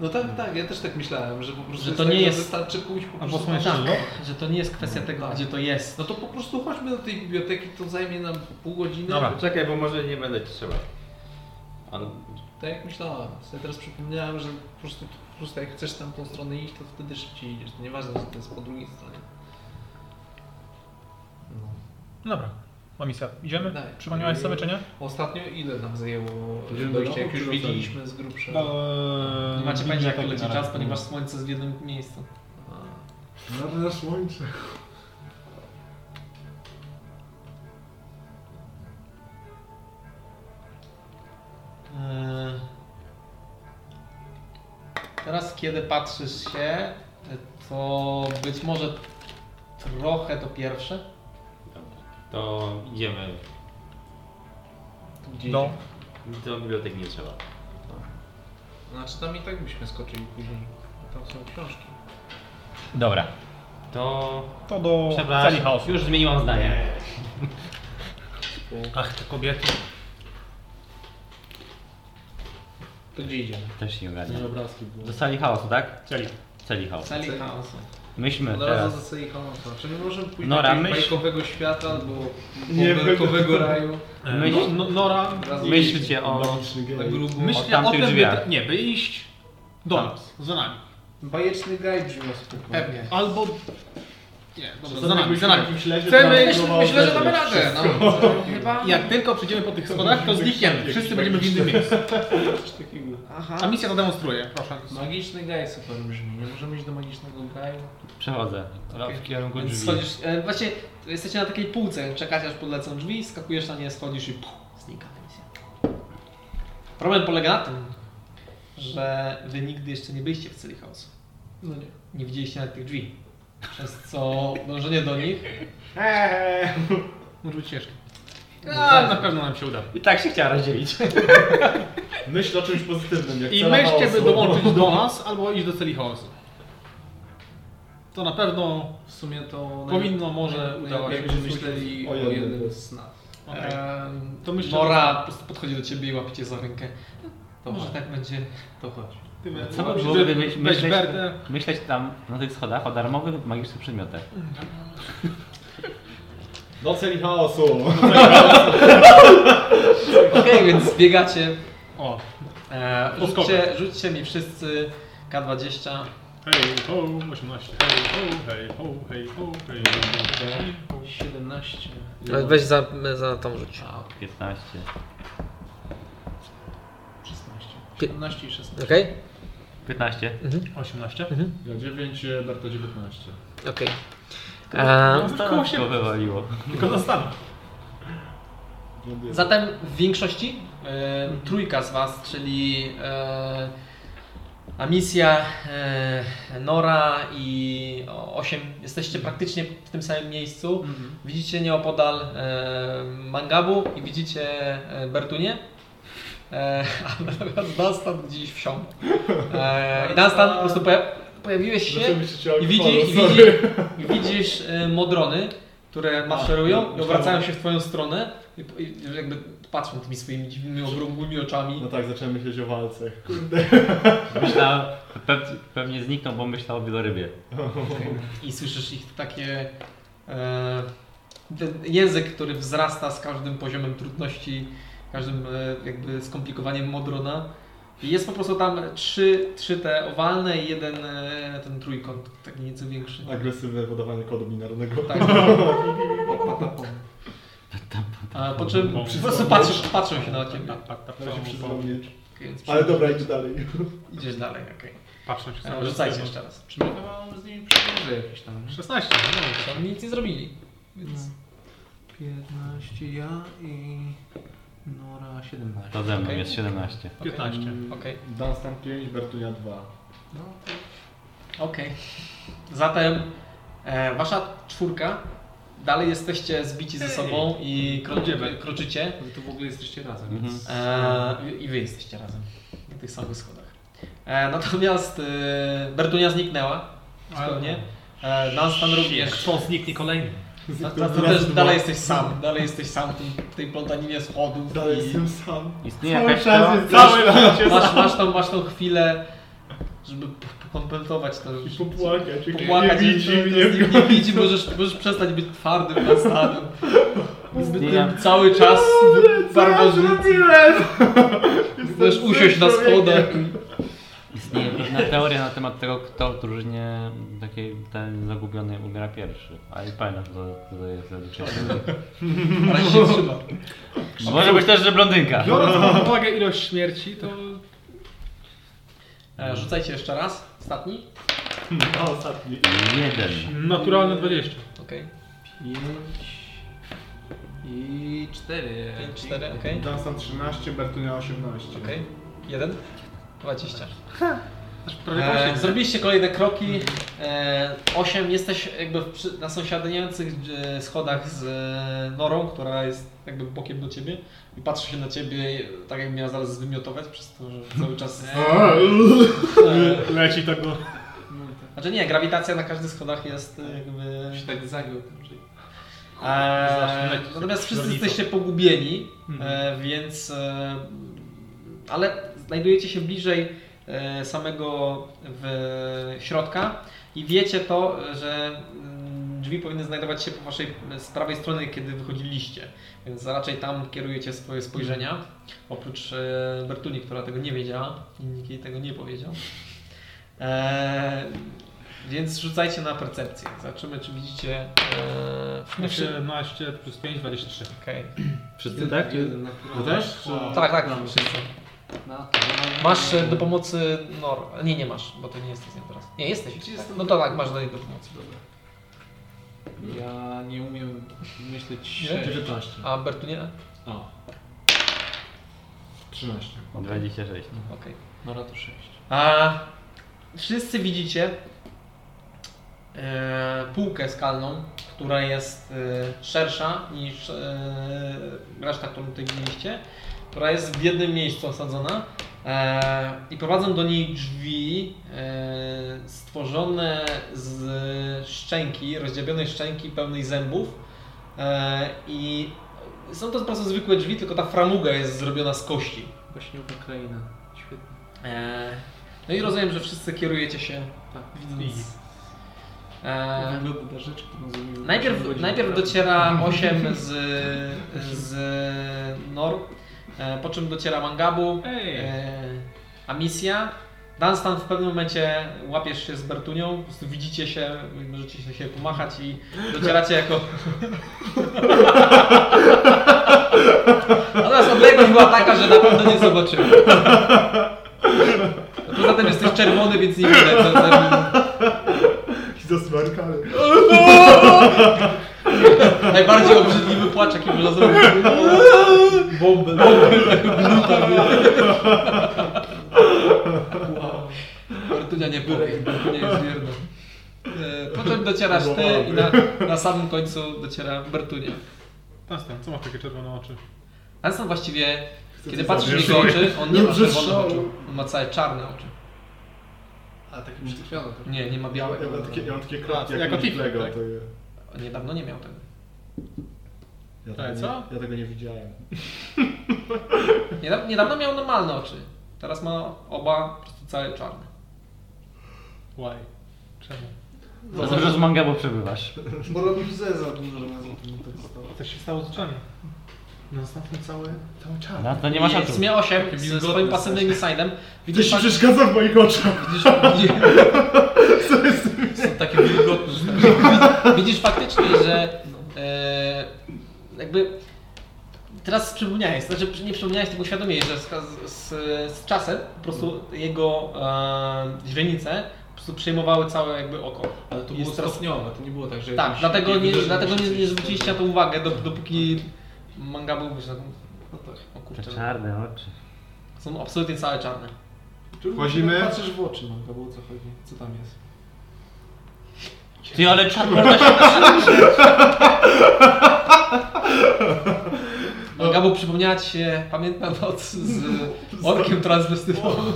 Speaker 6: No tak, tak, ja też tak myślałem, że po prostu
Speaker 1: Że
Speaker 6: jest
Speaker 1: to
Speaker 6: tak,
Speaker 1: nie
Speaker 6: że
Speaker 1: jest-
Speaker 6: wystarczy pójść po
Speaker 2: Albo
Speaker 6: prostu szybko.
Speaker 2: loch?
Speaker 1: że to nie jest kwestia tego,
Speaker 6: tak.
Speaker 1: gdzie to jest.
Speaker 6: No to po prostu chodźmy do tej biblioteki, to zajmie nam pół godziny.
Speaker 2: Dobra.
Speaker 4: Czekaj, bo może nie będę ci trzeba. On...
Speaker 6: Tak jak myślałem. Sobie teraz przypomniałem, że po prostu, po prostu jak chcesz tam tą stronę iść, to wtedy szybciej idziesz. To nieważne, że to jest po drugiej stronie. No.
Speaker 2: Dobra. Ma misja. Idziemy?
Speaker 6: Daj.
Speaker 2: Przypomniałeś sobie, czy nie?
Speaker 6: Ostatnio ile nam zajęło dojście,
Speaker 3: do
Speaker 6: jak już wiedzieliśmy z grubsza?
Speaker 1: Nie macie pojęcia jak leci czas, ponieważ słońce jest w jednym miejscu.
Speaker 6: A.
Speaker 3: Na, na słońce.
Speaker 1: Eee, Teraz kiedy patrzysz się, to być może trochę to pierwsze.
Speaker 4: To idziemy.
Speaker 6: Gdzie
Speaker 2: Do
Speaker 6: idziemy?
Speaker 4: Do biblioteki nie trzeba.
Speaker 6: Znaczy tam i tak byśmy skoczyli później. Tam są książki.
Speaker 4: Dobra. To...
Speaker 2: To do
Speaker 4: Przepraszam,
Speaker 2: celi chaosu.
Speaker 4: już zmieniłam zdanie.
Speaker 2: Ach, te kobiety.
Speaker 6: To gdzie idziemy?
Speaker 4: Też nie ogarniam.
Speaker 3: Obrazki.
Speaker 4: Do sali chaosu, tak?
Speaker 2: Celi.
Speaker 4: Celi chaosu.
Speaker 1: Sali chaosu.
Speaker 4: Myślmy
Speaker 6: Od razu
Speaker 4: teraz.
Speaker 6: do Sali Chaosu. Czy my możemy pójść
Speaker 4: Nora,
Speaker 6: do
Speaker 4: myśl-
Speaker 6: bajkowego świata albo bajkowego raju?
Speaker 2: E,
Speaker 4: Myśl-
Speaker 2: no, no, Nora,
Speaker 4: Myślcie o...
Speaker 6: Grubo.
Speaker 2: myślcie o
Speaker 4: tamtych
Speaker 2: tym, by,
Speaker 4: drzwiach.
Speaker 2: nie, by iść do
Speaker 4: Tam.
Speaker 2: nas, za nami.
Speaker 6: Bajeczny gaj brzmi.
Speaker 1: Pewnie.
Speaker 2: Albo... Nie, dobra,
Speaker 3: Za
Speaker 2: nami, za Chcemy-
Speaker 1: Myślę, że damy radę. No, chyba.
Speaker 2: Jak tylko przyjdziemy po tych schodach, to znikniemy. Wszyscy będziemy w innym miejscu.
Speaker 1: Aha.
Speaker 2: A misja to demonstruje, proszę.
Speaker 6: Magiczny gaj super brzmi. Nie możemy iść do magicznego gaju?
Speaker 4: Przechodzę.
Speaker 1: Okej.
Speaker 4: W kierunku drzwi.
Speaker 1: schodzisz, e, właśnie jesteście na takiej półce, czekacie aż podlecą drzwi, skakujesz na nie, schodzisz i puh, znika ta misja. Problem polega na tym, że wy nigdy jeszcze nie byliście w celi chaosu.
Speaker 6: No nie.
Speaker 1: Nie widzieliście nawet tych drzwi. Przez co dążenie do nich
Speaker 3: Eee.
Speaker 2: Może być ciężko.
Speaker 1: No,
Speaker 2: Ale na pewno nam się uda.
Speaker 4: I tak się chciała rozdzielić. (laughs)
Speaker 3: Myśl o czymś pozytywnym. Jak
Speaker 2: I
Speaker 3: cela
Speaker 2: myślcie, by
Speaker 3: chaosu.
Speaker 2: dołączyć do nas, albo iść do celi chaosu. To na pewno
Speaker 6: W sumie to...
Speaker 2: powinno może udawać się.
Speaker 6: Jakbyśmy myśleli
Speaker 3: o
Speaker 6: o
Speaker 3: jednym.
Speaker 6: z nas.
Speaker 2: Okej.
Speaker 1: Em,
Speaker 2: To myślę,
Speaker 1: Nora po prostu podchodzi do ciebie i łapie cię za rękę.
Speaker 6: To
Speaker 1: Może tak będzie.
Speaker 6: To chodź.
Speaker 4: Co by było, gdyby myśleć,
Speaker 2: Bertę.
Speaker 4: myśleć tam na tych schodach o darmowych magicznych przedmiotach? (laughs)
Speaker 3: Do celi chaosu. (laughs)
Speaker 1: Okej, więc biegacie.
Speaker 2: O,
Speaker 1: E, rzućcie, rzućcie mi wszyscy K20.
Speaker 2: hej ho, 18, hej ho, hej ho, hej ho, hej ho.
Speaker 6: 17.
Speaker 1: Weź za, za tą rzuć.
Speaker 4: 15.
Speaker 6: 16.
Speaker 1: Pie-
Speaker 6: 17 i 16.
Speaker 1: Okej?
Speaker 4: 15.
Speaker 2: 18?
Speaker 3: Ja 9, Berto 19.
Speaker 1: Okej.
Speaker 2: No,
Speaker 1: E,
Speaker 2: koło siebie.
Speaker 4: wywaliło.
Speaker 2: Tylko.
Speaker 3: Ląduję.
Speaker 1: Zatem w większości e, trójka z Was, czyli e, Amisja, e, Nora i osiem, jesteście praktycznie w tym samym miejscu. Widzicie nieopodal e, Mangabu i widzicie e, Bertunię. E, a (laughs) natomiast Dunstan gdzieś wsiął. E, I Dunstan po prostu poja- pojawiłeś się i, widzi, i, widzi, widzisz e, modrony, które maszerują i obracają się w Twoją stronę i, i jakby patrzą tymi swoimi dziwnymi, okrągłymi oczami.
Speaker 3: No tak, zacząłem myśleć o walce. Kurde. (laughs)
Speaker 4: Myślał, pe pewnie zniknął, bo myślał o wielorybie.
Speaker 1: I słyszysz ich takie. E, ten język, który wzrasta z każdym poziomem trudności, każdym e, jakby skomplikowaniem modrona. I jest po prostu tam trzy, trzy te owalne i jeden e, ten trójkąt, taki nieco większy.
Speaker 3: Agresywne podawanie kodu binarnego.
Speaker 1: Tak. A po czym po prostu patrzą, patrzą się na ciebie.
Speaker 3: Na Ale dobra, idź dalej.
Speaker 1: Idziesz dalej, okej.
Speaker 2: Patrzą się
Speaker 1: Okay. Rzucajcie jeszcze raz.
Speaker 6: Mamy z nimi przymierze jakieś tam? nie?
Speaker 2: 16. No,
Speaker 1: Oni nic nie zrobili. Więc...
Speaker 6: 15 ja i Nora 17.
Speaker 4: To ze mną
Speaker 1: Okej.
Speaker 4: jest 17.
Speaker 2: 15.
Speaker 1: Okej.
Speaker 3: Dunstan 5, Bertunia 2.
Speaker 6: No,
Speaker 1: Okej. Zatem e, wasza czwórka dalej jesteście zbici ze sobą i kro,
Speaker 2: Idziemy.
Speaker 1: kroczycie.
Speaker 6: wy tu w ogóle jesteście razem.
Speaker 4: Mhm.
Speaker 6: więc-
Speaker 1: E, I wy jesteście razem na tych samych schodach. E, natomiast e, Bertunia zniknęła zupełnie. E, Dunstan również.
Speaker 2: Krwą zniknie kolejny.
Speaker 1: No, to, to też dalej jesteś sam. Dalej jesteś sam w tej, tej plątaninie schodów.
Speaker 3: Dalej
Speaker 1: i
Speaker 3: jestem sam.
Speaker 4: Istnieje
Speaker 3: Cały
Speaker 4: jakaś
Speaker 3: czas jest cały raz.
Speaker 1: masz, masz, tą, masz tą chwilę, żeby pokontemplować to.
Speaker 3: I popłakać. jak
Speaker 1: popłakać,
Speaker 3: nie widzi mnie.
Speaker 1: nie widzi, możesz, możesz przestać być twardym na stanem.
Speaker 4: Istnieje,
Speaker 1: Cały czas barbarzyńcy. Możesz usiąść na schodach.
Speaker 4: Istnieje pewna teoria na temat tego, kto w drużynie takiej ten zagubiony umiera pierwszy. Ale nie pamiętam, kto kto to jest zazwyczaj.
Speaker 1: Ale (laughs) się trzyma.
Speaker 4: Może być też, że blondynka.
Speaker 2: Biorąc pod (laughs) uwagę ilość śmierci, to
Speaker 1: E, Rzucajcie jeszcze raz. Ostatni.
Speaker 3: A ostatni.
Speaker 4: Jeden.
Speaker 2: naturalne 20.
Speaker 1: Okej.
Speaker 6: 5 i 4.
Speaker 1: 5, 4, okej.
Speaker 3: Dunstan 13, Bertunia 18.
Speaker 1: Okej. 1. 20.
Speaker 2: Też prawie
Speaker 1: E,
Speaker 2: osiem, nie?
Speaker 1: zrobiliście kolejne kroki. E, 8. Jesteś jakby przy, na sąsiadujących e, schodach z e, Norą, która jest jakby bokiem do ciebie i patrzy się na ciebie tak jak miała zaraz zwymiotować przez to, że cały czas... E, (laughs)
Speaker 2: Leci tak do...
Speaker 6: No tak.
Speaker 1: znaczy nie, grawitacja na każdych schodach jest e, jakby...
Speaker 6: się tak zagiął.
Speaker 1: E, natomiast wszyscy jesteście pogubieni,
Speaker 2: Mhm.
Speaker 1: e, więc... E, ale znajdujecie się bliżej e, samego w środka i wiecie to, że mm, drzwi powinny znajdować się po waszej z prawej strony, kiedy wychodziliście. Więc raczej tam kierujecie swoje spojrzenia. Oprócz e, Bertuni, która tego nie wiedziała i nikt jej tego nie powiedział. E, więc rzucajcie na percepcję. Zobaczymy, czy widzicie. E, no, wszy-
Speaker 2: 18 plus 5, 23.
Speaker 1: Okej.
Speaker 4: Wszyscy tak?
Speaker 6: Jeden na
Speaker 3: Wy też?
Speaker 1: Tak, tak, wszyscy.
Speaker 6: Na
Speaker 1: Masz e, do pomocy Nor. Nie, nie masz, bo ty nie jesteś z nią teraz. Nie, jesteś. Tak? No to tak, masz do niej do pomocy.
Speaker 6: Ja nie umiem myśleć
Speaker 1: Nie?
Speaker 6: sześć.
Speaker 3: 19.
Speaker 1: A Bertunie?
Speaker 3: A. 13.
Speaker 4: 26.
Speaker 1: Okej.
Speaker 6: Nora to 6.
Speaker 1: A wszyscy widzicie e, półkę skalną, która jest e, szersza niż e, reszta, którą tutaj widzieliście, która jest w jednym miejscu osadzona e, i prowadzą do niej drzwi e, stworzone z szczęki, rozdziabionej szczęki pełnej zębów e, i są to po prostu zwykłe drzwi, tylko ta framuga jest zrobiona z kości.
Speaker 6: Baśniowa kraina. Świetnie.
Speaker 1: E, no i rozumiem, że wszyscy kierujecie się
Speaker 6: Tak.
Speaker 1: widząc. E,
Speaker 6: zrobiłem.
Speaker 1: najpierw, najpierw dociera 8 (laughs) z, z Nor, po czym dociera Mangabu, e, a misja. Dunstan w pewnym momencie łapiesz się z Bertunią, po prostu widzicie się, możecie się pomachać i docieracie jako... (laughs) Natomiast odległość była taka, że na pewno nie zobaczyłem. Poza tym jesteś czerwony, więc nie widać. co tam-
Speaker 3: Zasmarkany. (laughs) (laughs)
Speaker 1: Najbardziej obrzydliwy płacz, jaki wylazł. Bombę. Bombę, tak gluta. Bertunia nie powie, Bertunia jest wierna. E, Potem docierasz ty i na, na samym końcu dociera Bertunia.
Speaker 2: Tastan, co masz takie czerwone oczy?
Speaker 1: Dunstan właściwie,
Speaker 3: Chcę
Speaker 1: kiedy patrzysz w jego oczy, on nie ma czerwonych oczu. On ma całe czarne oczy.
Speaker 6: A takie przytwione to.
Speaker 1: Nie, nie ma białego.
Speaker 3: ja mam takie, ja mam takie kratki, jak
Speaker 2: Tiffany,
Speaker 3: Lego,
Speaker 2: tak?
Speaker 3: to je,
Speaker 1: Niedawno nie miał tego.
Speaker 3: ja,
Speaker 2: Ale
Speaker 3: tego
Speaker 2: co?
Speaker 3: nie, ja tego nie widziałem. (laughs)
Speaker 1: Niedawno, niedawno miał normalne oczy. Teraz ma oba po prostu całe czarne.
Speaker 2: Why? Czemu?
Speaker 4: To dobrze z manga, bo przebywasz.
Speaker 6: Bo robił ze za dużo.
Speaker 2: Co się stało z oczami?
Speaker 3: No ostatnio cały, cały czas.
Speaker 4: No to nie masz oczu.
Speaker 1: sumie 8
Speaker 6: Taki
Speaker 1: z
Speaker 6: wilgotny
Speaker 1: swoim pasywnym inside'em.
Speaker 3: Ty
Speaker 1: Widzisz,
Speaker 3: się przeszkadza w moich oczach.
Speaker 1: widzisz, widzisz, (laughs)
Speaker 6: Są takie wilgotne.
Speaker 1: widzisz faktycznie, że e, jakby teraz przypomniałeś, znaczy nie przypomniałeś, tylko uświadomiłeś, że z, z, z czasem po prostu jego e, źrenice po prostu przejmowały całe jakby oko.
Speaker 6: Ale to było stopniowe, to nie było tak, że...
Speaker 1: Tak, dlatego nie, dlatego nie, zwróciliście na to uwagę, dop- dopóki manga był myślę,
Speaker 6: No tak.
Speaker 1: o
Speaker 4: Te czarne oczy.
Speaker 1: są absolutnie całe czarne.
Speaker 3: Wchodzimy.
Speaker 6: Patrzysz w oczy, no, bo o co chodzi? Co tam jest?
Speaker 4: Ty, ale czarne (laughs) oczy.
Speaker 1: Mangabu przypomniała ci się pamiętna noc z (laughs) orkiem transwestytowym.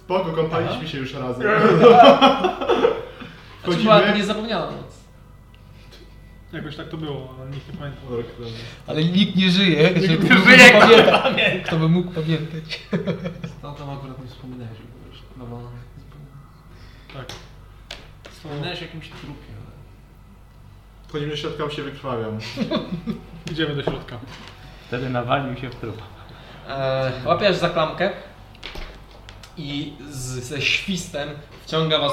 Speaker 3: Spoko, kąpaliśmy się już razem. (laughs)
Speaker 1: Znaczy była to
Speaker 3: Wchodzimy.
Speaker 1: niezapomniana noc.
Speaker 2: Jakoś tak to było, ale nikt nie pamięta.
Speaker 1: Ale nikt nie żyje, nikt
Speaker 4: nie żyje, kto
Speaker 1: pamięta. Kto by mógł pamiętać.
Speaker 6: Tam akurat nie wspominałeś, bo wiesz, no bo...
Speaker 2: Tak.
Speaker 6: Wspominałeś o jakimś trupie, ale...
Speaker 3: Wchodzimy do środka, się wykrwawiam. (laughs)
Speaker 2: Idziemy do środka.
Speaker 4: Wtedy nawalił się w trup.
Speaker 1: E, łapiesz za klamkę i z, ze świstem wciąga was,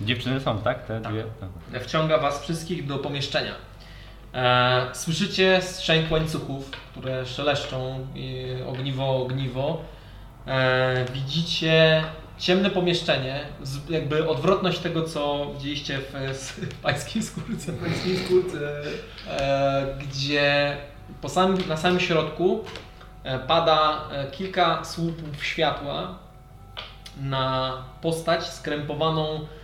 Speaker 4: Dziewczyny są, tak? Te
Speaker 1: Tak.
Speaker 4: dwie? Tak.
Speaker 1: wciąga was wszystkich do pomieszczenia. E, słyszycie strzęk łańcuchów, które szeleszczą i ogniwo, ogniwo. E, widzicie ciemne pomieszczenie, z, jakby odwrotność tego, co widzieliście w, (laughs) s- pańskiej skórce, pańskiej skórce, e, gdzie po samym, na samym środku e, pada e, kilka słupów światła na postać skrępowaną, e,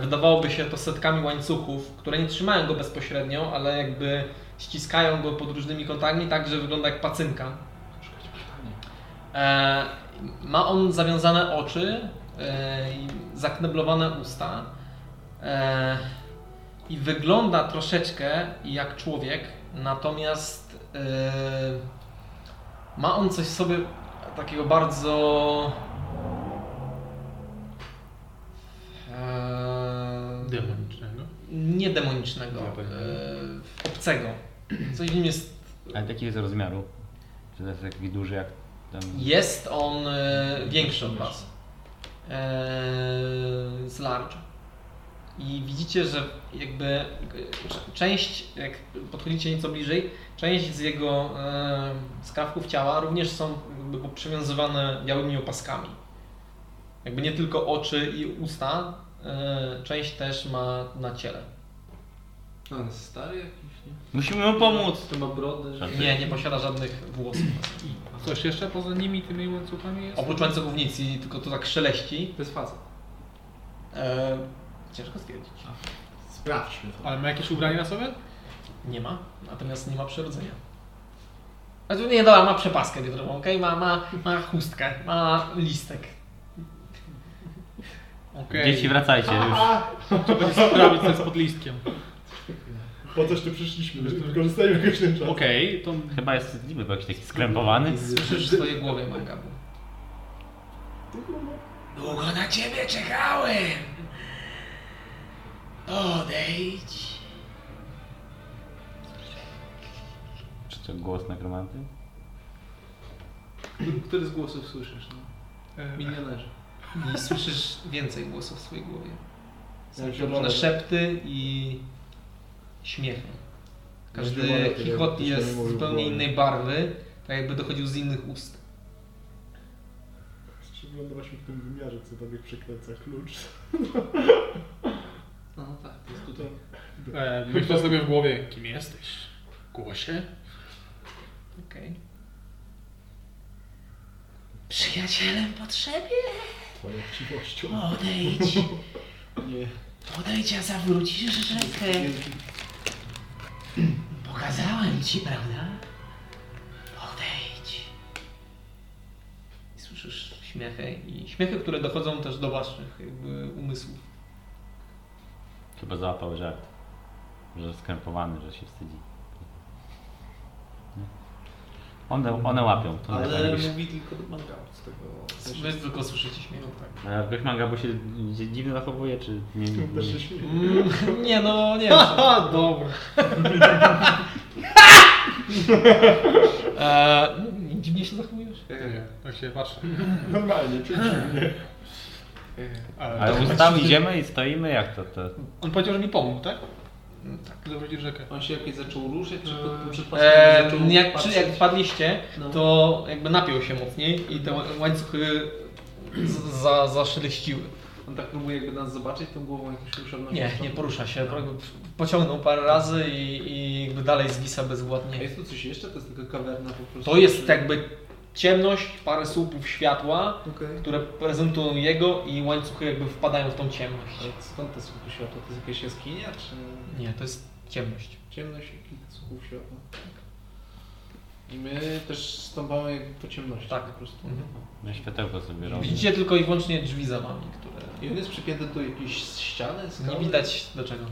Speaker 1: wydawałoby się to setkami łańcuchów, które nie trzymają go bezpośrednio, ale jakby ściskają go pod różnymi kątami, tak że wygląda jak pacynka. E, ma on zawiązane oczy e, zakneblowane usta e, i wygląda troszeczkę jak człowiek, natomiast e, ma on coś w sobie takiego bardzo e,
Speaker 2: Demonicznego.
Speaker 1: nie demonicznego,
Speaker 2: Nie, pewnie.
Speaker 1: e, obcego. Coś w nim jest
Speaker 4: Ale jaki jest rozmiaru? Czy to jest taki duży jak tam...
Speaker 1: Jest on e, większy od Was. E, jest large. I widzicie, że jakby e, część, jak podchodzicie nieco bliżej, część z jego e, skrawków ciała również są jakby przywiązywane białymi opaskami. Jakby nie tylko oczy i usta, część też ma na ciele.
Speaker 6: No, on jest stary jakiś, nie?
Speaker 4: Musimy mu pomóc!
Speaker 6: To ma brodę, że...
Speaker 4: Żarty.
Speaker 1: Nie, nie posiada żadnych włosów.
Speaker 2: A coś jeszcze poza nimi, tymi łańcuchami jest?
Speaker 1: Oprócz łańcuchów nic i tylko to tak szeleści.
Speaker 6: To jest facet.
Speaker 1: E, ciężko stwierdzić.
Speaker 3: Sprawdźmy to.
Speaker 2: Ale ma jakieś ubranie na sobie?
Speaker 1: Nie ma, natomiast nie ma przyrodzenia. Znaczy, nie, dobra, ma przepaskę wiatrową, okej? Ma, ma, ma chustkę, ma listek.
Speaker 2: Okej.
Speaker 4: Dzieci wracajcie już.
Speaker 2: Trzeba będzie sprawdzić co jest pod listkiem.
Speaker 3: Po coś tu przyszliśmy, wykorzystajmy jakoś ten czas.
Speaker 2: Okej, to
Speaker 4: Chyba jest niby jakiś taki skrępowany.
Speaker 1: Słyszysz w swojej głowie, Mangabu. Długo na ciebie czekałem! Odejdź!
Speaker 4: Czy to głos nekromanty?
Speaker 6: Który- z głosów słyszysz? No?
Speaker 2: e,
Speaker 6: Milionerzy.
Speaker 1: I słyszysz więcej głosów w swojej głowie. Są różne szepty i śmiechy. Każdy chichot jest zupełnie innej barwy, tak jakby dochodził z innych ust.
Speaker 3: Przyglądaliśmy w tym wymiarze, co tobie przekręca klucz. (laughs)
Speaker 6: No tak, to jest tutaj.
Speaker 2: e, myślę sobie w głowie, kim jesteś? Głosie?
Speaker 1: Okej. Przyjacielem potrzebie?
Speaker 3: Twoją chciwością.
Speaker 1: Odejdź.
Speaker 6: Nie.
Speaker 1: Odejdź, a zawrócisz rzekę. Pokazałem ci, prawda? Odejdź. I słyszysz śmiechy i śmiechy, które dochodzą też do waszych jakby umysłów.
Speaker 4: Chyba załapał żart. Że skrępowany, że się wstydzi. Nie? One, one łapią, to
Speaker 6: Ale mówi tylko do manga z tego.
Speaker 1: Wy tylko słyszycie śmiech. Tak.
Speaker 4: A jakoś manga, bo się się dziwnie zachowuje, czy nie? (laughs) nie,
Speaker 3: śmieje.
Speaker 1: Mm, nie no, nie wiem. (laughs)
Speaker 2: Dobra.
Speaker 1: Eee, (laughs) dziwnie się zachowujesz?
Speaker 2: Nie, tak się patrzę.
Speaker 3: Normalnie, przeciwnie.
Speaker 4: Ale ustami idziemy i stoimy, jak to? to...
Speaker 2: On powiedział, że mi pomógł, tak?
Speaker 1: Mm, Tak.
Speaker 2: Rzekę.
Speaker 6: On się jakoś zaczął ruszać, czy pod
Speaker 1: Eee,
Speaker 6: zaczął
Speaker 1: jak,
Speaker 6: patrzeć?
Speaker 1: jak wpadliście,
Speaker 6: No.
Speaker 1: to jakby napiął się mocniej i te ła- łańcuchy za, zaszeleściły.
Speaker 6: On tak próbuje jakby nas zobaczyć tą głową jakąś usiadłością.
Speaker 1: Nie, nie porusza się. Jakby Pociągnął parę razy i, i jakby dalej zwisa
Speaker 6: A
Speaker 1: bezwładnie.
Speaker 6: jest tu coś jeszcze? To jest tylko kawerna po prostu?
Speaker 1: To jest jakby ciemność, parę słupów światła,
Speaker 6: Okej.
Speaker 1: które prezentują jego i łańcuchy jakby wpadają w tą ciemność.
Speaker 6: Ale skąd te słupy światła? To jest jakaś jaskinia, czy
Speaker 1: Nie, to jest ciemność.
Speaker 6: ciemność i kilka słupów światła? I my też stąpamy jakby po ciemności
Speaker 1: Tak.
Speaker 6: po prostu.
Speaker 1: Mhm.
Speaker 4: Na światełko sobie robię.
Speaker 1: Widzicie tylko i wyłącznie drzwi za wami, które
Speaker 6: I on jest przypięty do jakiejś ściany, skały?
Speaker 1: nie widać do czego.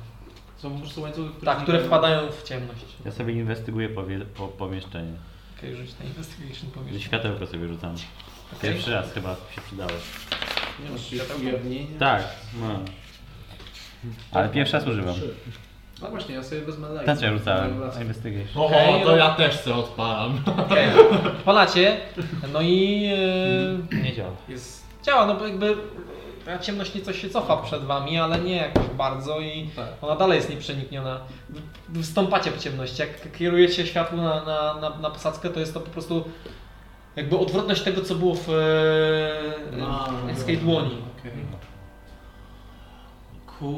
Speaker 6: Są po prostu łańcuchy, które
Speaker 1: Tak, które wpadają w ciemność.
Speaker 4: Ja sobie inwestyguję powie, po, pomieszczenie.
Speaker 1: Okej, rzuć na investigation powiesz.
Speaker 4: światełko sobie rzucam. Pierwszy raz chyba się przydało.
Speaker 6: Nie masz ujawnienia?
Speaker 4: Tak, no. Ale pierwszy raz używam.
Speaker 6: No właśnie, ja sobie wezmę.
Speaker 4: Ten co ja rzucałem, investigation.
Speaker 3: Oho,
Speaker 1: Okej,
Speaker 3: to
Speaker 1: no.
Speaker 3: ja też se odpalam. (laughs)
Speaker 1: Palacie, no i e,
Speaker 4: Nie działa.
Speaker 6: Jest...
Speaker 1: działa, no bo jakby ta ciemność nieco się cofa przed wami, ale nie jakoś bardzo i
Speaker 6: Tak.
Speaker 1: ona dalej jest nieprzenikniona. Wstąpacie w ciemność, jak kierujecie światło na, na, na, na posadzkę, to jest to po prostu jakby odwrotność tego, co było w e, Escape dłoni.
Speaker 6: Okej.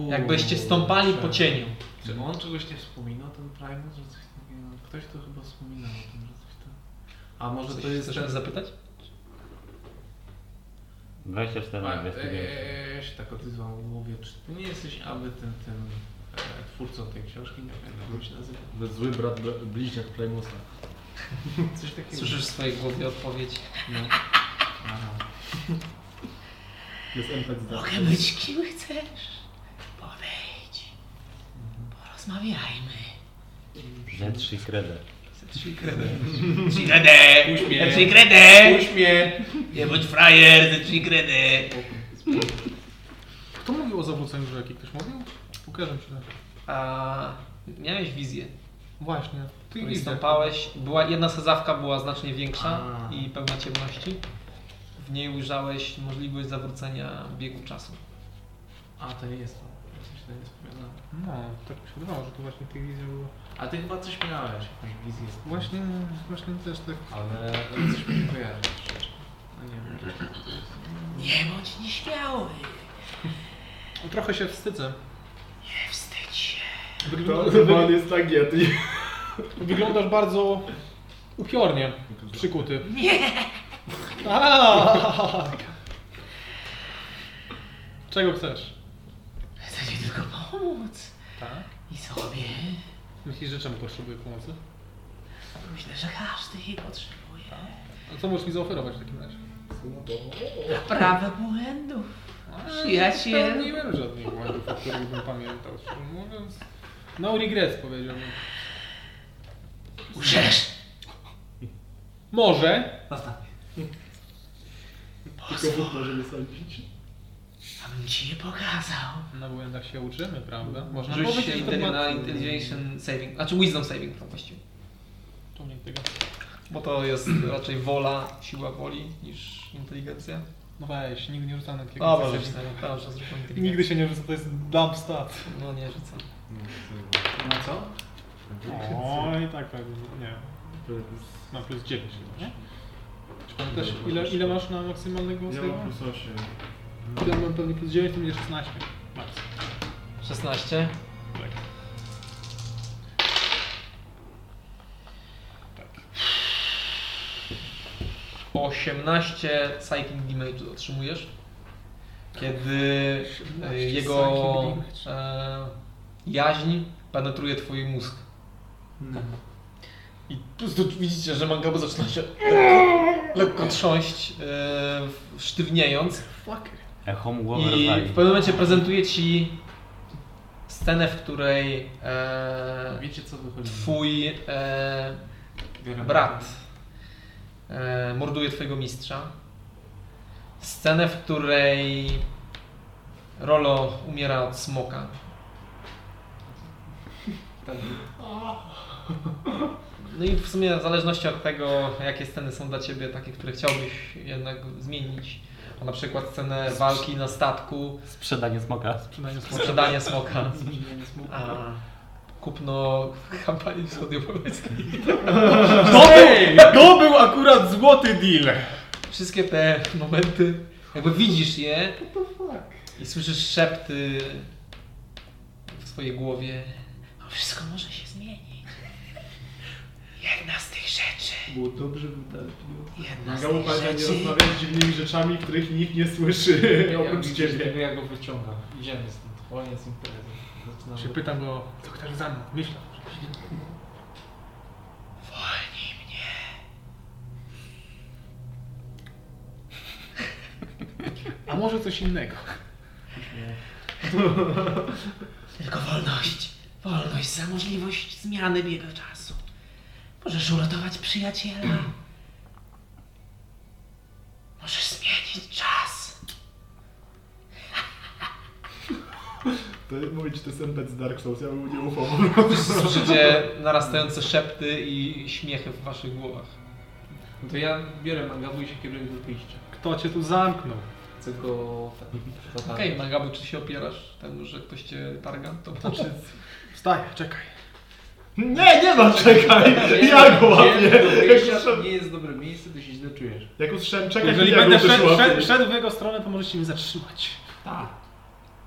Speaker 1: Jakbyście stąpali po cieniu.
Speaker 6: Czy on czegoś nie wspominał, ten Primus, że coś takiego... Ktoś to chyba wspominał o tym, że coś tam... A może
Speaker 1: Coś
Speaker 6: to jest
Speaker 1: chcesz
Speaker 6: ten...
Speaker 1: zapytać?
Speaker 4: 24
Speaker 6: A,
Speaker 4: na
Speaker 6: e,
Speaker 4: investigation.
Speaker 6: e, ja się tak odezwałem, mówię, czy ty nie jesteś aby tym, tym e, twórcą tej książki, nie wiem jak się nazywa.
Speaker 3: Zły brat, bl- bliźniak Playmusa. (laughs)
Speaker 6: Coś takiego.
Speaker 1: Słyszysz w swojej głowie odpowiedź.
Speaker 6: No. Aha.
Speaker 3: Jest NPC.
Speaker 7: Mogę być kim chcesz. Podejdź. Porozmawiajmy.
Speaker 4: Z3 kredę.
Speaker 1: Trzy kredy.
Speaker 7: Trzy kredę!
Speaker 6: Uśmiech.
Speaker 7: Trzy kredę!
Speaker 6: Uśmiech!
Speaker 7: Nie bądź frajer, ze trzy!
Speaker 2: Kto mówił o zawróceniu rzeki? Ktoś mówił? Pokażę ci tak.
Speaker 1: A miałeś wizję.
Speaker 2: Właśnie. Ty.
Speaker 1: Była, jedna sadzawka była znacznie większa
Speaker 6: A.
Speaker 1: i pełna ciemności. W niej ujrzałeś możliwość zawrócenia biegu czasu.
Speaker 6: A, to nie jest to. Ja nie wspominałem.
Speaker 2: No, tak mi się wydawało, że to właśnie tych wizji było.
Speaker 6: A ty chyba coś miałeś, jakąś wizję.
Speaker 2: Właśnie, właśnie też tak.
Speaker 6: Ale ale coś mi nie kojarzy. No nie wiem.
Speaker 7: Nie bądź nieśmiały.
Speaker 2: No, trochę się wstydzę.
Speaker 7: Nie wstydź się.
Speaker 3: To
Speaker 2: Wygląda,
Speaker 3: chyba on jest tak Yeti.
Speaker 2: wyglądasz bardzo upiornie przykuty.
Speaker 7: Nie!
Speaker 2: Tak! Czego chcesz?
Speaker 7: Chcę ci tylko pomóc.
Speaker 2: Tak?
Speaker 7: I sobie.
Speaker 2: Myślisz, że czemu potrzebuję pomocy?
Speaker 7: Myślę, że każdy jej potrzebuje.
Speaker 2: A co możesz mi zaoferować w takim razie?
Speaker 7: Naprawę błędów. Przyjaciel.
Speaker 2: Nie popełniłem żadnych błędów, o których bym pamiętał. Mówiąc, no regrets powiedziałbym.
Speaker 7: Urzesz.
Speaker 2: Może,
Speaker 3: Tylko Bóg może nie sądzić.
Speaker 7: Abym ci nie pokazał.
Speaker 2: na błędach się uczymy, prawda? Można
Speaker 1: Rzuć
Speaker 2: powiedzieć,
Speaker 1: się
Speaker 2: że to
Speaker 1: intelli- na intelligence saving, znaczy wisdom saving to właściwie.
Speaker 2: To nie tego.
Speaker 1: Bo to jest (clears throat) raczej wola, siła woli niż inteligencja.
Speaker 2: No weź, nigdy nie rzucam na takiego.
Speaker 1: Dobra, ten, dobrze, inteligencję.
Speaker 2: Nigdy się nie rzuca, to jest dump stat.
Speaker 1: No nie rzucam.
Speaker 6: No co?
Speaker 2: O, i tak pewnie, nie. Na plus 9 chyba, nie? Czy pamiętasz, ile, ile masz na maksymalnego
Speaker 3: Ja mam plus 8.
Speaker 2: Ja mam pewnie plus 9, to będzie 16. Max.
Speaker 1: 16.
Speaker 2: Tak. Tak.
Speaker 1: 18 psychic damage otrzymujesz. Kiedy
Speaker 2: 18
Speaker 1: e, jego e, jaźń penetruje twój mózg. I po prostu widzicie, że Mangabu zaczyna się lekko, lekko trząść, e, sztywniejąc.
Speaker 4: Echo głowę
Speaker 1: I
Speaker 4: rozwali.
Speaker 1: w pewnym momencie prezentuje ci scenę, w której e,
Speaker 6: Wiecie co wychodzi?
Speaker 1: twój e, brat e, morduje twojego mistrza. Scenę, w której Rolo umiera od smoka.
Speaker 6: Tak.
Speaker 1: No i w sumie w zależności od tego, jakie sceny są dla Ciebie takie, które chciałbyś jednak zmienić, na przykład scenę walki na statku,
Speaker 4: Sprzedanie smoka.
Speaker 2: Przynajmniej
Speaker 1: sprzedanie smoka, a kupno kampanii wschodniopołeckiej.
Speaker 2: To był, to był akurat złoty deal!
Speaker 1: Wszystkie te momenty, jakby widzisz je i słyszysz szepty w swojej głowie.
Speaker 7: To wszystko może się zmienić. Jedna z tych rzeczy.
Speaker 3: Było dobrze wydane pieniądze.
Speaker 7: Jedna z
Speaker 3: Magało
Speaker 7: tych
Speaker 3: pamiętaj, nie
Speaker 7: rzeczy.
Speaker 3: rozmawiać z dziwnymi rzeczami, których nikt nie słyszy
Speaker 6: Ja
Speaker 3: oprócz ciebie.
Speaker 6: jak go wyciągam. Idziemy stąd. Koniec imprezy. Zaczynam
Speaker 2: Się pytam go, co chcesz za mną? Myślę.
Speaker 7: Wolnij mnie.
Speaker 2: A może coś innego?
Speaker 7: Tylko wolność. Wolność za możliwość zmiany biegu czasu. Możesz uratować przyjaciela. Możesz zmienić czas.
Speaker 3: To mówić, to z Dark Souls, ja bym nie ufał.
Speaker 1: Słyszycie narastające szepty i śmiechy w waszych głowach.
Speaker 6: To ja biorę mangabu i się kieruję do wyjścia.
Speaker 2: Kto cię tu zamknął?
Speaker 6: Chcę go...
Speaker 1: Okej, okay, Magabu, czy się opierasz temu, że ktoś cię targa? To znaczy...
Speaker 2: Wstaję, czekaj.
Speaker 3: Nie, nie ma, czekaj! Ja go łapię! Jak
Speaker 6: to nie jest dobre miejsce, to się źle czujesz.
Speaker 3: Jak usłyszałem czekaj,
Speaker 2: Jeżeli
Speaker 3: ja
Speaker 2: będę szedł, szedł, szedł w jego stronę, to możecie mnie zatrzymać.
Speaker 6: Tak.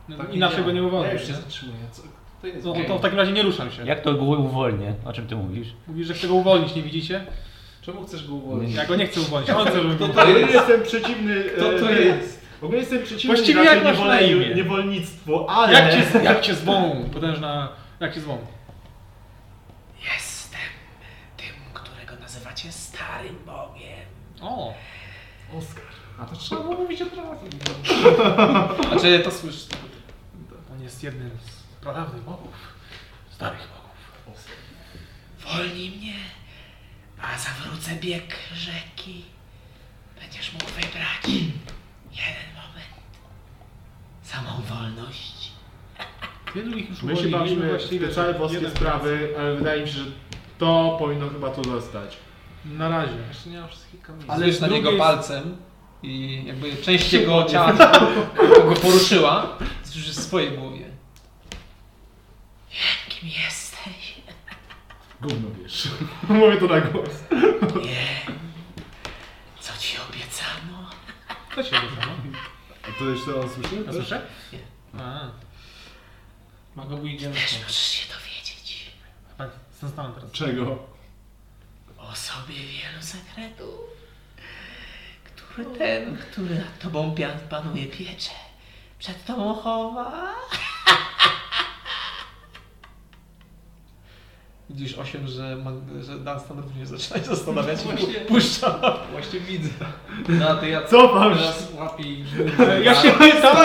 Speaker 2: No,
Speaker 6: Tak
Speaker 2: Inaczej go nie
Speaker 6: Ja
Speaker 2: uwolnisz.
Speaker 6: już się
Speaker 2: nie?
Speaker 6: zatrzymuję. Co? To jest
Speaker 2: No to w takim razie nie ruszam się.
Speaker 4: Jak to go uwolnię? O czym ty mówisz?
Speaker 2: Mówisz, że chcę go uwolnić, nie widzicie?
Speaker 6: Czemu chcesz go uwolnić?
Speaker 2: Ja go nie chcę uwolnić, on chce, żebym go
Speaker 3: Ogólnie jestem przeciwny...
Speaker 6: To
Speaker 3: e,
Speaker 6: to jest.
Speaker 3: Ogólnie jestem przeciwny
Speaker 2: Właściwie jak masz
Speaker 3: ale...
Speaker 2: Jak cię, jak cię zwą? Potężna... Jak cię zwą?
Speaker 7: Jestem tym, którego nazywacie Starym Bogiem.
Speaker 2: O!
Speaker 3: Oskar.
Speaker 6: A to trzeba było mówić od razu. (laughs)
Speaker 1: Znaczy to słyszysz.
Speaker 2: On jest jednym z pradawnych bogów. Starych bogów.
Speaker 7: Wolnij mnie, a zawrócę bieg rzeki. Będziesz mógł wybrać jeden moment. Samą wolność.
Speaker 2: Wielu ich już
Speaker 3: My się bawimy w te całe boskie sprawy, ale wydaje mi się, że to powinno chyba tu zostać.
Speaker 2: Na razie.
Speaker 6: Jeszcze nie mam wszystkich kamieni.
Speaker 2: Ale
Speaker 1: Ale
Speaker 2: z
Speaker 1: na niego
Speaker 2: drugiej-
Speaker 1: palcem i jakby część jego ciała go poruszyła, już jest w swojej głowie.
Speaker 7: Kim jesteś?
Speaker 3: Gówno wiesz. (laughs) Mówię to na głos.
Speaker 7: Wiem, co ci obiecano.
Speaker 2: Co się wydarzyło?
Speaker 3: A to jeszcze on słyszy?
Speaker 2: A słyszę? A,
Speaker 6: Magobu idziemy
Speaker 7: Też możesz się dowiedzieć
Speaker 2: a zostałem teraz.
Speaker 3: Czego?
Speaker 7: O sobie wielu sekretów. Który ten, który nad tobą pian- panuje piecze, przed tobą chowa.
Speaker 1: Widzisz osiem, że, Mag- że Dunstan również zaczyna się zastanawiać i
Speaker 6: Właśnie.
Speaker 1: pu- puszcza.
Speaker 6: Właśnie widzę. No a to ja
Speaker 3: Cofam się.
Speaker 6: teraz łapię i...
Speaker 2: Ja się pytam, (laughs)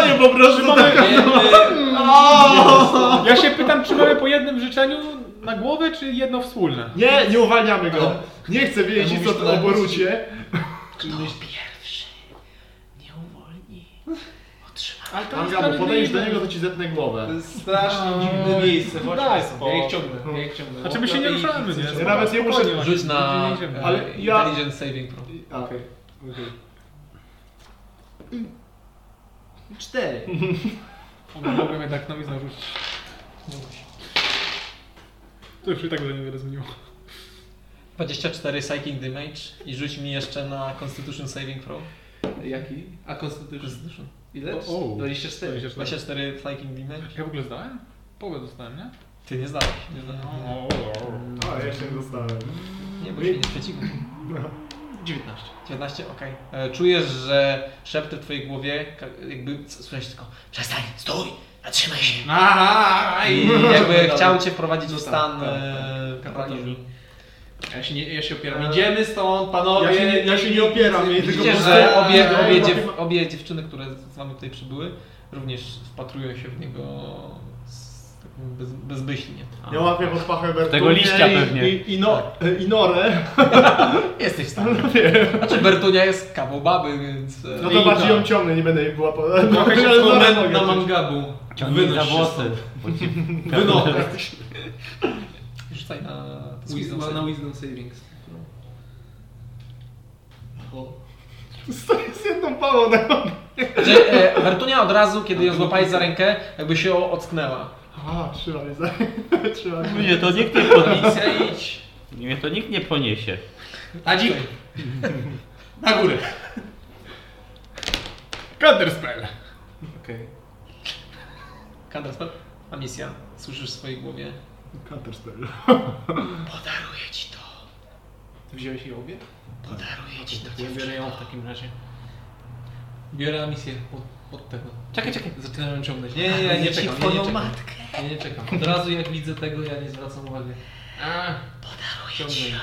Speaker 2: ja się pytam, czy mamy po jednym życzeniu na głowę, czy jedno wspólne?
Speaker 3: Nie, nie uwalniamy go. Nie chcę wiedzieć
Speaker 6: mówisz
Speaker 3: co
Speaker 6: to
Speaker 3: to o
Speaker 6: na
Speaker 3: Borucie.
Speaker 7: Kto pierwszy nie uwolni, otrzyma.
Speaker 2: Ale to
Speaker 3: Angabu, podejdziesz do niego, to ci zetnę głowę.
Speaker 6: To jest strasznie
Speaker 2: Oj,
Speaker 6: dziwne miejsce.
Speaker 2: Daj
Speaker 6: stąd.
Speaker 2: spokój.
Speaker 6: Ja ich ciągnę, ja ich ciągnę.
Speaker 2: Znaczy my się nie ruszamy, nie?
Speaker 3: Ja nawet nie muszę-
Speaker 2: Spokojnie,
Speaker 1: Rzuć na
Speaker 2: nie idziemy.
Speaker 1: e,
Speaker 3: Ale ja-
Speaker 1: Intelligence Saving Throw.
Speaker 3: A,
Speaker 6: Okej.
Speaker 3: Cztery.
Speaker 2: Mogłem jednak nowizną rzucić. To już i tak by niewiele zmieniło.
Speaker 1: 24 Psychic Damage i rzuć mi jeszcze na Constitution Saving Throw.
Speaker 6: Jaki? A Constitution?
Speaker 1: Constitution.
Speaker 6: Ile?
Speaker 2: O, o.
Speaker 6: 24.
Speaker 2: 24.
Speaker 1: 24 Psychic Damage.
Speaker 2: Ja w ogóle zdałem? Połowę dostałem, nie?
Speaker 1: Ty nie zdałeś. Nie, zdałeś.
Speaker 3: A, ja się nie dostałem.
Speaker 1: nie bo się nie przeciwko.
Speaker 6: 19.
Speaker 1: 19? Okej. E, Czujesz, że szepty w twojej głowie, jakby słyszałeś tylko
Speaker 7: Przestań, stój, zatrzymaj się.
Speaker 6: Aha!
Speaker 1: i (laughs) jakby chciał cię wprowadzić w
Speaker 6: tak,
Speaker 1: stan
Speaker 6: tak,
Speaker 1: e,
Speaker 6: tak.
Speaker 1: paraliżu.
Speaker 6: Ja się, nie, ja się opieram. Idziemy stąd, panowie!
Speaker 3: Ja się nie- ja się nie opieram,
Speaker 1: Widzicie, że obie, obie, dziew, obie dziewczyny, które z wami tutaj przybyły, również wpatrują się w niego bez, bezmyślnie.
Speaker 3: Ja łapię pod pachę Bertunię
Speaker 4: Tego liścia
Speaker 3: i,
Speaker 4: pewnie.
Speaker 3: I, i, no, i Norę. (laughs)
Speaker 1: Jesteś w stanie. Znaczy Bertunia jest kawał baby, więc... e,
Speaker 3: No to bardziej
Speaker 2: tak.
Speaker 3: ją ciągnę, nie będę jej była po...
Speaker 2: Trochę się (laughs)
Speaker 3: mogę
Speaker 6: na mangabu.
Speaker 4: Ciągnij za włosy. (laughs)
Speaker 6: Wynoś.
Speaker 1: Rzucaj na...
Speaker 6: Wisdom, na Wisdom Savings.
Speaker 3: Stoję z jedną pałą na
Speaker 1: e, Bertunia od razu, kiedy ją złapałeś za rękę, jakby się ocknęła.
Speaker 3: A, (laughs) trzymaj za...
Speaker 4: Mnie to nikt nie podniesie.
Speaker 1: Policja idź.
Speaker 4: Mnie to nikt nie poniesie.
Speaker 6: Adzik! Na górę!
Speaker 2: Counterspell!
Speaker 6: Okej.
Speaker 1: Kanderspell, a misja. Słyszysz w swojej głowie.
Speaker 3: Counterspell.
Speaker 7: Podaruję ci to.
Speaker 6: Ty wziąłeś je obie?
Speaker 7: Podaruję ci to.
Speaker 6: Ja biorę ją w takim razie. Biorę na misję pod tego.
Speaker 4: Czekaj, czekaj.
Speaker 6: Zaczynam ją ciągnąć. Nie, nie, nie, nie czekam, nie, nie czekam.
Speaker 7: matkę.
Speaker 6: Nie, nie czekam. (laughs) Od razu jak widzę tego, ja nie zwracam uwagi. A,
Speaker 7: Podaruję ci
Speaker 6: ją.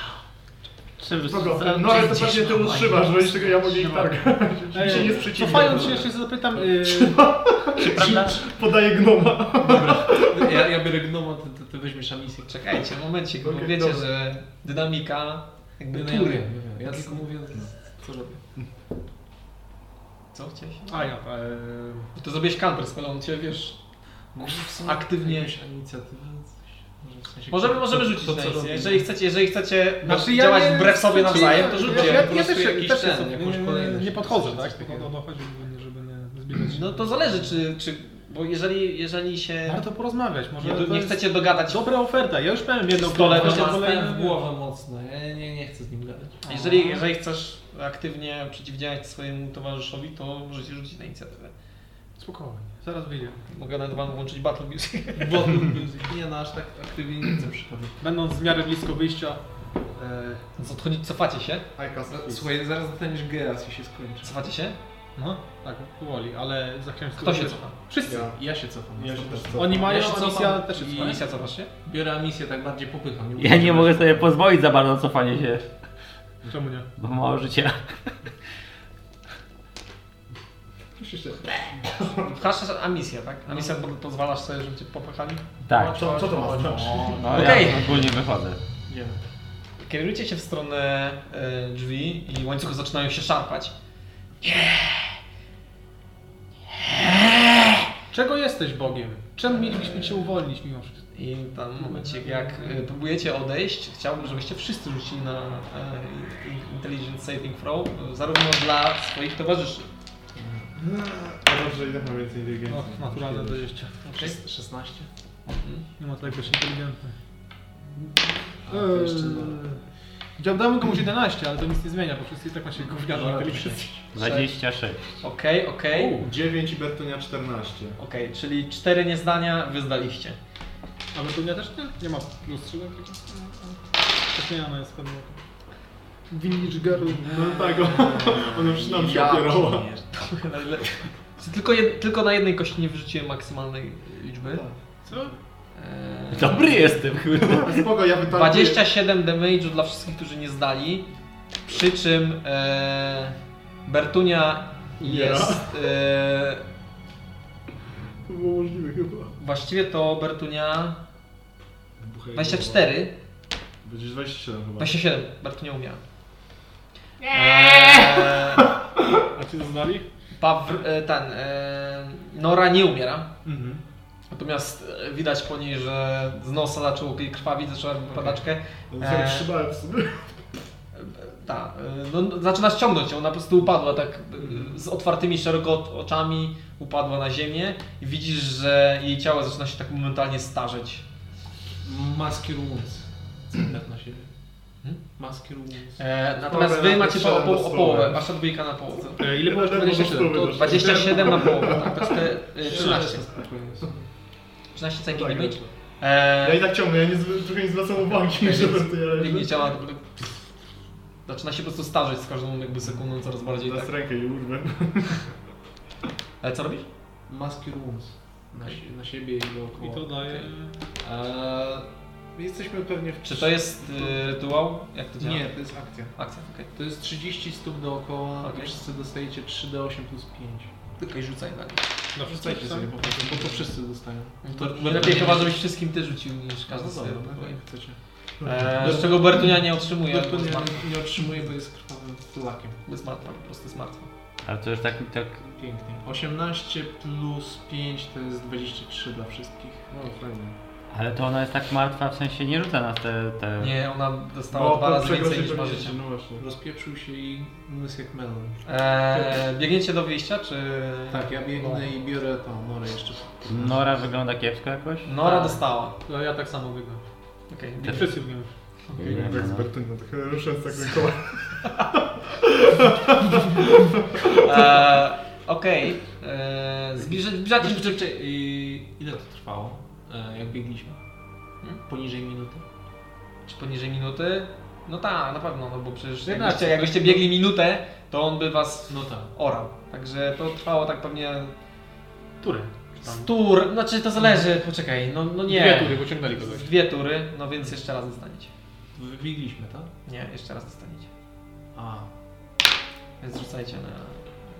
Speaker 3: no ale to pewnie ty utrzymasz, bo jeszcze ja mogę ich targać. się nie sprzeciwiam.
Speaker 2: Cofając się jeszcze zapytam, yy,
Speaker 4: Czy prawda? (laughs)
Speaker 3: Podaję gnoma. (laughs)
Speaker 6: Ja, ja biorę gnoma, ty, ty, ty weźmiesz na misję.
Speaker 1: Czekajcie, momencik, bo
Speaker 3: Okej,
Speaker 1: wiecie,
Speaker 3: dobra.
Speaker 1: że dynamika jakby
Speaker 6: No, ja
Speaker 1: tury.
Speaker 6: ja. Ja tylko mówię, co robię.
Speaker 1: Co chciałeś?
Speaker 2: a ja, yy,
Speaker 1: To zrobiłeś counterspell, on cię wiesz...
Speaker 6: Sumie (laughs)
Speaker 1: Aktywnie.
Speaker 6: Może w sensie
Speaker 1: Możemy,
Speaker 6: to-
Speaker 1: możemy
Speaker 6: to-
Speaker 1: rzucić
Speaker 6: to,
Speaker 1: na
Speaker 6: co.
Speaker 1: Jeżeli chcecie, jeżeli chcecie
Speaker 2: Znaczy, ja
Speaker 1: działać
Speaker 2: nie-
Speaker 1: wbrew sobie nawzajem, to rzućcie.
Speaker 2: Ja, ja, ja też,
Speaker 6: jakiś
Speaker 2: też
Speaker 6: ten, jakąś
Speaker 2: nie,
Speaker 6: kolejność.
Speaker 2: nie podchodzę, tak?
Speaker 6: Takiego.
Speaker 2: o to chodzi, żeby nie- żeby nie zbierać.
Speaker 1: No to zależy, czy, czy bo jeżeli, jeżeli się
Speaker 2: Warto porozmawiać, może
Speaker 1: nie,
Speaker 2: to
Speaker 1: nie chcecie dogadać,
Speaker 2: Dobra oferta, ja już miałem jedną
Speaker 1: Stole, to
Speaker 6: dostałem w głowę mocno, ja nie, nie chcę z nim gadać.
Speaker 1: jeżeli, jeżeli chcesz aktywnie przeciwdziałać swojemu towarzyszowi, to możecie rzucić na inicjatywę.
Speaker 2: Spokojnie, zaraz wyjdzie.
Speaker 1: Mogę nawet wam włączyć Battle Music. (laughs)
Speaker 6: Bottle music. Nie no, aż tak aktywnie nie chcę przychodzić.
Speaker 2: Będąc w miarę blisko wyjścia,
Speaker 6: E,
Speaker 1: Co odchodzi, cofacie się?
Speaker 3: I
Speaker 6: no, słuchaj, zaraz dostaniesz Geras i się skończy.
Speaker 1: Cofacie się?
Speaker 2: No, tak, powoli, ale za chciałem
Speaker 1: Kto się cofa?
Speaker 2: Wszyscy.
Speaker 3: Ja.
Speaker 6: Ja się cofam.
Speaker 3: Ja się też cofam.
Speaker 2: Oni mają,
Speaker 6: Ja się
Speaker 2: a
Speaker 6: cofam
Speaker 2: misja też jest
Speaker 6: i-
Speaker 2: fajna.
Speaker 1: Misja cofasz się?
Speaker 6: Biorę misję tak bardziej popycham.
Speaker 4: Ja nie mogę sobie pozwolić za bardzo cofanie się,
Speaker 2: Czemu nie?
Speaker 4: bo mało życia.
Speaker 1: Pchasz a misję, tak? A misja po- pozwalasz sobie, żeby cię popychali?
Speaker 4: Tak.
Speaker 3: Co, co to ma znaczyć?
Speaker 4: No
Speaker 1: Okej.
Speaker 4: ja ogólnie wychodzę.
Speaker 6: Idziemy.
Speaker 1: Kierujecie się w stronę e, drzwi i łańcuchy zaczynają się szarpać.
Speaker 2: Czego jesteś Bogiem? Czemu mielibyśmy cię uwolnić mimo wszystko?
Speaker 1: I tam momencie, jak e, próbujecie odejść, chciałbym, żebyście wszyscy rzucili na e, Intelligence Saving Throw, zarówno dla swoich towarzyszy.
Speaker 3: Ja dobrze, i tak mam więcej inteligencji.
Speaker 2: O, naturalne dojście.
Speaker 1: Okay?
Speaker 6: 16.
Speaker 2: Nie ma tak być inteligentny.
Speaker 6: A, to jeszcze no.
Speaker 2: Dałbym komuś 11, ale to nic nie zmienia, bo wszyscy i tak macie gównianą inteligencję.
Speaker 4: 26.
Speaker 1: Okej, okej.
Speaker 3: 9 i Bertunia 14.
Speaker 1: Okej, czyli cztery niezdania wy zdaliście.
Speaker 2: A Bertunia też nie? Nie ma plus 3 takiego? Zapomniana jest pewnie. Village Girl.
Speaker 3: No tak, (laughs) ona już nam się opierała.
Speaker 1: pierdolę. tylko, jed, tylko na jednej kości nie wyrzuciłem maksymalnej liczby.
Speaker 2: Co?
Speaker 1: Eee,
Speaker 4: Dobry jestem chyba.
Speaker 3: Spoko, ja wytarguję.
Speaker 1: 27 damage'u dla wszystkich, którzy nie zdali. Przy czym e, Bertunia jest. E,
Speaker 3: To było możliwe chyba.
Speaker 1: właściwie to Bertunia.
Speaker 3: Buchaj
Speaker 1: 24.
Speaker 3: Będziesz 27 chyba.
Speaker 1: 27. Bertunia umiera. Eee,
Speaker 2: A ci znali?
Speaker 1: Pawr, e, ten. E, Nora nie umiera.
Speaker 3: Mhm.
Speaker 1: Natomiast e, widać po niej, że z nosa zaczął jej krwawić, zaczęła padaczkę.
Speaker 3: No
Speaker 1: Eee.
Speaker 3: sobie trzymałem w sobie. (laughs)
Speaker 1: Tak, no, no, zaczyna ściągnąć ją, ona po prostu upadła tak z otwartymi szeroko oczami, upadła na ziemię i widzisz, że jej ciało zaczyna się tak momentalnie starzeć.
Speaker 6: Maski Runes. Co tak na siebie?
Speaker 1: Hmm?
Speaker 6: Maski Runes.
Speaker 1: E, natomiast
Speaker 3: Połowę
Speaker 1: wy
Speaker 3: na
Speaker 1: macie po, po, o połowę, wasza dwójka na połowę.
Speaker 2: E, ile było?
Speaker 3: Ile
Speaker 2: 27.
Speaker 3: było?
Speaker 2: To
Speaker 1: 27 na połowę, tak, to cztery- y, 13.
Speaker 6: Spokojnie.
Speaker 1: 13 całki
Speaker 3: Tak,
Speaker 1: damage.
Speaker 3: Ja i
Speaker 1: E,
Speaker 3: tak ciągnę, ja nie, trochę nie zwracam uwagi, że leży.
Speaker 1: ciała, zaczyna się po prostu starzeć z każdą jakby sekundą coraz bardziej,
Speaker 3: Teraz
Speaker 1: tak.
Speaker 3: rękę i urwę.
Speaker 1: E, co robisz?
Speaker 6: Maski Runes. Na, na siebie i dookoła.
Speaker 2: I to daje...
Speaker 6: Jesteśmy pewnie w...
Speaker 1: Czy to jest y, rytuał? Jak to działa?
Speaker 6: Nie, to jest akcja.
Speaker 1: Akcja, okej.
Speaker 6: To jest 30 stóp dookoła
Speaker 1: Okej.
Speaker 6: i wszyscy dostajecie 3d8 plus 5.
Speaker 1: Okej, rzucaj na nie.
Speaker 2: Na
Speaker 6: Rzucajcie
Speaker 2: wszyscy
Speaker 6: sobie po prostu, bo to wszyscy dostają.
Speaker 1: To lepiej chyba, żebyś wszystkim ty rzucił niż każdy
Speaker 6: No
Speaker 1: sobie.
Speaker 6: no jak chcecie.
Speaker 1: Eee, z czego Bertunia nie otrzymuje,
Speaker 6: to
Speaker 1: jest
Speaker 6: nie, nie otrzymuje, bo jest krwawym flakiem.
Speaker 1: Jest martwa, po prostu jest martwa.
Speaker 4: Ale to już tak, tak
Speaker 6: Pięknie. 18 plus 5 to jest 23 dla wszystkich.
Speaker 3: No fajnie.
Speaker 4: Ale to ona jest tak martwa, w sensie nie rzuca nas te... te...
Speaker 1: Nie, ona dostała dwa razy więcej niż ma życia.
Speaker 3: No właśnie.
Speaker 6: Rozpieprzył się i umysł jak melon.
Speaker 1: Eee, biegniecie do wyjścia, czy...
Speaker 6: Tak, ja biegnę i biorę tą norę jeszcze.
Speaker 4: Nora wygląda kiepsko jakoś?
Speaker 1: Nora
Speaker 6: Tak.
Speaker 1: dostała.
Speaker 2: No ja tak samo wygram.
Speaker 1: Okej,
Speaker 2: Nie wszyscy w nią już.
Speaker 4: Nie,
Speaker 3: Tak
Speaker 4: no.
Speaker 3: z Bertunią, tak
Speaker 1: Okej, eee, zbliża- zbliżacie się...
Speaker 6: I ile to trwało, e, jak biegliśmy?
Speaker 1: Hmm?
Speaker 6: Poniżej minuty?
Speaker 1: Czy poniżej minuty? No tak, na pewno, no bo przecież jakbyście, jakbyście biegli minutę, to on by was
Speaker 6: No tak.
Speaker 1: orał. Także to trwało tak pewnie
Speaker 2: Tury.
Speaker 1: tur, znaczy to zależy, poczekaj, no, no nie.
Speaker 2: Dwie tury, bo ciągnęli
Speaker 1: Z
Speaker 2: kogoś.
Speaker 1: Dwie tury, no więc jeszcze raz dostaniecie.
Speaker 6: Wybiegliśmy, tak?
Speaker 1: Nie, jeszcze raz dostaniecie.
Speaker 6: A.
Speaker 1: Więc rzucajcie na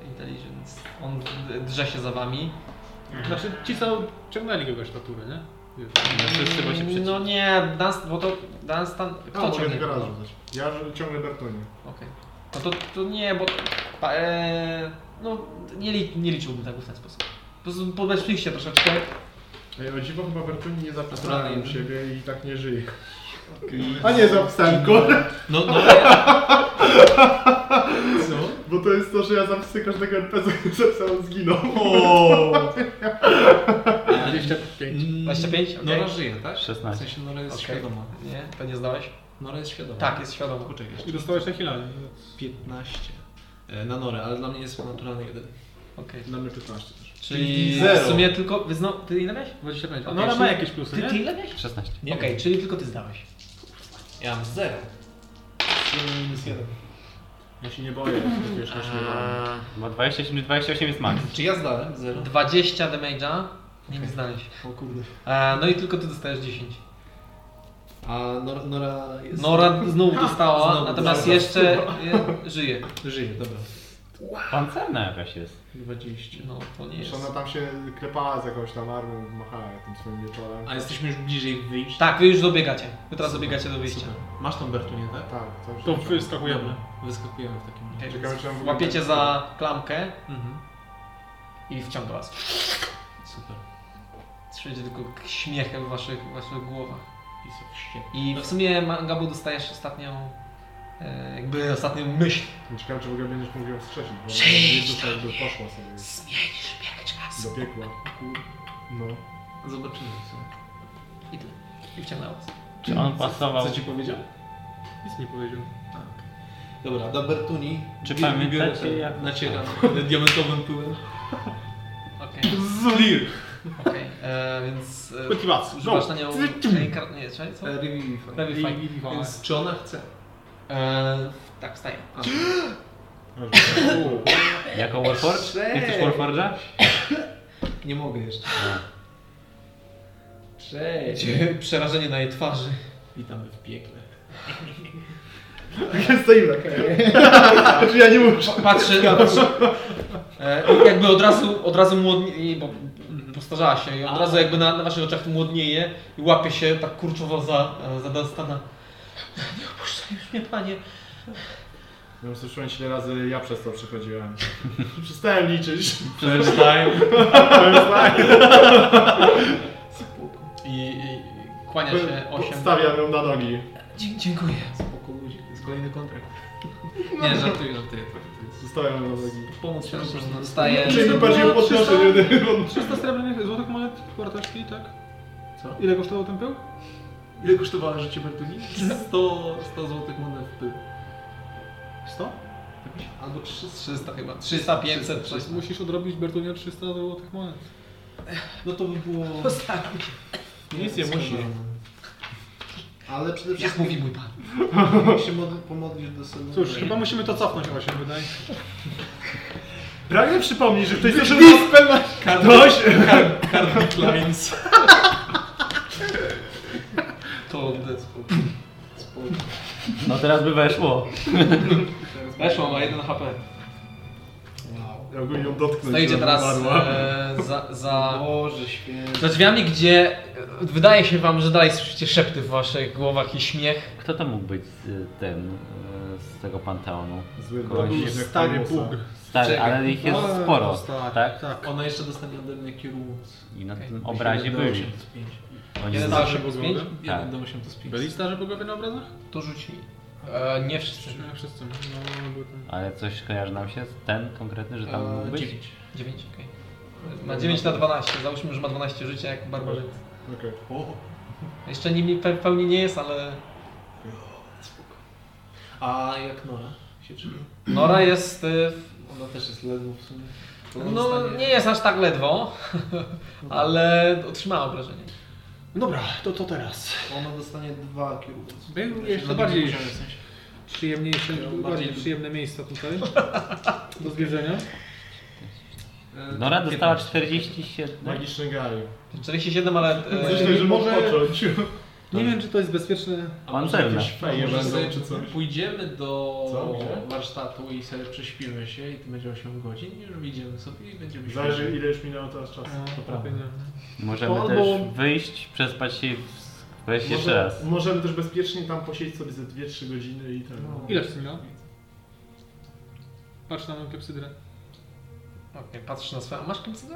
Speaker 1: intelligence. On drze się za wami.
Speaker 2: Znaczy ci co ciągnęli kogoś na turę, nie?
Speaker 4: Wszyscy się przeciw...
Speaker 1: No nie, Dunstan, bo to Dunstan...
Speaker 3: A,
Speaker 1: Kto
Speaker 3: mogę
Speaker 1: ciągnie?
Speaker 3: tylko raz
Speaker 1: kogo?
Speaker 3: rzucać. Ja ciągnę Bertunię.
Speaker 1: Okej. No to, to nie, bo... Pa, e, no nie, li, nie liczyłbym tego w ten sposób. Po prostu podeszliście troszeczkę.
Speaker 3: Ej, o dziwo chyba Bertuni nie
Speaker 6: Naturalnie.
Speaker 3: zapisałem u siebie i tak nie żyje. A nie zapisałem go,
Speaker 6: No, no ja... Co?
Speaker 3: bo to jest to, że ja zapisuję każdego NPC, zapisałem zginął.
Speaker 2: 25.
Speaker 1: 25? Okej.
Speaker 6: Nora żyje, tak? W
Speaker 4: 16.
Speaker 6: sensie Nora jest
Speaker 1: Okej.
Speaker 6: świadoma.
Speaker 1: Nie, to nie zdałeś?
Speaker 6: Nora jest świadoma.
Speaker 1: Tak, jest świadoma.
Speaker 6: Poczekaj
Speaker 2: I
Speaker 6: jeszcze.
Speaker 2: dostałeś na hilanie.
Speaker 6: 15. E, Na Norę, ale dla mnie jest naturalny jeden.
Speaker 1: Okej.
Speaker 3: Dla mnie 15 też.
Speaker 1: Czyli
Speaker 3: Zero.
Speaker 1: w sumie tylko... Wy zno, ty ile miałeś?
Speaker 2: 25. A
Speaker 1: Okej,
Speaker 2: Nora ma jakieś plusy,
Speaker 1: Ty,
Speaker 2: nie?
Speaker 1: ty ile miałeś?
Speaker 4: 16.
Speaker 6: Nie
Speaker 1: Okej,
Speaker 6: wiem.
Speaker 1: czyli tylko ty zdałeś.
Speaker 6: Ja mam zero. minus jeden.
Speaker 3: Ja się nie boję, to wiesz, na śmiewanie.
Speaker 1: Eee,
Speaker 4: Bo 27 28 jest max.
Speaker 6: Czy ja zdałem? Zero.
Speaker 1: 20 damage'a. Nie okay. znaleźć.
Speaker 6: O kurde.
Speaker 1: Eee, no i tylko ty dostajesz 10.
Speaker 6: A Nora, Nora jest...
Speaker 1: Nora znowu (laughs) dostała,
Speaker 6: Znowu
Speaker 1: natomiast
Speaker 6: dostała.
Speaker 1: jeszcze je, żyje.
Speaker 6: Żyje, dobra.
Speaker 4: Pancerna jakaś jest.
Speaker 6: 20.
Speaker 1: No to nie jest.
Speaker 3: ona tam się klepała z jakąś tam armią, machała tym swoim wieczorem.
Speaker 6: A jesteśmy już bliżej wyjść.
Speaker 1: Tak, wy już dobiegacie. Wy teraz dobiegacie do wyjścia.
Speaker 6: Super. Masz tą Bertunię, tak?
Speaker 3: Tak, to już
Speaker 2: To wyskakujemy.
Speaker 6: Dobra, Wyskakujemy w takim razie.
Speaker 3: Ciekawe, czy
Speaker 1: Łapiecie za klamkę
Speaker 6: Mhm.
Speaker 1: i wciąga was.
Speaker 6: Super.
Speaker 1: Słyszycie tylko śmiechy w waszych, w waszych głowach.
Speaker 6: I
Speaker 1: w sumie Mangabu dostajesz ostatnią, jakby ostatnią myśl.
Speaker 3: Ciekawe, czy w ogóle będziesz mógł ją strzecić, bo
Speaker 7: Przyjdź
Speaker 3: ona jakby poszła sobie
Speaker 7: Zmienisz bieg czasu.
Speaker 3: do piekła. No.
Speaker 6: Zobaczymy co.
Speaker 1: I tyle. I wciągnęła was.
Speaker 4: Czy on pasował?
Speaker 6: Co ci powiedział?
Speaker 2: Nic nie powiedział.
Speaker 6: Tak. Dobra, do Bertuni.
Speaker 4: Czy
Speaker 6: biorę
Speaker 4: pamiętacie,
Speaker 6: ten-
Speaker 4: jak-
Speaker 6: Nacieram diamentowym pyłem. (laughs)
Speaker 1: Okej,
Speaker 6: Zulir!
Speaker 1: okej. E, Więc e,
Speaker 2: Kultywacja.
Speaker 1: używasz
Speaker 2: No.
Speaker 1: na nią reinkarn... Nie, czekaj, co?
Speaker 6: Revivify.
Speaker 1: Revivify.
Speaker 6: Więc czy ona chce?
Speaker 1: E, tak, wstaje.
Speaker 6: A, (gasps)
Speaker 4: Jako Warforge?
Speaker 6: Cześć.
Speaker 4: Jesteś Warforge'a?
Speaker 6: nie mogę jeszcze. Cześć!
Speaker 1: Przerażenie na jej twarzy.
Speaker 6: Witamy w piekle. (laughs)
Speaker 3: Stoimy. Znaczy (laughs) ja nie muszę.
Speaker 1: Patrzy, patrzy. E, jakby od razu, od razu młodnieje, bo postarzała się i od razu jakby na, na waszych oczach młodnieje i łapie się tak kurczowo za, za Dunstana. Nie opuszczaj już mnie, panie.
Speaker 3: Ja już słyszałem ile razy ja przez to przechodziłem. (laughs) Przestałem liczyć.
Speaker 4: Przeczytałem.
Speaker 1: I, i, i kłania się osiem.
Speaker 3: Stawiam ją na nogi.
Speaker 1: Dzie- dziękuję.
Speaker 6: Spoko ludzie, jest kolejny kontrakt. (laughs) Nie, żartuję, żartuję. To, to
Speaker 3: Zostawiam ją na nogi.
Speaker 6: pomoc się po prostu
Speaker 1: Dostaje...
Speaker 3: Czyli bardziej ją podnoszę, nie
Speaker 2: 300 srebrnych złotych monet wartości, tak?
Speaker 6: Co?
Speaker 2: Ile kosztował ten pył?
Speaker 6: Ile kosztowało życie Bertuni? 100, 100 złotych monet w pył.
Speaker 2: 100?
Speaker 6: Albo 300.
Speaker 1: 300 chyba. 300, 500, 300.
Speaker 2: Musisz odrobić Bertunia 300 złotych monet.
Speaker 6: No to by było...
Speaker 1: Postawić.
Speaker 6: Nic nie musi. Ale przede
Speaker 1: Jak
Speaker 6: wszystkim
Speaker 1: mówi mój pan.
Speaker 6: musimy się mod- pomodlić do sobie.
Speaker 2: Cóż, chyba musimy to cofnąć właśnie, wydaje.
Speaker 3: Pragnę przypomnieć, że ktoś zaczął...
Speaker 6: Ktoś! Carbon (laughs)
Speaker 4: No teraz by weszło. (laughs)
Speaker 1: Weszło, ma 1 HP.
Speaker 3: Ja ogólnie ją dotknąć.
Speaker 1: Stoicie
Speaker 3: żeby
Speaker 1: teraz e, za, za,
Speaker 6: Boże święty.
Speaker 1: za drzwiami, gdzie e, wydaje się wam, że dalej słyszycie szepty w waszych głowach i śmiech.
Speaker 4: Kto to mógł być y, ten y, z tego panteonu?
Speaker 3: Zły
Speaker 4: Kogoś
Speaker 3: był
Speaker 2: Stary. Bóg.
Speaker 4: Stary,
Speaker 6: Czekaj.
Speaker 4: ale ich jest
Speaker 2: No,
Speaker 4: sporo,
Speaker 2: tak,
Speaker 4: tak?
Speaker 2: Tak.
Speaker 6: Ona jeszcze dostanie ode mnie kierując.
Speaker 4: I na tym obrazie byli.
Speaker 6: 1 do 5.
Speaker 4: Oni
Speaker 1: Jeden zawsze
Speaker 2: bogowie?
Speaker 1: 5?
Speaker 6: 1 do 8 to jest 5.
Speaker 2: Byli starzy bogowie na obrazach?
Speaker 1: To rzuć mi. E, nie wszyscy.
Speaker 2: Nie wszyscy. No, był ten.
Speaker 4: ale coś kojarzy nam się z ten konkretny, że tam mógł być?
Speaker 6: 9.
Speaker 1: 9, okej. Ma 9 na 12. Załóżmy, że ma 12 życia jak barbarzyńcy.
Speaker 3: Okej.
Speaker 1: Jeszcze nimi pe- w pełni nie jest, ale
Speaker 6: A jak Nora się czyni?
Speaker 1: Nora jest... e,
Speaker 6: Ona też jest ledwo w sumie. Ona
Speaker 1: No nie jest aż tak ledwo, (laughs) ale otrzymała obrażenie.
Speaker 2: Dobra, to to teraz.
Speaker 6: Ona dostanie dwa kierując.
Speaker 2: Był jeszcze bardziej przyjemniejsze,
Speaker 6: Bardziej-
Speaker 2: przyjemne miejsca tutaj (laughs) do zwierzenia.
Speaker 6: E,
Speaker 4: Nora dostała
Speaker 6: 15.
Speaker 4: 47.
Speaker 3: Magiczny gaj.
Speaker 1: 47, ale... E,
Speaker 3: Myślę, że
Speaker 2: może-. Nie wiem, czy to jest bezpieczne.
Speaker 4: Pancerna.
Speaker 3: Jakieś feje
Speaker 6: Może
Speaker 3: będą
Speaker 6: sobie
Speaker 3: czy coś.
Speaker 6: pójdziemy do
Speaker 3: Co?
Speaker 6: Warsztatu i sobie prześpimy się i to będzie 8 godzin i już wyjdziemy sobie i będziemy
Speaker 3: Zależy ile już minęło teraz czasu.
Speaker 2: To
Speaker 6: prawda.
Speaker 4: Możemy
Speaker 2: Albo-
Speaker 4: też wyjść, przespać się i wejść jeszcze raz.
Speaker 3: Możemy też bezpiecznie tam posiedzieć sobie ze 2-3 godziny i ten.
Speaker 6: No.
Speaker 2: Ile w minęło? Patrz na moją klepsydrę.
Speaker 1: Okej, patrzysz na swoją... Masz klepsydę?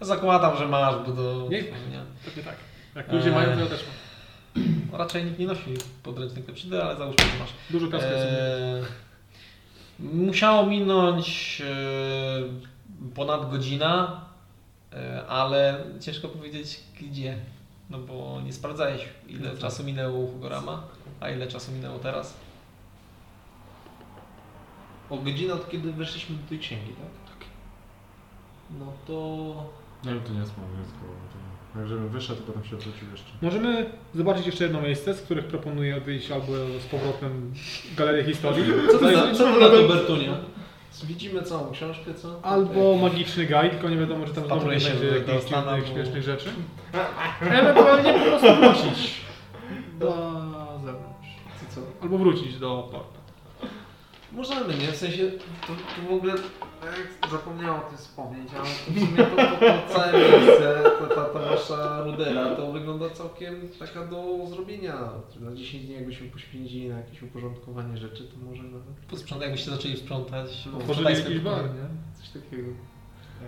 Speaker 1: Zakładam, że masz, bo do...
Speaker 2: Nie.
Speaker 1: nie.
Speaker 2: Pewnie tak. Jak ludzie
Speaker 1: Eee.
Speaker 2: mają, to ja też mam.
Speaker 1: No, Raczej nikt nie nosi podręcznych klepsydy, ale załóżmy, że masz.
Speaker 2: Dużo jest.
Speaker 1: Eee, musiało minąć e, ponad godzina, e, ale ciężko powiedzieć gdzie. No bo nie sprawdzałeś ile czasu minęło u Hugorama, a ile czasu minęło teraz.
Speaker 6: O godzinę od kiedy weszliśmy do tej księgi, tak? Tak. No to...
Speaker 3: No i to nie jest mogę to Jak żebym wyszedł, to potem się odwrócił jeszcze.
Speaker 2: Możemy zobaczyć jeszcze jedno miejsce, z których proponuję odejść albo z powrotem galerię historii,
Speaker 6: Co to za, co to na to Bertunia? Widzimy całą książkę, co?
Speaker 2: albo magiczny guide, tylko nie wiadomo, czy tam znowu nie
Speaker 1: się
Speaker 2: będzie
Speaker 1: w
Speaker 2: jakichś
Speaker 1: bo-
Speaker 2: śmiesznych rzeczy. (laughs) Ewentualnie po prostu wrócić do zewnątrz. Albo wrócić do portu.
Speaker 6: Możemy, nie? W sensie, to, to w ogóle, jak zapomniałem o tym wspomnieć, ale w sumie to, to, to całe miejsce, ta, ta, ta wasza rudera, to wygląda całkiem taka do zrobienia. Na 10 dni jakbyśmy poświęcili na jakieś uporządkowanie rzeczy, to może nawet
Speaker 1: Posprzątaj, jakbyście zaczęli sprzątać.
Speaker 2: Tworzyli
Speaker 1: posprzątaj
Speaker 2: jakiś bar, nie?
Speaker 6: coś takiego.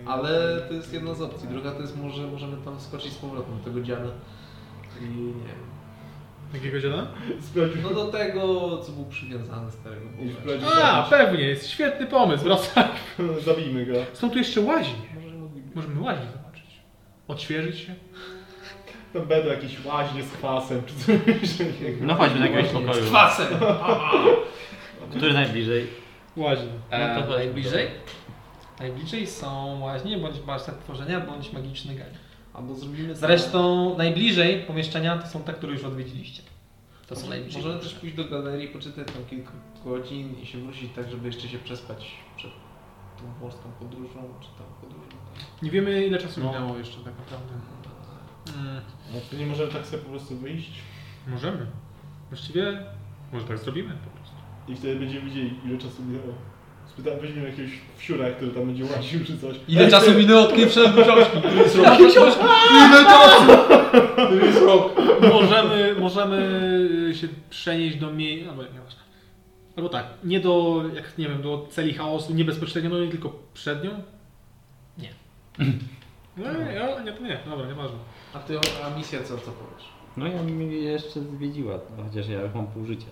Speaker 6: Ale to jest jedna z opcji. Druga to jest może możemy tam skoczyć z powrotem do tego dziana i nie wiem.
Speaker 2: Jakiego dziada?
Speaker 3: Sprawdził.
Speaker 6: No do tego, co był przywiązany starego
Speaker 2: A, pewnie, jest świetny pomysł, wracaj. (laughs)
Speaker 3: Zabijmy go.
Speaker 2: Są tu jeszcze łaźnie. Możemy łaźnie zobaczyć. Odświeżyć się.
Speaker 3: To będą jakieś łaźnie z kwasem, czy coś (laughs) takiego.
Speaker 4: No chodźmy do jakiegoś pokoju.
Speaker 1: Kwasem!
Speaker 4: Który najbliżej?
Speaker 2: Łaźnie.
Speaker 4: No to
Speaker 1: najbliżej? Najbliżej są łaźnie, bądź warsztat tworzenia, bądź magiczny guide.
Speaker 6: Albo zrobimy
Speaker 1: Zresztą najbliżej pomieszczenia to są te, które już odwiedziliście. To są najbliżej.
Speaker 6: Możemy też pójść do galerii, poczytać tam kilka godzin i się wrócić tak, żeby jeszcze się przespać przed tą morską podróżą, czy tam podróżą.
Speaker 2: Nie wiemy ile czasu
Speaker 3: No.
Speaker 2: minęło jeszcze tak naprawdę. Mm,
Speaker 3: No to nie możemy tak sobie po prostu wyjść
Speaker 2: możemy. Właściwie może tak zrobimy po prostu.
Speaker 3: i wtedy będziemy widzieli ile czasu minęło. Weźmiemy jakiegoś wsiura, który tam będzie łaził czy coś.
Speaker 1: Ile czasu minęło od kiedy wszedłem do (laughs) książki?
Speaker 2: Książki?
Speaker 1: Ile czasu?
Speaker 2: To jest rok. Możemy, możemy się przenieść do miejsca. Albo nieważne. Albo tak, nie do, jak nie wiem, do celi chaosu, nie bezpośrednio, no nie tylko przed nią.
Speaker 1: Nie. (laughs)
Speaker 2: No ja, nie, to nie, dobra, nieważne.
Speaker 6: A ty, a misja co, co powiesz?
Speaker 4: No ja mnie jeszcze zwiedziła, chociaż ja mam pół życia.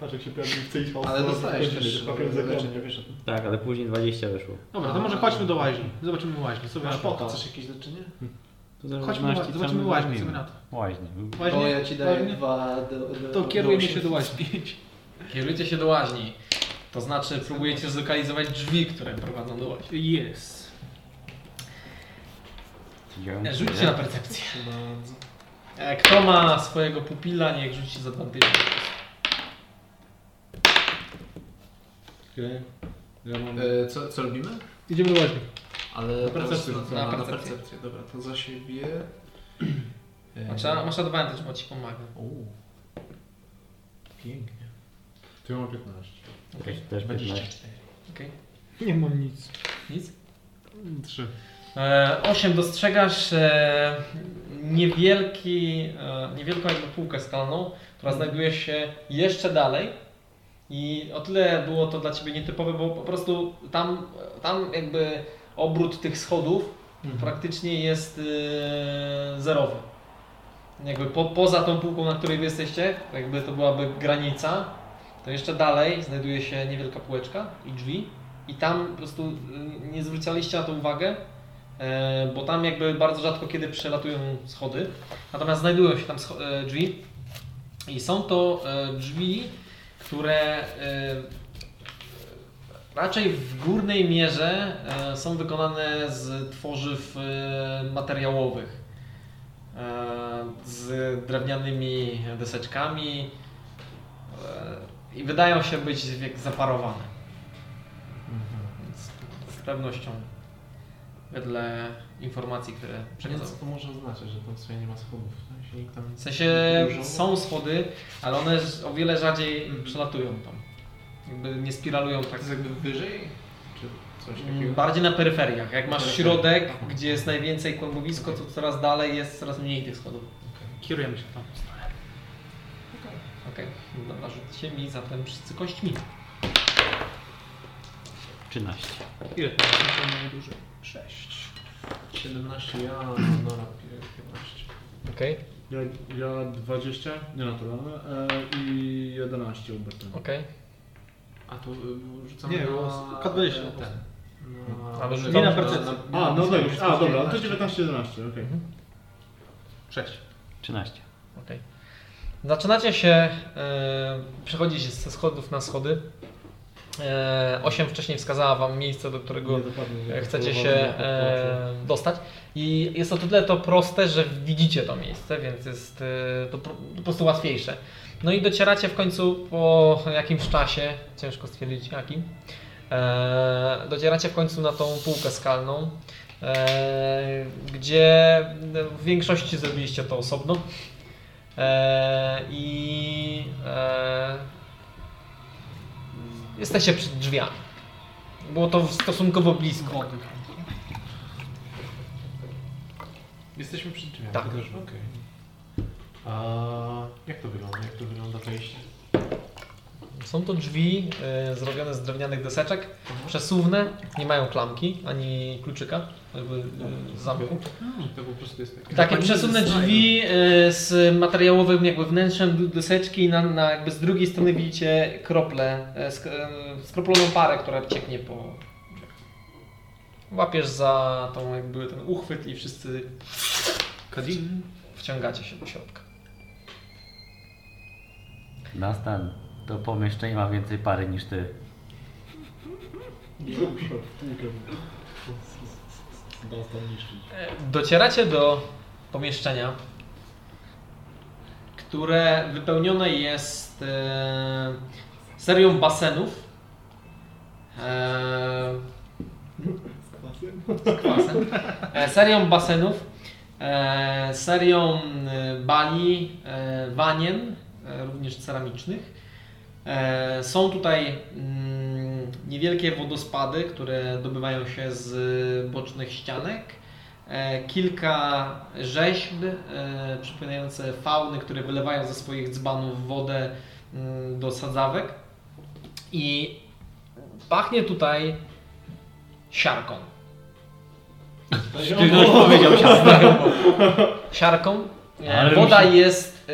Speaker 3: Patrz jak się pojawił w tej chaosu.
Speaker 6: Ale dostajesz też
Speaker 3: papier
Speaker 6: leczenie, wiesz o tym.
Speaker 4: Tak, ale później 20 wyszło.
Speaker 2: Dobra, to może chodźmy do łaźni. Zobaczymy łaźnię. Co
Speaker 3: Masz
Speaker 2: to?
Speaker 3: pota.
Speaker 6: Chcesz jakieś leczenie?
Speaker 4: To w
Speaker 2: Chodźmy, zobaczymy
Speaker 4: my
Speaker 2: łaźnię, co na to?
Speaker 4: Łaźnie.
Speaker 2: Łaźnię?
Speaker 6: To ja ci daję
Speaker 2: Łaźnię?
Speaker 6: dwa... Do, do,
Speaker 2: To
Speaker 6: do
Speaker 2: kierujemy się do łaźni.
Speaker 1: Kierujcie się do łaźni. To znaczy próbujecie zlokalizować drzwi, które prowadzą do łaźni.
Speaker 2: Jest.
Speaker 1: E, Rzućcie na percepcję. E, Kto ma swojego pupila, niech rzuci z advantage.
Speaker 3: Okej. Ja mam...
Speaker 6: E, co, co robimy?
Speaker 2: Idziemy do łaźni.
Speaker 6: Ale
Speaker 3: Na percepcję
Speaker 6: na,
Speaker 1: Na
Speaker 6: na, na
Speaker 1: percepcję.
Speaker 6: percepcję. Dobra, to za siebie... (clears throat) E,
Speaker 1: Masz, masz advantage, bo ci pomaga.
Speaker 6: Uuu. Pięknie.
Speaker 3: Ja mam 15.
Speaker 4: Też, też 15.
Speaker 1: Okej.
Speaker 2: Nie mam nic.
Speaker 1: Nic?
Speaker 2: Trzy.
Speaker 1: E, 8 dostrzegasz e, niewielki, e, niewielką jakby półkę skalną, która znajduje się jeszcze dalej. I o tyle było to dla Ciebie nietypowe, bo po prostu tam, tam jakby obrót tych schodów praktycznie jest e, zerowy. Jakby po, poza tą półką, na której Wy jesteście, jakby to byłaby granica, to jeszcze dalej znajduje się niewielka półeczka i drzwi. I tam po prostu y, nie zwróciliście na to uwagę, e, bo tam jakby bardzo rzadko kiedy przelatują schody. Natomiast znajdują się tam e, drzwi i są to e, drzwi, które e, raczej w górnej mierze e, są wykonane z tworzyw e, materiałowych. Z drewnianymi deseczkami i wydają się być zaparowane. Więc z pewnością wedle informacji, które przekazały.
Speaker 6: co to może oznaczać, że tam sobie nie ma schodów? W sensie, nikt tam
Speaker 1: W sensie
Speaker 6: Dużo?
Speaker 1: są schody, ale one o wiele rzadziej
Speaker 6: Mhm.
Speaker 1: przelatują tam. Jakby nie spiralują tak.
Speaker 6: To jest jakby wyżej? Czy coś
Speaker 1: Mm,
Speaker 6: takiego?
Speaker 1: Bardziej na peryferiach. Jak masz środek,
Speaker 6: Aha.
Speaker 1: gdzie jest najwięcej kłębowisko, to coraz dalej jest coraz mniej tych schodów.
Speaker 2: Kierujemy się tam.
Speaker 1: Okej, dobra, rzućcie mi zatem wszyscy kośćmi.
Speaker 4: 13.
Speaker 2: Ile to jest najdłużej?
Speaker 1: Sześć.
Speaker 6: 17, ja, Nora 15.
Speaker 1: Okej,
Speaker 3: Ja, ja 20, nie naturalne, e, i 11 Ubertona.
Speaker 1: okej.
Speaker 6: A to y, rzucamy
Speaker 2: Nie,
Speaker 6: na...
Speaker 2: bo K20
Speaker 6: e, ten. Na,
Speaker 1: Ale
Speaker 2: Nie
Speaker 1: rzucamy
Speaker 2: na
Speaker 1: na-
Speaker 2: percepcję.
Speaker 3: A, no tak, a dobra, to
Speaker 6: 19.
Speaker 3: 19-11, okej.
Speaker 2: Sześć.
Speaker 4: 13.
Speaker 1: Okej. Zaczynacie się, e, przechodzicie ze schodów na schody. E, osiem wcześniej wskazała Wam miejsce, do którego
Speaker 3: Nie dopadnie,
Speaker 1: e,
Speaker 3: jak
Speaker 1: chcecie się e, dostać. I jest to tyle to proste, że widzicie to miejsce, więc jest e, to po prostu łatwiejsze. No i docieracie w końcu po jakimś czasie, ciężko stwierdzić jakim, e, docieracie w końcu na tą półkę skalną, e, gdzie w większości zrobiliście to osobno. E, I jesteście przed drzwiami. Było to stosunkowo blisko.
Speaker 6: Jesteśmy przed drzwiami.
Speaker 1: Tak.
Speaker 6: Okej. A jak to wygląda? Jak to wygląda wejście?
Speaker 1: Są to drzwi e, zrobione z drewnianych deseczek, przesuwne, nie mają klamki ani kluczyka, jakby e, zamku.
Speaker 6: To po prostu jest takie.
Speaker 1: Takie przesuwne drzwi e, z materiałowym jakby wnętrzem deseczki, na, na jakby z drugiej strony widzicie krople, sk, skroploną parę, która cieknie po Łapiesz za tą jakby ten uchwyt i wszyscy
Speaker 6: Kadin.
Speaker 1: wciągacie się do środka.
Speaker 4: Nastan, to pomieszczenie ma więcej pary niż ty.
Speaker 1: Docieracie do pomieszczenia, które wypełnione jest e, serią basenów. E, kwasem. E, serią basenów, e, serią e, bali, wanien, również ceramicznych. Są tutaj mm, niewielkie wodospady, które dobywają się z bocznych ścianek. Kilka rzeźb przypominające fauny, które wylewają ze swoich dzbanów wodę mm, do sadzawek. I pachnie tutaj siarką.
Speaker 4: Ktoś powiedział
Speaker 1: siarką. (laughs) E,
Speaker 4: Ale
Speaker 1: Woda jest e,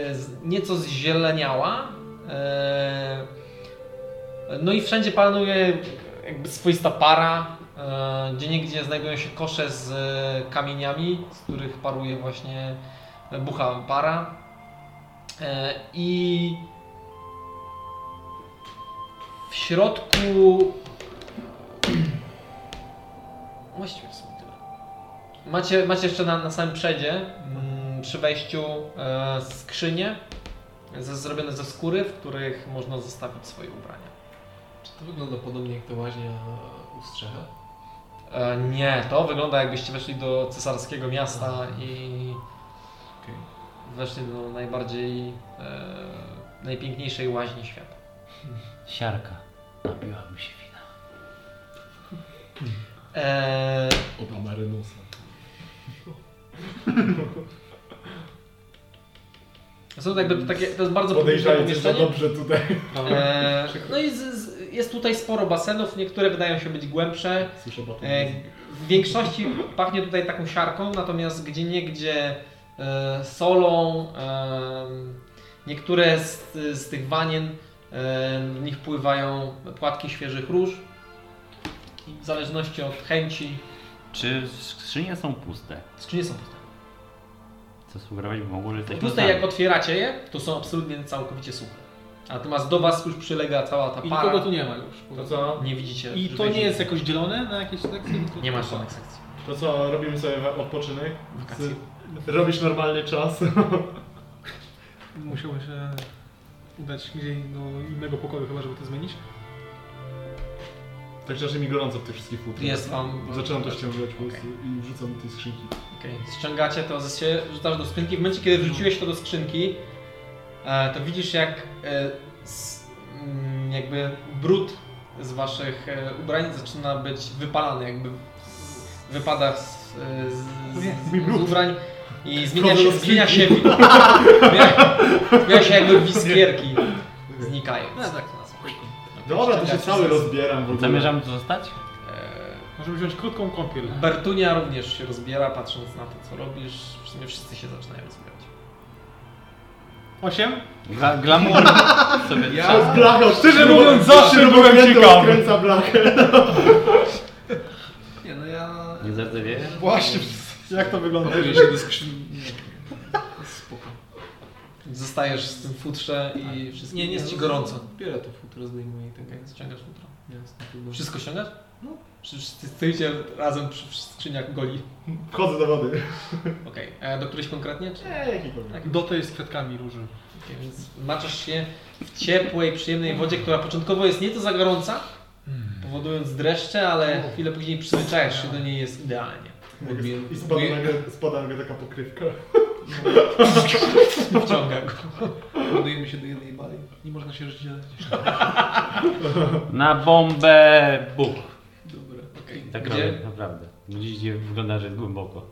Speaker 1: nieco zzieleniała. e, No i wszędzie panuje jakby swoista para. e, Gdzie niegdzie znajdują się kosze z kamieniami, z których paruje właśnie bucha para. I w środku właściwie. Macie, macie jeszcze na, na samym przedzie mm, przy wejściu e, skrzynie ze, zrobione ze skóry, w których można zostawić swoje ubrania.
Speaker 6: Czy to wygląda podobnie jak ta łaźnia u Strzecha?
Speaker 1: E, nie, to wygląda jakbyście weszli do cesarskiego miasta i
Speaker 6: Okej.
Speaker 1: weszli do najbardziej, e, najpiękniejszej łaźni świata.
Speaker 4: Siarka. Nabiłaby się wina.
Speaker 1: E,
Speaker 3: Od Amarynusa.
Speaker 1: Są to jakby takie, to jest bardzo pomieszczenie.
Speaker 3: dobrze tutaj.
Speaker 1: E, no i z, z, jest tutaj sporo basenów, niektóre wydają się być głębsze.
Speaker 3: Słyszę.
Speaker 1: E, w większości pachnie tutaj taką siarką, natomiast gdzie niegdzie e, solą. E, niektóre z, z tych wanien e, w nich pływają płatki świeżych róż. I w zależności od chęci.
Speaker 4: Czy skrzynie są puste?
Speaker 1: Skrzynie są puste.
Speaker 4: Co sugerować by mogło, że jesteśmy
Speaker 1: Puste
Speaker 4: sami.
Speaker 1: jak otwieracie je, to są absolutnie całkowicie suche. Natomiast do Was już przylega cała ta
Speaker 2: I
Speaker 1: para.
Speaker 2: nikogo tu nie ma już.
Speaker 3: To co?
Speaker 1: Nie widzicie.
Speaker 2: I to nie jest jakoś dzielone na jakieś sekcje?
Speaker 1: Nie ma żadnych sekcji.
Speaker 3: To co, robimy sobie wa- odpoczynek?
Speaker 1: Wakacje.
Speaker 3: Z- Robisz normalny czas?
Speaker 2: Musiałbym się udać gdzieś do innego pokoju chyba, żeby to zmienić.
Speaker 3: Tak strasznie mi gorąco w tych wszystkich futrach.
Speaker 1: Jest Wam.
Speaker 3: Zaczynam to ściągać po prostu i wrzucam do tej skrzynki.
Speaker 1: Okej, ściągacie to, ze się wrzucasz do skrzynki. W momencie, kiedy wrzuciłeś to do skrzynki, e, to widzisz jak e, mm, jakby brud z waszych e, ubrań zaczyna być wypalany, jakby wypada z, z, z, z ubrań i zmienia się, zmienia (laughs) się, zmienia, zmienia się jakby w iskierki znikają.
Speaker 2: No tak.
Speaker 3: Dobra, to się cały rozbieram w ogóle.
Speaker 4: Zamierzamy tu zostać?
Speaker 1: E,
Speaker 2: Możemy wziąć krótką kąpiel.
Speaker 1: Bertunia również się rozbiera, patrząc na to, co robisz. W sumie wszyscy się zaczynają rozbierać.
Speaker 2: Osiem?
Speaker 4: Gla glamour (laughs) sobie
Speaker 6: Ja-
Speaker 4: trzeba.
Speaker 3: Blacha,
Speaker 2: Szczerze mówiąc, zawsze byłem ciekawy.
Speaker 3: skręca blachę. (laughs)
Speaker 6: Nie no ja...
Speaker 4: Nie zardzewiejesz?
Speaker 2: Właśnie. Jak to wygląda?
Speaker 6: Pakuję się do skrzyni. Nie. Spoko.
Speaker 1: Zostajesz z tym futrze i wszystko.
Speaker 6: Nie, nie,
Speaker 1: jest ci gorąco.
Speaker 6: Biorę to futro, zdejmuję i tak.
Speaker 1: Okej, ściągasz futro.
Speaker 6: Jasne.
Speaker 1: Wszystko ściągasz? No. Wszyscy stoicie razem przy, przy skrzyniach goli. (laughs)
Speaker 3: Wchodzę do wody. (laughs)
Speaker 1: Okej. A Do którejś konkretnie? Czy?
Speaker 3: Nie, jakikolwiek.
Speaker 1: Tak.
Speaker 2: Do tej z kwiatkami róży.
Speaker 1: Okej, więc maczasz się w ciepłej, przyjemnej wodzie, która początkowo jest nieco za gorąca, powodując dreszcze, ale chwilę później przyzwyczajasz się do niej, jest idealnie.
Speaker 6: Odbiję-
Speaker 3: I spada nagle, spada nagle taka pokrywka. (laughs) (laughs)
Speaker 1: Wciąga go.
Speaker 6: Ładujemy się do jednej bali. Nie można się rozdzielać.
Speaker 4: Na bombę buch.
Speaker 6: Dobra.
Speaker 1: Okej.
Speaker 4: Tak
Speaker 1: Gdzie?
Speaker 4: robię, naprawdę. Dziś wygląda, że jest głęboko.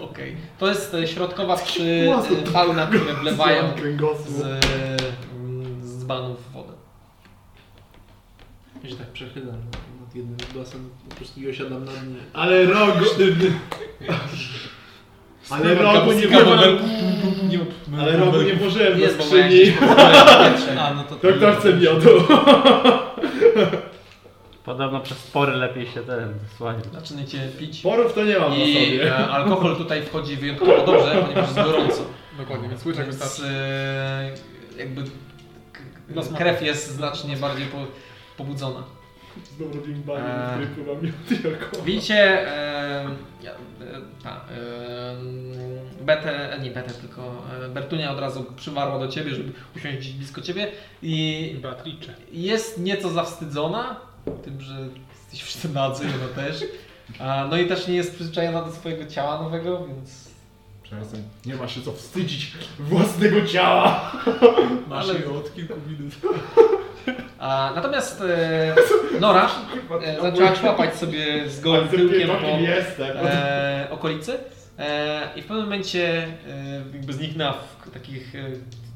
Speaker 1: Okej. To jest e, środkowa trzy e, fauna, które (laughs) wlewają
Speaker 3: kręgosłup.
Speaker 1: z, mm, z dzbanów wodę.
Speaker 6: Ja się tak przechylam nad, nad jednym basenem po prostu i osiadam na dnie.
Speaker 3: Ale rogu... (laughs) Ale rogu nie włożyłem. Ale rogu nie włożyłem do skrzyni. (laughs)
Speaker 6: no to...
Speaker 3: To kto chce miodu? (laughs)
Speaker 4: Podobno przez spory lepiej się ten słania.
Speaker 1: Zaczynacie pić.
Speaker 3: Porów to nie mam na
Speaker 1: I
Speaker 3: sobie.
Speaker 1: e, alkohol tutaj wchodzi wyjątkowo dobrze, ponieważ jest gorąco.
Speaker 2: Dokładnie, więc łyczek
Speaker 1: Więc
Speaker 2: wystarczy.
Speaker 1: e, jakby krew jest znacznie bardziej po, pobudzona.
Speaker 3: Znowu robimy banie,
Speaker 1: Eee.
Speaker 3: w której pływam miód i alkohol.
Speaker 1: Widzicie e, ja, e, ta, e, Betę, e, nie Betę, tylko e, Bertunia od razu przywarła do ciebie, żeby usiąść gdzieś blisko ciebie i
Speaker 2: Beatrice.
Speaker 1: jest nieco zawstydzona tym, że jesteś wszyscy nadzy, ona też. A, no i też nie jest przyzwyczajona do swojego ciała nowego, więc
Speaker 3: Przestań, nie ma się co wstydzić własnego ciała.
Speaker 6: Masz
Speaker 1: Ale-
Speaker 6: je od kilku minut.
Speaker 1: A, natomiast e, Nora e, zaczęła szłapać sobie z gołym tyłkiem po e, okolicy e, i w pewnym momencie e, jakby zniknęła w takich e,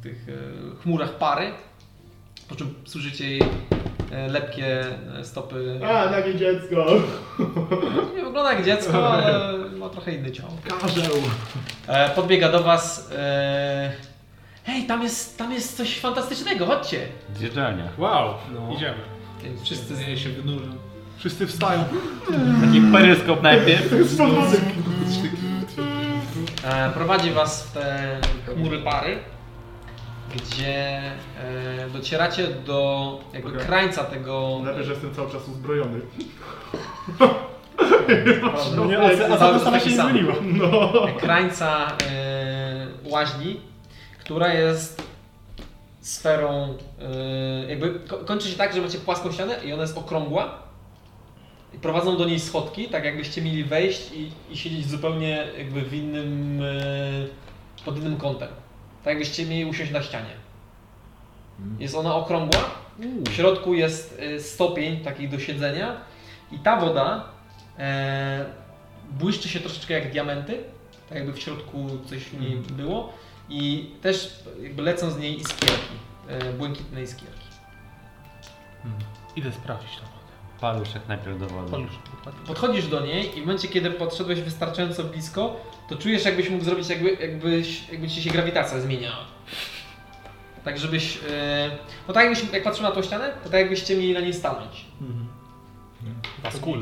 Speaker 1: tych e, chmurach pary, po czym słyszycie jej lepkie stopy.
Speaker 3: A, nagie dziecko.
Speaker 1: Nie wygląda jak dziecko, ale ma trochę inne ciało.
Speaker 3: Karzeł.
Speaker 1: Podbiega do was. Hej, tam jest, tam jest coś fantastycznego, chodźcie!
Speaker 4: Zjeżdżalnia.
Speaker 2: Wow,
Speaker 6: No.
Speaker 2: idziemy.
Speaker 1: Wszyscy
Speaker 6: ja się wynurzę.
Speaker 2: Wszyscy wstają.
Speaker 4: Taki peryskop najpierw.
Speaker 1: E, prowadzi was w te chmury pary, gdzie e, docieracie do jakby
Speaker 3: Okej.
Speaker 1: krańca tego.
Speaker 3: Lepiej, że jestem cały czas uzbrojony. (laughs)
Speaker 2: Nie, a, a
Speaker 1: czas
Speaker 2: to
Speaker 1: taki
Speaker 2: się nie
Speaker 1: sam.
Speaker 2: zmieniło.
Speaker 3: No.
Speaker 1: krańca e, łaźni, która jest sferą, e, jakby ko kończy się tak, że macie płaską ścianę i ona jest okrągła. I prowadzą do niej schodki, tak jakbyście mieli wejść i, i siedzieć zupełnie jakby w innym, e, pod innym kątem. Tak jakbyście mieli usiąść na ścianie. Jest ona okrągła, w środku jest e, stopień taki do siedzenia i ta woda e, błyszczy się troszeczkę jak diamenty, tak jakby w środku coś w niej było i też jakby lecą z niej iskierki, e, błękitne iskierki.
Speaker 2: Idę sprawdzić to.
Speaker 4: Paluszek najpierw do wody.
Speaker 2: Paluszek, dokładnie.
Speaker 1: Podchodzisz do niej i w momencie, kiedy podszedłeś wystarczająco blisko, to czujesz jakbyś mógł zrobić, jakby, jakbyś, jakby ci się grawitacja zmieniała. Tak żebyś, e, no tak jakbyś, jak patrzył na tą ścianę, to tak jakbyście mieli na niej stanąć.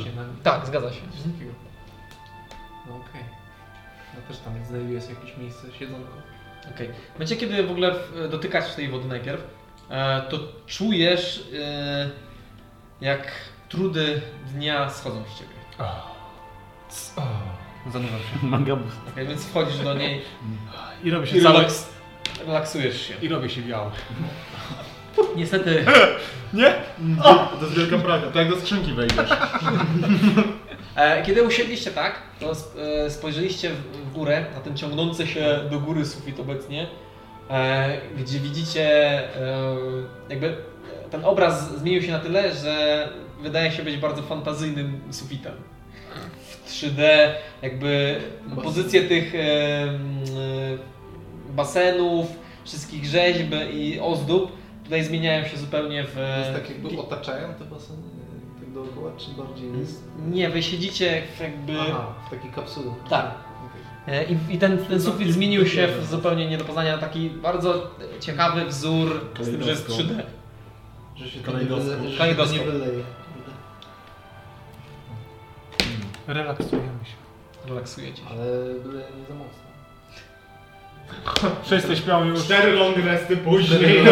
Speaker 6: Podjęcie na-
Speaker 1: Tak, zgadza się.
Speaker 6: Takiego. No okej. No też tam znajduje się jakieś miejsce, siedzonko.
Speaker 1: Okej. W momencie, kiedy w ogóle w- dotykasz tej wody najpierw, e, to czujesz, e, jak trudy dnia schodzą z ciebie.
Speaker 2: Zanurzam się.
Speaker 4: Mangabus.
Speaker 1: Okej, więc wchodzisz do niej
Speaker 2: I robię się
Speaker 1: i relaks, relaksujesz się.
Speaker 2: I robię się biały.
Speaker 1: Niestety,
Speaker 3: To jest wielka praga. To jak do skrzynki wejdziesz. (laughs)
Speaker 1: e, kiedy usiedliście tak, to e, spojrzeliście w, górę, na ten ciągnący się do góry sufit obecnie, e, gdzie widzicie jakby ten obraz zmienił się na tyle, że wydaje się być bardzo fantazyjnym sufitem. W 3D jakby pozycje tych basenów, wszystkich rzeźb i ozdób tutaj zmieniają się zupełnie w...
Speaker 6: Jest tak jakby otaczają te baseny dookoła, czy bardziej jest...
Speaker 1: Nie, wy siedzicie jakby...
Speaker 6: Aha, w takiej kapsule.
Speaker 1: Tak. E, I, i ten, ten sufit zmienił się w zupełnie nie do poznania na taki bardzo ciekawy wzór z tym, że jest 3D.
Speaker 6: Że się to nie, wyleje, że się to nie wyleje.
Speaker 2: Relaksujemy się.
Speaker 1: Relaksujecie się.
Speaker 6: Ale byle nie za mocno.
Speaker 2: Wszyscy śpią już.
Speaker 3: Cztery long resty później.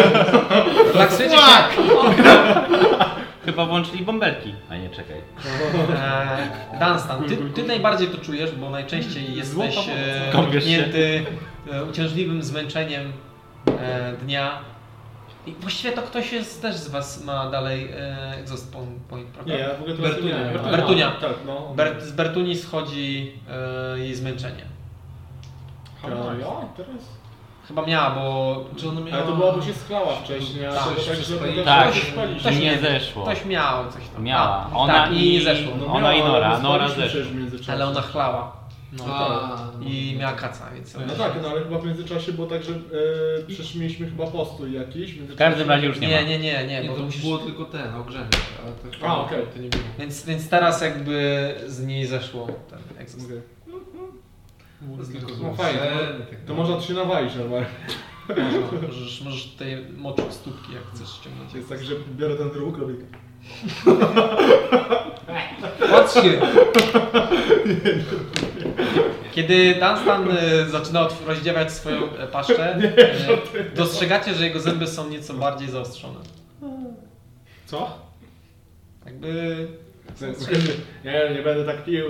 Speaker 1: Relaksujecie się. (laughs)
Speaker 4: Chyba włączyli bąbelki. A nie, czekaj.
Speaker 1: Dunstan, ty, ty najbardziej to czujesz, bo najczęściej jesteś
Speaker 2: Złota
Speaker 1: e,
Speaker 4: Kąpiesz się.
Speaker 1: dotknięty e, uciążliwym zmęczeniem e, dnia. I właściwie to ktoś jest też z Was ma dalej e, exhaust point, point prawda?
Speaker 3: Nie, ja w ogóle teraz
Speaker 6: Bertunia.
Speaker 3: nie miałem.
Speaker 1: Bertunia.
Speaker 3: Tak, no.
Speaker 1: Ber, z Bertuni schodzi e, jej zmęczenie.
Speaker 3: Ja? Teraz?
Speaker 1: Chyba miała, bo
Speaker 6: Czy ona miała...
Speaker 3: Ale to była, bo się sklała wcześniej, a
Speaker 1: Tak,
Speaker 3: to tak, że.
Speaker 4: Tak.
Speaker 1: Ktoś
Speaker 4: nie zeszło.
Speaker 1: ktoś miał coś tam.
Speaker 4: Miała.
Speaker 1: A,
Speaker 4: Ona
Speaker 1: tak, i
Speaker 4: i-
Speaker 1: nie zeszło.
Speaker 3: No
Speaker 4: Ona
Speaker 3: miała,
Speaker 4: i Nora,
Speaker 3: ale
Speaker 4: Nora zeszła.
Speaker 1: Ale ona chlała
Speaker 3: No,
Speaker 6: A,
Speaker 3: tak.
Speaker 6: no.
Speaker 1: i miała kaca, więc...
Speaker 3: No tak, no ale chyba w międzyczasie było tak, że e, przecież mieliśmy chyba postój jakiś.
Speaker 4: W każdym razie już nie,
Speaker 1: Nie,
Speaker 4: ma.
Speaker 1: nie, nie, nie,
Speaker 6: Nie,
Speaker 1: bo
Speaker 6: to
Speaker 1: musisz...
Speaker 6: było tylko ten, ogrzenie.
Speaker 3: A, okej.
Speaker 6: to nie było.
Speaker 1: Więc, więc teraz jakby z niej zeszło ten exhaust.
Speaker 3: Okej.
Speaker 6: To jest tylko
Speaker 3: No fajnie,
Speaker 6: zgłoszenie, tak
Speaker 3: To można się nawalić normalnie.
Speaker 1: Można, możesz, możesz tutaj moczyć stópki, jak chcesz ściągnąć.
Speaker 3: To jest tak, że biorę ten druk, robię (laughs)
Speaker 1: Patrzcie! Kiedy Dunstan e, zaczyna rozdziewać swoją e, paszczę, (laughs) e, dostrzegacie, że jego zęby są nieco bardziej zaostrzone.
Speaker 2: Co?
Speaker 1: Jakby...
Speaker 3: Nie, nie będę tak pił.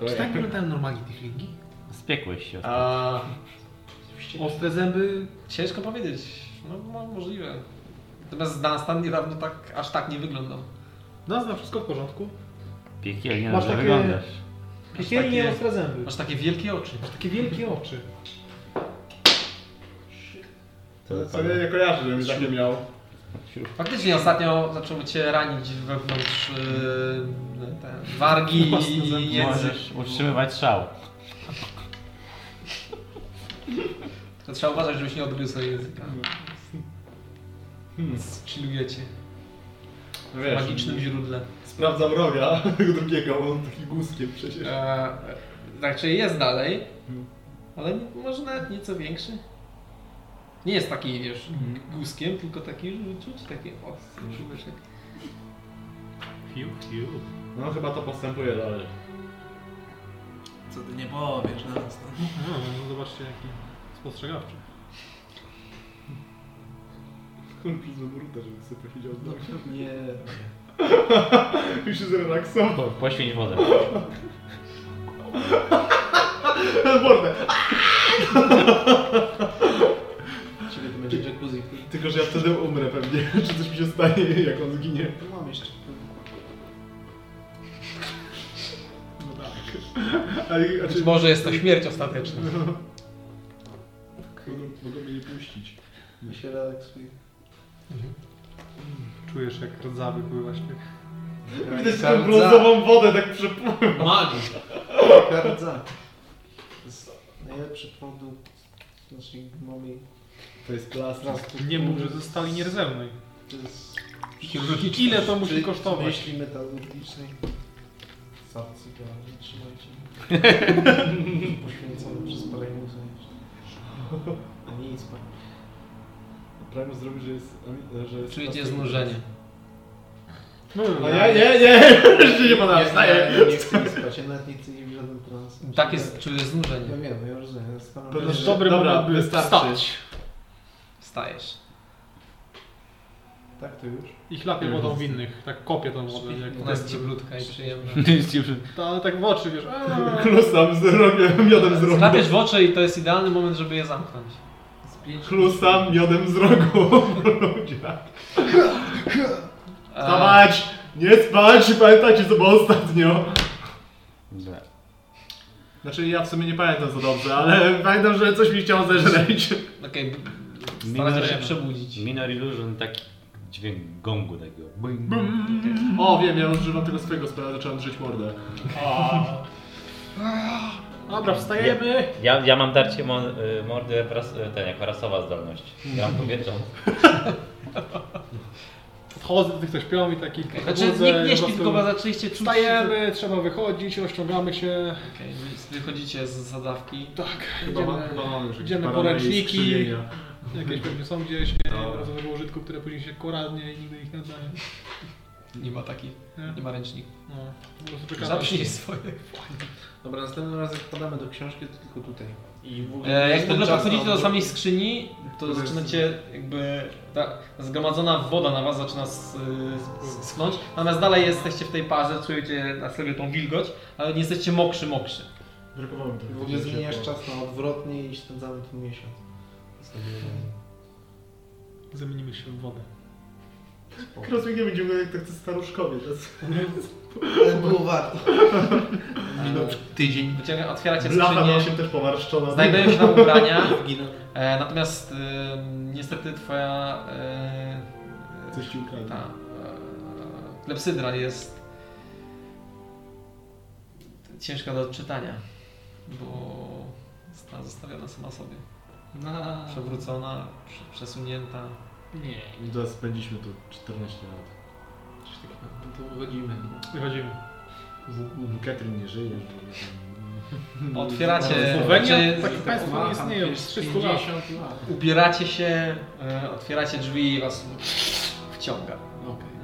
Speaker 3: To (laughs)
Speaker 6: Czy tak wyglądają normalnie tieflingi?
Speaker 4: Spiekłeś się.
Speaker 1: A,
Speaker 6: Ostre zęby...
Speaker 1: ciężko powiedzieć. No, no możliwe. Natomiast Dunstan niedawno tak, aż tak nie wyglądał.
Speaker 2: No, zna wszystko w porządku.
Speaker 4: Piekielnie
Speaker 2: Masz
Speaker 4: dobrze
Speaker 2: takie-
Speaker 4: wyglądasz.
Speaker 2: Piekielnie
Speaker 1: takie-
Speaker 2: ostre zęby.
Speaker 1: Masz takie wielkie oczy.
Speaker 2: Masz takie wielkie oczy.
Speaker 3: To co ja nie kojarzę, żebym takie miał.
Speaker 1: Faktycznie ostatnio zaczęły cię ranić wewnątrz yy, te wargi i język.
Speaker 4: Możesz utrzymywać szał.
Speaker 1: To trzeba uważać, żebyś nie odgryzł swojego języka.
Speaker 3: Hmm.
Speaker 1: Chillujecie
Speaker 3: No
Speaker 1: w
Speaker 3: wiesz,
Speaker 1: magicznym źródle.
Speaker 3: Sprawdzam roga (laughs) tego drugiego, bo on taki guzkiem przecież.
Speaker 1: E, znaczy jest dalej,
Speaker 3: Hmm.
Speaker 1: ale może nawet nieco większy. Nie jest taki, wiesz,
Speaker 3: Mhm.
Speaker 1: guzkiem, tylko taki, żeby czuć taki ostry czubeczek.
Speaker 2: Fiu, fiu.
Speaker 3: No chyba to postępuje dalej.
Speaker 6: Co ty nie powiesz na nas?
Speaker 2: No, no zobaczcie jaki spostrzegawczy.
Speaker 3: On przez brutę, żeby sobie posiedział z nami. (laughs)
Speaker 6: Nie. (laughs)
Speaker 3: Już się zrelaksował.
Speaker 4: Po, poświęć wodę. (laughs)
Speaker 3: Mordę!
Speaker 6: Ciebie to będzie jacuzzi.
Speaker 3: Tylko, że ja wtedy umrę pewnie. Czy coś mi się stanie, jak on zginie.
Speaker 6: To mam jeszcze.
Speaker 3: No tak. Ale, a
Speaker 1: Być
Speaker 3: czy...
Speaker 1: może jest to śmierć ostateczna.
Speaker 3: Mogą, mogą mnie nie puścić.
Speaker 6: My się relaksuje.
Speaker 2: Czujesz jak rdzawy pływa śnieg.
Speaker 3: Widać taką brązową wodę tak przepływam.
Speaker 6: Magii. Kardza. To jest najlepszy produkt naszej mamy.
Speaker 3: To jest plastik.
Speaker 2: Nie mów, że zostali nierzełnej.
Speaker 6: To jest...
Speaker 2: Ile to musi
Speaker 6: Czy-
Speaker 2: kosztować?
Speaker 6: Myśli metalurgicznej. Garni, trzymajcie. (laughs) Poświęcony przez jeszcze. A nic, pan.
Speaker 3: Prawie zrobi, że jest... Że jest
Speaker 1: Czujecie znużenie.
Speaker 2: No,
Speaker 3: A ja nie, nie! Jeszcze nie (laughs)
Speaker 6: Ja,
Speaker 3: wstaję.
Speaker 6: nie chcę spać, ja nawet nie chcę w żaden trans.
Speaker 1: Tak jest, czujesz
Speaker 6: Ja
Speaker 1: znużenie.
Speaker 6: wiem, ja rozumiem. Ja
Speaker 3: znaczy,
Speaker 6: że-
Speaker 2: Dobry moment, by
Speaker 3: wystarczy.
Speaker 2: wstać.
Speaker 1: Wstajesz.
Speaker 6: Tak, to już.
Speaker 2: I chlapię wodą w innych. Tak kopię tą wodę. Jak
Speaker 1: Ona jest cieplutka i przyjemna. (laughs)
Speaker 2: To, ale tak w oczy, wiesz. aaa.
Speaker 3: Chlusam z miodem z rogu.
Speaker 1: Zlapiesz w oczy i to jest idealny moment, żeby je zamknąć.
Speaker 6: Z pięć
Speaker 3: Chlusam miodem z rogu. (laughs) Ludzie. Wstawać! Nie spać! Pamiętajcie co było ostatnio.
Speaker 4: Dobra.
Speaker 3: Znaczy ja w sumie nie pamiętam za dobrze, ale pamiętam, że coś mi chciało zeżreć.
Speaker 1: Okej, b- staracie się przebudzić.
Speaker 4: Minor Illusion, taki dźwięk gongu takiego. Bing.
Speaker 3: O wiem, ja używam tego swojego spela, zacząłem drzeć mordę.
Speaker 2: Dobra, wstajemy.
Speaker 4: Ja, ja mam darcie mo, y, mordy ras, y, ten, jako rasowa zdolność. Gram kobietą.
Speaker 2: Podchodzę do tych, co śpią i taki
Speaker 1: Znaczy
Speaker 2: budzę,
Speaker 1: nie, nie
Speaker 2: po
Speaker 1: śpi,
Speaker 2: prostu
Speaker 1: tylko zaczęliście czuć...
Speaker 2: Wstajemy, trzeba wychodzić, rozciągamy się.
Speaker 1: Okej, wy wychodzicie z zadawki.
Speaker 2: Tak,
Speaker 3: Chyba ma-
Speaker 2: idziemy,
Speaker 3: chyba mamy już jakieś
Speaker 2: idziemy po
Speaker 3: paranoje i
Speaker 2: ręczniki.
Speaker 3: skrzywienia.
Speaker 2: Jakieś pewnie są gdzieś
Speaker 3: Dobra.
Speaker 2: razowego użytku, które później się koradnie i nigdy ich nie oddaję.
Speaker 1: Nie ma takich,
Speaker 2: Nie?
Speaker 1: nie ma ręczników.
Speaker 2: No.
Speaker 1: Zaprzyj swoje.
Speaker 6: Dobra, następnym razem jak podamy do książki, to tylko tutaj. I w ogóle
Speaker 1: E, jak w ogóle podchodzicie do samej skrzyni, to
Speaker 6: To jest-
Speaker 1: zaczynacie jakby ta zgromadzona woda na was zaczyna s- s- schnąć, natomiast dalej jesteście w tej parze, czujecie na sobie tą wilgoć, ale nie jesteście mokrzy, mokrzy.
Speaker 3: Brakowało mi trochę.
Speaker 6: W ogóle zmieniasz czas na odwrotnie i spędzamy tu miesiąc.
Speaker 2: Zamienimy się w wodę.
Speaker 3: Kroswing nie będzie jak tak to staruszkowie.
Speaker 6: Ale było warto. (laughs) Minął tydzień.
Speaker 1: Wyciąga, otwieracie skrzynię,
Speaker 3: osiem też pomarszczona.
Speaker 1: znajdują się tam ubrania, (laughs) e, natomiast e, niestety twoja e,
Speaker 3: Coś ci ukradł.
Speaker 1: ta e, klepsydra jest ciężka do odczytania, bo została zostawiona sama sobie.
Speaker 6: Na...
Speaker 1: Przewrócona, prze- przesunięta.
Speaker 6: Nie.
Speaker 3: I teraz spędziliśmy tu 14 lat.
Speaker 6: Coś takiego. No to wychodzimy.
Speaker 2: Wychodzimy.
Speaker 3: Katrin nie żyje. (laughs)
Speaker 1: Otwieracie,
Speaker 2: Słowenia?
Speaker 1: znaczy,
Speaker 2: Takie państwo nie istnieją z 300 lat.
Speaker 6: 50 lat.
Speaker 1: ubieracie się, e, otwieracie drzwi i was wciąga.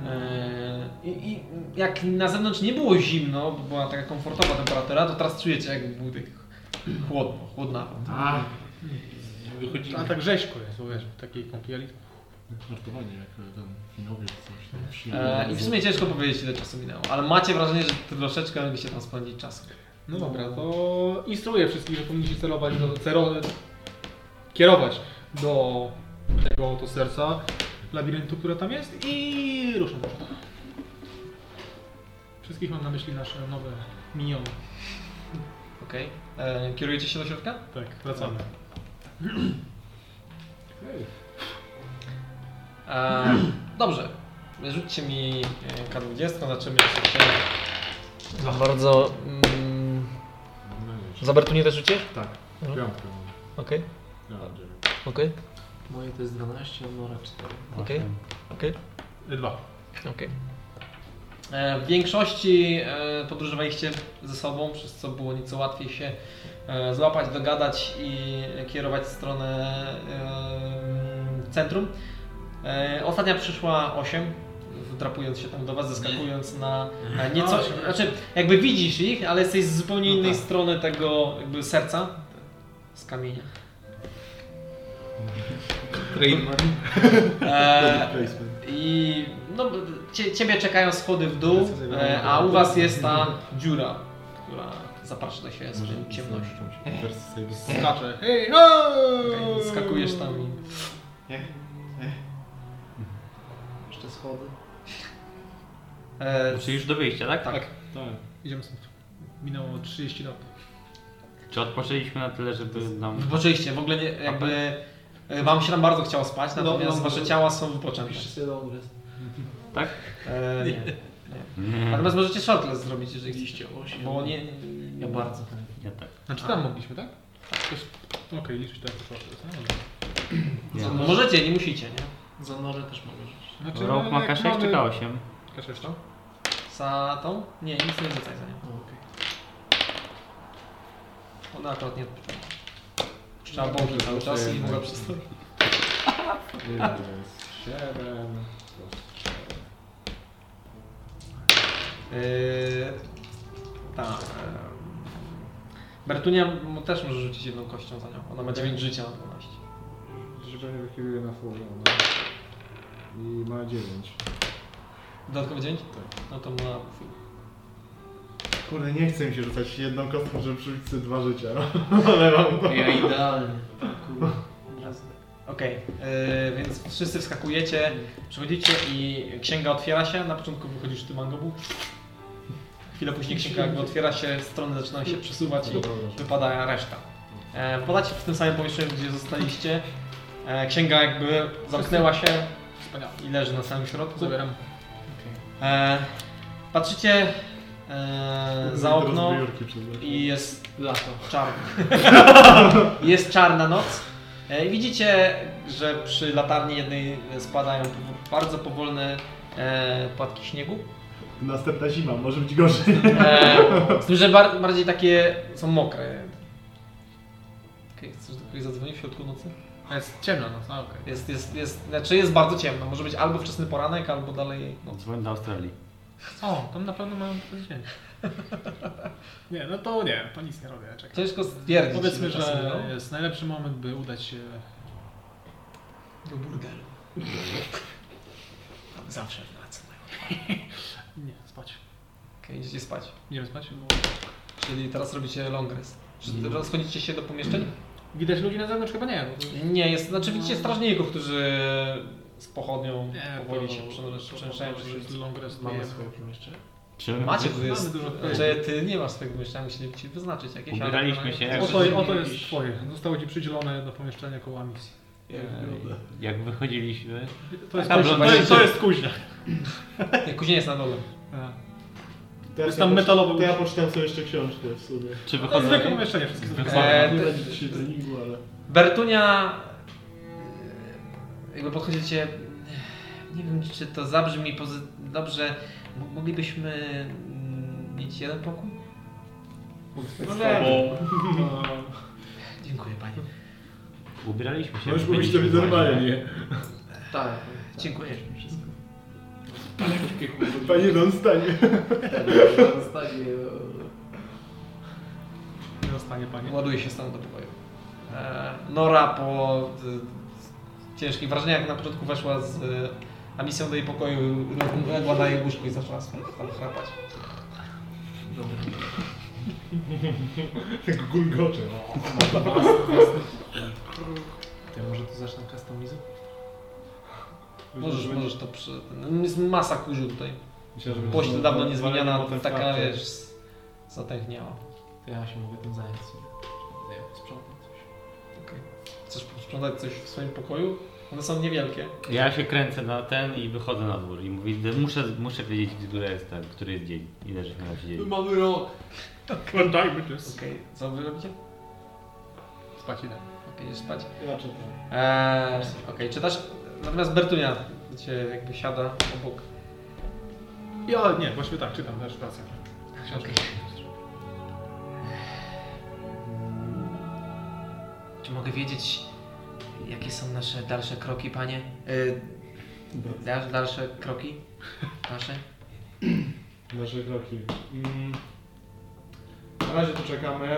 Speaker 1: E, I, I jak na zewnątrz nie było zimno, bo była taka komfortowa temperatura, to teraz czujecie jakby było tak chłodno, chłodnawo.
Speaker 3: A,
Speaker 6: Wychodzimy.
Speaker 2: A tak rzeźko jest, bo wiesz, w takiej kąpieli.
Speaker 3: Żartowanie jak ten Finowiec coś tam. wsi-
Speaker 1: E, I w sumie ciężko powiedzieć ile czasu minęło, ale macie wrażenie, że troszeczkę mogliście tam spędzić czasu.
Speaker 2: No dobra, to instruuję wszystkich, że powinniście celować do, cero, kierować do tego oto serca labiryntu, które tam jest i ruszam. do przodu. Wszystkich mam na myśli nasze nowe miniony.
Speaker 1: Okej. E, Kierujecie się do środka?
Speaker 2: Tak, wracamy.
Speaker 1: E, (clears throat) dobrze. Rzućcie mi e, K20, zobaczymy czy się... Za bardzo... Mm, za Bertunie też rzucie?
Speaker 3: Tak,
Speaker 1: Mhm.
Speaker 3: piątkę.
Speaker 1: Okej, okej,
Speaker 6: Moje to jest 12, a Nora 4.
Speaker 1: okej, okej.
Speaker 2: Dwa.
Speaker 1: Okej. E, W większości e, podróżowaliście ze sobą, przez co było nieco łatwiej się złapać, dogadać i kierować w stronę e, centrum. E, Ostatnia przyszła 8, wdrapując się tam do Was, zeskakując na na nieco... Znaczy, jakby widzisz ich, ale jesteś z zupełnie innej strony tego jakby serca z kamienia.
Speaker 6: Trademark.
Speaker 1: E. (laughs) I no, cie, ciebie czekają schody w dół, e, a u was jest ta dziura, która zaprasza do siebie swoją ciemnością.
Speaker 2: Skaczę. Hej, ho!
Speaker 1: Okej, Skakujesz tam i...
Speaker 6: Jeszcze schody.
Speaker 1: E,
Speaker 4: Czyli już do wyjścia, tak?
Speaker 1: tak.
Speaker 3: Tak.
Speaker 2: Idziemy stąd. Minęło 30 lat.
Speaker 4: Czy odpoczęliśmy na tyle, żeby nam...
Speaker 1: Wypoczęliście, w ogóle nie, jakby... e, Wam się tam bardzo chciało spać, natomiast
Speaker 6: no,
Speaker 1: wasze
Speaker 6: no.
Speaker 1: ciała są wypoczęte.
Speaker 6: Long rest.
Speaker 4: Tak?
Speaker 1: E, nie.
Speaker 4: Nie.
Speaker 1: Natomiast możecie shortlist zrobić, jeżeli chcecie.
Speaker 6: 8.
Speaker 1: Bo nie...
Speaker 6: Ja bardzo.
Speaker 4: Ja tak.
Speaker 2: Znaczy tam mogliśmy, tak? To jest- Okej, liczyć tak proszę. No.
Speaker 4: Ja.
Speaker 1: No, możecie, nie musicie, nie?
Speaker 6: Za Norę też mogę rzucić.
Speaker 2: Znaczy,
Speaker 1: no,
Speaker 4: Rok ma
Speaker 2: jak
Speaker 4: K6
Speaker 2: mamy-
Speaker 4: czy K8?
Speaker 2: K6 to?
Speaker 1: Za tą? Nie, nic nie rzucaj za nią.
Speaker 6: O, okej.
Speaker 1: Ona akurat nie odpowiada. Trzeba bąki cały czas i mogła przystąpić.
Speaker 3: Jest 7 plus 4.
Speaker 1: Yy, tak. Bertunia też może rzucić jedną kością za nią. Ona ma 9 życia na 12.
Speaker 3: Że pewnie wychyluje na full, no. I ma 9.
Speaker 1: Dodatkowo 9?
Speaker 3: Tak.
Speaker 1: No to ma full.
Speaker 3: Kurde, nie chcę mi się rzucać jedną kostką, żeby przerzucić sobie dwa życia. (laughs) Ale mam to.
Speaker 6: Ja idealnie. Kurde.
Speaker 1: Okej, yy, więc wszyscy wskakujecie, przychodzicie i księga otwiera się. Na początku wychodzisz ty mangobu. Chwilę później księga jakby otwiera się, strony zaczynają się przesuwać i wypada reszta. E, wpadacie w tym samym pomieszczeniu, gdzie zostaliście. E, księga jakby zamknęła się
Speaker 2: Wspaniale.
Speaker 1: i leży na samym środku.
Speaker 2: Zabieram.
Speaker 1: E, patrzycie e, za okno i jest
Speaker 6: Lato.
Speaker 1: czarno. (laughs) jest czarna noc. E, I widzicie, że przy latarni jednej spadają bardzo powolne e, płatki śniegu.
Speaker 3: Następna zima, może być gorzej. (laughs)
Speaker 1: E, z tym, że bar bardziej takie są mokre. Okej, chcesz do kogoś zadzwonić w środku nocy?
Speaker 2: A Jest ciemna noc, a okej.
Speaker 1: Jest, jest, jest, znaczy jest bardzo ciemno. Może być albo wczesny poranek, albo dalej noc.
Speaker 4: Dzwoń do Australii.
Speaker 2: O, tam na pewno mają dzień. (laughs) Nie, no to nie, to nic nie robię, czekaj.
Speaker 1: Ciężko stwierdzić.
Speaker 2: Powiedzmy, że jest najlepszy moment, by udać się...
Speaker 1: Do burgeru. (laughs) Zawsze wracam.
Speaker 2: Nie, spać.
Speaker 1: Okej, idziecie spać.
Speaker 2: Idziemy spać?
Speaker 1: Czyli teraz robicie long rest. Czy
Speaker 2: Mhm.
Speaker 1: rozchodzicie się do pomieszczeń?
Speaker 2: Widać ludzi na zewnątrz? Chyba nie.
Speaker 1: Nie, jest, znaczy widzicie strażników, którzy z pochodnią
Speaker 2: Nie,
Speaker 1: powoli
Speaker 2: to-
Speaker 1: się przemieszczają
Speaker 2: long rest.
Speaker 3: Mamy swoje pomieszczenie?
Speaker 4: Czy
Speaker 1: Macie, tu jest, znaczy ty nie masz swojego pomieszczenia, musieli ci wyznaczyć jakieś. ale-
Speaker 4: Ubieraliśmy się jak-
Speaker 2: Oto, oto jest twoje. Zostało ci przydzielone jedno pomieszczenie koło misji.
Speaker 4: Jak wychodziliśmy,
Speaker 2: To jest, to jest, to jest kuźnia.
Speaker 1: Nie, Kuźnia jest na dole.
Speaker 2: A.
Speaker 3: To
Speaker 2: Jest
Speaker 3: ja
Speaker 2: tam metalowy
Speaker 3: To ja poczytam sobie jeszcze książkę w sumie.
Speaker 4: czy
Speaker 2: To jest zwykłe
Speaker 4: wychodzą...
Speaker 2: pomieszczenie, wszystkie
Speaker 4: Wychodzą-.
Speaker 1: E,
Speaker 3: Nie będzie dzisiaj treningu, ale...
Speaker 1: Bertunia, e, jakby podchodzicie, nie wiem czy to zabrzmi pozy- dobrze, M- moglibyśmy mm, mieć jeden pokój?
Speaker 3: Możemy. (laughs)
Speaker 1: Dziękuję Panie.
Speaker 4: Ubieraliśmy się.
Speaker 3: Możesz mówić to normalnie.
Speaker 1: Tak, dziękuję.
Speaker 3: Panie Don stanie.
Speaker 2: Nie zostanie pani.
Speaker 1: Ładuje się stan do pokoju. E, Nora po ciężkich wrażeniach na początku weszła z y, Amisją do jej pokoju, legła na jej łóżku i zaczęła tam chrapać.
Speaker 3: Tak gulgocze.
Speaker 6: To ja może to zacznę customizu?
Speaker 1: Możesz, możesz to przy... no, Jest masa kurzu tutaj. Pościel dawno nie zmieniana,
Speaker 3: potem
Speaker 1: taka wiesz, zatęchniała.
Speaker 6: To ja się mogę tym zająć sobie. Nie wiem, sprzątać coś.
Speaker 1: Okej. Chcesz posprzątać coś w swoim pokoju? One są niewielkie.
Speaker 4: Ja się kręcę na ten i wychodzę na dwór i mówię, że muszę, muszę wiedzieć, który jest ten, który jest dzień. Ile żeśmy tam siedzieli.
Speaker 6: Mamy rok!
Speaker 2: Pamiętajmy, to jest...
Speaker 1: Okej, co wy robicie?
Speaker 2: Spać idę.
Speaker 1: Okej, idziesz spać.
Speaker 3: Ja czytam.
Speaker 1: Eee, Okej, czytasz? Natomiast Bertunia cię jakby siada obok.
Speaker 2: Ja, nie, właściwie tak, czytam też pracę. Książkę.
Speaker 7: Czy mogę wiedzieć, jakie są nasze dalsze kroki, panie? Y, dal, dalsze kroki nasze?
Speaker 3: Nasze kroki. Mm. Na razie tu czekamy.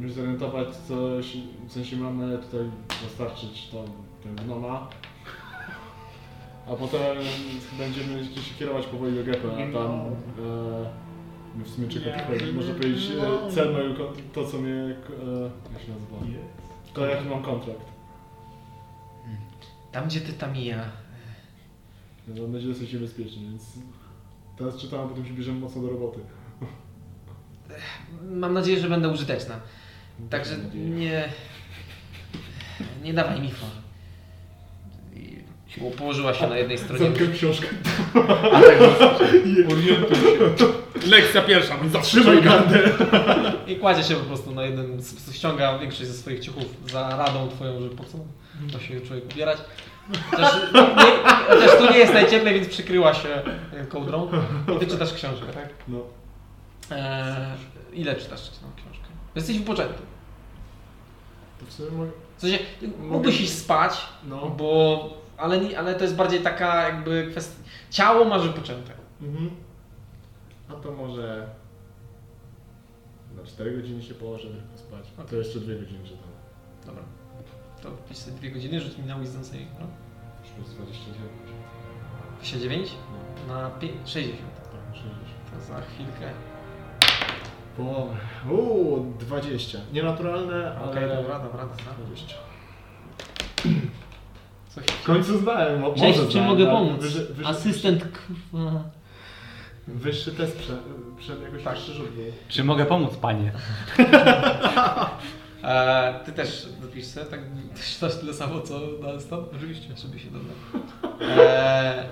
Speaker 3: Już zorientować coś, w sensie mamy tutaj dostarczyć tam ten gnoma. A potem będziemy się kierować powoli do Gepy, a tam e, my w sumie czekamy, można powiedzieć, e, cel mojego, to co mnie, e, jak się nazywa? To jaki mam kontrakt.
Speaker 7: Tam, gdzie ty tam i ja.
Speaker 3: Mam nadzieję, że jesteście bezpieczni, więc teraz czytam, a potem się bierzemy mocno do roboty.
Speaker 7: Mam nadzieję, że będę użyteczna. Także nie... Nie dawaj mi for. Położyła się na jednej stronie.
Speaker 3: Zamknę książkę.
Speaker 2: Lekcja pierwsza,
Speaker 3: Zatrzymaj gandę!
Speaker 1: I kładzie się po prostu na s- ściąga większość ze swoich ciuchów za radą twoją, że po co to się człowiek ubierać. Chociaż, nie, chociaż tu nie jest najcieplej, więc przykryła się e, kołdrą. I ty czytasz książkę, tak?
Speaker 3: No.
Speaker 1: Eee, ile czytasz tą książkę? Jesteś wypoczęty.
Speaker 3: To w sumie mogę...
Speaker 1: W sensie, mógłbyś iść spać,
Speaker 3: No.
Speaker 1: bo... Ale, nie, ale to jest bardziej taka jakby kwestia... Ciało masz wypoczęte.
Speaker 3: Mhm. A to może... Na 4 godziny się położę tylko spać. A to jeszcze 2 godziny czytam.
Speaker 1: Dobra. To wpisz sobie dwie godziny, rzuć mi na wisdom saving, no.
Speaker 3: Plus 29.
Speaker 1: 29
Speaker 3: No,
Speaker 1: na pie- 60.
Speaker 3: tak, 60.
Speaker 1: To za chwilkę.
Speaker 3: Połowę. Uuu, 20. Nienaturalne, ale...
Speaker 1: Okej, dobra, dobra, dobra.
Speaker 3: 20. (clears throat) W końcu zdałem, mo-
Speaker 1: Cześć,
Speaker 3: może
Speaker 1: w czym
Speaker 3: zdałem,
Speaker 1: mogę
Speaker 3: ale
Speaker 1: pomóc? Asystent.
Speaker 3: Wyższy test przed, przed jakoś
Speaker 1: Tak.
Speaker 3: wyższy rzut.
Speaker 4: Czy mogę pomóc, panie? (laughs)
Speaker 1: E, ty też dopisz sobie, tak? Też też tyle samo co na stop?
Speaker 2: Oczywiście.
Speaker 1: Żeby się dodać. (laughs) E,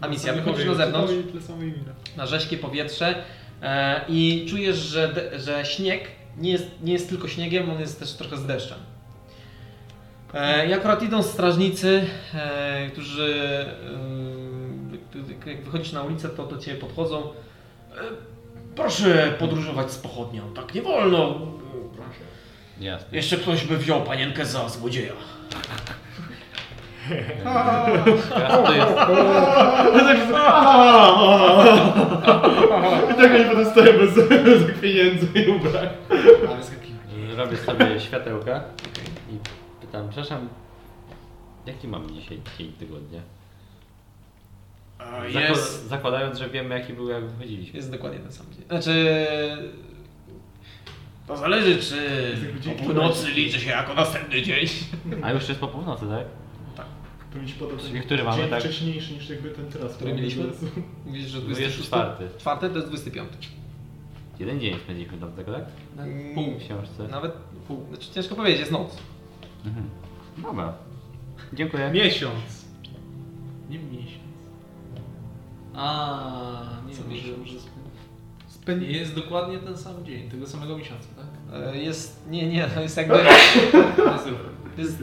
Speaker 1: a misja, wychodzisz na zewnątrz,
Speaker 2: Tyle samo imię.
Speaker 1: na rześkie powietrze e, i czujesz, że, de, że śnieg nie jest, nie jest tylko śniegiem, on jest też trochę z deszczem. E, I akurat idą strażnicy, e, którzy e, jak wychodzisz na ulicę, to do Ciebie podchodzą. Proszę podróżować z pochodnią, tak nie wolno.
Speaker 4: Jasne.
Speaker 7: Jeszcze ktoś by wziął panienkę za złodzieja.
Speaker 4: To jest...
Speaker 3: I tak oni potem stoją bez, bez pieniędzy i ubrań.
Speaker 4: Robię sobie światełka pytam, przepraszam, jaki mam dzisiaj dzień tygodnia? Zako-
Speaker 1: Jest,
Speaker 4: Zakładając, że wiemy jaki był jak wychodziliśmy.
Speaker 1: jest dokładnie ten sam dzień. Znaczy...
Speaker 7: To zależy, czy o północy liczy się jako następny dzień.
Speaker 4: A już jest po północy, tak?
Speaker 3: To mi się podoba.
Speaker 4: Czyli który mamy,
Speaker 3: dzień
Speaker 4: tak?
Speaker 3: wcześniejszy niż jakby ten teraz.
Speaker 1: Który mieliśmy? Mówisz, że
Speaker 4: 24.
Speaker 1: Czwarty to jest 25.
Speaker 4: Jeden dzień spędziliśmy tam tego, tak?
Speaker 1: Pół.
Speaker 4: W książce.
Speaker 1: Nawet pół. Znaczy ciężko powiedzieć, jest noc.
Speaker 4: Mhm. Dobra. Dziękuję.
Speaker 2: Miesiąc.
Speaker 6: Nie miesiąc. A, nie
Speaker 1: Co
Speaker 6: może,
Speaker 1: miesiąc?
Speaker 6: może spędzi... Jest dokładnie ten sam dzień, tego samego miesiąca, tak?
Speaker 1: E, Jest, nie, nie, to jest jakby... (laughs)
Speaker 6: To jest super.
Speaker 1: To jest,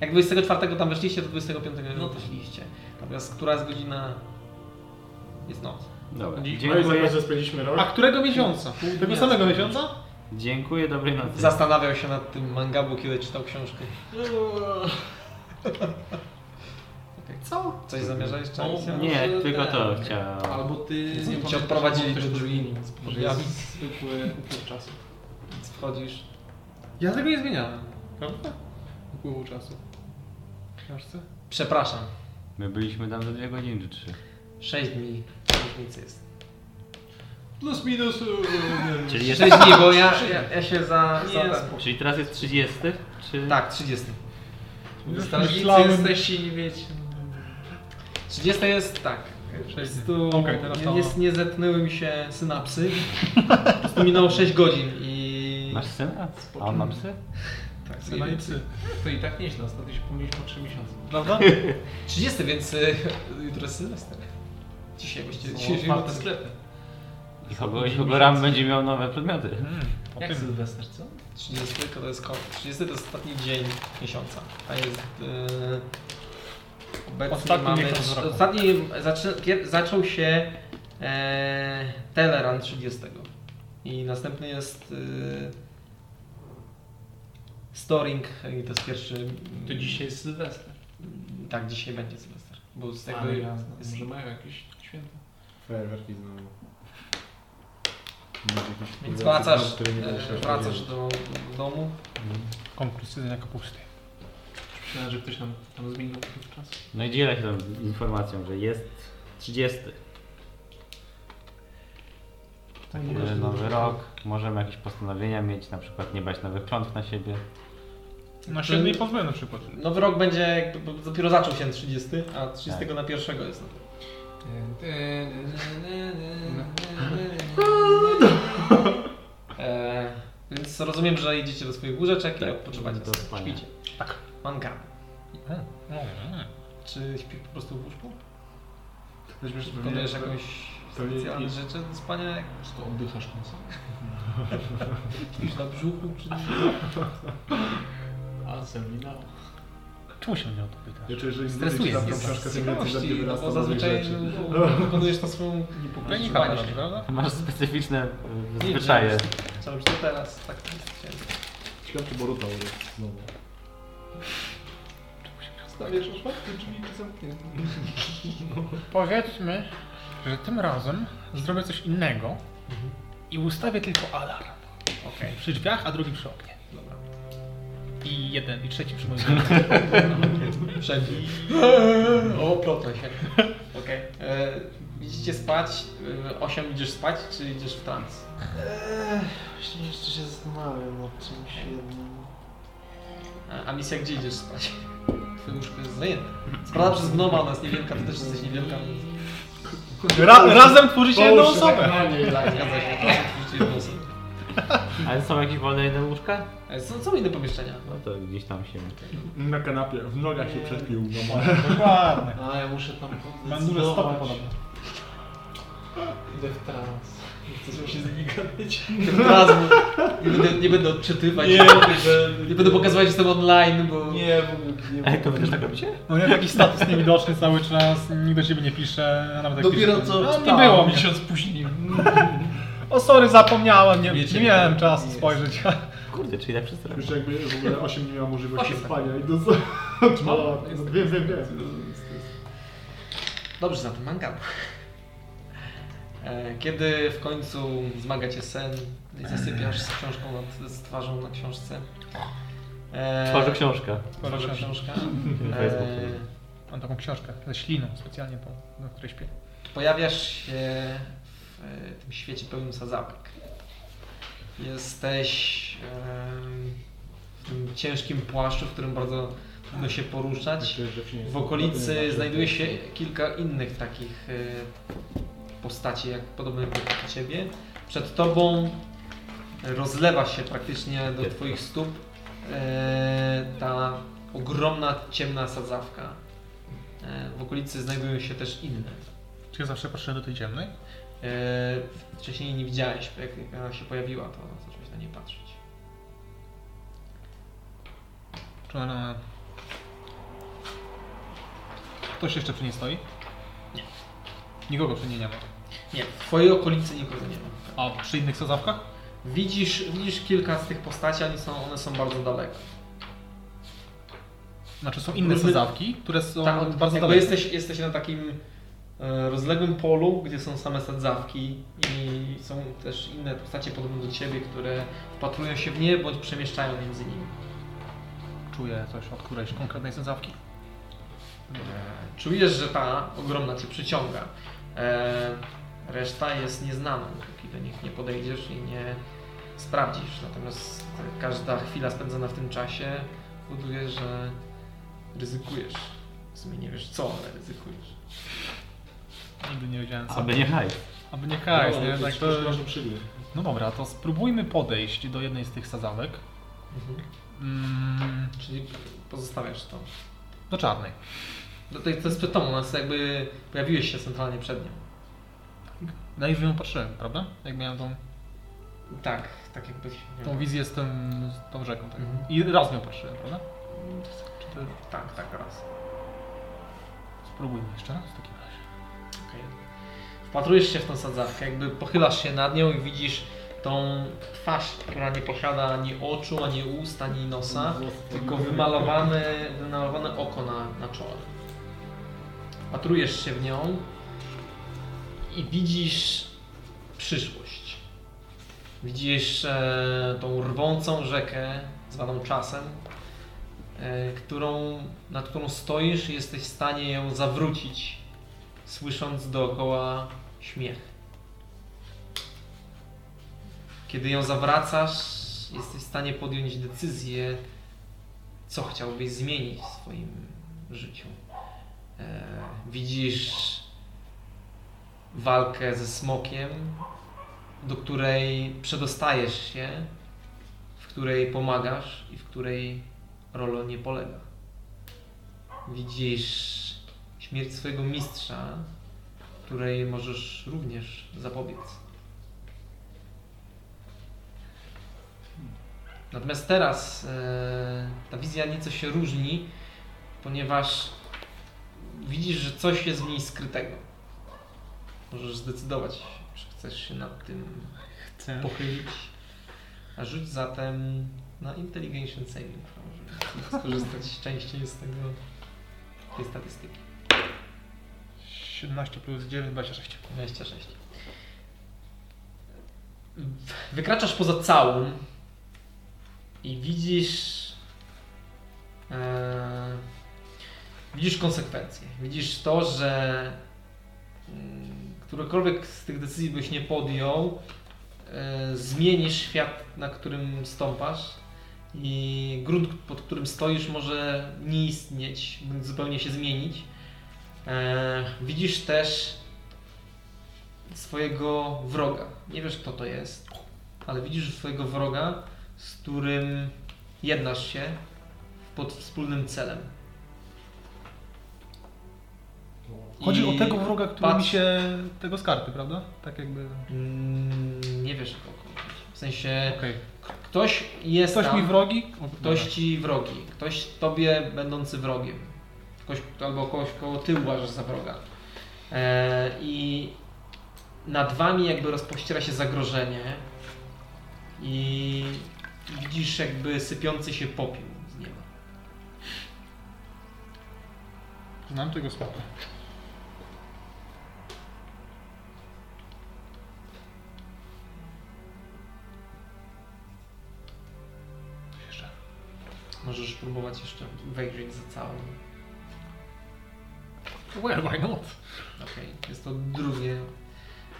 Speaker 1: jak 24 tam weszliście, to 25
Speaker 6: No
Speaker 1: no
Speaker 6: to-
Speaker 1: weszliście. Natomiast która jest godzina... Jest noc.
Speaker 4: Dobra.
Speaker 2: Dziękuję.
Speaker 3: No
Speaker 4: Dziękuję.
Speaker 3: zobacz, że spędziliśmy rok.
Speaker 2: A którego miesiąca? Tego samego miesiąca?
Speaker 4: Dziękuję, dobrej nocy.
Speaker 1: Zastanawiał się nad tym mangabu, kiedy czytał książkę.
Speaker 6: Co?
Speaker 1: Coś zamierzałeś, czy
Speaker 6: O,
Speaker 1: Alicja?
Speaker 4: Nie, tylko
Speaker 6: ten.
Speaker 4: to chciałem.
Speaker 6: Albo ty
Speaker 1: Cię
Speaker 6: nie
Speaker 1: odprowadzili do drzwi.
Speaker 6: jest zwykły upływ czasu.
Speaker 1: Więc Wchodzisz.
Speaker 2: Ja tego nie zmieniałem. Prawda? Upływu czasu. W książce?
Speaker 1: Przepraszam.
Speaker 4: My byliśmy tam za dwie godziny czy trzy.
Speaker 1: 6 dni różnicy jest.
Speaker 6: Plus minus...
Speaker 4: Czyli jest...
Speaker 1: 6 dni, bo ja, ja, ja się za...
Speaker 6: Nie,
Speaker 1: za
Speaker 6: spoko.
Speaker 4: Czyli teraz jest 30? Czy...
Speaker 1: tak, 30.
Speaker 6: Strażnicy
Speaker 2: Myślałem-
Speaker 6: jesteście nie wiecie.
Speaker 1: 30 jest tak. Po prostu
Speaker 2: teraz
Speaker 1: nie, nie, nie zetnęły mi się synapsy. Po prostu minęło 6 godzin i...
Speaker 4: Masz syna? A on ma psy?
Speaker 1: Tak,
Speaker 2: Syna i psy.
Speaker 6: To i tak nieźle, ostatnio się pomyliśmy o 3 miesiące.
Speaker 2: Prawda?
Speaker 1: 30, więc y, (laughs) jutro jest Sylwester. Dzisiaj właściwie.
Speaker 6: Są
Speaker 1: Dzisiejszej
Speaker 6: otwarte
Speaker 1: nocy.
Speaker 6: sklepy.
Speaker 4: I Hogo, i Hogoram będzie miał nowe przedmioty.
Speaker 2: Po
Speaker 6: Jak
Speaker 2: tym.
Speaker 6: Sylwester, co?
Speaker 1: 30 to jest, ko- 30 to jest ostatni dzień miesiąca. A jest. Yy, obecnie
Speaker 2: Ostatni
Speaker 1: mamy.
Speaker 2: miesiąc roku.
Speaker 1: Ostatni zaczął się e, Teleran 30. I następny jest. E, Storing i to jest pierwszy.
Speaker 6: To dzisiaj jest Sylwester.
Speaker 1: Tak, dzisiaj będzie Sylwester. Bo z
Speaker 6: Ale
Speaker 1: jakby.
Speaker 6: jasne.
Speaker 1: jest,
Speaker 6: Może mają jakieś święta.
Speaker 3: Fajerwerki znowu. Będzie
Speaker 1: więc wracasz, e, wracasz do, do domu.
Speaker 2: Konkurs jedzenia kapusty.
Speaker 6: Myślałem, że ktoś nam tam zmienił czasu.
Speaker 4: No i dzielę się tą informacją, że jest 30. Taki nowy rok. Możemy jakieś postanowienia mieć, na przykład nie brać nowych klątw na siebie.
Speaker 2: Na siedmiu i pozbyłem na przykład.
Speaker 1: Nowy rok będzie, jakby, dopiero zaczął się 30, a 30 na pierwszego jest. E, więc rozumiem, że idziecie do swoich łóżeczek i
Speaker 4: Tak,
Speaker 1: odpoczywacie.
Speaker 4: do spania.
Speaker 1: Śpicie.
Speaker 2: Tak.
Speaker 1: Manka.
Speaker 2: No,
Speaker 1: Czy śpi po prostu w łóżku?
Speaker 3: Weźmiesz sobie
Speaker 1: Wykonujesz jakąś specjalne rzeczy do spania? Jak
Speaker 6: To oddychasz nosem? (laughs)
Speaker 1: śpisz na brzuchu? Czy...
Speaker 6: A, (laughs) seminał.
Speaker 2: Czemu się mnie o to pytasz?
Speaker 3: Że im
Speaker 1: Stresuje mnie
Speaker 3: tą
Speaker 1: z
Speaker 3: książkę,
Speaker 1: ciekawości,
Speaker 3: będzie
Speaker 1: no bo zazwyczaj
Speaker 3: rzeczy.
Speaker 1: no, (laughs) wykonujesz to swoją niepokojącą
Speaker 2: masz, prawda?
Speaker 4: Masz specyficzne e,
Speaker 1: Nie,
Speaker 4: zwyczaje.
Speaker 1: że- Co robisz to teraz? Tak, jest
Speaker 3: Światło Boruta jest znowu.
Speaker 6: Stawiasz otwarte drzwi i zamknięte. (laughs)
Speaker 2: Powiedzmy, że tym razem zrobię coś innego i ustawię tylko alarm.
Speaker 1: Okej.
Speaker 2: Przy drzwiach, a drugi przy oknie. I jeden, i trzeci przy moim (laughs)
Speaker 1: Wszędzie. O, plotę się. Okej. E, Idziecie spać. E, Osiem idziesz spać, czy idziesz w trans?
Speaker 6: Eee, właśnie jeszcze się zastanawiam nad czymś jednym.
Speaker 1: A, a misja gdzie idziesz spać? Twoje łóżko jest zajęte. Spada przez gnoma, ona jest niewielka, ty też jesteś niewielka.
Speaker 2: Ra razem tworzycie jedną osobę.
Speaker 3: tak na niej.
Speaker 1: Tak, zgadza się.
Speaker 4: Ale są jakieś wolne inne łóżka?
Speaker 1: E, Są, są inne pomieszczenia.
Speaker 4: No to gdzieś tam się...
Speaker 3: Na kanapie, w nogach się przespił. No,
Speaker 2: Dokładnie.
Speaker 6: A ja muszę tam
Speaker 2: Mam duże stopy podobno.
Speaker 6: Idę w trans. Nie chcę się z nimi gadać.
Speaker 1: Teraz nie będę, nie będę odczytywać. Nie, nie będę pokazywać, że jestem online, bo...
Speaker 6: Nie, w ogóle nie
Speaker 4: Ej, to wy też tak robicie?
Speaker 2: No nie, taki status niewidoczny cały czas, nikt do ciebie nie pisze, a nawet jak
Speaker 6: Dopiero
Speaker 2: pisze,
Speaker 6: co
Speaker 2: no, nie było
Speaker 6: miesiąc później.
Speaker 2: O sorry, zapomniałem, nie, nie miałem czasu spojrzeć. (laughs)
Speaker 4: Kurde, czyli tak wszyscy robią.
Speaker 3: Już jakby w ogóle 8 nie miała możliwości
Speaker 1: Osiem, tak.
Speaker 3: spania i do (laughs)
Speaker 1: No,
Speaker 3: Wiem, wiem, wiem.
Speaker 1: Dobrze, zatem manga. E, Kiedy w końcu zmaga cię sen i zasypiasz z książką nad, z twarzą na książce. E,
Speaker 4: Tworzę książkę.
Speaker 1: Tworzę książkę. (laughs)
Speaker 4: Na
Speaker 1: E.
Speaker 2: Mam taką książkę ze śliną specjalnie, po, na której śpię.
Speaker 1: Pojawiasz się w tym świecie pełnym sadzawek. Jesteś w tym ciężkim płaszczu, w którym bardzo trudno się poruszać. W okolicy znajduje się kilka innych takich e, postaci, jak podobnych do ciebie. Przed tobą rozlewa się praktycznie do twoich stóp e, ta ogromna ciemna sadzawka. E, W okolicy znajdują się też inne.
Speaker 2: Czy ja zawsze patrzyłem do tej ciemnej?
Speaker 1: E, Wcześniej nie widziałeś, jak ona się pojawiła, to zacząłeś na nie patrzeć.
Speaker 2: Czy ona... Ktoś jeszcze przy niej stoi?
Speaker 1: Nie.
Speaker 2: Nikogo przy niej nie ma.
Speaker 1: Nie, w twojej okolicy nikogo nie ma.
Speaker 2: A przy innych sadzawkach?
Speaker 1: Widzisz, widzisz kilka z tych postaci, one są, one są bardzo daleko.
Speaker 2: Znaczy są inne
Speaker 1: Różny-
Speaker 2: sadzawki, które są
Speaker 1: Tak,
Speaker 2: bardzo daleko.
Speaker 1: jesteś, jesteś na takim rozległym polu, gdzie są same sadzawki i są też inne postacie podobne do ciebie, które wpatrują się w nie bądź przemieszczają między nimi.
Speaker 2: Czuję coś od którejś konkretnej sadzawki.
Speaker 1: E, Czujesz, że ta ogromna cię przyciąga. E, Reszta jest nieznaną, póki do nich nie podejdziesz i nie sprawdzisz. Natomiast każda chwila spędzona w tym czasie powoduje, że ryzykujesz. W sumie nie wiesz co, ale ryzykujesz.
Speaker 2: Nigdy nie wiedziałem co.
Speaker 4: Aby nie hajs.
Speaker 2: Aby nie hajs, nie? Tak to... No dobra, to spróbujmy podejść do jednej z tych sadzawek. Mm,
Speaker 1: Czyli pozostawiasz to.
Speaker 2: do czarnej.
Speaker 1: Do tej, to jest przed tobą, nas jakby pojawiłeś się centralnie przed nią.
Speaker 2: Na nią patrzyłem, prawda? Jak miałem tą,
Speaker 1: Tak, tak jakbyś...
Speaker 2: tą wizję z, tym, z tą rzeką. Tak.
Speaker 1: Mhm.
Speaker 2: I raz nią patrzyłem, prawda? Czy to...
Speaker 1: Tak, tak, raz.
Speaker 2: Spróbujmy jeszcze raz takim.
Speaker 1: Wpatrujesz się w tą sadzawkę, jakby pochylasz się nad nią i widzisz tą twarz, która nie posiada ani oczu, ani ust, ani nosa, tylko wymalowane, wymalowane oko na, na czole. Wpatrujesz się w nią i widzisz przyszłość. Widzisz e, tą rwącą rzekę, zwaną czasem, e, którą, nad którą stoisz i jesteś w stanie ją zawrócić słysząc dookoła śmiech. Kiedy ją zawracasz, jesteś w stanie podjąć decyzję, co chciałbyś zmienić w swoim życiu. E, widzisz walkę ze smokiem, do której przedostajesz się, w której pomagasz i w której Rolo nie polega. Widzisz śmierć swojego mistrza, której możesz również zapobiec. Natomiast teraz e, ta wizja nieco się różni, ponieważ widzisz, że coś jest w niej skrytego. Możesz zdecydować, czy chcesz się nad tym
Speaker 2: Chcę.
Speaker 1: pochylić. A rzuć zatem na Intelligence Saving żeby skorzystać częściej z tego, tej statystyki.
Speaker 2: 17 plus 9, 26.
Speaker 1: 26. Wykraczasz poza całą i widzisz. E, widzisz konsekwencje. Widzisz to, że mm, którekolwiek z tych decyzji byś nie podjął, e, zmienisz świat, na którym stąpasz i grunt, pod którym stoisz, może nie istnieć, zupełnie się zmienić. E, widzisz też swojego wroga. Nie wiesz kto to jest, ale widzisz swojego wroga, z którym jednasz się pod wspólnym celem.
Speaker 2: Chodzi
Speaker 1: I
Speaker 2: o tego wroga, który
Speaker 1: patrz-
Speaker 2: mi się tego z karty, prawda? Tak jakby.
Speaker 1: Mm, nie wiesz o kogo. W sensie
Speaker 2: Okej.
Speaker 1: ktoś jest
Speaker 2: Ktoś
Speaker 1: tam,
Speaker 2: mi wrogi? O,
Speaker 1: ktoś
Speaker 2: dobra.
Speaker 1: ci wrogi, ktoś tobie będący wrogiem. Ktoś, albo kogoś koło ty uważasz za wroga. E, I nad wami jakby rozpościera się zagrożenie i widzisz jakby sypiący się popiół z nieba.
Speaker 2: Znam tego. Jeszcze.
Speaker 1: Możesz próbować jeszcze wejrzeć za całą.
Speaker 2: Well, why not?
Speaker 1: Okej, jest to drugie.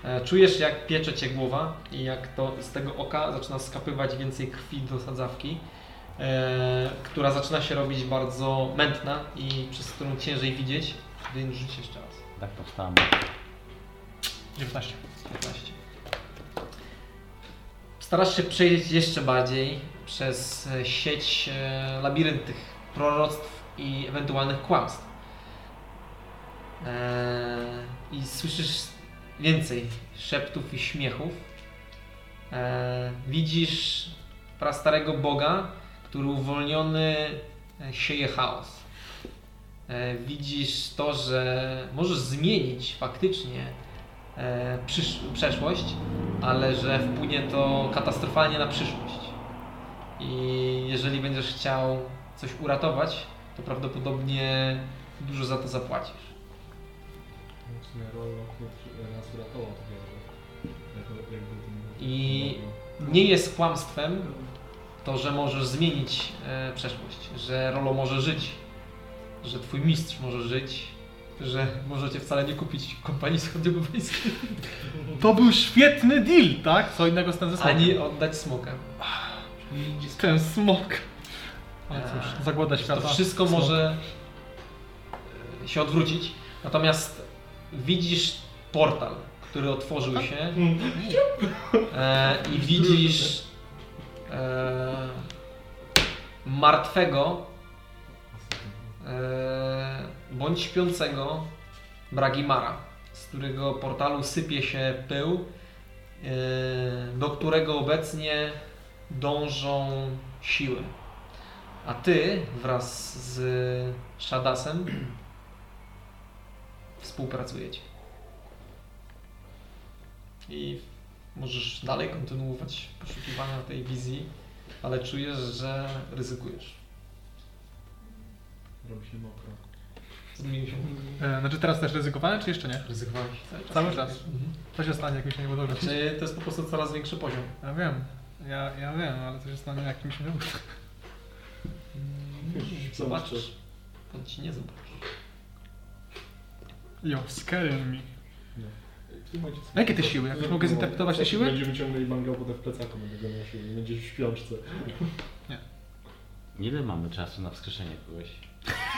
Speaker 1: E, Czujesz jak piecze cię głowa i jak to z tego oka zaczyna skapywać więcej krwi do sadzawki, e, która zaczyna się robić bardzo mętna i przez którą ciężej widzieć. Więc rzuć jeszcze raz.
Speaker 4: Tak powstałem.
Speaker 2: 19.
Speaker 1: 15. Starasz się przejść jeszcze bardziej przez e, sieć e, labirynt tych proroctw i ewentualnych kłamstw. Eee, I słyszysz więcej szeptów i śmiechów. Eee, widzisz prastarego Boga, który uwolniony e, sieje chaos. E, widzisz to, że możesz zmienić faktycznie e, przeszłość, ale że wpłynie to katastrofalnie na przyszłość. I jeżeli będziesz chciał coś uratować, to prawdopodobnie dużo za to zapłacisz.
Speaker 3: W sumie Rollock nas uratował tak jakby. Jako, jakby tym...
Speaker 1: I nie jest kłamstwem to, że możesz zmienić e, przeszłość, że Rolo może żyć, że twój mistrz może żyć, że możecie wcale nie kupić kompanii wschodnioeuropejskiej, (laughs)
Speaker 2: To był świetny deal, tak? Co innego z ten ze smokiem.
Speaker 1: ani oddać smoka.
Speaker 2: Ten smok. Ale cóż, zagłada świata.
Speaker 1: To wszystko
Speaker 2: Smok.
Speaker 1: może e, się odwrócić, natomiast widzisz portal, który otworzył się. E, i widzisz e, martwego e, bądź śpiącego Bragimara, z którego portalu sypie się pył, e, do którego obecnie dążą siły. A ty wraz z Shadasem współpracujecie. I możesz dalej kontynuować poszukiwania tej wizji, ale czujesz, że ryzykujesz.
Speaker 3: Robi się mokro.
Speaker 1: Zmienił się.
Speaker 2: E, znaczy teraz też ryzykowałem, czy jeszcze nie?
Speaker 1: Ryzykowałeś cały czas.
Speaker 2: Cały czas.
Speaker 1: Mhm.
Speaker 2: Co się stanie, jak mi się nie uda?
Speaker 1: Znaczy, to jest po prostu coraz większy poziom.
Speaker 2: Ja wiem. Ja, ja wiem, ale co się stanie, jak mi się nie uda?
Speaker 1: Zobaczysz. On ci nie zobaczy.
Speaker 2: Yo, scaring me. Jakie te siły? Jak mogę zinterpretować te siły?
Speaker 3: Będziemy ciągnęli mangał potem w plecaku, będę go nosił i będzie w śpiączce.
Speaker 4: Ile mamy czasu na wskrzeszenie kogoś?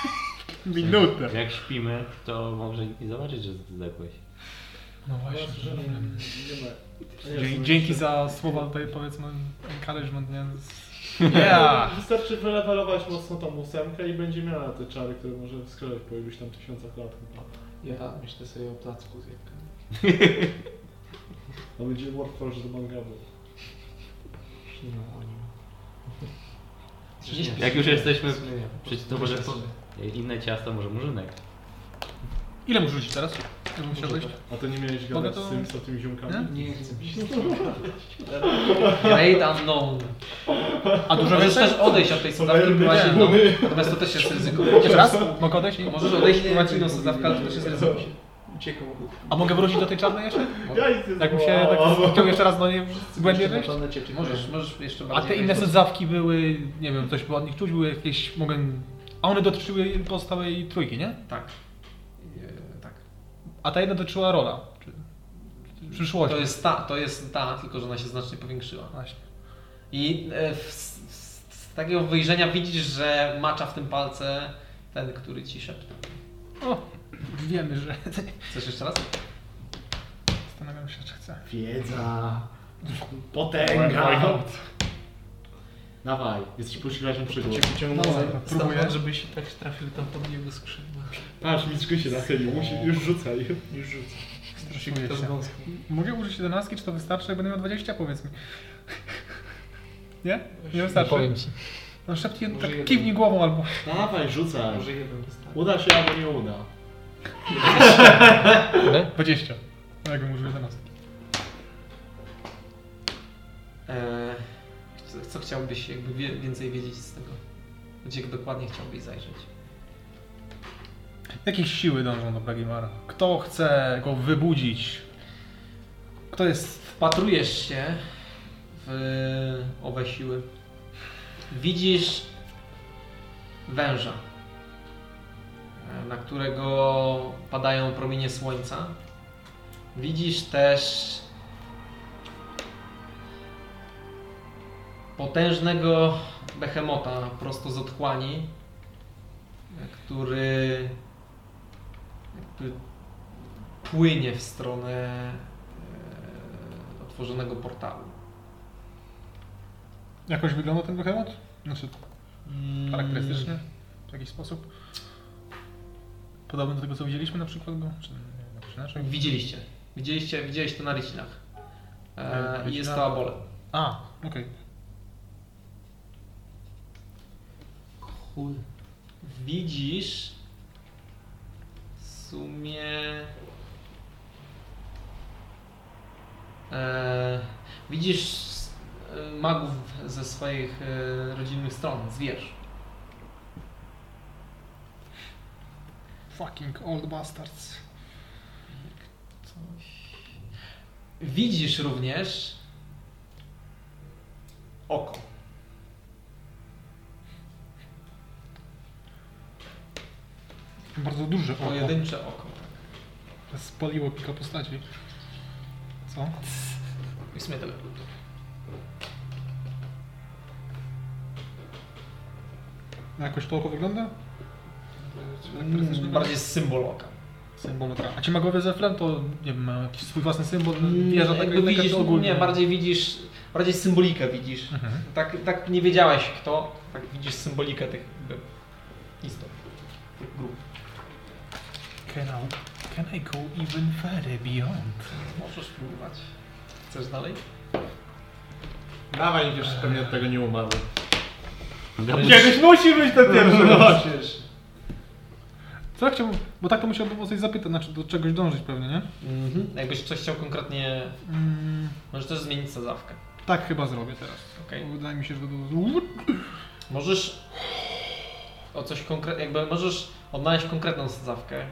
Speaker 4: (laughs)
Speaker 2: Minutę.
Speaker 4: Jak śpimy, to może nie zobaczyć, że zdechłeś.
Speaker 2: No właśnie.
Speaker 3: Że nie nie,
Speaker 2: Dzięki za słowa tutaj powiedzmy encouragement, nie? Yeah! (laughs)
Speaker 3: Wystarczy wylewelować mocno tą ósemkę i będzie miała te czary, które może wskrzeszać po iluś tam tysiącach lat chyba.
Speaker 6: Ja myślę sobie o placku z jabłkami. (laughs)
Speaker 3: To będzie Warforge do mangabu.
Speaker 6: No,
Speaker 4: Jak już jesteśmy przy to może po... inne ciasto, może murzynek.
Speaker 2: Ile muszę rzucić teraz?
Speaker 3: A to nie miałeś gadać
Speaker 2: to-
Speaker 3: z tym, z tymi ziomkami?
Speaker 2: Nie?
Speaker 6: Nie chcę mi się
Speaker 1: Great (laughs) unknown.
Speaker 2: A dużo
Speaker 1: Możesz
Speaker 2: więcej?
Speaker 1: też odejść od tej sadzawki i próbować
Speaker 2: Nie.
Speaker 1: inną. Natomiast to też jest ryzyko. (laughs)
Speaker 2: Jeszcze raz? Mogę odejść?
Speaker 1: Możesz odejść i próbować inną sadzawkę, ale to też jest ryzyko.
Speaker 2: A mogę wrócić do tej czarnej jeszcze?
Speaker 3: Ja nic
Speaker 2: Jak mi się tak chciał jeszcze raz do niej głębiej wejść?
Speaker 1: Możesz, możesz jeszcze
Speaker 2: A te inne sadzawki były, nie wiem, coś było od nich czuć, były jakieś, mogę... A one dotyczyły pozostałej trójki, nie?
Speaker 1: Tak. E.
Speaker 2: A ta jedna dotyczyła rola. Przyszłości.
Speaker 1: To jest ta, to jest ta, tylko że ona się znacznie powiększyła.
Speaker 2: Właśnie.
Speaker 1: I e, w, z, z, z takiego wyjrzenia widzisz, że macza w tym palce ten, który ci szepta.
Speaker 2: O, wiemy, że...
Speaker 1: Chcesz jeszcze raz?
Speaker 2: Zastanawiam się, czy chcę.
Speaker 3: Wiedza. (laughs) Potęga. Dawaj, jesteś poszukiwaczem przygód.
Speaker 2: No, próbuję.
Speaker 6: żebyś tak trafił tam pod niego skrzydła.
Speaker 3: Patrz, mistrz się nachylił, musi, już rzucaj.
Speaker 6: Już To z
Speaker 2: się. Mogę użyć 11, czy to wystarczy? Jak będę miał 20, powiedz mi. (laughs) Nie? Nie wystarczy?
Speaker 1: Powiem ci.
Speaker 2: No szepnij, tak
Speaker 6: jeden.
Speaker 2: kiwnij głową albo...
Speaker 3: Dawaj, rzucaj.
Speaker 6: Może jeden wystarczy.
Speaker 3: Uda się albo nie uda.
Speaker 2: 20. (laughs) No jakbym użył 11.
Speaker 1: E, Co chciałbyś jakby wie, więcej wiedzieć z tego? Gdzie dokładnie chciałbyś zajrzeć?
Speaker 2: Jakieś siły dążą do Bragimara. Kto chce go wybudzić? Kto jest...
Speaker 1: Wpatrujesz się w owe siły. Widzisz węża, na którego padają promienie słońca. Widzisz też potężnego behemota prosto z otchłani, który, który płynie w stronę e, otworzonego portalu.
Speaker 2: Jakoś wygląda ten behemoth? Znaczy
Speaker 1: Mm.
Speaker 2: charakterystycznie? W jakiś sposób? Podobny do tego, co widzieliśmy na przykład go? Czy inaczej?
Speaker 1: Widzieliście. Widzieliście, widzieliście to na rycinach.
Speaker 2: E,
Speaker 1: I jest to abole.
Speaker 2: A, okej.
Speaker 1: Widzisz w sumie e, widzisz e, magów ze swoich e, rodzinnych stron, z wież.
Speaker 2: Fucking old bastards.
Speaker 1: Widzisz również oko.
Speaker 2: Bardzo duże oko.
Speaker 1: Pojedyncze oko.
Speaker 2: Spaliło kilka postaci. Co?
Speaker 1: I sumie tyle.
Speaker 2: Jakoś to oko wygląda?
Speaker 1: Mm, Bardziej symbol oka.
Speaker 2: Symbol oka. A ci magowie ze Flem to, nie wiem, mają jakiś swój własny symbol? Wieża taka
Speaker 1: Jakby widzisz,
Speaker 2: ogólnie?
Speaker 1: nie, bardziej widzisz, bardziej symbolikę widzisz.
Speaker 2: Mhm.
Speaker 1: Tak, tak nie wiedziałeś kto, tak widzisz symbolikę tych jakby istot, tych grup.
Speaker 2: Can I, can I go even further beyond?
Speaker 1: Możesz spróbować. Chcesz dalej?
Speaker 3: Dawaj, już pewnie od tego nie umarł.
Speaker 2: Kiedyś musi być ten pierwszy
Speaker 3: No.
Speaker 2: raz. Co ja chciałbym, bo tak to musiałbym o coś zapytać, znaczy do czegoś dążyć pewnie, nie?
Speaker 1: Mhm. Jakbyś coś chciał konkretnie,
Speaker 2: Mm,
Speaker 1: możesz też zmienić sadzawkę.
Speaker 2: tak chyba zrobię teraz.
Speaker 1: Okej.
Speaker 2: Bo Wydaje mi się, że to było...
Speaker 1: Możesz o coś konkretnie, jakby możesz odnaleźć konkretną sadzawkę.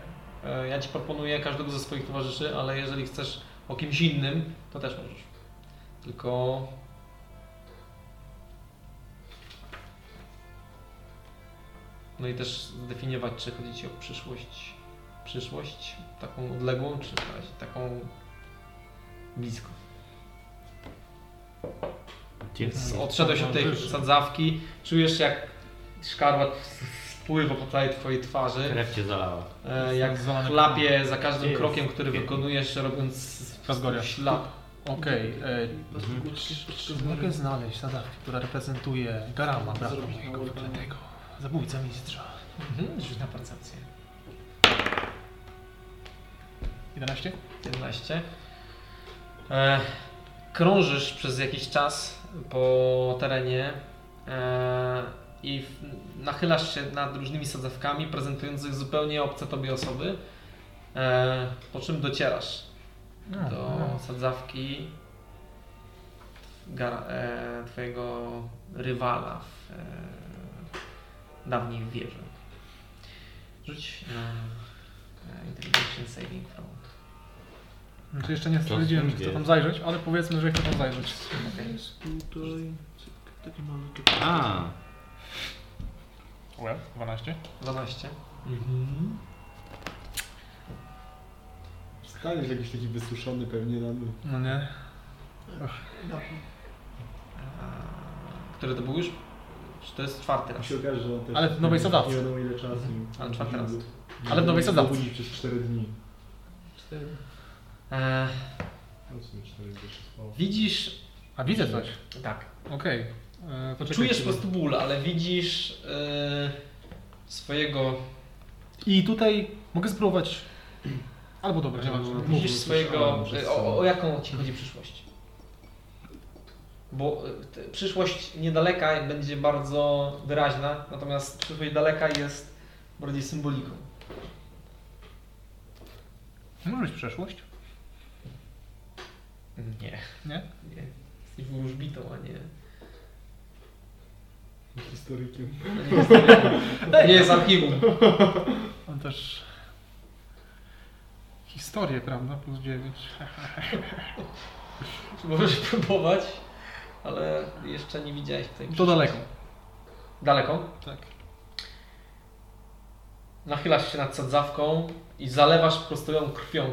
Speaker 1: E, Ja ci proponuję każdego ze swoich towarzyszy, ale jeżeli chcesz o kimś innym, to też możesz. Tylko No i też zdefiniować, czy chodzi Ci o przyszłość, przyszłość taką odległą, czy taką blisko. Więc odszedłeś od tej sadzawki, czujesz jak szkarłat spływa po całej Twojej twarzy,
Speaker 4: Krew cię zalała.
Speaker 1: e, jak chlapie za każdym
Speaker 4: Gdzie jest?
Speaker 1: krokiem, który wykonujesz, robiąc
Speaker 2: Razgoria.
Speaker 1: ślad.
Speaker 2: Okej, e, czy mogę znaleźć sadzawkę, która reprezentuje Garama, brata mojego wykletego, zabójca mistrza.
Speaker 1: Mhm, rzuć na percepcję.
Speaker 2: 11?
Speaker 1: 11. E, krążysz przez jakiś czas po terenie e, i nachylasz się nad różnymi sadzawkami, prezentujących zupełnie obce tobie osoby, e, po czym docierasz
Speaker 2: No,
Speaker 1: do
Speaker 2: no.
Speaker 1: sadzawki gara, e, twojego rywala w e, dawniej wieży. Rzuć na e, Intelligence Saving Throw.
Speaker 2: Znaczy jeszcze nie stwierdziłem, że chcę tam zajrzeć, ale powiedzmy, że chcę tam zajrzeć.
Speaker 5: Tutaj taki mały
Speaker 4: A,
Speaker 2: Well, 12.
Speaker 1: 12.
Speaker 3: Staniesz jakiś taki wysuszony pewnie na dół.
Speaker 2: No nie.
Speaker 1: A, Który to był już? Czy to jest czwarty raz?
Speaker 3: Się okaże, że on też
Speaker 2: Ale w nowej
Speaker 3: nie
Speaker 2: sadawce.
Speaker 3: Nie wiadomo ile czasu.
Speaker 1: Ale czwarty raz.
Speaker 2: Ale w nowej
Speaker 3: nie
Speaker 2: sadawce.
Speaker 3: budzi przez 4 dni.
Speaker 1: E,
Speaker 3: No w sumie 4 dni się spało.
Speaker 1: widzisz,
Speaker 2: A widzę coś.
Speaker 1: tak,
Speaker 2: Okej. E, poczekaj
Speaker 1: czujesz po prostu ból, ale widzisz e, swojego,
Speaker 2: I tutaj mogę spróbować. Albo dobra, nie
Speaker 3: No,
Speaker 1: widzisz swojego, o, o jaką ci chodzi przyszłość? Bo e, te- przyszłość niedaleka będzie bardzo wyraźna, natomiast przyszłość daleka jest bardziej symboliką.
Speaker 2: Może być przeszłość?
Speaker 1: Nie.
Speaker 2: Nie?
Speaker 1: Nie. Jesteś wróżbitą, a nie
Speaker 3: Historykiem. (laughs)
Speaker 1: Nie jest archiwum. (laughs)
Speaker 2: On też... Historię, prawda? Plus (laughs) 9.
Speaker 1: Możesz próbować, ale jeszcze nie widziałeś tutaj.
Speaker 2: To daleko.
Speaker 1: Daleko?
Speaker 2: Tak.
Speaker 1: Nachylasz się nad sadzawką i zalewasz po prostu ją krwią.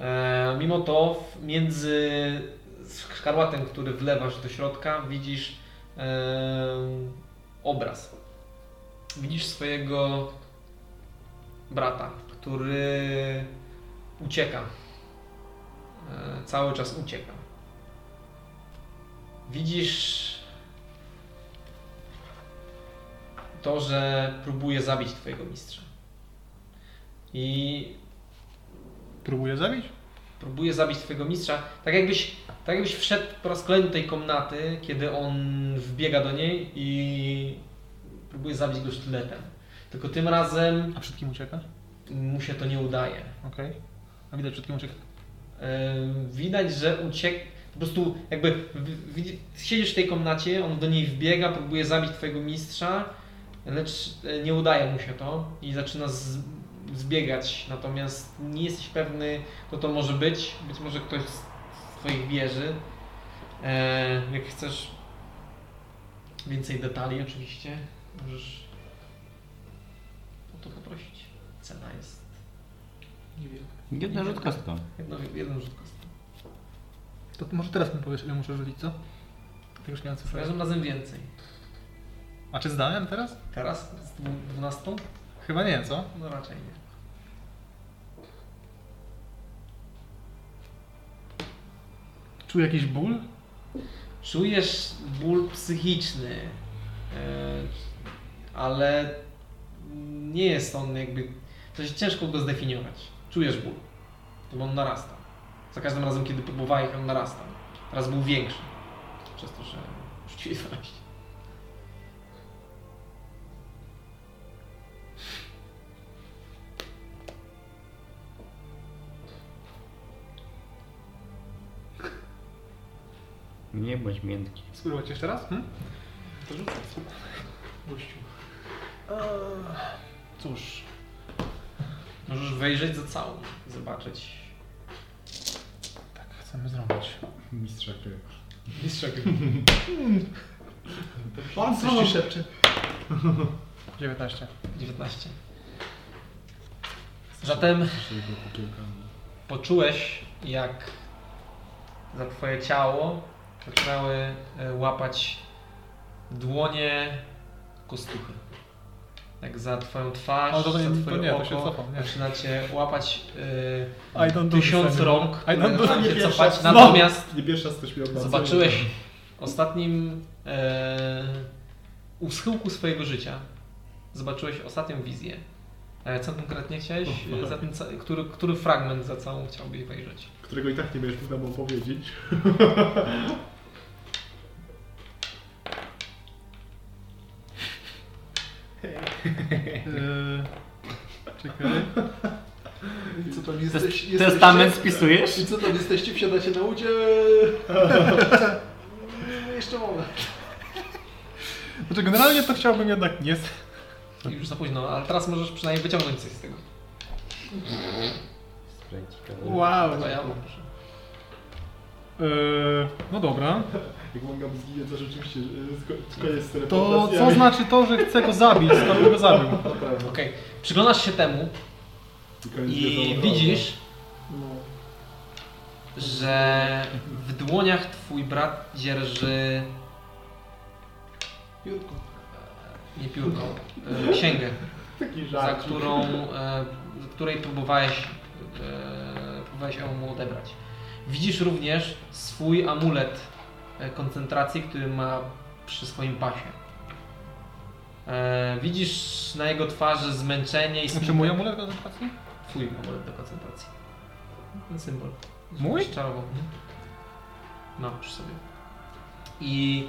Speaker 1: E, mimo to między szkarłatem, który wlewasz do środka, widzisz obraz. Widzisz swojego brata, który ucieka. E, cały czas ucieka. Widzisz to, że próbuje zabić twojego mistrza. I
Speaker 2: Próbuję zabić?
Speaker 1: Próbuje zabić twojego mistrza, tak jakbyś, tak jakbyś wszedł po raz kolejny do tej komnaty, kiedy on wbiega do niej i próbuje zabić go sztyletem. Tylko tym razem
Speaker 2: A przed kim ucieka?
Speaker 1: mu się to nie udaje.
Speaker 2: Okej. A widać przed kim ucieka?
Speaker 1: Ym, Widać, że uciek. Po prostu jakby siedzisz w tej komnacie, on do niej wbiega, próbuje zabić twojego mistrza, lecz e, nie udaje mu się to i zaczyna z, zbiegać. Natomiast nie jesteś pewny, kto to może być. Być może ktoś z twoich wieży. E, jak chcesz więcej detali, oczywiście, możesz o to poprosić. Cena jest
Speaker 4: Jedna rzut kostką.
Speaker 1: jedno, jeden rzut.
Speaker 2: To może teraz mi powiesz, ile muszę rzucić, co? Tak już nie mam
Speaker 1: Za każdym razem więcej.
Speaker 2: A czy zdałem teraz?
Speaker 1: Teraz? Z dwu- 12?
Speaker 2: Chyba nie, co?
Speaker 1: No raczej nie.
Speaker 2: Czuję jakiś ból?
Speaker 1: Czujesz ból psychiczny, e, ale nie jest on jakby. To jest ciężko go zdefiniować. Czujesz ból, bo on narasta. Za każdym razem, kiedy próbowałeś, on narastał. Teraz był większy. Przez to, że rzuciłeś 12.
Speaker 4: Nie bądź miętki.
Speaker 2: Spróbować jeszcze raz? Hmm?
Speaker 1: To rzucaj.
Speaker 2: Gościu. Cóż,
Speaker 1: Możesz wejrzeć za całą zobaczyć.
Speaker 2: tak chcemy zrobić.
Speaker 3: Mistrza gry.
Speaker 1: Mistrza
Speaker 5: Pan (laughs)
Speaker 2: Coś ci szepczy. 19.
Speaker 1: 19. Zatem poczułeś, jak za twoje ciało zaczynały e, łapać dłonie kostuchy. Jak za twoją twarz,
Speaker 2: O, to nie-
Speaker 1: za
Speaker 2: to
Speaker 1: twoje
Speaker 2: nie, to
Speaker 1: oko,
Speaker 2: się cofam, nie.
Speaker 1: zaczynacie łapać e, tysiąc rąk.
Speaker 2: I don't do
Speaker 1: zaczynacie
Speaker 3: Nie pierwsza-
Speaker 1: cofać.
Speaker 3: no.
Speaker 1: Natomiast
Speaker 3: Nie pierwsza coś mi
Speaker 1: zobaczyłeś w ostatnim e, u schyłku swojego życia zobaczyłeś ostatnią wizję. E, co konkretnie chciałeś? E, Za ten, który, który fragment za całą chciałbyś wejrzeć?
Speaker 3: Którego i tak nie będziesz mógł nam powiedzieć.
Speaker 2: Yy, czekaj.
Speaker 5: I co tam jesteś, jesteście?
Speaker 4: Testament spisujesz?
Speaker 5: I co tam jesteście? Wsiadacie na łudzie? (laughs) Jeszcze moment.
Speaker 2: Znaczy generalnie to chciałbym jednak nie...
Speaker 1: Już za późno, ale teraz możesz przynajmniej wyciągnąć coś z tego.
Speaker 2: Wow.
Speaker 1: To ja proszę.
Speaker 2: Yy, no dobra.
Speaker 3: Jak manga zginie, to rzeczywiście sko- koniec z
Speaker 2: To co znaczy to, że chcę go zabić, skoro go zabił? (laughs)
Speaker 1: Okej, przyglądasz się temu i widzisz,
Speaker 5: No.
Speaker 1: że w dłoniach twój brat dzierży
Speaker 5: Piórko.
Speaker 1: Nie piórko, e, księgę, za którą, e, której próbowałeś, e, próbowałeś ją mu odebrać. Widzisz również swój amulet e, koncentracji, który ma przy swoim pasie. E, widzisz na jego twarzy zmęczenie i
Speaker 2: Znaczy mój amulet koncentracji?
Speaker 1: Twój amulet do koncentracji. Ten symbol.
Speaker 2: Mój?
Speaker 1: Czarował. No, przy sobie. I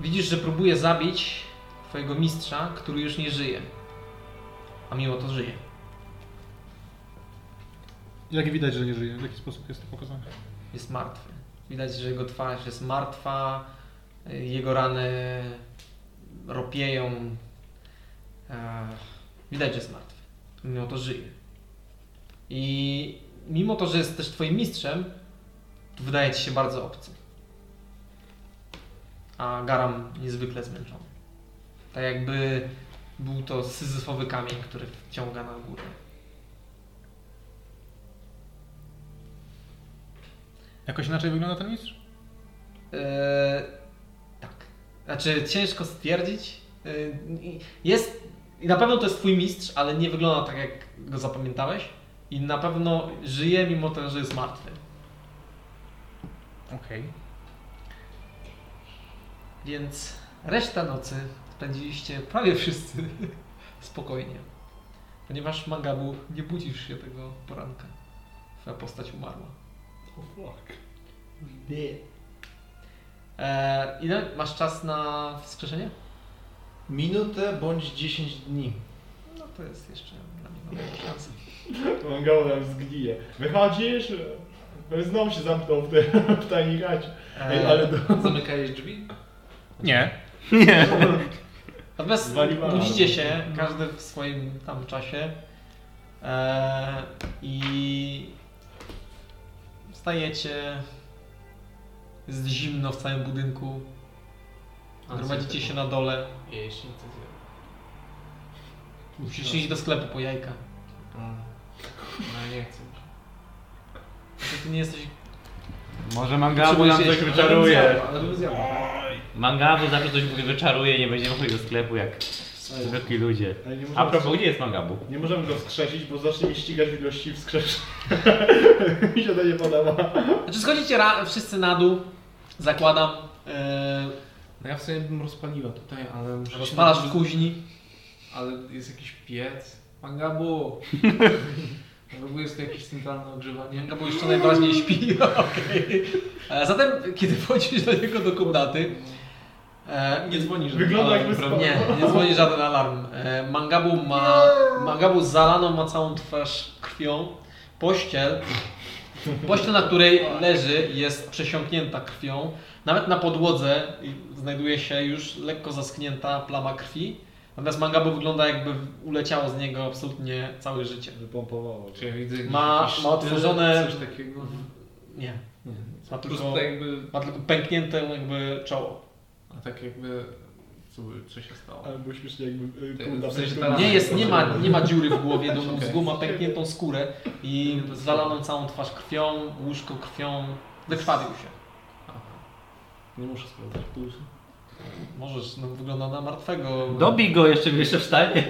Speaker 1: widzisz, że próbuje zabić twojego mistrza, który już nie żyje. A mimo to żyje.
Speaker 2: Jak widać, że nie żyje? W jaki sposób jest to pokazane?
Speaker 1: Jest martwy. Widać, że jego twarz jest martwa, y, jego rany ropieją. E, widać, że jest martwy. Mimo to żyje. I mimo to, że jest też twoim mistrzem, to wydaje ci się bardzo obcy. A Garam niezwykle zmęczony. Tak jakby był to syzyfowy kamień, który wciąga na górę.
Speaker 2: Jakoś inaczej wygląda ten mistrz?
Speaker 1: Eee, tak. Znaczy, ciężko stwierdzić. I- jest. I na pewno to jest twój mistrz, ale nie wygląda tak, jak go zapamiętałeś. I na pewno żyje, mimo tego, że jest martwy.
Speaker 2: Okej.
Speaker 1: Więc resztę nocy spędziliście prawie wszyscy (laughs) spokojnie. Ponieważ Mangabu nie budzisz się tego poranka. Twoja postać umarła.
Speaker 3: Oh fuck.
Speaker 1: Eee, ile masz czas na wskrzeszenie?
Speaker 6: Minutę bądź 10 dni.
Speaker 1: No to jest jeszcze dla mnie dobra szansa. (laughs)
Speaker 3: Mangało nam zgnije. Wychodzisz? No Znowu się zamknął w, te, (laughs) w tajnej. Ej,
Speaker 1: Eee,
Speaker 3: ale do...
Speaker 6: Zamykałeś drzwi?
Speaker 2: Nie.
Speaker 1: Natomiast
Speaker 3: Zwaliła
Speaker 1: budzicie się, każdy w swoim tam czasie eee, i wstajecie, jest zimno w całym budynku, gromadzicie się na dole, musisz iść do sklepu po jajka.
Speaker 6: No nie chcę.
Speaker 1: Ty nie jesteś...
Speaker 4: Może Mangabu nam coś wyczaruje.
Speaker 6: Ale.
Speaker 4: Mangabu zawsze coś wyczaruje, nie będziemy chodzić do sklepu jak zwykli ludzie.
Speaker 3: Nie
Speaker 4: A
Speaker 3: możemy,
Speaker 4: propos, gdzie jest Mangabu?
Speaker 3: nie możemy go wskrzesić, bo zacznie mi ścigać w ilości wskrzesz. (laughs) mi się to nie podoba.
Speaker 1: Znaczy schodzicie ra- wszyscy na dół, zakładam, eee,
Speaker 6: No ja w sumie bym rozpaliła tutaj, ale muszę się
Speaker 1: rozpalasz w kuźni.
Speaker 6: Ale jest jakiś piec. Mangabu! (laughs) Mangabu jest to jakieś centralne ogrzewanie.
Speaker 1: Mangabu jeszcze najbardziej śpi. (laughs) Okej. E, Zatem, kiedy wchodzisz do niego do komnaty, e,
Speaker 6: Nie dzwonisz.
Speaker 3: Wygląda jakby
Speaker 6: prawda?
Speaker 3: spał.
Speaker 1: Nie, nie dzwoni żaden alarm. E, Mangabu ma. Mangabu zalaną ma całą twarz krwią. Pościel. Pościel, na której leży, jest przesiąknięta krwią. Nawet na podłodze znajduje się już lekko zaschnięta plama krwi. Natomiast Mangabu wygląda jakby uleciało z niego absolutnie całe życie.
Speaker 3: Wypompowało.
Speaker 6: Czy ja widzę
Speaker 1: Ma- ma otworzone-
Speaker 6: Coś takiego.
Speaker 1: Nie.
Speaker 6: Nie.
Speaker 1: Ma
Speaker 6: Po
Speaker 1: tylko,
Speaker 6: prostu jakby.
Speaker 1: ma tylko pęknięte jakby czoło.
Speaker 6: A tak jakby. Co, co się stało?
Speaker 3: Ale było śmiesznie jakby y,
Speaker 6: Ty- w sensie
Speaker 3: pękła.
Speaker 6: teraz-
Speaker 1: Nie, jest, nie, ma, nie ma dziury w głowie do (laughs) mózgu, ma pękniętą skórę i zalaną całą twarz krwią, łóżko krwią. Wykrwawił się.
Speaker 6: Aha. Nie muszę sprawdzać pulsu.
Speaker 1: Możesz, no wygląda na martwego.
Speaker 4: Dobij go, jeszcze jeszcze wstanie.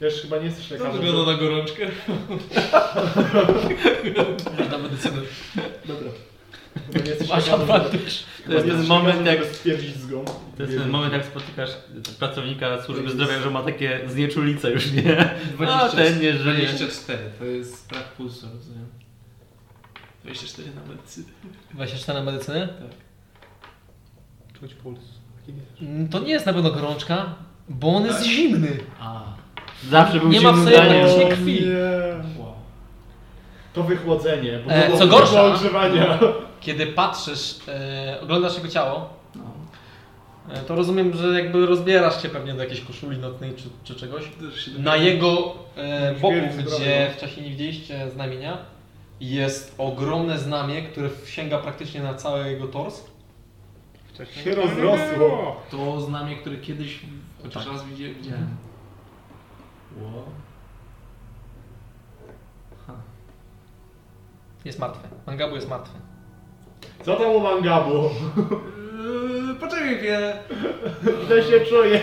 Speaker 3: Wiesz, chyba nie jesteś lekarzem.
Speaker 6: Wygląda na gorączkę. (laughs)
Speaker 1: na medycynę.
Speaker 3: Dobra.
Speaker 1: Masz adwantage.
Speaker 4: To jest ten moment, jak,
Speaker 3: stwierdzić zgon.
Speaker 4: to jest ten moment, jak spotykasz pracownika służby zdrowia, że ma takie znieczulice już, nie? A ten nie żyje.
Speaker 6: 24 to jest brak pulsu, rozumiem. 24 na medycynę.
Speaker 1: 24 na medycynę?
Speaker 2: Czuć puls.
Speaker 1: Mm, To nie jest na pewno gorączka, bo on jest zimny.
Speaker 6: A.
Speaker 4: Zawsze był
Speaker 1: Nie ma w
Speaker 4: zimny
Speaker 1: sobie praktycznie krwi.
Speaker 3: Nie. To wychłodzenie. Bo
Speaker 1: E,
Speaker 3: to
Speaker 1: co gorsza-
Speaker 3: ogrzewania.
Speaker 1: Kiedy patrzysz, e, oglądasz jego ciało,
Speaker 6: No.
Speaker 1: e, to rozumiem, że jakby rozbierasz się pewnie do jakiejś koszuli nocnej czy, czy czegoś. Na jego e, boku, gdzie wcześniej nie widzieliście znamienia, jest ogromne znamie, które sięga praktycznie na cały jego tors.
Speaker 3: Się rozrosło.
Speaker 6: To znamie, które kiedyś chociaż raz widzi- widziałem. Wow.
Speaker 1: Jest martwy. Mangabu jest martwy.
Speaker 3: Co tam u Mangabu?
Speaker 6: Eee, poczekaj chwilę.
Speaker 3: Źle się czuję.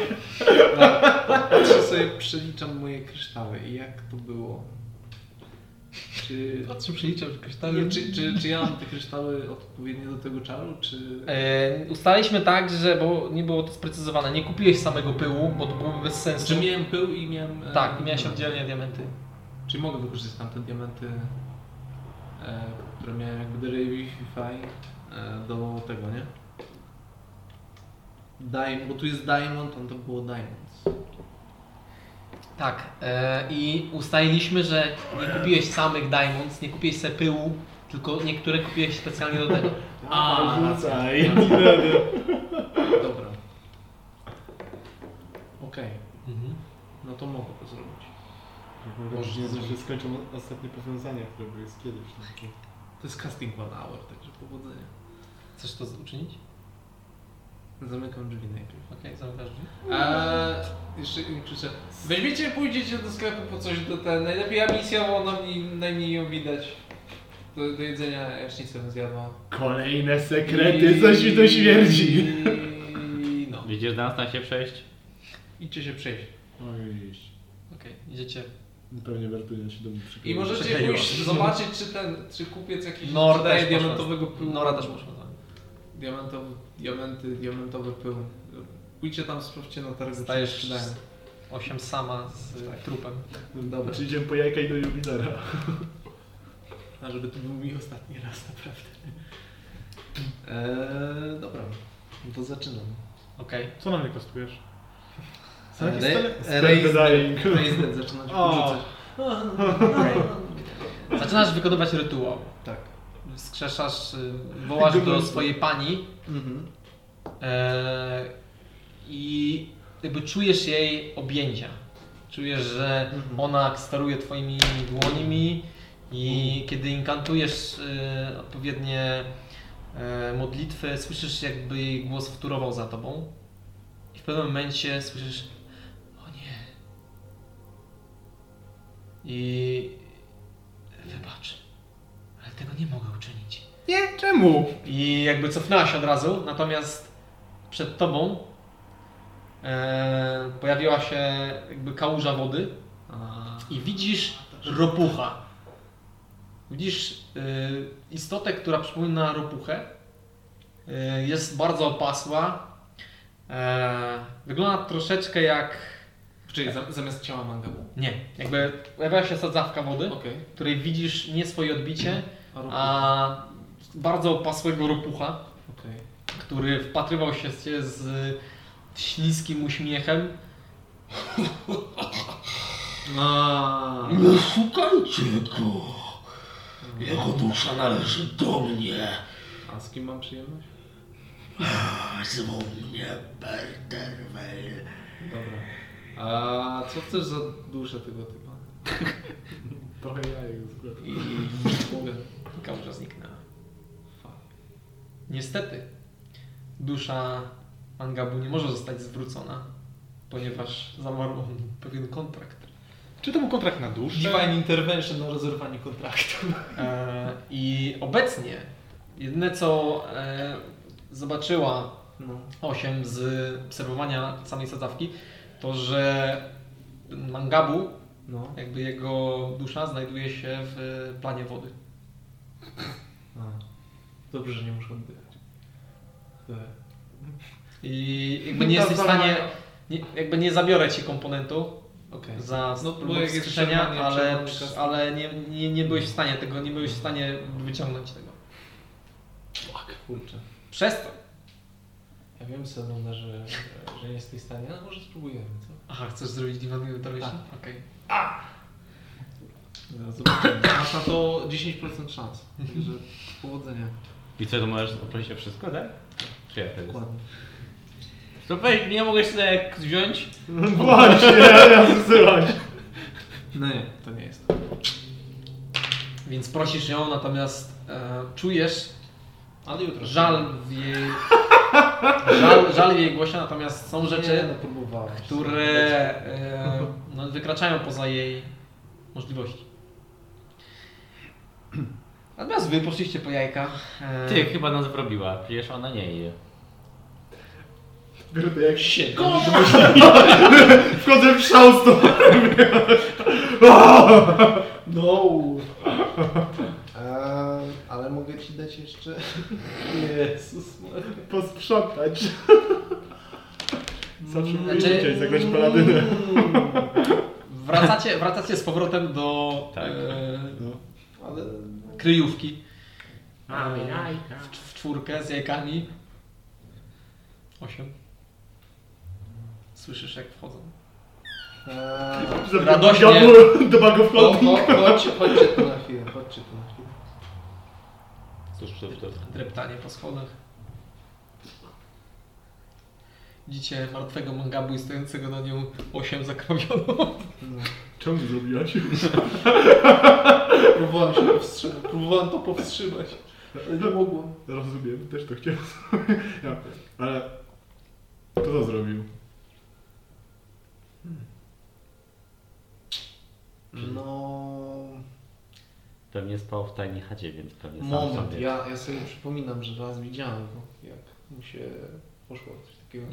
Speaker 6: Patrzę sobie, przeliczam moje kryształy i jak to było. Czy,
Speaker 1: Patrzę, przeliczam kryształy.
Speaker 6: nie, czy, czy, czy ja mam te kryształy odpowiednie do tego czaru, czy...
Speaker 1: E, ustaliliśmy tak, że, bo nie było to sprecyzowane, nie kupiłeś samego pyłu, bo to byłoby bez sensu.
Speaker 6: Czy miałem pył i miałem... e,
Speaker 1: Tak, miałeś oddzielnie diamenty.
Speaker 6: Czy mogę wykorzystać tamte diamenty, które miałem jakby do Wi-Fi e, do tego, nie? Diamond, bo tu jest Diamond, on to było Diamonds.
Speaker 1: Tak. E, I ustaliliśmy, że nie kupiłeś samych diamonds, nie kupiłeś se pyłu, tylko niektóre kupiłeś specjalnie do tego. (laughs)
Speaker 6: A,
Speaker 3: rzucaj. (laughs)
Speaker 6: Dobra. Okej,
Speaker 1: Mhm.
Speaker 6: no to mogę to zrobić.
Speaker 3: Mam wrażenie, że się skończą ostatnie powiązania, które były z kiedyś. No, to...
Speaker 6: Jest casting one hour, także powodzenia.
Speaker 1: Chcesz to uczynić?
Speaker 6: Zamykam drzwi najpierw.
Speaker 1: Okej, zamykasz drzwi.
Speaker 6: Eee, jeszcze im krzyczę. Weźmiecie, pójdziecie do sklepu po coś do ten. Najlepiej amisja, bo najmniej, najmniej ją widać. Do, do jedzenia jacznicę bym zjadła.
Speaker 3: Kolejne sekrety, coś mi to śmierdzi.
Speaker 6: I no.
Speaker 4: Widzisz, da nas tam się przejść?
Speaker 6: Idźcie się przejść.
Speaker 3: Oj,
Speaker 1: Okej, idziecie.
Speaker 3: Pewnie się do mnie.
Speaker 6: I możecie
Speaker 1: Przykleiło.
Speaker 6: pójść zobaczyć, czy ten, czy kupiec jakiś
Speaker 1: Nor
Speaker 6: sprzedaje
Speaker 1: też poszła.
Speaker 6: diamentowego pyłu.
Speaker 1: Nora też poszła nim.
Speaker 6: Diamentowy, diamenty, diamentowy pył. Pójdźcie tam, sprawdźcie na targu, czy
Speaker 1: Stajesz
Speaker 6: sprzedają.
Speaker 1: Osiem sama z trupem.
Speaker 6: Dobra.
Speaker 3: Czy idziemy po jajka i do jubilera? (laughs)
Speaker 6: A żeby to był mi ostatni raz, naprawdę. Eee, (laughs) dobra, no to zaczynam.
Speaker 1: Okej.
Speaker 2: Co na mnie kostujesz?
Speaker 3: Co jakiś
Speaker 6: Raised
Speaker 3: Dying.
Speaker 6: Raised. (laughs) (laughs)
Speaker 1: Zaczynasz wykonywać rytuał.
Speaker 6: Tak.
Speaker 1: Skrzeszasz, y, wołasz do swojej pani
Speaker 6: Mhm.
Speaker 1: e, i jakby czujesz jej objęcia. Czujesz, że
Speaker 6: Mhm.
Speaker 1: ona steruje twoimi dłońmi i kiedy inkantujesz e, odpowiednie e, modlitwy, słyszysz jakby jej głos wtórował za tobą i w pewnym momencie słyszysz i wybacz, ale tego nie mogę uczynić.
Speaker 2: Nie, czemu?
Speaker 1: I jakby cofnęła się od razu, natomiast przed tobą e, pojawiła się jakby kałuża wody i widzisz ropucha. Widzisz y, istotę, która przypomina ropuchę. Y, jest bardzo opasła. E, wygląda troszeczkę jak...
Speaker 6: czyli za, zamiast ciała mangabu.
Speaker 1: Nie, jakby pojawiła się sadzawka wody, w której widzisz nie swoje odbicie,
Speaker 6: A
Speaker 1: a bardzo opasłego ropucha.
Speaker 6: Okej.
Speaker 1: który wpatrywał się się z śliskim uśmiechem.
Speaker 6: A,
Speaker 7: Nie szukajcie go. Jego dusza należy do mnie.
Speaker 6: a z kim mam przyjemność?
Speaker 7: Zwą mnie Berderweil.
Speaker 6: Dobra. A co chcesz za duszę tego typa? (laughs)
Speaker 3: Trochę jajek
Speaker 6: I.
Speaker 1: Kałuża zniknęła.
Speaker 6: Fuck.
Speaker 1: Niestety, dusza Mangabu nie może zostać zwrócona, ponieważ zawarł on pewien kontrakt.
Speaker 2: Czy to był kontrakt na duszę?
Speaker 6: Divine Intervention na rozerwanie kontraktu.
Speaker 1: E, I obecnie jedyne co e, zobaczyła
Speaker 6: No.
Speaker 1: 8 z obserwowania samej sadzawki, to że Mangabu,
Speaker 6: No.
Speaker 1: jakby jego dusza znajduje się w planie wody.
Speaker 6: A. Dobrze, że nie muszę oddychać.
Speaker 1: I jakby nie jesteś w stanie, nie, jakby nie zabiorę ci komponentu
Speaker 6: Okej.
Speaker 1: za
Speaker 6: No,
Speaker 1: wskrzeszenia, ale, ale nie, nie, nie byłeś w stanie tego, nie byłeś w stanie wyciągnąć tego.
Speaker 6: Fuck, kurczę.
Speaker 1: Przez to.
Speaker 6: Ja wiem, Selona, że, że nie jesteś w stanie, ale może spróbujemy, co?
Speaker 1: Aha, chcesz zrobić Divine Intervention?
Speaker 6: Tak.
Speaker 1: Okej.
Speaker 6: Zaraz zobaczymy. Masz na to 10% szans. Także powodzenia.
Speaker 4: I co, to możesz poprosić o wszystko, tak? Czy jak to jest?
Speaker 6: Dokładnie.
Speaker 4: To weź, nie mogłeś sobie wziąć?
Speaker 3: Właśnie, ja zsyłać.
Speaker 6: No nie, to nie jest.
Speaker 1: Więc prosisz ją, natomiast e, czujesz
Speaker 6: Ale jutro.
Speaker 1: żal w jej... Żal, żal w jej głosie, natomiast są rzeczy,
Speaker 6: Nie, no
Speaker 1: które e, no, wykraczają poza jej możliwości. Natomiast wy poszliście po jajka. E,
Speaker 4: Ty, chyba nas wrobiła, przecież ona nie je.
Speaker 3: To jak się. (laughs) Wchodzę w szał z. (laughs)
Speaker 6: No! (laughs) Eee, ale mogę ci dać jeszcze... Jezus.
Speaker 3: Posprzątać. Zawsze
Speaker 1: Znaczy-
Speaker 3: chciałeś zagrać paladynę. (laughs)
Speaker 1: Wracacie, wracacie z powrotem do
Speaker 4: Tak.
Speaker 1: e,
Speaker 3: No.
Speaker 6: Ale...
Speaker 1: kryjówki.
Speaker 7: Mamy
Speaker 1: E,
Speaker 7: jajka.
Speaker 1: w, w czwórkę z jajkami. Osiem. Słyszysz jak wchodzą.
Speaker 6: Eee,
Speaker 1: Radośnie.
Speaker 3: Do bagów
Speaker 6: o,
Speaker 3: chodnik.
Speaker 6: o, chodź, chodźcie tu na chwilę, chodźcie tu na chwilę.
Speaker 4: Cóż, cóż, cóż.
Speaker 1: Dreptanie po schodach. Widzicie martwego mangabu i stojącego na nią osiem zakrwawioną.
Speaker 6: No.
Speaker 3: Czemu zrobiłaś? (laughs)
Speaker 6: Próbowałem się powstrzymać. Próbowałem to powstrzymać. Ale nie mogłem.
Speaker 3: Rozumiem, też to chciałem ja, Ale kto to zrobił?
Speaker 6: No...
Speaker 4: Pewnie spał w tajnej chacie, więc pewnie sam
Speaker 6: Moment,
Speaker 4: sobie.
Speaker 6: ja, ja sobie przypominam, że raz widziałem go, jak mu się poszło coś takiego.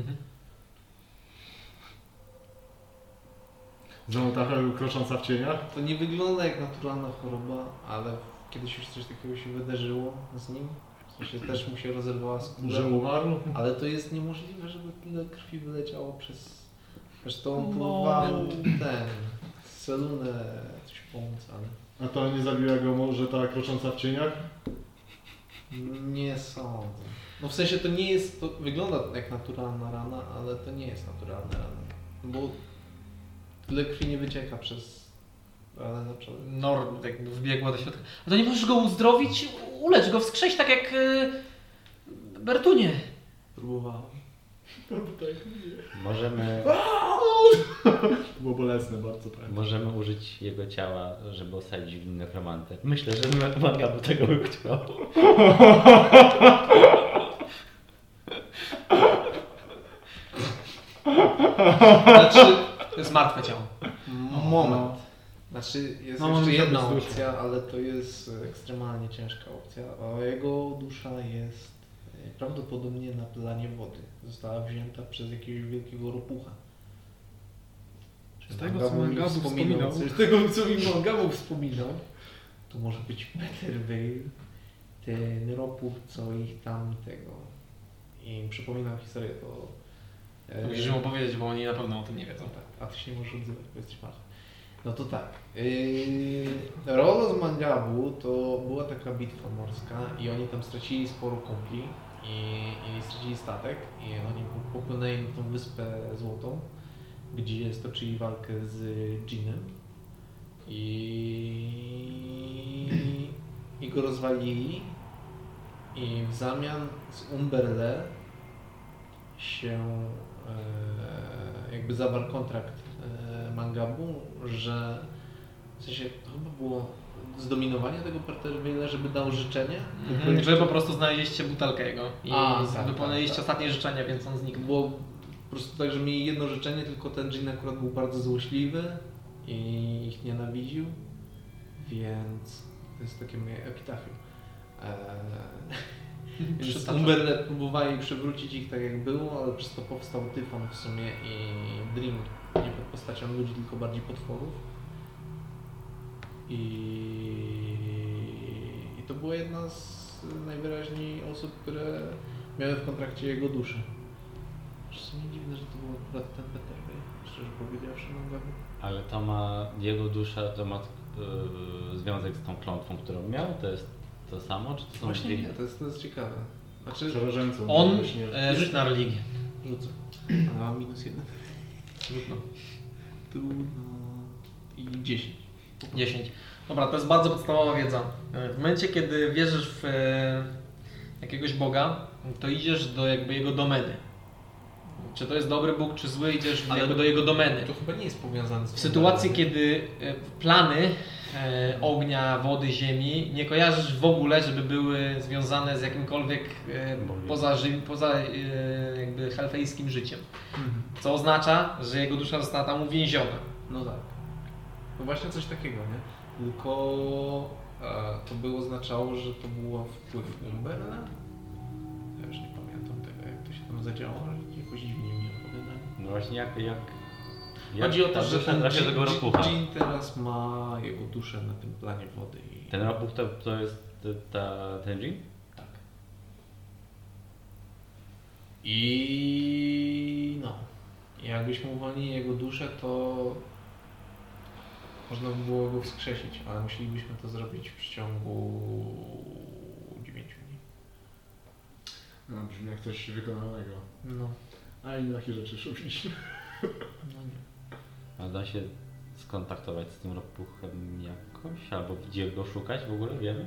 Speaker 3: Znowu ta krocząca w cieniach?
Speaker 6: To nie wygląda jak naturalna choroba, ale kiedyś już coś takiego się wydarzyło z nim. W sensie też mu się rozerwała skóra.
Speaker 3: Że umarł?
Speaker 6: Ale to jest niemożliwe, żeby tyle krwi wyleciało przez... Zresztą on
Speaker 1: No.
Speaker 6: próbował ten... Selunę coś pomóc, ale...
Speaker 3: A to nie zabiła go może ta krocząca w cieniach?
Speaker 6: Nie sądzę. No w sensie to nie jest, to wygląda jak naturalna rana, ale to nie jest naturalna rana. Bo tyle krwi nie wycieka przez ranę na czole.
Speaker 1: Norm jakby wbiegła do środka. A to nie możesz go uzdrowić? Ulecz go, wskrzeć tak jak y, Bertunie.
Speaker 6: Próbowałem.
Speaker 4: Możemy,
Speaker 3: To było bolesne bardzo, tak.
Speaker 4: możemy użyć jego ciała, żeby osadzić w nim nekromantę. Myślę, że Magabu tego by chciał.
Speaker 6: Znaczy,
Speaker 1: To jest martwe ciało.
Speaker 6: moment. Znaczy jest
Speaker 3: No,
Speaker 6: jeszcze
Speaker 3: może
Speaker 6: jedna
Speaker 3: być
Speaker 6: opcja, ale to jest e, ekstremalnie ciężka opcja. A jego dusza jest prawdopodobnie na planie wody. Została wzięta przez jakiegoś wielkiego ropucha.
Speaker 2: Z tego, co Mangabu wspominał.
Speaker 6: Z (laughs) tego, co mi Mangabu wspominał, to może być Peter Vale, ten ropuch, co ich tam tego. I przypominam historię, to... e,
Speaker 1: Musisz im opowiedzieć, bo oni na pewno o tym nie wiedzą.
Speaker 6: tak, a ty się nie możesz odzywać, bo jesteś martwy. No to tak. Yy, Rolo z Mangabu to była taka bitwa morska i oni tam stracili sporo kumpli i, i stracili statek i oni popłynęli na tą wyspę złotą, gdzie stoczyli walkę z Jeanem i, i go rozwalili. I w zamian z Umberle się e, jakby zawarł kontrakt e, Mangabu, że w sensie to chyba było zdominowanie tego Perterville'a, żeby dał życzenie.
Speaker 1: Mhm, że po prostu znaleźliście butelkę jego i
Speaker 6: A, tak,
Speaker 1: wypełniliście
Speaker 6: tak,
Speaker 1: ostatnie życzenie, więc on zniknął.
Speaker 6: Było po prostu tak, że mieli jedno życzenie, tylko ten dżin akurat był bardzo złośliwy i ich nienawidził, więc to jest takie moje epitafium. Eee, (laughs) więc
Speaker 1: Przytaczam.
Speaker 6: Umberle próbowali przywrócić ich tak jak było, ale przez to powstał tyfon w sumie i Dream nie pod postacią ludzi, tylko bardziej potworów. I, I to była jedna z najwyraźniej osób, które miały w kontrakcie jego duszę. W sumie dziwne, że to był akurat ten Peter, szczerze powiedziawszy, no.
Speaker 4: Ale to ma, jego dusza to ma e, związek z tą klątwą, którą miał? To jest to samo, czy to są
Speaker 6: Właśnie
Speaker 4: dwie-
Speaker 6: nie, to jest, to jest ciekawe. Znaczy,
Speaker 3: Przerażającą.
Speaker 1: On, e, rzuć na religię.
Speaker 6: rzucę. A mam minus jeden.
Speaker 1: Trudno.
Speaker 6: Trudno. I 10.
Speaker 1: 10. Dobra, to jest bardzo podstawowa wiedza. W momencie, kiedy wierzysz w e, jakiegoś Boga, to idziesz do jakby jego domeny. Czy to jest dobry Bóg, czy zły, idziesz
Speaker 6: Ale
Speaker 1: jakby do jego domeny.
Speaker 6: To chyba nie jest powiązane z
Speaker 1: W sytuacji, kiedy e, plany e, ognia, wody, ziemi nie kojarzysz w ogóle, żeby były związane z jakimkolwiek e, poza, poza e, jakby helfejskim życiem.
Speaker 6: Mhm.
Speaker 1: Co oznacza, że jego dusza została tam uwięziona.
Speaker 6: No tak. No właśnie coś takiego, nie? Tylko e, to by oznaczało, że to było wpływ Umberla. Ja już nie pamiętam tego, jak to się tam zadziało, ale jakoś dziwnie mi opowiadali.
Speaker 4: No właśnie jak, jak, jak
Speaker 6: Chodzi o to, że ten. Jean teraz ma jego duszę na tym planie wody. I...
Speaker 4: Ten ropuch to, to jest ta, ten dżin?
Speaker 6: Tak. I no. Jakbyśmy uwolnili jego duszę, to można by było go wskrzesić, ale musielibyśmy to zrobić w przeciągu 9 dni.
Speaker 3: No, brzmi jak coś wykonanego.
Speaker 6: No,
Speaker 3: A inne takie rzeczy robiliśmy.
Speaker 6: no nie.
Speaker 4: A da się skontaktować z tym ropuchem jakoś? Albo gdzie go szukać w ogóle, wiemy?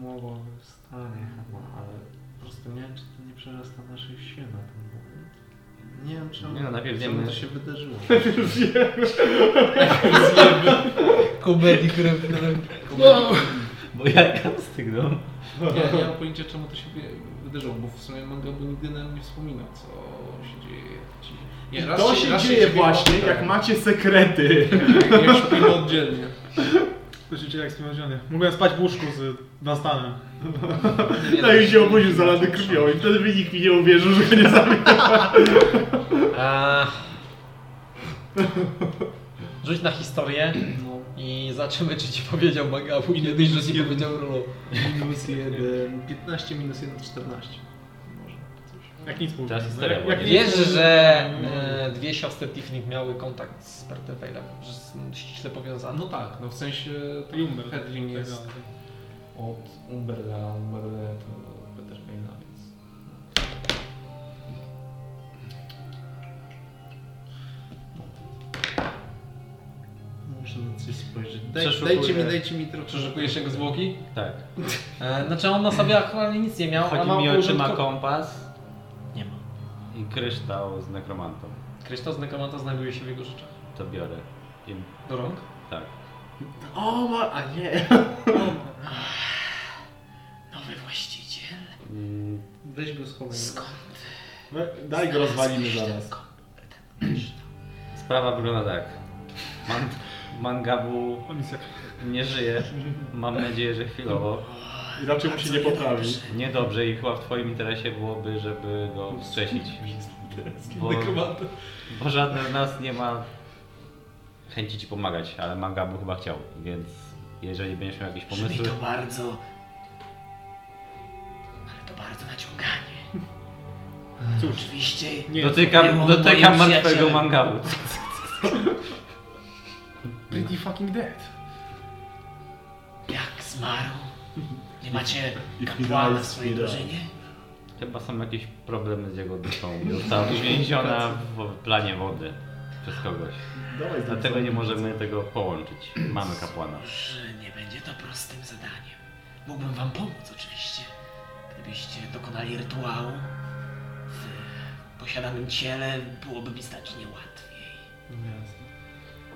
Speaker 6: mowa o stanie chyba, ale po prostu nie wiem, czy to nie przerasta naszych sił na ten moment. Nie wiem, czemu,
Speaker 4: Nie no, najpierw
Speaker 6: czemu
Speaker 4: wiemy-
Speaker 6: to się wydarzyło. (laughs)
Speaker 8: Komedii, które...
Speaker 4: Bo jajka stygną.
Speaker 6: Ja nie mam pojęcia, czemu to się wy- wydarzyło, bo w sumie Mangabu nigdy nam nie wspominał, co się dzieje. Ci... Nie, raz
Speaker 3: To się
Speaker 6: raz
Speaker 3: dzieje
Speaker 6: śpimy
Speaker 3: właśnie, jak macie sekrety.
Speaker 6: Jak, jak śpimy oddzielnie.
Speaker 2: To się dzieje jak wspomniane. Mogłem spać w łóżku z Dunstanem.
Speaker 3: No i się obudził zalany krwią i wtedy by nikt mi nie uwierzył, że go nie zabił.
Speaker 8: Rzuć na historię
Speaker 6: No.
Speaker 8: i zobaczymy, czy ci powiedział Magabu i nie dość, że ci powiedział Rolo.
Speaker 6: Minus 1, 15 minus 1 to 14.
Speaker 2: Jak nic mówię.
Speaker 4: Teraz historia
Speaker 2: Jak-
Speaker 4: była,
Speaker 2: jak
Speaker 4: nie?
Speaker 2: nic-
Speaker 8: Wiesz, że e, dwie siostry Tiffany miały kontakt z Pertewejlem, że są ściśle powiązane.
Speaker 6: No tak, no w sensie to
Speaker 2: Umber.
Speaker 6: Hedwin
Speaker 2: Tak
Speaker 6: jest
Speaker 2: dalej.
Speaker 6: od Umberla, a Umberle to Peter Payna, więc... Muszę na coś spojrzeć. Daj,
Speaker 4: Przeszukuję.
Speaker 6: dajcie mi, dajcie mi trochę...
Speaker 8: Przeszukujesz jego zwłoki?
Speaker 4: Tak.
Speaker 8: E, znaczy on na sobie aktualnie nic nie miał,
Speaker 4: Chodzi mi o czy ma
Speaker 8: użytko-
Speaker 4: kompas. I kryształ z nekromantą.
Speaker 8: Kryształ z nekromanta znajduje się w jego rzeczach.
Speaker 4: To biorę. I,
Speaker 8: Do rąk?
Speaker 4: tak.
Speaker 3: O, ma... a nie.
Speaker 1: Nowy właściciel?
Speaker 4: Mm,
Speaker 6: Weź go schowaj.
Speaker 1: Skąd?
Speaker 3: No, Daj go rozwalimy zaraz.
Speaker 1: ten kom- ten kryształ?
Speaker 4: Sprawa wygląda tak. Man, mangabu nie żyje. Mam nadzieję, że chwilowo.
Speaker 3: I raczej mu się nie poprawi.
Speaker 4: Niedobrze i chyba w twoim interesie byłoby, żeby go wskrzesić. (laughs) Bo, bo żaden z nas nie ma chęci ci pomagać, ale mangabu chyba chciał, więc jeżeli będziesz miał jakieś
Speaker 1: Brzmi
Speaker 4: pomysły,
Speaker 1: to bardzo... Ale to bardzo naciąganie.
Speaker 2: Cóż,
Speaker 1: Oczywiście...
Speaker 2: nie
Speaker 4: dotykam, dotykam martwego mangabu. (laughs)
Speaker 2: Pretty fucking dead.
Speaker 1: Jak zmarł? Nie macie kapłana w swojej drużynie?
Speaker 4: Chyba są jakieś problemy z jego duszą. (laughs) Została uwięziona w planie wody przez kogoś.
Speaker 3: Dawaj,
Speaker 4: Dlatego nie możemy tego połączyć. (clears throat) Mamy kapłana.
Speaker 1: Że nie będzie to prostym zadaniem. Mógłbym wam pomóc oczywiście, gdybyście dokonali rytuału w posiadanym ciele, byłoby mi znacznie łatwiej.
Speaker 6: No jasne.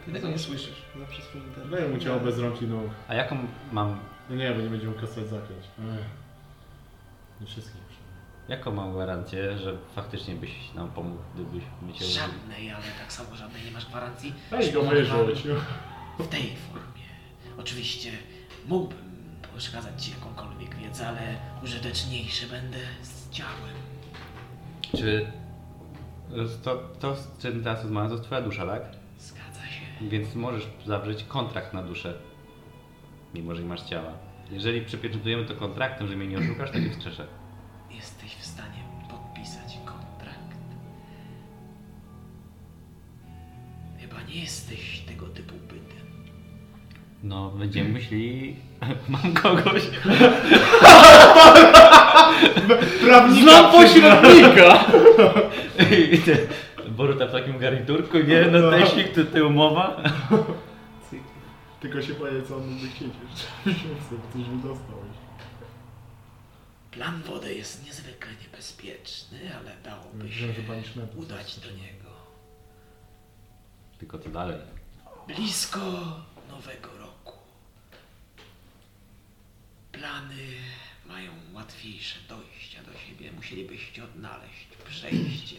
Speaker 8: Ty tego nie słyszysz.
Speaker 6: Zawsze swój internet.
Speaker 3: Daj mu ciało bez rąk i nóg.
Speaker 4: A jaką mam,
Speaker 3: No nie, bo nie będziemy kasować zaklęć. Nie wszystkich przynajmniej.
Speaker 4: jaką mam gwarancję, że faktycznie byś nam pomógł, gdybyśmy cię...
Speaker 1: Żadnej, ale tak samo żadnej nie masz gwarancji.
Speaker 3: Daj
Speaker 1: że
Speaker 3: go wyrzuć.
Speaker 1: W tej formie. Oczywiście mógłbym przekazać ci jakąkolwiek wiedzę, ale użyteczniejszy będę z ciałem.
Speaker 4: Czy to, to z czym teraz rozmawiam, to jest twoja dusza, tak?
Speaker 1: Zgadza się.
Speaker 4: Więc możesz zawrzeć kontrakt na duszę, mimo że nie masz ciała. Jeżeli przypieczętujemy to kontraktem, że mnie nie oszukasz, to nie wskrzeszę.
Speaker 1: Jesteś w stanie podpisać kontrakt. Chyba nie jesteś tego typu bytem.
Speaker 4: No, będziemy myśleli, (laughs) mam kogoś.
Speaker 3: Prawnika
Speaker 4: pośrednika! (laughs) I te, Boruta w takim garniturku, nie? No teścik, to ty umowa.
Speaker 3: Tylko się boję, co on będzie chcieć jeszcze. Coś wydostał.
Speaker 1: Plan wody jest niezwykle niebezpieczny, ale dałoby się udać do niego.
Speaker 4: Tylko co dalej?
Speaker 1: Blisko nowego roku. Plany mają łatwiejsze dojścia do siebie. Musielibyście odnaleźć przejście.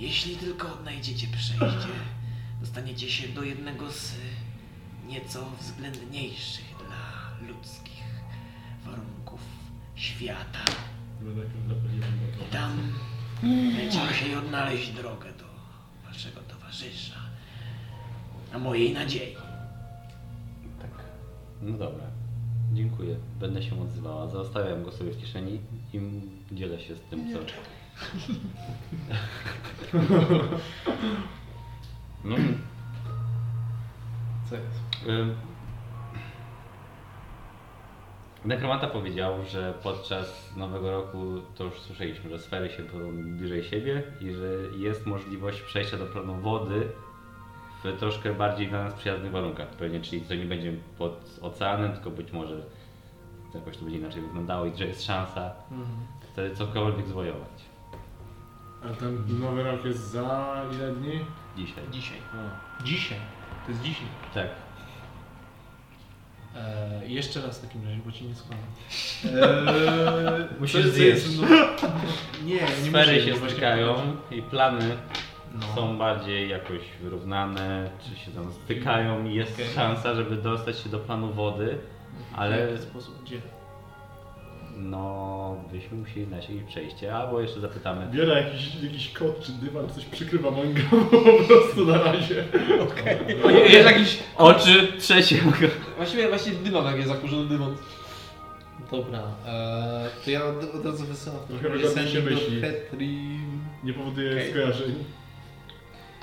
Speaker 1: Jeśli tylko odnajdziecie przejście, dostaniecie się do jednego z nieco względniejszych dla ludzkich warunków świata. I tam będziecie musieli odnaleźć drogę do waszego towarzysza. Na mojej nadziei.
Speaker 4: Tak. No dobra. Dziękuję. Będę się odzywała. Zostawiam go sobie w kieszeni i dzielę się z tym, co... No,
Speaker 6: Co jest?
Speaker 4: Ym, Nekromanta powiedział, że podczas Nowego Roku, to już słyszeliśmy, że sfery się budzą bliżej siebie i że jest możliwość przejścia do planu wody w troszkę bardziej dla nas przyjaznych warunkach. Pewnie, czyli to nie będzie pod oceanem, tylko być może jakoś to będzie inaczej wyglądało i że jest szansa
Speaker 6: Mhm.
Speaker 4: wtedy cokolwiek zwojować.
Speaker 3: A ten nowy rok jest za ile dni?
Speaker 4: Dzisiaj.
Speaker 1: Dzisiaj.
Speaker 3: A.
Speaker 6: Dzisiaj. To jest dzisiaj.
Speaker 4: Tak.
Speaker 6: Eee, jeszcze raz w takim razie, bo ci nie słucham. Eee, (laughs)
Speaker 4: Musisz zjeść.
Speaker 6: no, nie, nie
Speaker 4: Sfery
Speaker 6: muszę,
Speaker 4: się stykają i plany
Speaker 6: No.
Speaker 4: są bardziej jakoś wyrównane, czy się tam stykają i jest
Speaker 6: Okej.
Speaker 4: szansa, żeby dostać się do planu wody,
Speaker 6: W
Speaker 4: ale
Speaker 6: jaki sposób? Gdzie?
Speaker 4: No byśmy musieli znaleźć jakieś przejście, albo jeszcze zapytamy.
Speaker 3: Biorę jakiś, jakiś kot czy dywan, coś przykrywa manga po prostu na razie.
Speaker 1: Jest jakiś...
Speaker 4: Oczy trzecie.
Speaker 1: Właściwie, właściwie dywan, jak jest zakurzony dywan.
Speaker 6: Dobra, eee, to ja od, od razu wysyłam w takim razie
Speaker 3: się myśli.
Speaker 6: do Petrim.
Speaker 3: Nie powoduje
Speaker 1: Okej.
Speaker 3: skojarzeń.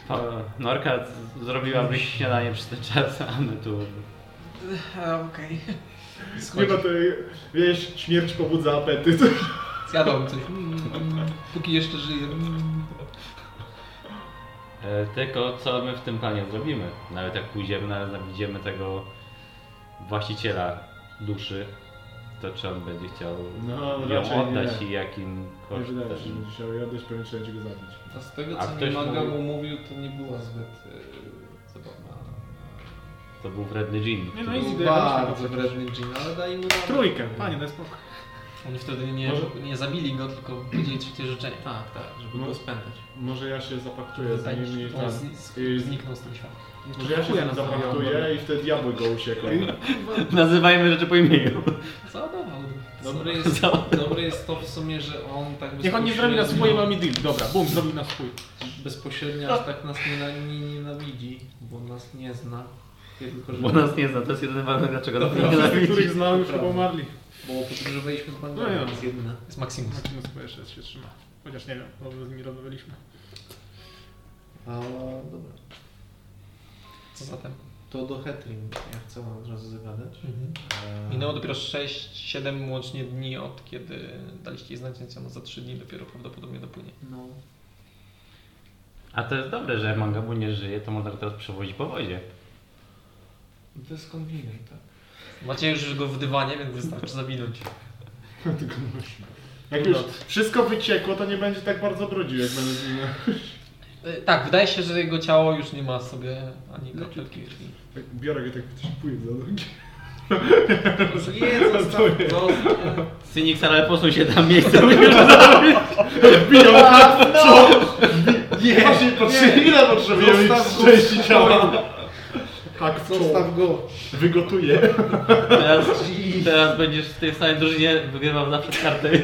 Speaker 4: O, Norka z- zrobiłabyś śniadanie przez ten czas, a my tu...
Speaker 1: Okej.
Speaker 3: Nie ma to, wiesz, śmierć pobudza apetyt. (laughs)
Speaker 1: Zjadłbym coś. Mm, mm, póki jeszcze żyję. Mm.
Speaker 4: E, tylko co my w tym planie zrobimy? Nawet jak pójdziemy, nawet jak widzimy tego właściciela duszy, to czy on będzie chciał
Speaker 3: No,
Speaker 4: ją oddać
Speaker 3: nie.
Speaker 4: i jakim
Speaker 3: Nie wydaje mi się,
Speaker 4: kosztem?
Speaker 3: że będzie chciał jej oddać, pewnie trzeba będzie go zabić.
Speaker 6: A z tego
Speaker 4: A
Speaker 6: co mi
Speaker 4: ktoś
Speaker 6: Manga
Speaker 4: mówił-
Speaker 6: mu mówił, to nie była zbyt e, zabawna.
Speaker 4: To był wredny dżin.
Speaker 2: Nie, no i
Speaker 6: Był bardzo wredny dżin, ale daj mu.
Speaker 2: Trójkę, panie, daj spokój.
Speaker 1: Oni wtedy nie,
Speaker 3: Może-
Speaker 1: nie zabili go, tylko powiedzieli trzecie życzenie.
Speaker 6: Tak, tak, żeby
Speaker 3: No.
Speaker 6: go spętać.
Speaker 3: Może ja się zapaktuję z
Speaker 1: Zanim
Speaker 3: nimi i
Speaker 1: on
Speaker 3: tam.
Speaker 1: z-
Speaker 3: i-
Speaker 1: zniknął z tego świata.
Speaker 3: Może ja się z nim zapaktuję i wtedy diabły go uciekł. (laughs)
Speaker 4: Nazywajmy rzeczy po imieniu.
Speaker 1: Załadował.
Speaker 6: Dobre jest, dobre jest to w sumie, że on tak
Speaker 2: Niech on nie zrobi na swoje mamy deal. Dobra, bum, zrobił na swój.
Speaker 6: bezpośrednio aż tak nas nie, nie nienawidzi, bo nas nie zna. Tylko, że
Speaker 4: Bo nas nie zna, to jest jedyny warunek, dlaczego nas nie
Speaker 2: Wszyscy,
Speaker 4: nienawidzi.
Speaker 2: których znał, już chyba umarli.
Speaker 6: bo podróżowaliśmy po
Speaker 2: No ja.
Speaker 6: jest jedyne.
Speaker 1: Jest Maximus.
Speaker 2: Maximus chyba jeszcze się trzyma. Chociaż nie wiem, bo z nimi rozmawialiśmy.
Speaker 6: A, dobra.
Speaker 1: Co zatem?
Speaker 6: To do Hetrim ja chcę od razu zagadać. E,
Speaker 1: Minęło dopiero 6-7 łącznie dni od kiedy daliście jej znać, więc ona za 3 dni dopiero prawdopodobnie dopłynie.
Speaker 6: No,
Speaker 4: A to jest dobre, że Mangabu nie żyje, to można go teraz przewozić po wodzie.
Speaker 6: To jest convenient, tak?
Speaker 1: Macie już go w dywanie, więc wystarczy zawinąć.
Speaker 3: Tylko nosi. Jak już wszystko wyciekło, to nie będzie tak bardzo brudził, jak będę z nim.
Speaker 1: E, Tak, wydaje się, że jego ciało już nie ma w sobie ani kropelki krwi.
Speaker 3: Tak biorę go tak wytrzypuję za nogi.
Speaker 6: Nie, zostaw, zostaw.
Speaker 4: Synix, ale posuń się tam miejsce. (laughs)
Speaker 3: Wbijał tak w co? Nie, Właśnie potrzebuje, ile potrzebujemy
Speaker 6: Zostaw go
Speaker 3: części
Speaker 6: w
Speaker 3: ciała? Tak, w.
Speaker 6: Zostaw go.
Speaker 3: Wygotuję.
Speaker 4: Teraz, teraz będziesz w tej samej drużynie wygrywał zawsze w karty.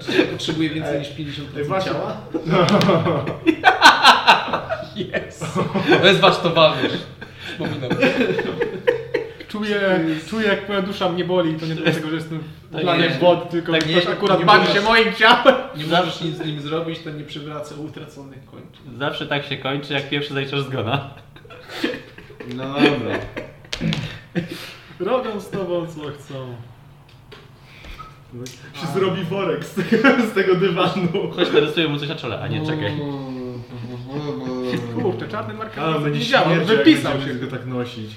Speaker 6: Czy ja potrzebuję więcej niż 50%
Speaker 3: Ej, właśnie-
Speaker 6: ciała? (laughs)
Speaker 1: Jest! To jest wasz towarzysz. Przypominam.
Speaker 2: Czuję, czuję jak moja dusza mnie boli i to nie dlatego, że jestem w
Speaker 4: Tak
Speaker 2: planie
Speaker 4: jest.
Speaker 2: wody, tylko
Speaker 4: Tak
Speaker 2: ktoś akurat
Speaker 6: Nie
Speaker 2: bawi się moim ciałem.
Speaker 6: Nie możesz nic z nim zrobić, to nie przywraca utraconych kończyn.
Speaker 4: Zawsze tak się kończy, jak pierwszy zaliczasz zgona.
Speaker 3: No dobra.
Speaker 2: Robią z tobą co chcą.
Speaker 3: Się zrobi worek z tego, z tego dywanu.
Speaker 4: Chodź, narysuję mu coś na czole, a nie czekaj.
Speaker 2: Kurczę, czarny marker
Speaker 3: Ale
Speaker 2: nie
Speaker 3: będzie jak
Speaker 2: wypisał się.
Speaker 3: go tak nosić.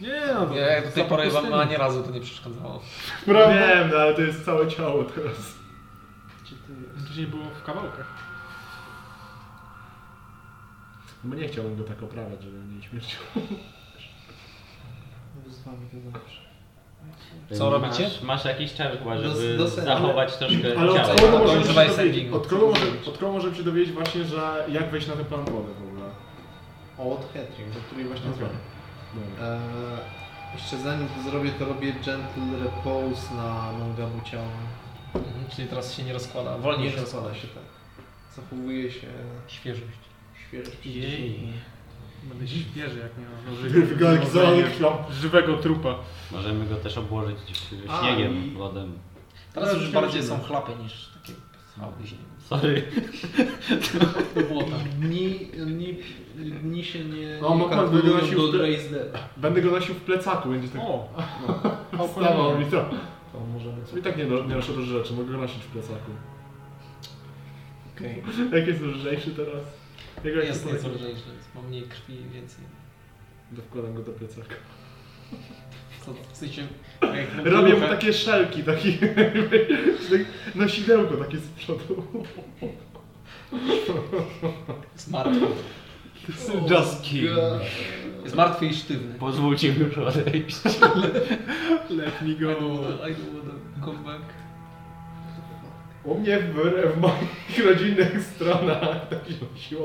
Speaker 2: Nie no,
Speaker 1: Ja do tej pory wam ani razu to nie przeszkadzało.
Speaker 3: Prawda? Wiem, no, ale to jest całe ciało teraz.
Speaker 2: Wcześniej było w kawałkach.
Speaker 3: Bo nie chciałbym go tak oprawiać, żeby nie śmiercił.
Speaker 6: Z wami to dobrze.
Speaker 1: Co robicie?
Speaker 4: Masz, masz jakiś czas chyba,
Speaker 6: Do-
Speaker 4: żeby
Speaker 6: do sen-
Speaker 4: zachować troszkę
Speaker 3: Ale od
Speaker 4: ciała.
Speaker 3: kogo,
Speaker 1: to
Speaker 3: możemy się dowiedzieć, od, kogo może, od kogo możemy się dowiedzieć właśnie, że jak wejść na ten plan wody w ogóle?
Speaker 6: O, od Hetrim, do której właśnie dzwonię.
Speaker 3: Dobra.
Speaker 6: Eee, jeszcze zanim to zrobię, to robię gentle repose na Mangabu ciała.
Speaker 1: Mhm, Czyli teraz się nie rozkłada. Wolniej
Speaker 6: Nie
Speaker 1: się rozkłada.
Speaker 6: się tak. Zachowuje się
Speaker 1: Świeżość.
Speaker 6: świeżość.
Speaker 4: Jej.
Speaker 6: 10 dni.
Speaker 2: Będę świeży jak nie ma
Speaker 3: Wygląda zalony krwią.
Speaker 2: żywego trupa.
Speaker 4: Możemy go też obłożyć
Speaker 6: A,
Speaker 4: śniegiem,
Speaker 6: i-
Speaker 4: lodem.
Speaker 1: Teraz już
Speaker 3: już
Speaker 1: bardziej
Speaker 3: widzimy.
Speaker 1: są chlapy niż takie schałby śniegu.
Speaker 4: Sorry.
Speaker 1: Do błota.
Speaker 6: Dni, dni, dni się nie,
Speaker 3: O,
Speaker 6: nie
Speaker 3: Mokman
Speaker 6: kalkulują
Speaker 3: wynosił
Speaker 6: do.
Speaker 3: Będę go nosił w plecaku, będzie tak
Speaker 2: O, (laughs)
Speaker 3: wstawał mi to.
Speaker 6: To możemy
Speaker 3: I tak nie, no, nie noszę dużo rzeczy, mogę go nosić w plecaku.
Speaker 6: Okej. (laughs)
Speaker 3: Jak jest lżejszy teraz? Jak ja
Speaker 1: Jest
Speaker 3: to
Speaker 1: nieco lżejszy, więc mam mniej krwi i więcej.
Speaker 3: To wkładam go do plecaka.
Speaker 1: Co, w sensie,
Speaker 3: Robię mu takie szelki, taki (laughs) nosidełko takie z przodu.
Speaker 1: Jest martwy.
Speaker 4: Just kill.
Speaker 1: Jest martwy i sztywny.
Speaker 4: Pozwólcie mi już odejść. (laughs)
Speaker 3: Let me
Speaker 1: I don't wanna, I don't wanna come back.
Speaker 3: U mnie w, w moich rodzinnych stronach tak się.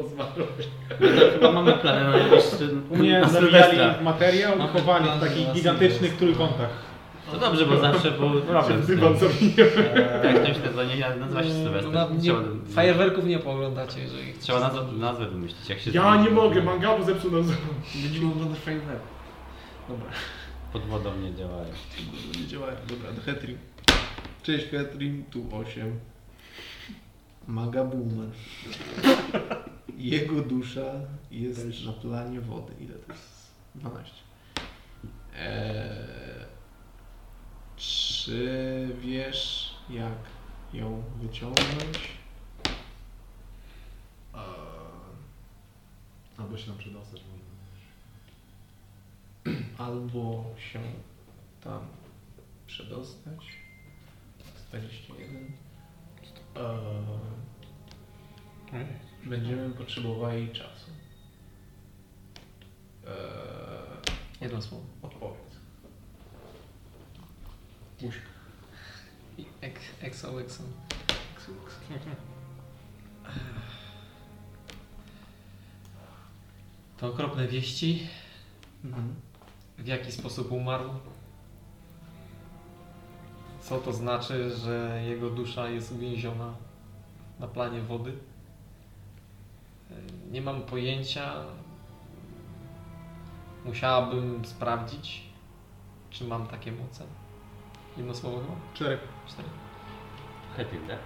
Speaker 4: No to chyba mamy plany na najbliższy
Speaker 2: U mnie zabijali materiał chowali w takich gigantycznych trójkątach.
Speaker 4: To dobrze, bo zawsze był (laughs) problem z tym.
Speaker 3: Zabijemy.
Speaker 4: Jak ktoś to nie nazywa się
Speaker 1: No,
Speaker 4: Sylwester.
Speaker 1: na, nie, fajerwerków nie pooglądacie, jeżeli
Speaker 4: trzeba nazwę, nazwę wymyślić. Jak się
Speaker 3: Ja nie mogę, mangabu zepsuł nam
Speaker 6: Będziemy oglądać fajerwerk. Dobra,
Speaker 4: Pod wodą nie działają.
Speaker 6: nie działają. Dobra, do Hetrim. Cześć Hetrim, tu 8. Maga Boomer. Jego dusza jest na planie wody. Ile to jest? 12. Eee, czy wiesz jak ją wyciągnąć?
Speaker 5: Albo się nam przedostać może.
Speaker 6: albo się tam przedostać. 21. Eee, będziemy potrzebowali czasu. Eee,
Speaker 1: Jedno słowo.
Speaker 6: odpowiedz.
Speaker 1: I Ek, exo, exo. (laughs) To okropne wieści.
Speaker 6: Mhm.
Speaker 1: W jaki sposób umarł? Co to znaczy, że jego dusza jest uwięziona na planie wody? Nie mam pojęcia. Musiałabym sprawdzić, czy mam takie moce. Jedno słowo chyba?
Speaker 2: Cztery.
Speaker 1: Cztery.
Speaker 4: Happy, tak?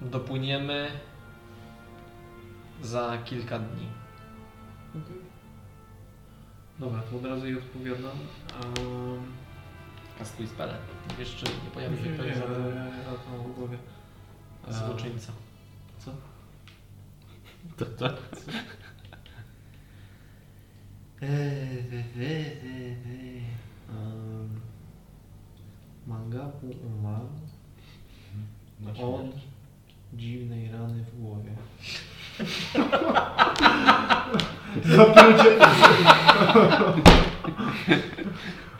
Speaker 1: Dopłyniemy za kilka dni.
Speaker 6: Dobra, to od razu jej odpowiadam. Um,
Speaker 1: Kastuj spele. Nie wiesz, czy nie pojawi się
Speaker 6: nie,
Speaker 1: ktoś
Speaker 6: nie,
Speaker 1: za
Speaker 6: to w głowie.
Speaker 1: Złoczyńca.
Speaker 6: Co?
Speaker 4: To, to.
Speaker 6: Um, Mangabu umarł od dziwnej rany w głowie.
Speaker 3: Zatrucie. (laughs)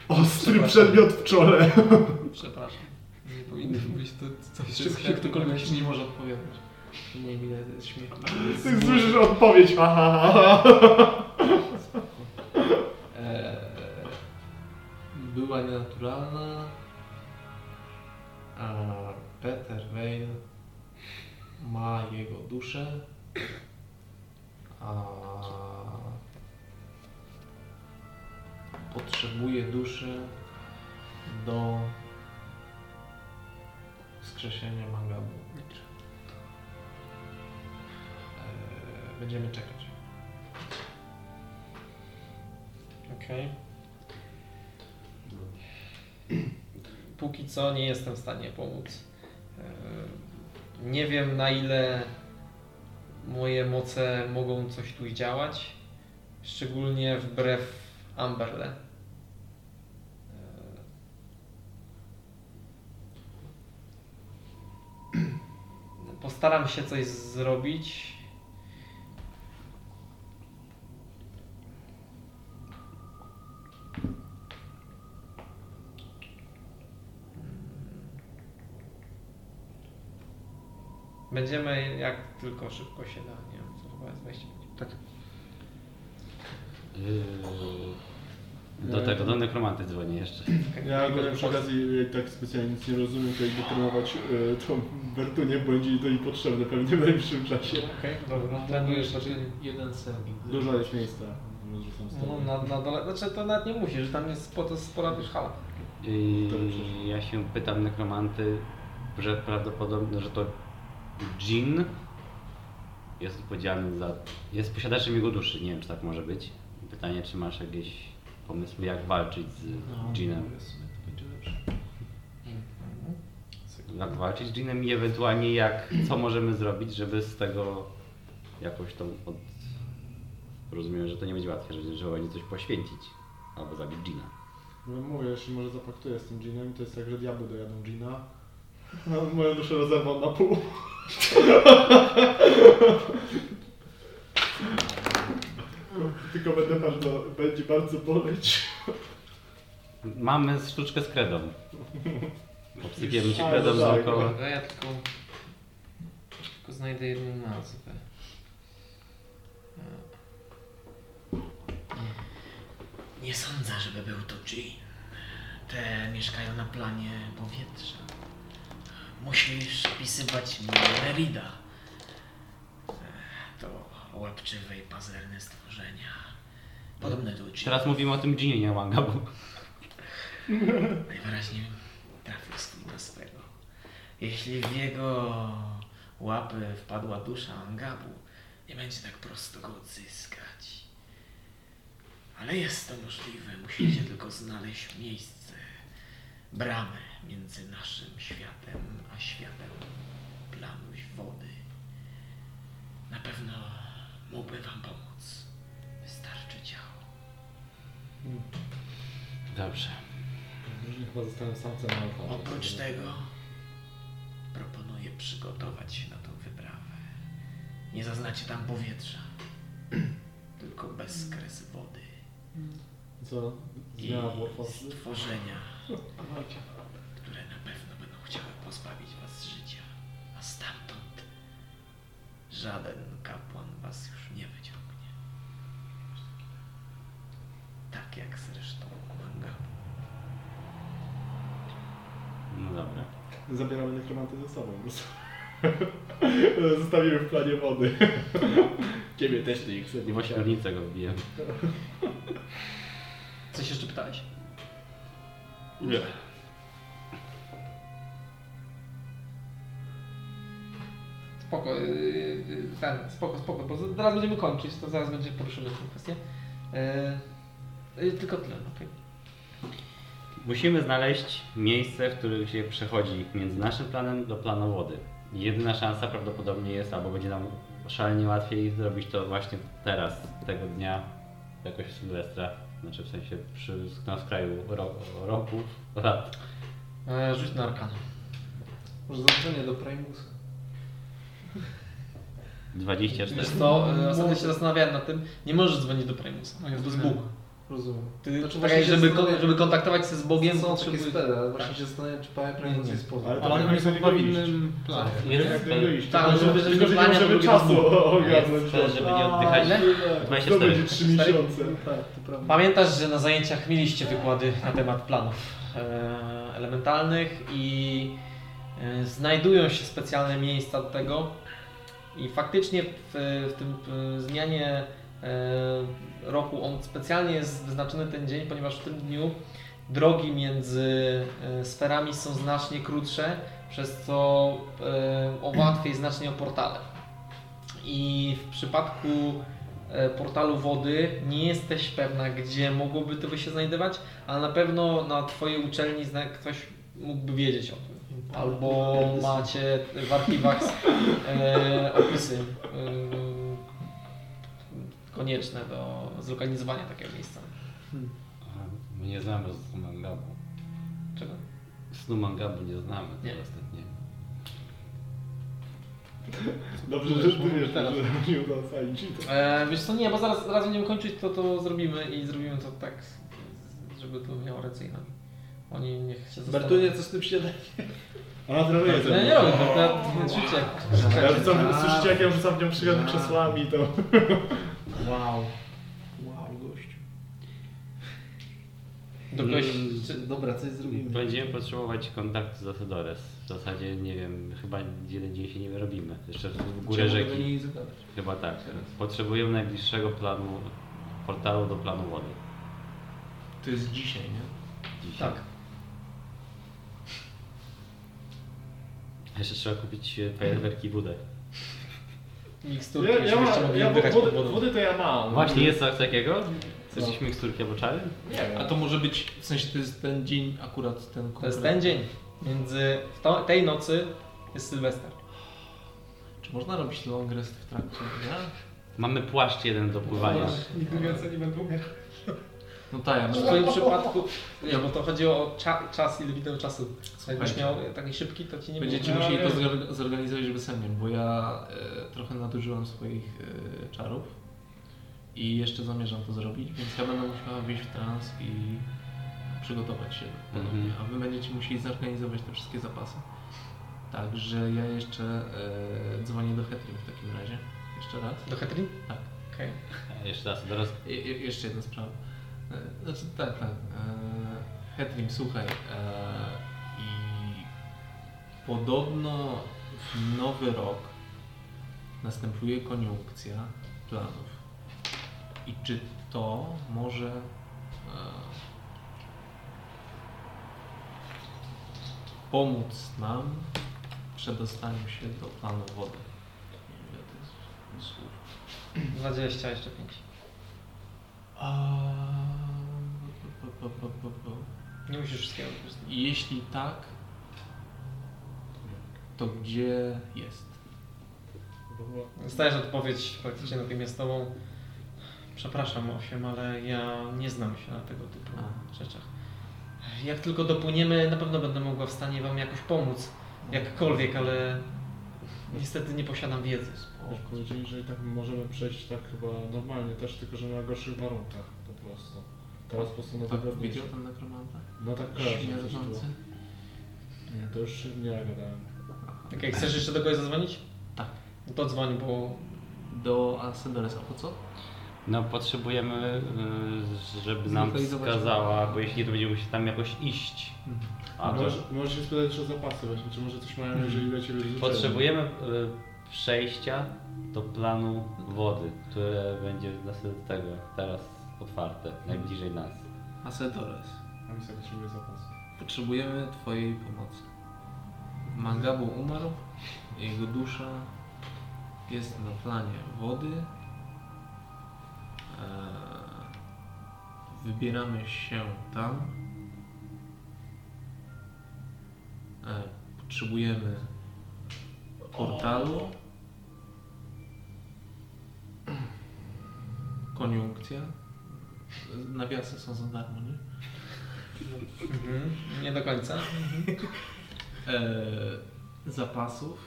Speaker 3: Ostry przedmiot w czole.
Speaker 1: Przepraszam. Nie powinno być to coś,
Speaker 6: Czy
Speaker 1: co
Speaker 6: się ktokolwiek się nie może odpowiadać? Nie wiem ile to jest śmiechu.
Speaker 3: Ty słyszysz odpowiedź. Aha, (laughs)
Speaker 6: była nienaturalna, a Peter Vale ma jego duszę, a potrzebuje duszy do wskrzesienia Mangabu. Eee, będziemy czekać.
Speaker 1: Okej. Póki co nie jestem w stanie pomóc. E, Nie wiem na ile moje moce mogą coś tu działać. Szczególnie wbrew Amberle. E, Postaram się coś zrobić. Będziemy jak tylko szybko się da. Nie wiem, co chyba jest 25.
Speaker 2: Tak.
Speaker 4: Yy, do tego, do nekromanty dzwonię jeszcze.
Speaker 3: Ja akurat przy okazji, jak tak specjalnie nic nie rozumiem, to jakby trenować y, tą Bertunię, bo będzie to jej potrzebne pewnie w najbliższym czasie.
Speaker 1: Okej, dobra. Trenujesz
Speaker 6: Jeszcze
Speaker 1: raczej.
Speaker 6: jeden serving.
Speaker 3: Dużo jest miejsca.
Speaker 1: No, na, na dole, znaczy to nawet nie musisz, tam jest spo- to jest spora wierzchala.
Speaker 4: Yy, ja się pytam nekromanty, że prawdopodobnie, że to Jin jest odpowiedzialny za... jest posiadaczem jego duszy. Nie wiem, czy tak może być. Pytanie, czy masz jakieś pomysły, jak walczyć z
Speaker 6: No,
Speaker 4: Jinem?
Speaker 6: w sumie to będzie lepsze.
Speaker 1: Mhm.
Speaker 4: Jak walczyć z dżinem i ewentualnie jak, co możemy zrobić, żeby z tego jakoś tą od... Rozumiem, że to nie będzie łatwe, że trzeba będzie coś poświęcić albo zabić dżina.
Speaker 3: No mówię, jeśli może zapaktuję z tym ginem, to jest tak, że diabły dojadą gina. No, moją duszę rozerwą na pół. Tylko będę bardzo, będzie bardzo boleć.
Speaker 4: Mamy sztuczkę z kredą. Obsypiemy cię kredą
Speaker 3: no tak.
Speaker 4: dookoła.
Speaker 1: Dobra, ja tylko, tylko znajdę jedną nazwę.
Speaker 7: Nie sądzę, żeby był to Jean. Te mieszkają na planie powietrza. Musisz opisywać Merida. To łapczywe i pazerne stworzenia. Podobne do Jean.
Speaker 4: Teraz mówimy o tym dżinie, nie o mangabu. (laughs)
Speaker 7: Najwyraźniej trafił swój do swego. Jeśli w jego łapy wpadła dusza Angabu, nie będzie tak prosto go odzyskać. Ale jest to możliwe. Musicie tylko znaleźć miejsce, bramę między naszym światem a światem planu wody. Na pewno mógłby wam pomóc. Wystarczy ciało.
Speaker 4: Dobrze.
Speaker 3: Już chyba zostałem samcem alfa.
Speaker 7: Oprócz tego proponuję przygotować się na tą wyprawę. Nie zaznacie tam powietrza, (clears throat) tylko bezkres wody
Speaker 3: Co?
Speaker 7: i
Speaker 3: Zmiana morfosy?
Speaker 7: stworzenia, które na pewno będą chciały pozbawić was życia, a stamtąd żaden kapłan was już nie wyciągnie. Tak jak zresztą Mangabu.
Speaker 4: No dobra.
Speaker 3: Zabieramy nekromanty ze sobą. po prostu. (laughs) Zostawimy w planie wody. Ciebie też nie chcę.
Speaker 4: I w ośmiornicę go wbiję.
Speaker 1: Coś jeszcze pytałeś?
Speaker 4: Nie.
Speaker 1: Spoko, yy, yy, ten, spoko, spoko, bo zaraz będziemy kończyć, to zaraz będzie poruszymy tę kwestię. Yy, tylko tyle, okej.
Speaker 4: Musimy znaleźć miejsce, w którym się przechodzi między naszym planem do planu wody. Jedyna szansa prawdopodobnie jest, albo będzie nam szalenie łatwiej zrobić to właśnie teraz, tego dnia, jakoś w Sylwestra. Znaczy w sensie przy, na skraju ro, roku, lat.
Speaker 1: Yy, rzuć na arkana.
Speaker 6: Może zadzwonię do Primusa.
Speaker 4: 24.
Speaker 1: Wiesz co, yy, ostatnio się zastanawiałem nad tym, nie możesz dzwonić do Primusa, to jest Bóg.
Speaker 6: Rozumiem.
Speaker 1: Ty,
Speaker 6: Znaczy,
Speaker 1: tak żeby, żeby kontaktować się z Bogiem,
Speaker 6: Są takie
Speaker 1: potrzebujesz-
Speaker 6: spele, ale właśnie
Speaker 1: Tak.
Speaker 6: się zastanawiam, czy Primus
Speaker 1: Nie, nie.
Speaker 6: jest poza.
Speaker 3: Ale
Speaker 2: Ale oni są chyba w innym planie.
Speaker 4: Jest.
Speaker 1: Tak,
Speaker 3: Tylko,
Speaker 1: żeby-
Speaker 3: że-
Speaker 1: żeby
Speaker 3: tylko, że nie
Speaker 1: planie,
Speaker 3: możemy
Speaker 1: drugi
Speaker 3: czasu ogarnąć.
Speaker 4: jest żeby nie oddychać.
Speaker 1: Ile?
Speaker 3: To
Speaker 4: 24.
Speaker 3: będzie 3 miesiące.
Speaker 6: Tak, to prawda.
Speaker 1: Pamiętasz, że na zajęciach mieliście wykłady na temat planów e, elementalnych i e, znajdują się specjalne miejsca do tego i faktycznie w, w tym e, zmianie e, roku on specjalnie jest wyznaczony ten dzień, ponieważ w tym dniu drogi między e, sferami są znacznie krótsze, przez co e, o łatwiej znacznie o portale. I w przypadku e, portalu wody nie jesteś pewna, gdzie mogłoby to się znajdować, ale na pewno na Twojej uczelni ktoś mógłby wiedzieć o tym. Albo macie w archiwach e, opisy e, konieczne do zlokalizowania takiego miejsca.
Speaker 4: My nie znamy snu mangabu.
Speaker 1: Czego?
Speaker 4: Snu mangabu nie znamy
Speaker 1: Nie.
Speaker 4: to ostatnie.
Speaker 3: Dobrze, że ty wiesz, że nie uda.
Speaker 1: E, wiesz co, nie, bo zaraz, zaraz będziemy kończyć, to to zrobimy i zrobimy to tak, żeby to miało nogi. Oni niech się zastanowią.
Speaker 6: Bertunie, co z tym śniadaniem?
Speaker 3: Ona trenuje ze
Speaker 1: Ja
Speaker 3: mną.
Speaker 1: nie robię, to życie.
Speaker 3: Ja rzucam, słyszycie jak ja rzucam w nią krzywym krzesłami, to...
Speaker 6: Wow. Wow, gościu.
Speaker 1: Do kogoś,
Speaker 4: Mm,
Speaker 1: czy,
Speaker 6: Dobra, coś zrobimy.
Speaker 4: Będziemy potrzebować kontaktu z Asedores. W zasadzie nie wiem, chyba jeden dzień się nie wyrobimy. Jeszcze w górę
Speaker 6: do
Speaker 4: rzeki.
Speaker 6: niej zagadać.
Speaker 4: Chyba tak. Potrzebujemy najbliższego planu, portalu do planu wody.
Speaker 6: To jest dzisiaj, nie?
Speaker 4: Dzisiaj.
Speaker 1: tak.
Speaker 4: Jeszcze trzeba kupić fajerwerki i wódę.
Speaker 1: Miksturki,
Speaker 3: Ja,
Speaker 1: ja,
Speaker 3: ja,
Speaker 1: jeszcze
Speaker 3: ja wody,
Speaker 1: pod wodą.
Speaker 3: wody to ja mam.
Speaker 4: Właśnie jest coś takiego? Chcesz
Speaker 3: No.
Speaker 4: miksturki albo czary?
Speaker 3: Nie wiem.
Speaker 6: A to może być, w sensie to jest ten dzień akurat ten
Speaker 1: To jest
Speaker 6: konkretny.
Speaker 1: ten dzień. Między w to, tej nocy jest Sylwester.
Speaker 6: Czy można robić long rest w trakcie dnia?
Speaker 4: Mamy płaszcz jeden do pływania.
Speaker 2: Nigdy więcej nie będę umiał.
Speaker 6: No tak, ja
Speaker 1: W twoim przypadku, nie, bo to chodziło o cza, czas, ile wideo czasu. Jakbyś miał taki szybki, to ci nie
Speaker 6: Będziecie
Speaker 1: było.
Speaker 6: musieli to zorga- zorganizować bezsennie, bo ja e, trochę nadużyłem swoich e, czarów i jeszcze zamierzam to zrobić, więc ja będę musiała wyjść w trans i przygotować się ponownie,
Speaker 4: Mhm.
Speaker 6: a wy będziecie musieli zorganizować te wszystkie zapasy. Także ja jeszcze e, dzwonię do Hetrim w takim razie. Jeszcze raz.
Speaker 1: Do Hetrin?
Speaker 6: Tak.
Speaker 1: Okej.
Speaker 4: Jeszcze raz, teraz
Speaker 6: je, jeszcze jedna sprawa. E, Znaczy tak, tak. E, Hetrim, słuchaj. E, I podobno w nowy rok następuje koniunkcja planów. I czy to może pomóc nam w przedostaniu się do planu wody? Nie wiem, ile to jest słów.
Speaker 1: 20, jeszcze 5.
Speaker 6: A... po, po, po, po, po.
Speaker 1: Nie musisz wszystkiego wykorzystać.
Speaker 6: Jeśli tak, to gdzie jest?
Speaker 1: Dostajesz odpowiedź praktycznie natychmiastową. Przepraszam, Osiem, ale ja nie znam się na tego typu rzeczach. Jak tylko dopłyniemy, na pewno będę mogła w stanie Wam jakoś pomóc. Jakkolwiek, ale niestety nie posiadam wiedzy.
Speaker 3: Już powiedzieli, że i tak możemy przejść tak chyba normalnie też, tylko że na gorszych warunkach po prostu. Teraz po prostu na
Speaker 6: Tak widział ten nekromanta?
Speaker 3: No tak
Speaker 6: Śmierdzący?
Speaker 3: Nie, to już nie ja gadałem.
Speaker 1: Okej, chcesz jeszcze do kogoś zadzwonić?
Speaker 6: Tak.
Speaker 1: No to dzwoń, bo
Speaker 6: Do Asedoresa, po co?
Speaker 4: no, potrzebujemy, y, żeby nam wskazała, bo jeśli to będziemy musieli tam jakoś iść, a to,
Speaker 3: Może, możesz się spytać jeszcze o zapasy właśnie, czy może coś mają, jeżeli Ciebie rzucają.
Speaker 4: potrzebujemy y, przejścia do planu wody, które będzie tego teraz otwarte, najbliżej nas.
Speaker 6: Asedores.
Speaker 3: Mam sobie potrzebuję zapasy.
Speaker 6: Potrzebujemy Twojej pomocy. Mangabu umarł, jego dusza jest na planie wody. Eee, Wybieramy się tam. Eee, Potrzebujemy portalu. Koniunkcja. Nawiasy są za darmo, nie?
Speaker 1: mhm. nie do końca.
Speaker 6: e, zapasów.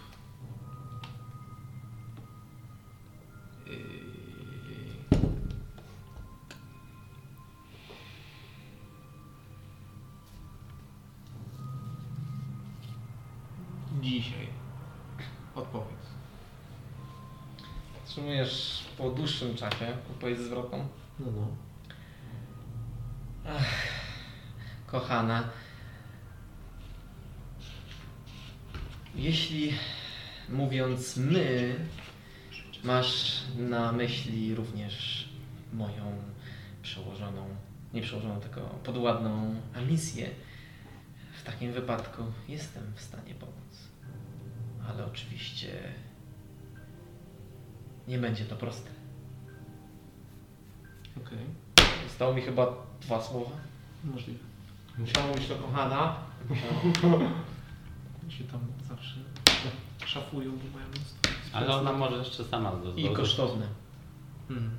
Speaker 6: E, Dzisiaj. Odpowiedz.
Speaker 1: Otrzymujesz po dłuższym czasie odpowiedź zwrotną.
Speaker 6: No, no.
Speaker 1: Kochana, jeśli mówiąc my, masz na myśli również moją przełożoną, nie przełożoną, tylko podładną Amisję, w takim wypadku jestem w stanie pomóc. Ale oczywiście nie będzie to proste.
Speaker 6: Okej.
Speaker 1: Zostało mi chyba dwa słowa.
Speaker 6: Możliwe.
Speaker 3: Musiało być to kochana. (laughs)
Speaker 6: Się tam zawsze szafują, bo mają mnóstwo.
Speaker 4: Ale ona może jeszcze sama do,
Speaker 1: I kosztowne.
Speaker 6: Hmm.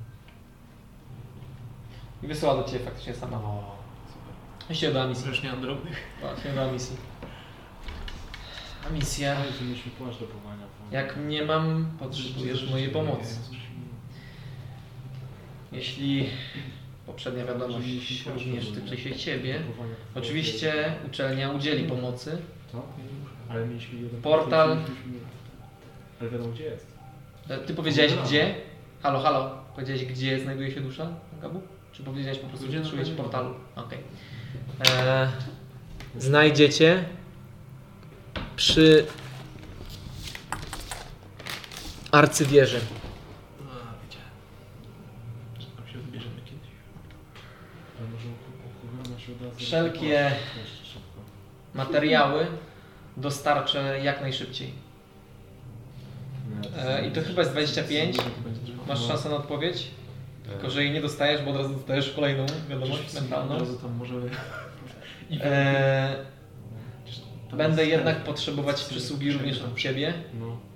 Speaker 1: I wysyła do Ciebie faktycznie sama.
Speaker 6: O, super.
Speaker 1: Właściwie do misji.
Speaker 6: Już nie mam drobnych.
Speaker 1: Właśnie do misji. A misja.
Speaker 3: Ale mieliśmy płaszcz do powołania.
Speaker 1: Jak nie mam, potrzebujesz mojej pomocy. Jeśli poprzednia wiadomość również tyczy się Ciebie, oczywiście uczelnia udzieli pomocy.
Speaker 3: Co? Ale mieliśmy jeden
Speaker 1: Portal.
Speaker 3: Ale wiadomo gdzie jest.
Speaker 1: E, Ty powiedziałeś gdzie? Halo, halo. Powiedziałeś gdzie znajduje się dusza, Gabu? Czy powiedziałeś po prostu,
Speaker 6: Gdzie
Speaker 1: że
Speaker 6: pewno.
Speaker 1: portalu? Okej. E, Znajdziecie przy arcywieży.
Speaker 6: A, wiedziałem. Że tam się wybierzemy kiedyś.
Speaker 3: Ale może u- u Kugana się uda zrobić
Speaker 1: Wszelkie-. Materiały dostarczę jak najszybciej. E, I to chyba jest 25. Masz szansę na odpowiedź? Tylko, że jej nie dostajesz, bo od razu dostajesz kolejną wiadomość mentalną.
Speaker 6: Od razu tam możemy... (laughs)
Speaker 1: E, Będę jednak potrzebować przysługi również od Ciebie.
Speaker 3: No.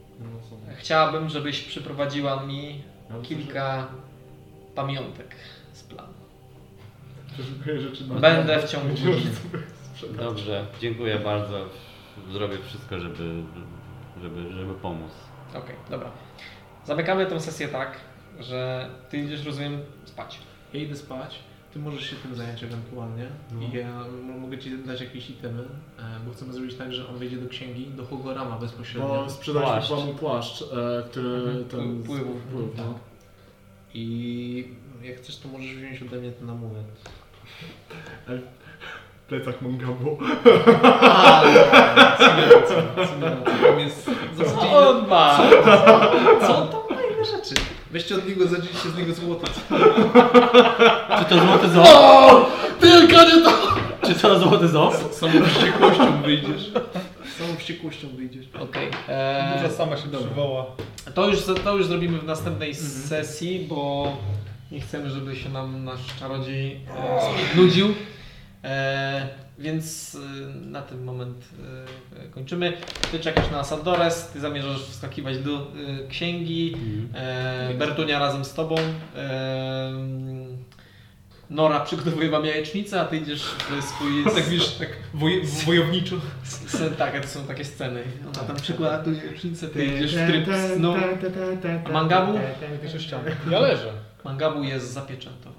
Speaker 1: Chciałabym, żebyś przyprowadziła mi
Speaker 3: myślę,
Speaker 1: kilka pamiątek z planu.
Speaker 3: że Przeszukuję rzeczy na
Speaker 1: Będę w ciągu godziny.
Speaker 4: Dobrze, dziękuję bardzo. Zrobię wszystko, żeby, żeby, żeby pomóc.
Speaker 1: Okej, dobra. Zamykamy tę sesję tak, że Ty idziesz, rozumiem, spać.
Speaker 6: Ja idę spać, ty możesz się tym zająć ewentualnie
Speaker 3: No.
Speaker 6: i ja mogę ci dać jakieś itemy, e, bo chcemy zrobić tak, że on wejdzie do księgi, do Hogorama bezpośrednio
Speaker 4: Płaszcz.
Speaker 3: chyba mu płaszcz, e, który
Speaker 1: Mhm.
Speaker 3: ten...
Speaker 1: Wpływów.
Speaker 3: wpływ, no.
Speaker 6: i jak chcesz to możesz wziąć ode mnie ten amulet.
Speaker 3: Plecak Mongabu. (laughs)
Speaker 6: A, Tam jest zasadzie
Speaker 1: On ma!
Speaker 6: Co ma inne rzeczy? Weźcie od niego, zadzieliście z niego złoto.
Speaker 4: Czy to złoty ząb?
Speaker 3: Tylko nie to!
Speaker 4: Czy to złoty ząb?
Speaker 6: Z samą wściekłością wyjdziesz. Z samą wściekłością wyjdziesz.
Speaker 1: Okej.
Speaker 2: Duża
Speaker 1: eee,
Speaker 2: sama się przywoła.
Speaker 1: To już, to już zrobimy w następnej
Speaker 6: Mhm.
Speaker 1: sesji, bo nie chcemy, żeby się nam nasz czarodziej e, nudził. E, więc e, na ten moment e, kończymy. Ty czekasz na Sandores, ty zamierzasz wskakiwać do e, księgi. E, Bertunia razem z tobą. E, Nora przygotowuje wam jajecznicę, a ty idziesz w swój...
Speaker 2: Tak wiesz, tak woj, wojowniczo.
Speaker 1: s- tak, to są takie sceny. Ona tam przykłada tu jajecznicę, ty idziesz w tryb snu. A Mangabu?
Speaker 2: Ja leżę.
Speaker 1: Mangabu jest zapieczętowany.